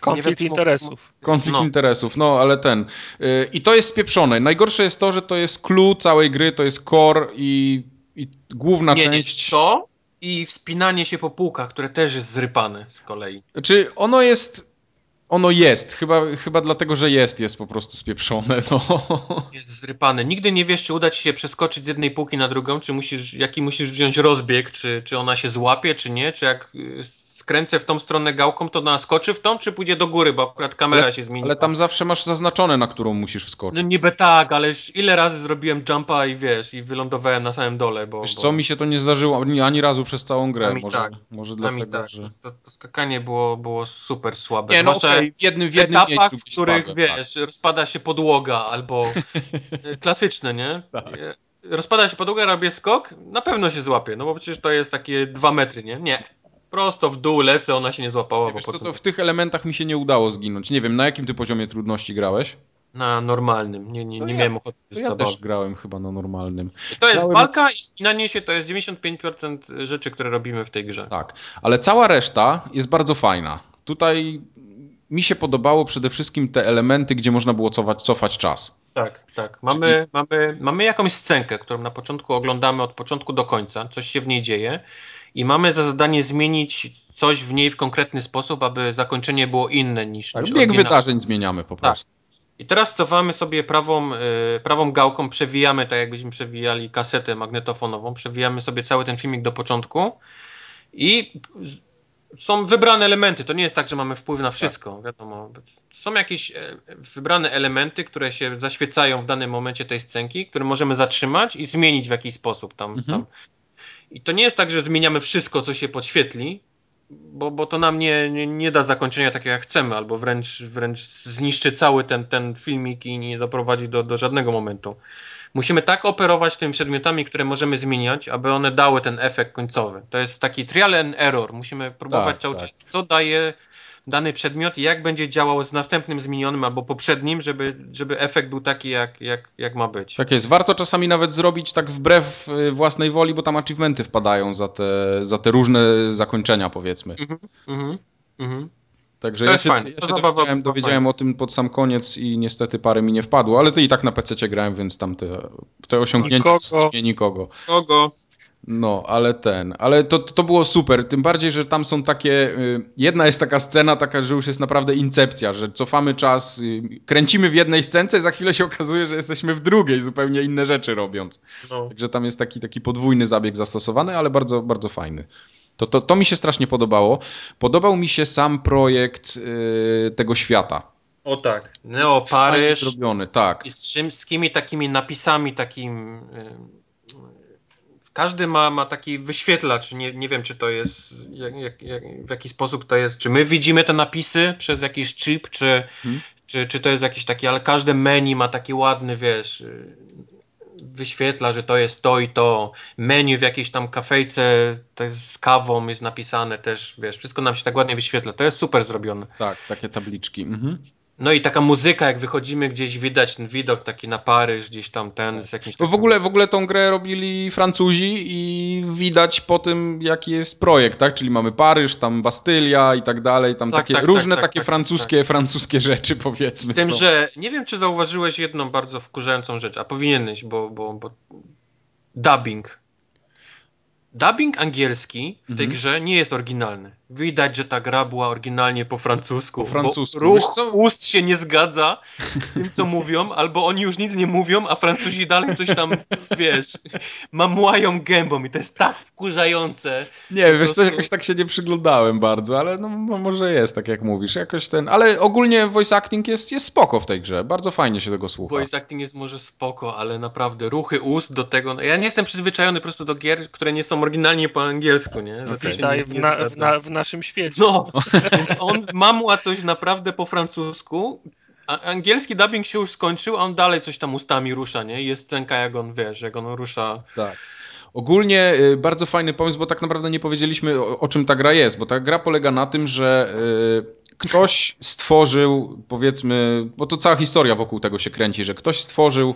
Konflikt wiem, interesów. Konflikt No. interesów, no ale ten. Yy, I to jest spieprzone. Najgorsze jest to, że to jest clue całej gry, to jest core i, i główna nie, część. nie, to i wspinanie się po półkach, które też jest zrypane z kolei. Czy ono jest. Ono jest, chyba, chyba dlatego, że jest, jest po prostu spieprzone. No. Jest zrypane. Nigdy nie wiesz, czy uda ci się przeskoczyć z jednej półki na drugą, czy musisz, jaki musisz wziąć rozbieg, czy, czy ona się złapie, czy nie, czy jak y, skręcę w tą stronę gałką, to ona skoczy w tą, czy pójdzie do góry, bo akurat kamera Ale- się zmieni. Ale tam zawsze masz zaznaczone, na którą musisz No wskoczyć. niby tak, ale ile razy zrobiłem jumpa i wiesz, i wylądowałem na samym dole, bo... Wiesz bo... co, mi się to nie zdarzyło ani, razu przez całą grę. Może, tak. może dlatego, tak, że... to, to skakanie było, było super słabe. Nie, no okej, w jednym, w jednym etapach, miejscu w których, tak. wiesz, rozpada się podłoga, albo e, klasyczne, nie? Tak. E, Rozpada się podłoga, robię skok, na pewno się złapie, no bo przecież to jest takie dwa metry, nie? Nie. Prosto w dół lecę, ona się nie złapała, Nie, bo wiesz po co, to w tych elementach mi się nie udało zginąć. Nie wiem, na jakim ty poziomie trudności grałeś? Na normalnym, nie, nie, To nie ja- miałem ochoty To ja zabawy. też grałem chyba na normalnym. To jest grałem- walka i spinanie się to jest 95% rzeczy, które robimy w tej grze. Tak, ale cała reszta jest bardzo fajna. Tutaj mi się podobało przede wszystkim te elementy, gdzie można było cofać, cofać czas. Tak, tak. Mamy, mamy, mamy jakąś scenkę, którą na początku oglądamy od początku do końca, coś się w niej dzieje i mamy za zadanie zmienić coś w niej w konkretny sposób, aby zakończenie było inne niż, Tak, niż bieg oryginalne. wydarzeń zmieniamy po prostu. I teraz cofamy sobie prawą, y, prawą gałką, przewijamy, tak jakbyśmy przewijali kasetę magnetofonową, przewijamy sobie cały ten filmik do początku i są wybrane elementy. To nie jest tak, że mamy wpływ na wszystko, wiadomo. Są jakieś e, wybrane elementy, które się zaświecają w danym momencie tej scenki, które możemy zatrzymać i zmienić w jakiś sposób tam. Mhm. tam. I to nie jest tak, że zmieniamy wszystko, co się podświetli, bo, bo to nam nie, nie, nie da zakończenia takiego jak chcemy, albo wręcz, wręcz zniszczy cały ten, ten filmik i nie doprowadzi do, do żadnego momentu. Musimy tak operować tymi przedmiotami, które możemy zmieniać, aby one dały ten efekt końcowy. To jest taki trial and error. Musimy próbować Tak, cały tak. czas, co daje dany przedmiot i jak będzie działał z następnym zmienionym albo poprzednim, żeby, żeby efekt był taki, jak, jak, jak ma być. Tak jest. Warto czasami nawet zrobić tak wbrew y, własnej woli, bo tam achievementy wpadają za te, za te różne zakończenia, powiedzmy. Mhm. Mhm. Także To ja jest się, fajne. ja się zabawa dowiedziałem, była dowiedziałem o tym pod sam koniec i niestety parę mi nie wpadło, ale ty i tak na PC grałem, więc tam te, te osiągnięcia Nikogo. Steamie nikogo. Kogo? No, ale ten, ale to, to było super, tym bardziej, że tam są takie, y, jedna jest taka scena taka, że już jest naprawdę incepcja, że cofamy czas, y, kręcimy w jednej scence, za chwilę się okazuje, że jesteśmy w drugiej, zupełnie inne rzeczy robiąc. No. Także tam jest taki, taki podwójny zabieg zastosowany, ale bardzo, bardzo fajny. To, to, to mi się strasznie podobało. Podobał mi się sam projekt y, tego świata. O tak. Neo Paryż zrobiony, tak. i z wszystkimi takimi napisami takim... y, Każdy ma, ma taki wyświetlacz, nie, nie wiem czy to jest, jak, jak, jak, w jaki sposób to jest, czy my widzimy te napisy przez jakiś chip, czy, Hmm. czy, czy to jest jakiś taki, ale każde menu ma taki ładny, wiesz, wyświetla, że to jest to i to. Menu w jakiejś tam kafejce to z kawą jest napisane też, wiesz, wszystko nam się tak ładnie wyświetla. To jest super zrobione. Tak, takie tabliczki. Mhm. No i taka muzyka, jak wychodzimy gdzieś, widać ten widok taki na Paryż, gdzieś tam ten z jakimś Bo takim... w ogóle, w ogóle tą grę robili Francuzi i widać po tym, jaki jest projekt, tak? Czyli mamy Paryż, tam Bastylia i tak dalej, tam Tak, takie tak, różne tak, tak, takie tak, francuskie, francuskie rzeczy powiedzmy Z tym, są. że nie wiem, czy zauważyłeś jedną bardzo wkurzającą rzecz, a powinieneś, bo, bo, bo... dubbing. Dubbing angielski w tej Mhm. grze nie jest oryginalny. Widać, że ta gra była oryginalnie po francusku. Po francusku. Bo ruch co? ust się nie zgadza z tym, co mówią, albo oni już nic nie mówią, a Francuzi dalej coś tam, wiesz, mamłają gębą i to jest tak wkurzające. Nie, wiesz co, prostu- jakoś tak się nie przyglądałem bardzo, ale no mo- może jest, tak jak mówisz, jakoś ten, ale ogólnie voice acting jest, jest spoko w tej grze, bardzo fajnie się tego słucha. Voice acting jest może spoko, ale naprawdę ruchy ust do tego. no Ja nie jestem przyzwyczajony po prostu do gier, które nie są oryginalnie po angielsku, nie? Że Okej. się nie, nie na, na, w naszym świecie. No, więc on mamła coś naprawdę po francusku. A angielski dubbing się już skończył, a on dalej coś tam ustami rusza, nie? I Jest scenka, jak on wiesz, jak on rusza. Tak. Ogólnie y, bardzo fajny pomysł, bo tak naprawdę nie powiedzieliśmy o, o czym ta gra jest, bo ta gra polega na tym, że y, ktoś stworzył, powiedzmy, bo to cała historia wokół tego się kręci, że ktoś stworzył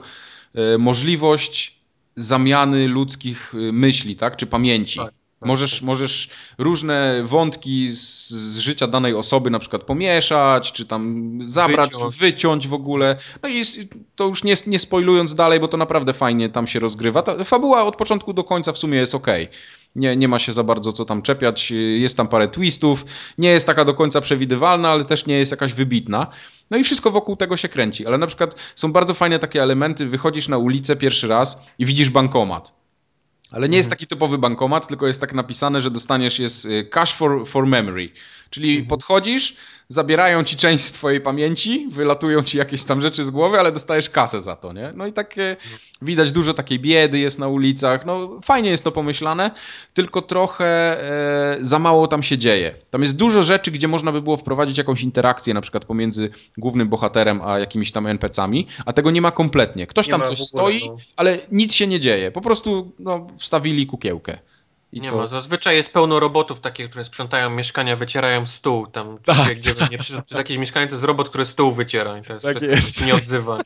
y, możliwość zamiany ludzkich y, myśli, tak, czy pamięci. Tak. Możesz, możesz różne wątki z, z, życia danej osoby na przykład pomieszać, czy tam zabrać, wyciąć, wyciąć w ogóle. No i to już nie, nie spoilując dalej, bo to naprawdę fajnie tam się rozgrywa. Ta fabuła od początku do końca w sumie jest ok. Nie, nie ma się za bardzo co tam czepiać. Jest tam parę twistów. Nie jest taka do końca przewidywalna, ale też nie jest jakaś wybitna. No i wszystko wokół tego się kręci. Ale na przykład są bardzo fajne takie elementy. Wychodzisz na ulicę pierwszy raz i widzisz bankomat. Ale nie jest mhm. taki typowy bankomat, tylko jest tak napisane, że dostaniesz jest y, cash for, for memory. Czyli mhm. podchodzisz, zabierają ci część z twojej pamięci, wylatują ci jakieś tam rzeczy z głowy, ale dostajesz kasę za to, nie? No i tak widać dużo takiej biedy jest na ulicach, no fajnie jest to pomyślane, tylko trochę e, za mało tam się dzieje. Tam jest dużo rzeczy, gdzie można by było wprowadzić jakąś interakcję na przykład pomiędzy głównym bohaterem a jakimiś tam NPC-ami, a tego nie ma kompletnie. Ktoś nie tam coś ogóle, stoi, no. ale nic się nie dzieje. Po prostu no, wstawili kukiełkę. I nie to... ma. Zazwyczaj jest pełno robotów takich, które sprzątają mieszkania, wycierają stół. Tam, tak, gdzie tak. nie przyszedł przez jakieś mieszkanie, to jest robot, który stół wyciera. I to jest tak jest. nie odzywa.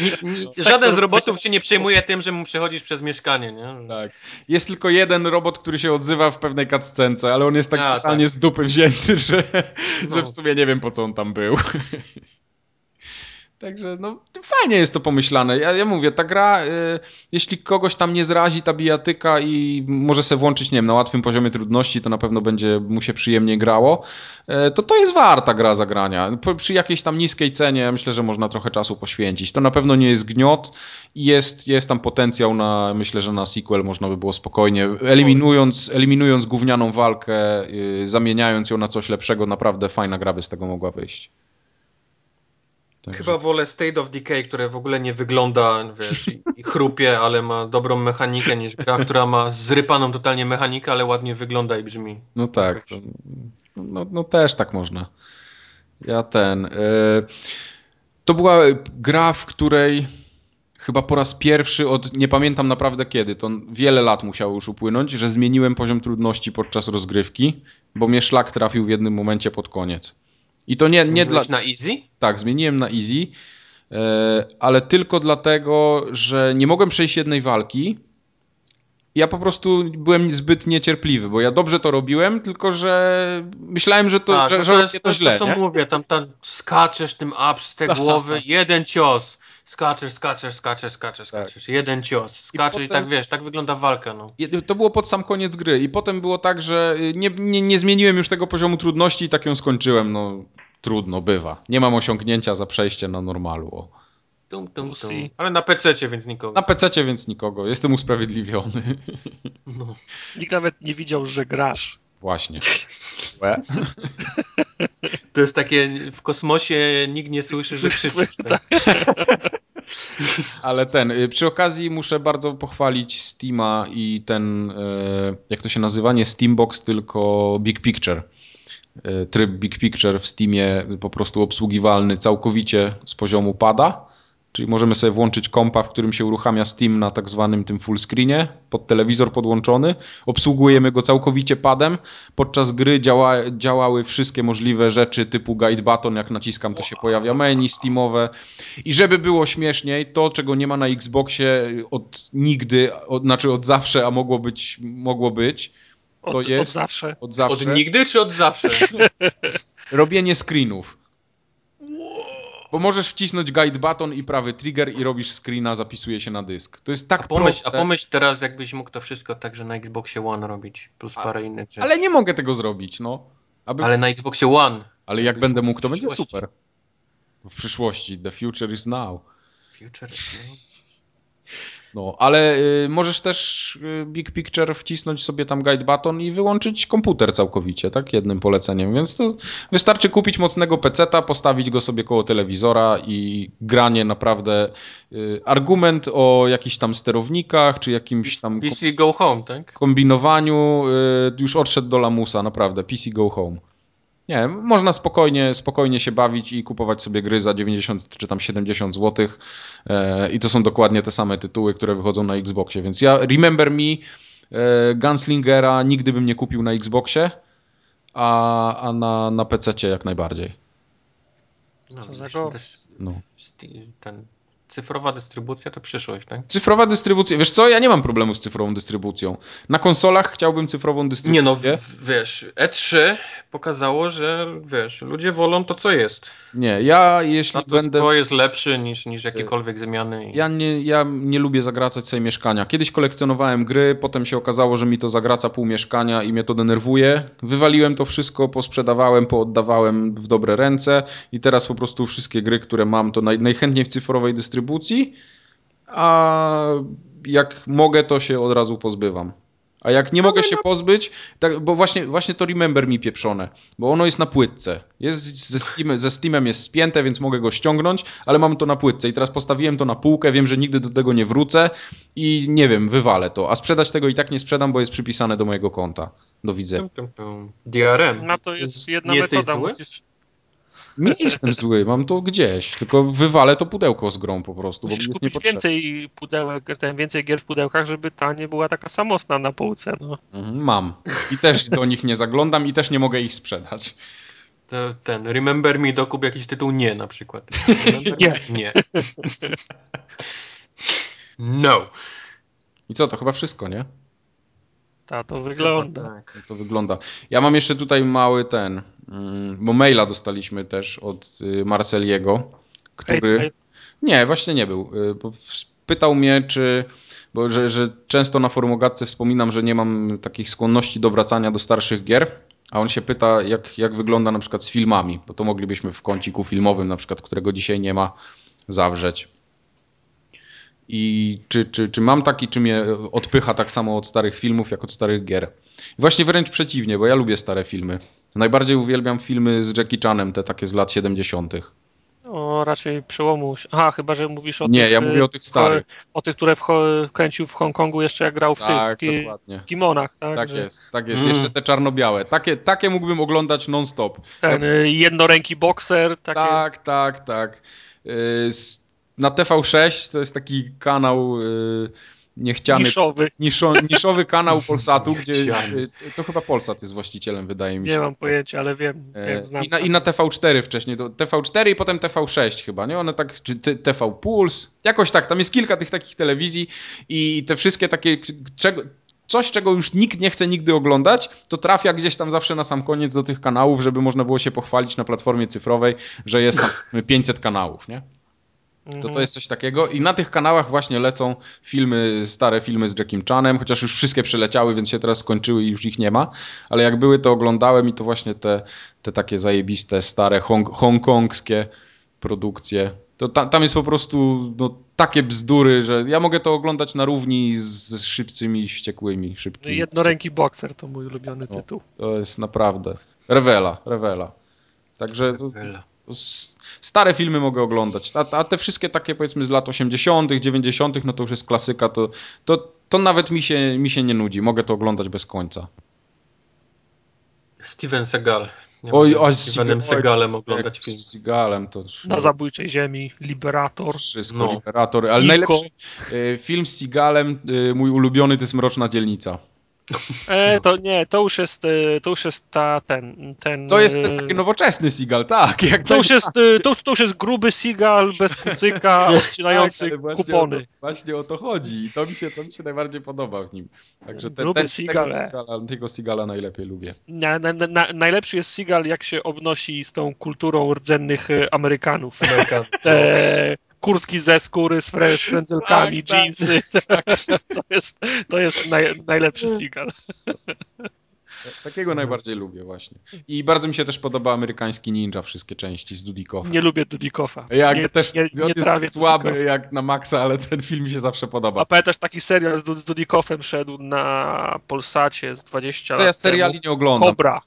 Nie, nie, żaden z robotów się nie przejmuje tym, że mu przechodzisz przez mieszkanie, nie? Tak. Jest tylko jeden robot, który się odzywa w pewnej cutscence, ale on jest tak A, totalnie tak. z dupy wzięty, że, no. że w sumie nie wiem po co on tam był. Także no, fajnie jest to pomyślane. Ja, ja mówię, ta gra, y, jeśli kogoś tam nie zrazi ta bijatyka i może se włączyć, nie wiem, na łatwym poziomie trudności, to na pewno będzie mu się przyjemnie grało, y, to to jest warta gra zagrania. Przy jakiejś tam niskiej cenie myślę, że można trochę czasu poświęcić. To na pewno nie jest gniot i jest, jest tam potencjał na, myślę, że na sequel można by było spokojnie, eliminując, eliminując gównianą walkę, y, zamieniając ją na coś lepszego, naprawdę fajna gra by z tego mogła wyjść. Także... Chyba wolę State of Decay, które w ogóle nie wygląda, wiesz, i, i chrupie, ale ma dobrą mechanikę, niż gra, która ma zrypaną totalnie mechanikę, ale ładnie wygląda i brzmi. No tak, to, no, no też tak można. Ja ten... Yy, to była gra, w której chyba po raz pierwszy od, nie pamiętam naprawdę kiedy, to wiele lat musiało już upłynąć, że zmieniłem poziom trudności podczas rozgrywki, bo mnie szlak trafił w jednym momencie pod koniec. I to nie, nie dla. na easy? Tak, zmieniłem na easy, e, ale tylko dlatego, że nie mogłem przejść jednej walki. Ja po prostu byłem zbyt niecierpliwy, bo ja dobrze to robiłem, tylko że myślałem, że to, tak, że, no to, jest, to, to źle. To, co nie? mówię, tam, tam skaczesz tym up z tej głowy, jeden cios. Skaczesz, skaczesz, skaczesz, skaczesz, tak. skaczesz. Jeden cios. Skaczesz i, potem... i, tak wiesz, tak wygląda walka. No. To było pod sam koniec gry i potem było tak, że nie, nie, nie zmieniłem już tego poziomu trudności i tak ją skończyłem. No trudno, bywa. Nie mam osiągnięcia za przejście na normalu. O. Tum, tum, tum. Ale na PC, więc nikogo. Na PC, więc nikogo. Jestem usprawiedliwiony. No. Nikt nawet nie widział, że grasz. Właśnie. To jest takie w kosmosie nikt nie słyszy, że krzyczysz. Tak? Ale ten, y, przy okazji muszę bardzo pochwalić Steama i ten, y, jak to się nazywa, nie Steambox, tylko Big Picture. Y, tryb Big Picture w Steamie po prostu obsługiwalny całkowicie z poziomu pada Czyli możemy sobie włączyć kompa, w którym się uruchamia Steam na tak zwanym tym full screenie, pod telewizor podłączony. Obsługujemy go całkowicie padem. Podczas gry działa, działały wszystkie możliwe rzeczy typu guide button, jak naciskam to się pojawia menu Steamowe. I żeby było śmieszniej, to czego nie ma na Xboxie od nigdy, od, znaczy od zawsze, a mogło być, mogło być, to od, jest... Od zawsze. Od zawsze. Od nigdy czy od zawsze? Robienie screenów. Bo możesz wcisnąć guide button i prawy trigger i robisz screena, zapisuje się na dysk. To jest tak a pomyśl, proste. A pomyśl teraz, jakbyś mógł to wszystko także na Xboxie One robić, plus a, parę innych rzeczy. Ale nie mogę tego zrobić, no. Aby... Ale na Xboxie One. Ale jak będę mógł, to będzie super. W przyszłości. The future is now. Future is now. No, ale y, możesz też y, Big Picture wcisnąć sobie tam guide button i wyłączyć komputer całkowicie, tak? Jednym poleceniem, więc to wystarczy kupić mocnego peceta, postawić go sobie koło telewizora i granie naprawdę y, argument o jakichś tam sterownikach, czy jakimś tam... PC Go Home, tak? Kombinowaniu y, już odszedł do lamusa, naprawdę. PC Go Home. Nie, można spokojnie, spokojnie się bawić i kupować sobie gry za 90 czy tam 70 zł. E, I to są dokładnie te same tytuły, które wychodzą na Xboxie. Więc ja Remember Me, e, Gunslingera nigdy bym nie kupił na Xboxie, a, a na, na PC jak najbardziej. No, Co za go? No. Ten cyfrowa dystrybucja to przyszłość, tak? Cyfrowa dystrybucja, wiesz co, ja nie mam problemu z cyfrową dystrybucją. Na konsolach chciałbym cyfrową dystrybucję. Nie no, w, wiesz, E3 pokazało, że wiesz, ludzie wolą to, co jest. Nie, ja jeśli Status będę... quo jest lepszy niż, niż jakiekolwiek zmiany. Ja nie, ja nie lubię zagracać sobie mieszkania. Kiedyś kolekcjonowałem gry, potem się okazało, że mi to zagraca pół mieszkania i mnie to denerwuje. Wywaliłem to wszystko, posprzedawałem, pooddawałem w dobre ręce i teraz po prostu wszystkie gry, które mam, to naj, najchętniej w cyfrowej dystrybucji, a jak mogę, to się od razu pozbywam. A jak nie mogę się pozbyć, tak, bo właśnie, właśnie to Remember mi pieprzone, bo ono jest na płytce. Jest ze, Steam, ze Steamem jest spięte, więc mogę go ściągnąć, ale mam to na płytce i teraz postawiłem to na półkę, wiem, że nigdy do tego nie wrócę i nie wiem, wywalę to. A sprzedać tego i tak nie sprzedam, bo jest przypisane do mojego konta. Do widzenia. DRM. Na to jest jedna Nie jesteś metoda. zły? Musisz, Nie jestem zły, mam to gdzieś, tylko wywalę to pudełko z grą po prostu, bo musisz jest kupić niepotrzebne. więcej pudełek, ten, więcej gier w pudełkach, żeby ta nie była taka samotna na półce. No. Mhm, Mam. I też do nich nie zaglądam i też nie mogę ich sprzedać. To ten, Remember Me dokup jakiś tytuł nie na przykład. Remember Nie. Me? Nie. No. I co, to chyba wszystko, nie? Ta to wygląda. Chyba tak. To wygląda. Ja mam jeszcze tutaj mały ten, mm, bo maila dostaliśmy też od y, Marceliego, który... Hej, hej. Nie, właśnie nie był. Y, Pytał mnie, czy... Bo że, że często na forumogatce wspominam, że nie mam takich skłonności do wracania do starszych gier, a on się pyta, jak, jak wygląda na przykład z filmami, bo to moglibyśmy w kąciku filmowym, na przykład, którego dzisiaj nie ma, zawrzeć. I czy, czy, czy mam taki, czy mnie odpycha tak samo od starych filmów, jak od starych gier? I właśnie wręcz przeciwnie, bo ja lubię stare filmy. Najbardziej uwielbiam filmy z Jackie Chanem, te takie z lat 70. O, raczej przełomu. Aha, chyba, że mówisz o Nie, tych... ja y, mówię o tych starych. O tych, które w, kręcił w Hongkongu jeszcze jak grał w tych Tak, w ki- dokładnie. kimonach, tak? Tak że jest, tak jest. Mm. Jeszcze te czarno-białe. Takie, takie mógłbym oglądać non-stop. Ten y, jednoręki bokser, takie... Tak, tak, tak. Y, Na TV6 to jest taki kanał y, niechciany. niszowy. Niszo, niszowy kanał Polsatu, gdzie Niechciany. y, to chyba Polsat jest właścicielem, wydaje mi się. Nie mam pojęcia, ale wiem, E, wiem znam. I na, I na TV4 wcześniej, to TV4 i potem TV6 chyba, nie? One tak, czy TV Puls, jakoś tak, tam jest kilka tych takich telewizji i te wszystkie takie, czego, coś czego już nikt nie chce nigdy oglądać, to trafia gdzieś tam zawsze na sam koniec do tych kanałów, żeby można było się pochwalić na platformie cyfrowej, że jest tam 500 kanałów, nie? To Mhm. to jest coś takiego i na tych kanałach właśnie lecą filmy, stare filmy z Jackiem Chanem, chociaż już wszystkie przeleciały, więc się teraz skończyły i już ich nie ma, ale jak były to oglądałem i to właśnie te, te takie zajebiste, stare hong, hongkongskie produkcje. To ta, tam jest po prostu no, takie bzdury, że ja mogę to oglądać na równi z szybcymi, wściekłymi, szybkimi. Jednoręki bokser to mój ulubiony O. tytuł. To jest naprawdę rewela, rewela. Także to, stare filmy mogę oglądać, a, a te wszystkie takie powiedzmy z lat 80., 90., no to już jest klasyka, to, to, to nawet mi się, mi się nie nudzi, mogę to oglądać bez końca. Steven Seagal. Ja Oj, oj, Stevenem oj, oglądać film. Z Seagalem to Na zabójczej ziemi, Liberator. wszystko, No. Liberator, ale Nico. najlepszy y, film z Seagalem, y, mój ulubiony to jest Mroczna Dzielnica. E, to nie, to już jest, e, to już jest ta, ten, ten... To jest e, ten taki nowoczesny Seagal, tak. Jak To już jest, e, to, już- to już jest gruby Seagal bez kucyka, odcinający Tak, właśnie kupony. O to, właśnie o to chodzi i to mi się, to mi się najbardziej podoba w nim. Także te, Gruby ten, Seagal, tego, e. Seagala, tego Seagala najlepiej lubię. Na, na, na, najlepszy jest Seagal, jak się obnosi z tą kulturą rdzennych e, Amerykanów. Te kurtki ze skóry z, fre, z frędzelkami, Tak, tak. jeansy. To jest, to jest naj, najlepszy Seagal. Takiego najbardziej lubię właśnie. I bardzo mi się też podoba amerykański ninja, wszystkie części z Dudikowa. Nie lubię Dudikowa. Jak nie, też nie, on nie jest trawię słaby Dudikowa. jak na maksa, ale ten film mi się zawsze podoba. A pamiętasz taki serial z, Dud- z Dudikowem szedł na Polsacie z 20 Ja lat seriali temu. nie oglądam. Kobra.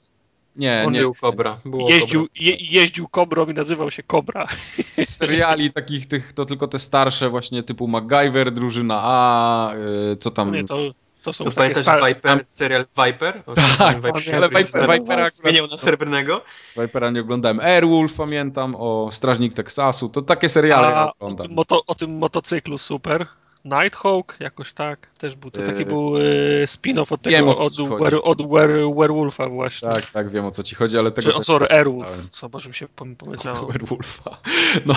Nie, On nie. był Kobra. Było Jeździł, Kobra. je, jeździł Kobrą i nazywał się Kobra. Z seriali takich tych, to tylko te starsze właśnie typu MacGyver, Drużyna A, y, co tam... Nie, to, to są To pamiętasz stare... Viper, serial Viper? O, Tak, Viper, ale Viper, Viper- Vipera akurat- zmieniał na srebrnego. Vipera nie oglądałem. Airwolf pamiętam, o Strażnik Teksasu, to takie seriale A o oglądam. tym, moto, o tym motocyklu super. Nighthawk, jakoś tak, też był. To taki Yy, był e, spin-off od wiem, tego, od, were, od were, Werewolfa właśnie. Tak, tak, wiem o co ci chodzi, ale tego Czy, o, sorry, nie Airwolf, co może mi się pom- pomyślało. Werewolfa. No.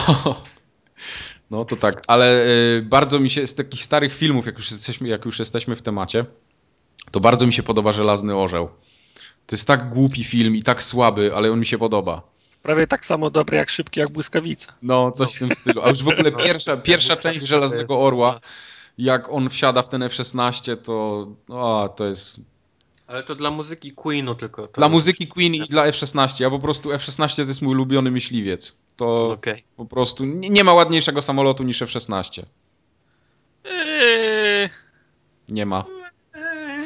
No to tak, ale y, bardzo mi się z takich starych filmów, jak już, jesteśmy, jak już jesteśmy w temacie, to bardzo mi się podoba Żelazny Orzeł. To jest tak głupi film i tak słaby, ale on mi się podoba. Prawie tak samo dobry jak szybki jak błyskawica. No, coś w tym stylu. A już w ogóle pierwsza, pierwsza część Żelaznego Orła, jak on wsiada w ten F-16, to o, to jest... Ale to dla muzyki Queenu tylko. To Dla muzyki Queen i dla F-16. Ja po prostu F-16 to jest mój ulubiony myśliwiec. To Okej. po prostu nie, nie ma ładniejszego samolotu niż F-16. Eee, Nie ma.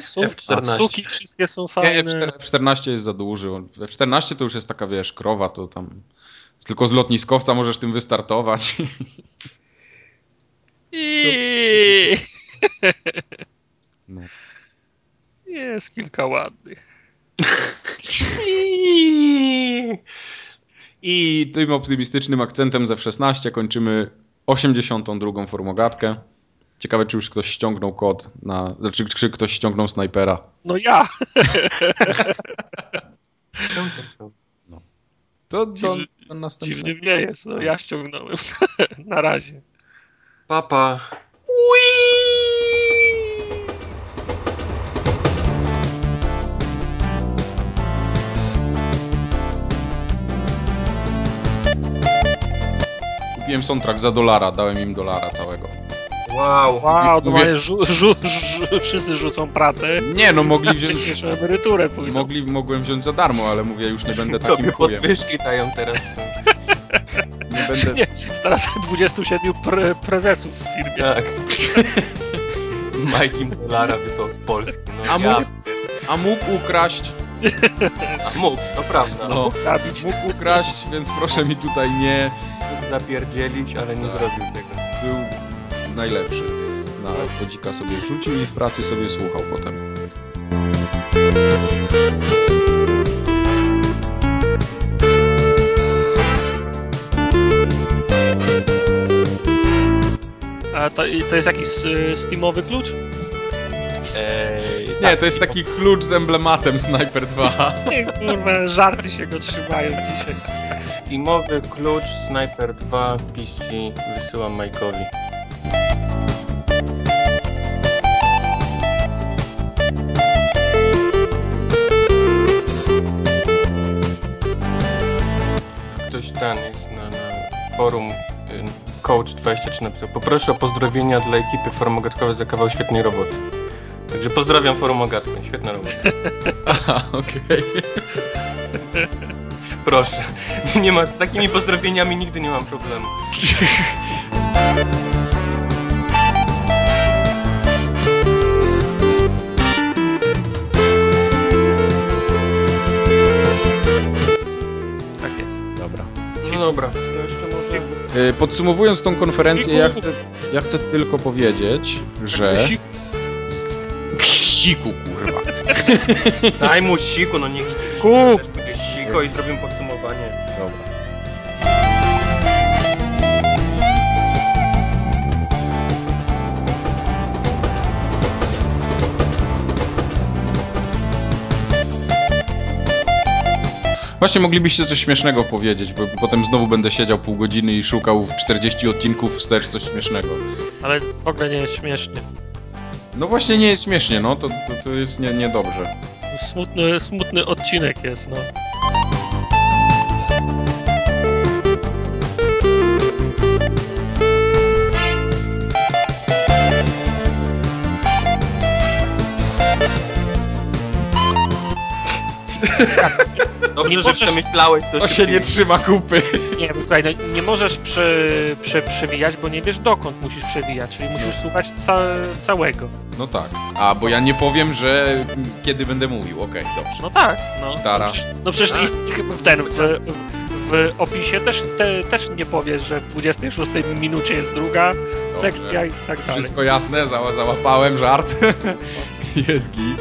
Są, F14. Suki wszystkie są Nie, fajne. F4, F14 jest za duży. F14 to już jest taka, wiesz, krowa, to tam tylko z lotniskowca możesz tym wystartować. I... No. Jest kilka ładnych. I tym optymistycznym akcentem ze F16 kończymy 82. formogatkę. Ciekawe, czy już ktoś ściągnął kod na. Znaczy, czy ktoś ściągnął snajpera. No ja! To do, do następnego. Jest, no ja ściągnąłem. Na razie. Papa. Kupiłem soundtrack za dolara, dałem im dolara całego. Wow. Wow, to Mówię- rzu, rzu, rzu, wszyscy rzucą pracę. Nie, no mogli wziąć. Emeryturę pójdą. Mogli, mogłem wziąć za darmo, ale mówię, już nie będę takim Sobie chujem. podwyżki dają teraz. Nie będę. Nie, teraz 27 pre, prezesów w firmie. Tak. Mike im dolara wysłał z Polski. No A ja... mógł- A mógł ukraść. A mógł, to prawda. No. Mógł Zabić. Mógł ukraść, więc proszę mi tutaj nie. zapierdzielić, ale nie Tak. zrobił tego. Najlepszy. Na chodzika sobie wrzucił i w pracy sobie słuchał potem. A to, to jest jakiś y, steamowy klucz? Eee, Nie, tak, to jest taki klucz z emblematem Sniper 2. Nie, kurwa, żarty się go trzymają dzisiaj. Steamowy klucz Sniper 2 piści wysyłam Mike'owi. Ktoś ten jest na, na forum y, Coach23 napisał Poproszę o pozdrowienia dla ekipy forumogatkowej za kawał świetnej roboty. Także pozdrawiam forumogatkę, świetna robota. Aha, okej. Proszę. Nie ma, z takimi pozdrowieniami nigdy nie mam problemu. dobra, to jeszcze może... Y, Podsumowując tą konferencję, ja chcę, ja chcę tylko powiedzieć, że... Siku, kurwa. Daj mu siku, no niech będzie siko i zrobimy podsumowanie. Właśnie moglibyście coś śmiesznego powiedzieć, bo potem znowu będę siedział pół godziny i szukał w 40 odcinków wstecz coś śmiesznego. Ale w ogóle nie jest śmiesznie. No właśnie nie jest śmiesznie, no to, to, to jest nie, niedobrze. Smutny, smutny odcinek jest, no. Dobrze, Nie że możesz- przemyślałeś to To się nie trzyma kupy. Nie, bo słuchaj, no, nie możesz prze, prze, przewijać, bo nie wiesz dokąd musisz przewijać, czyli musisz słuchać ca, całego. No tak. A, bo ja nie powiem, że kiedy będę mówił. Okej, dobrze. No tak, no. Gitara. No przecież, no przecież Tak. w ten, w, w opisie też, te, też nie powiesz, że w 26 minucie jest druga sekcja i tak dalej. Wszystko jasne, zała, załapałem żart. Jest git.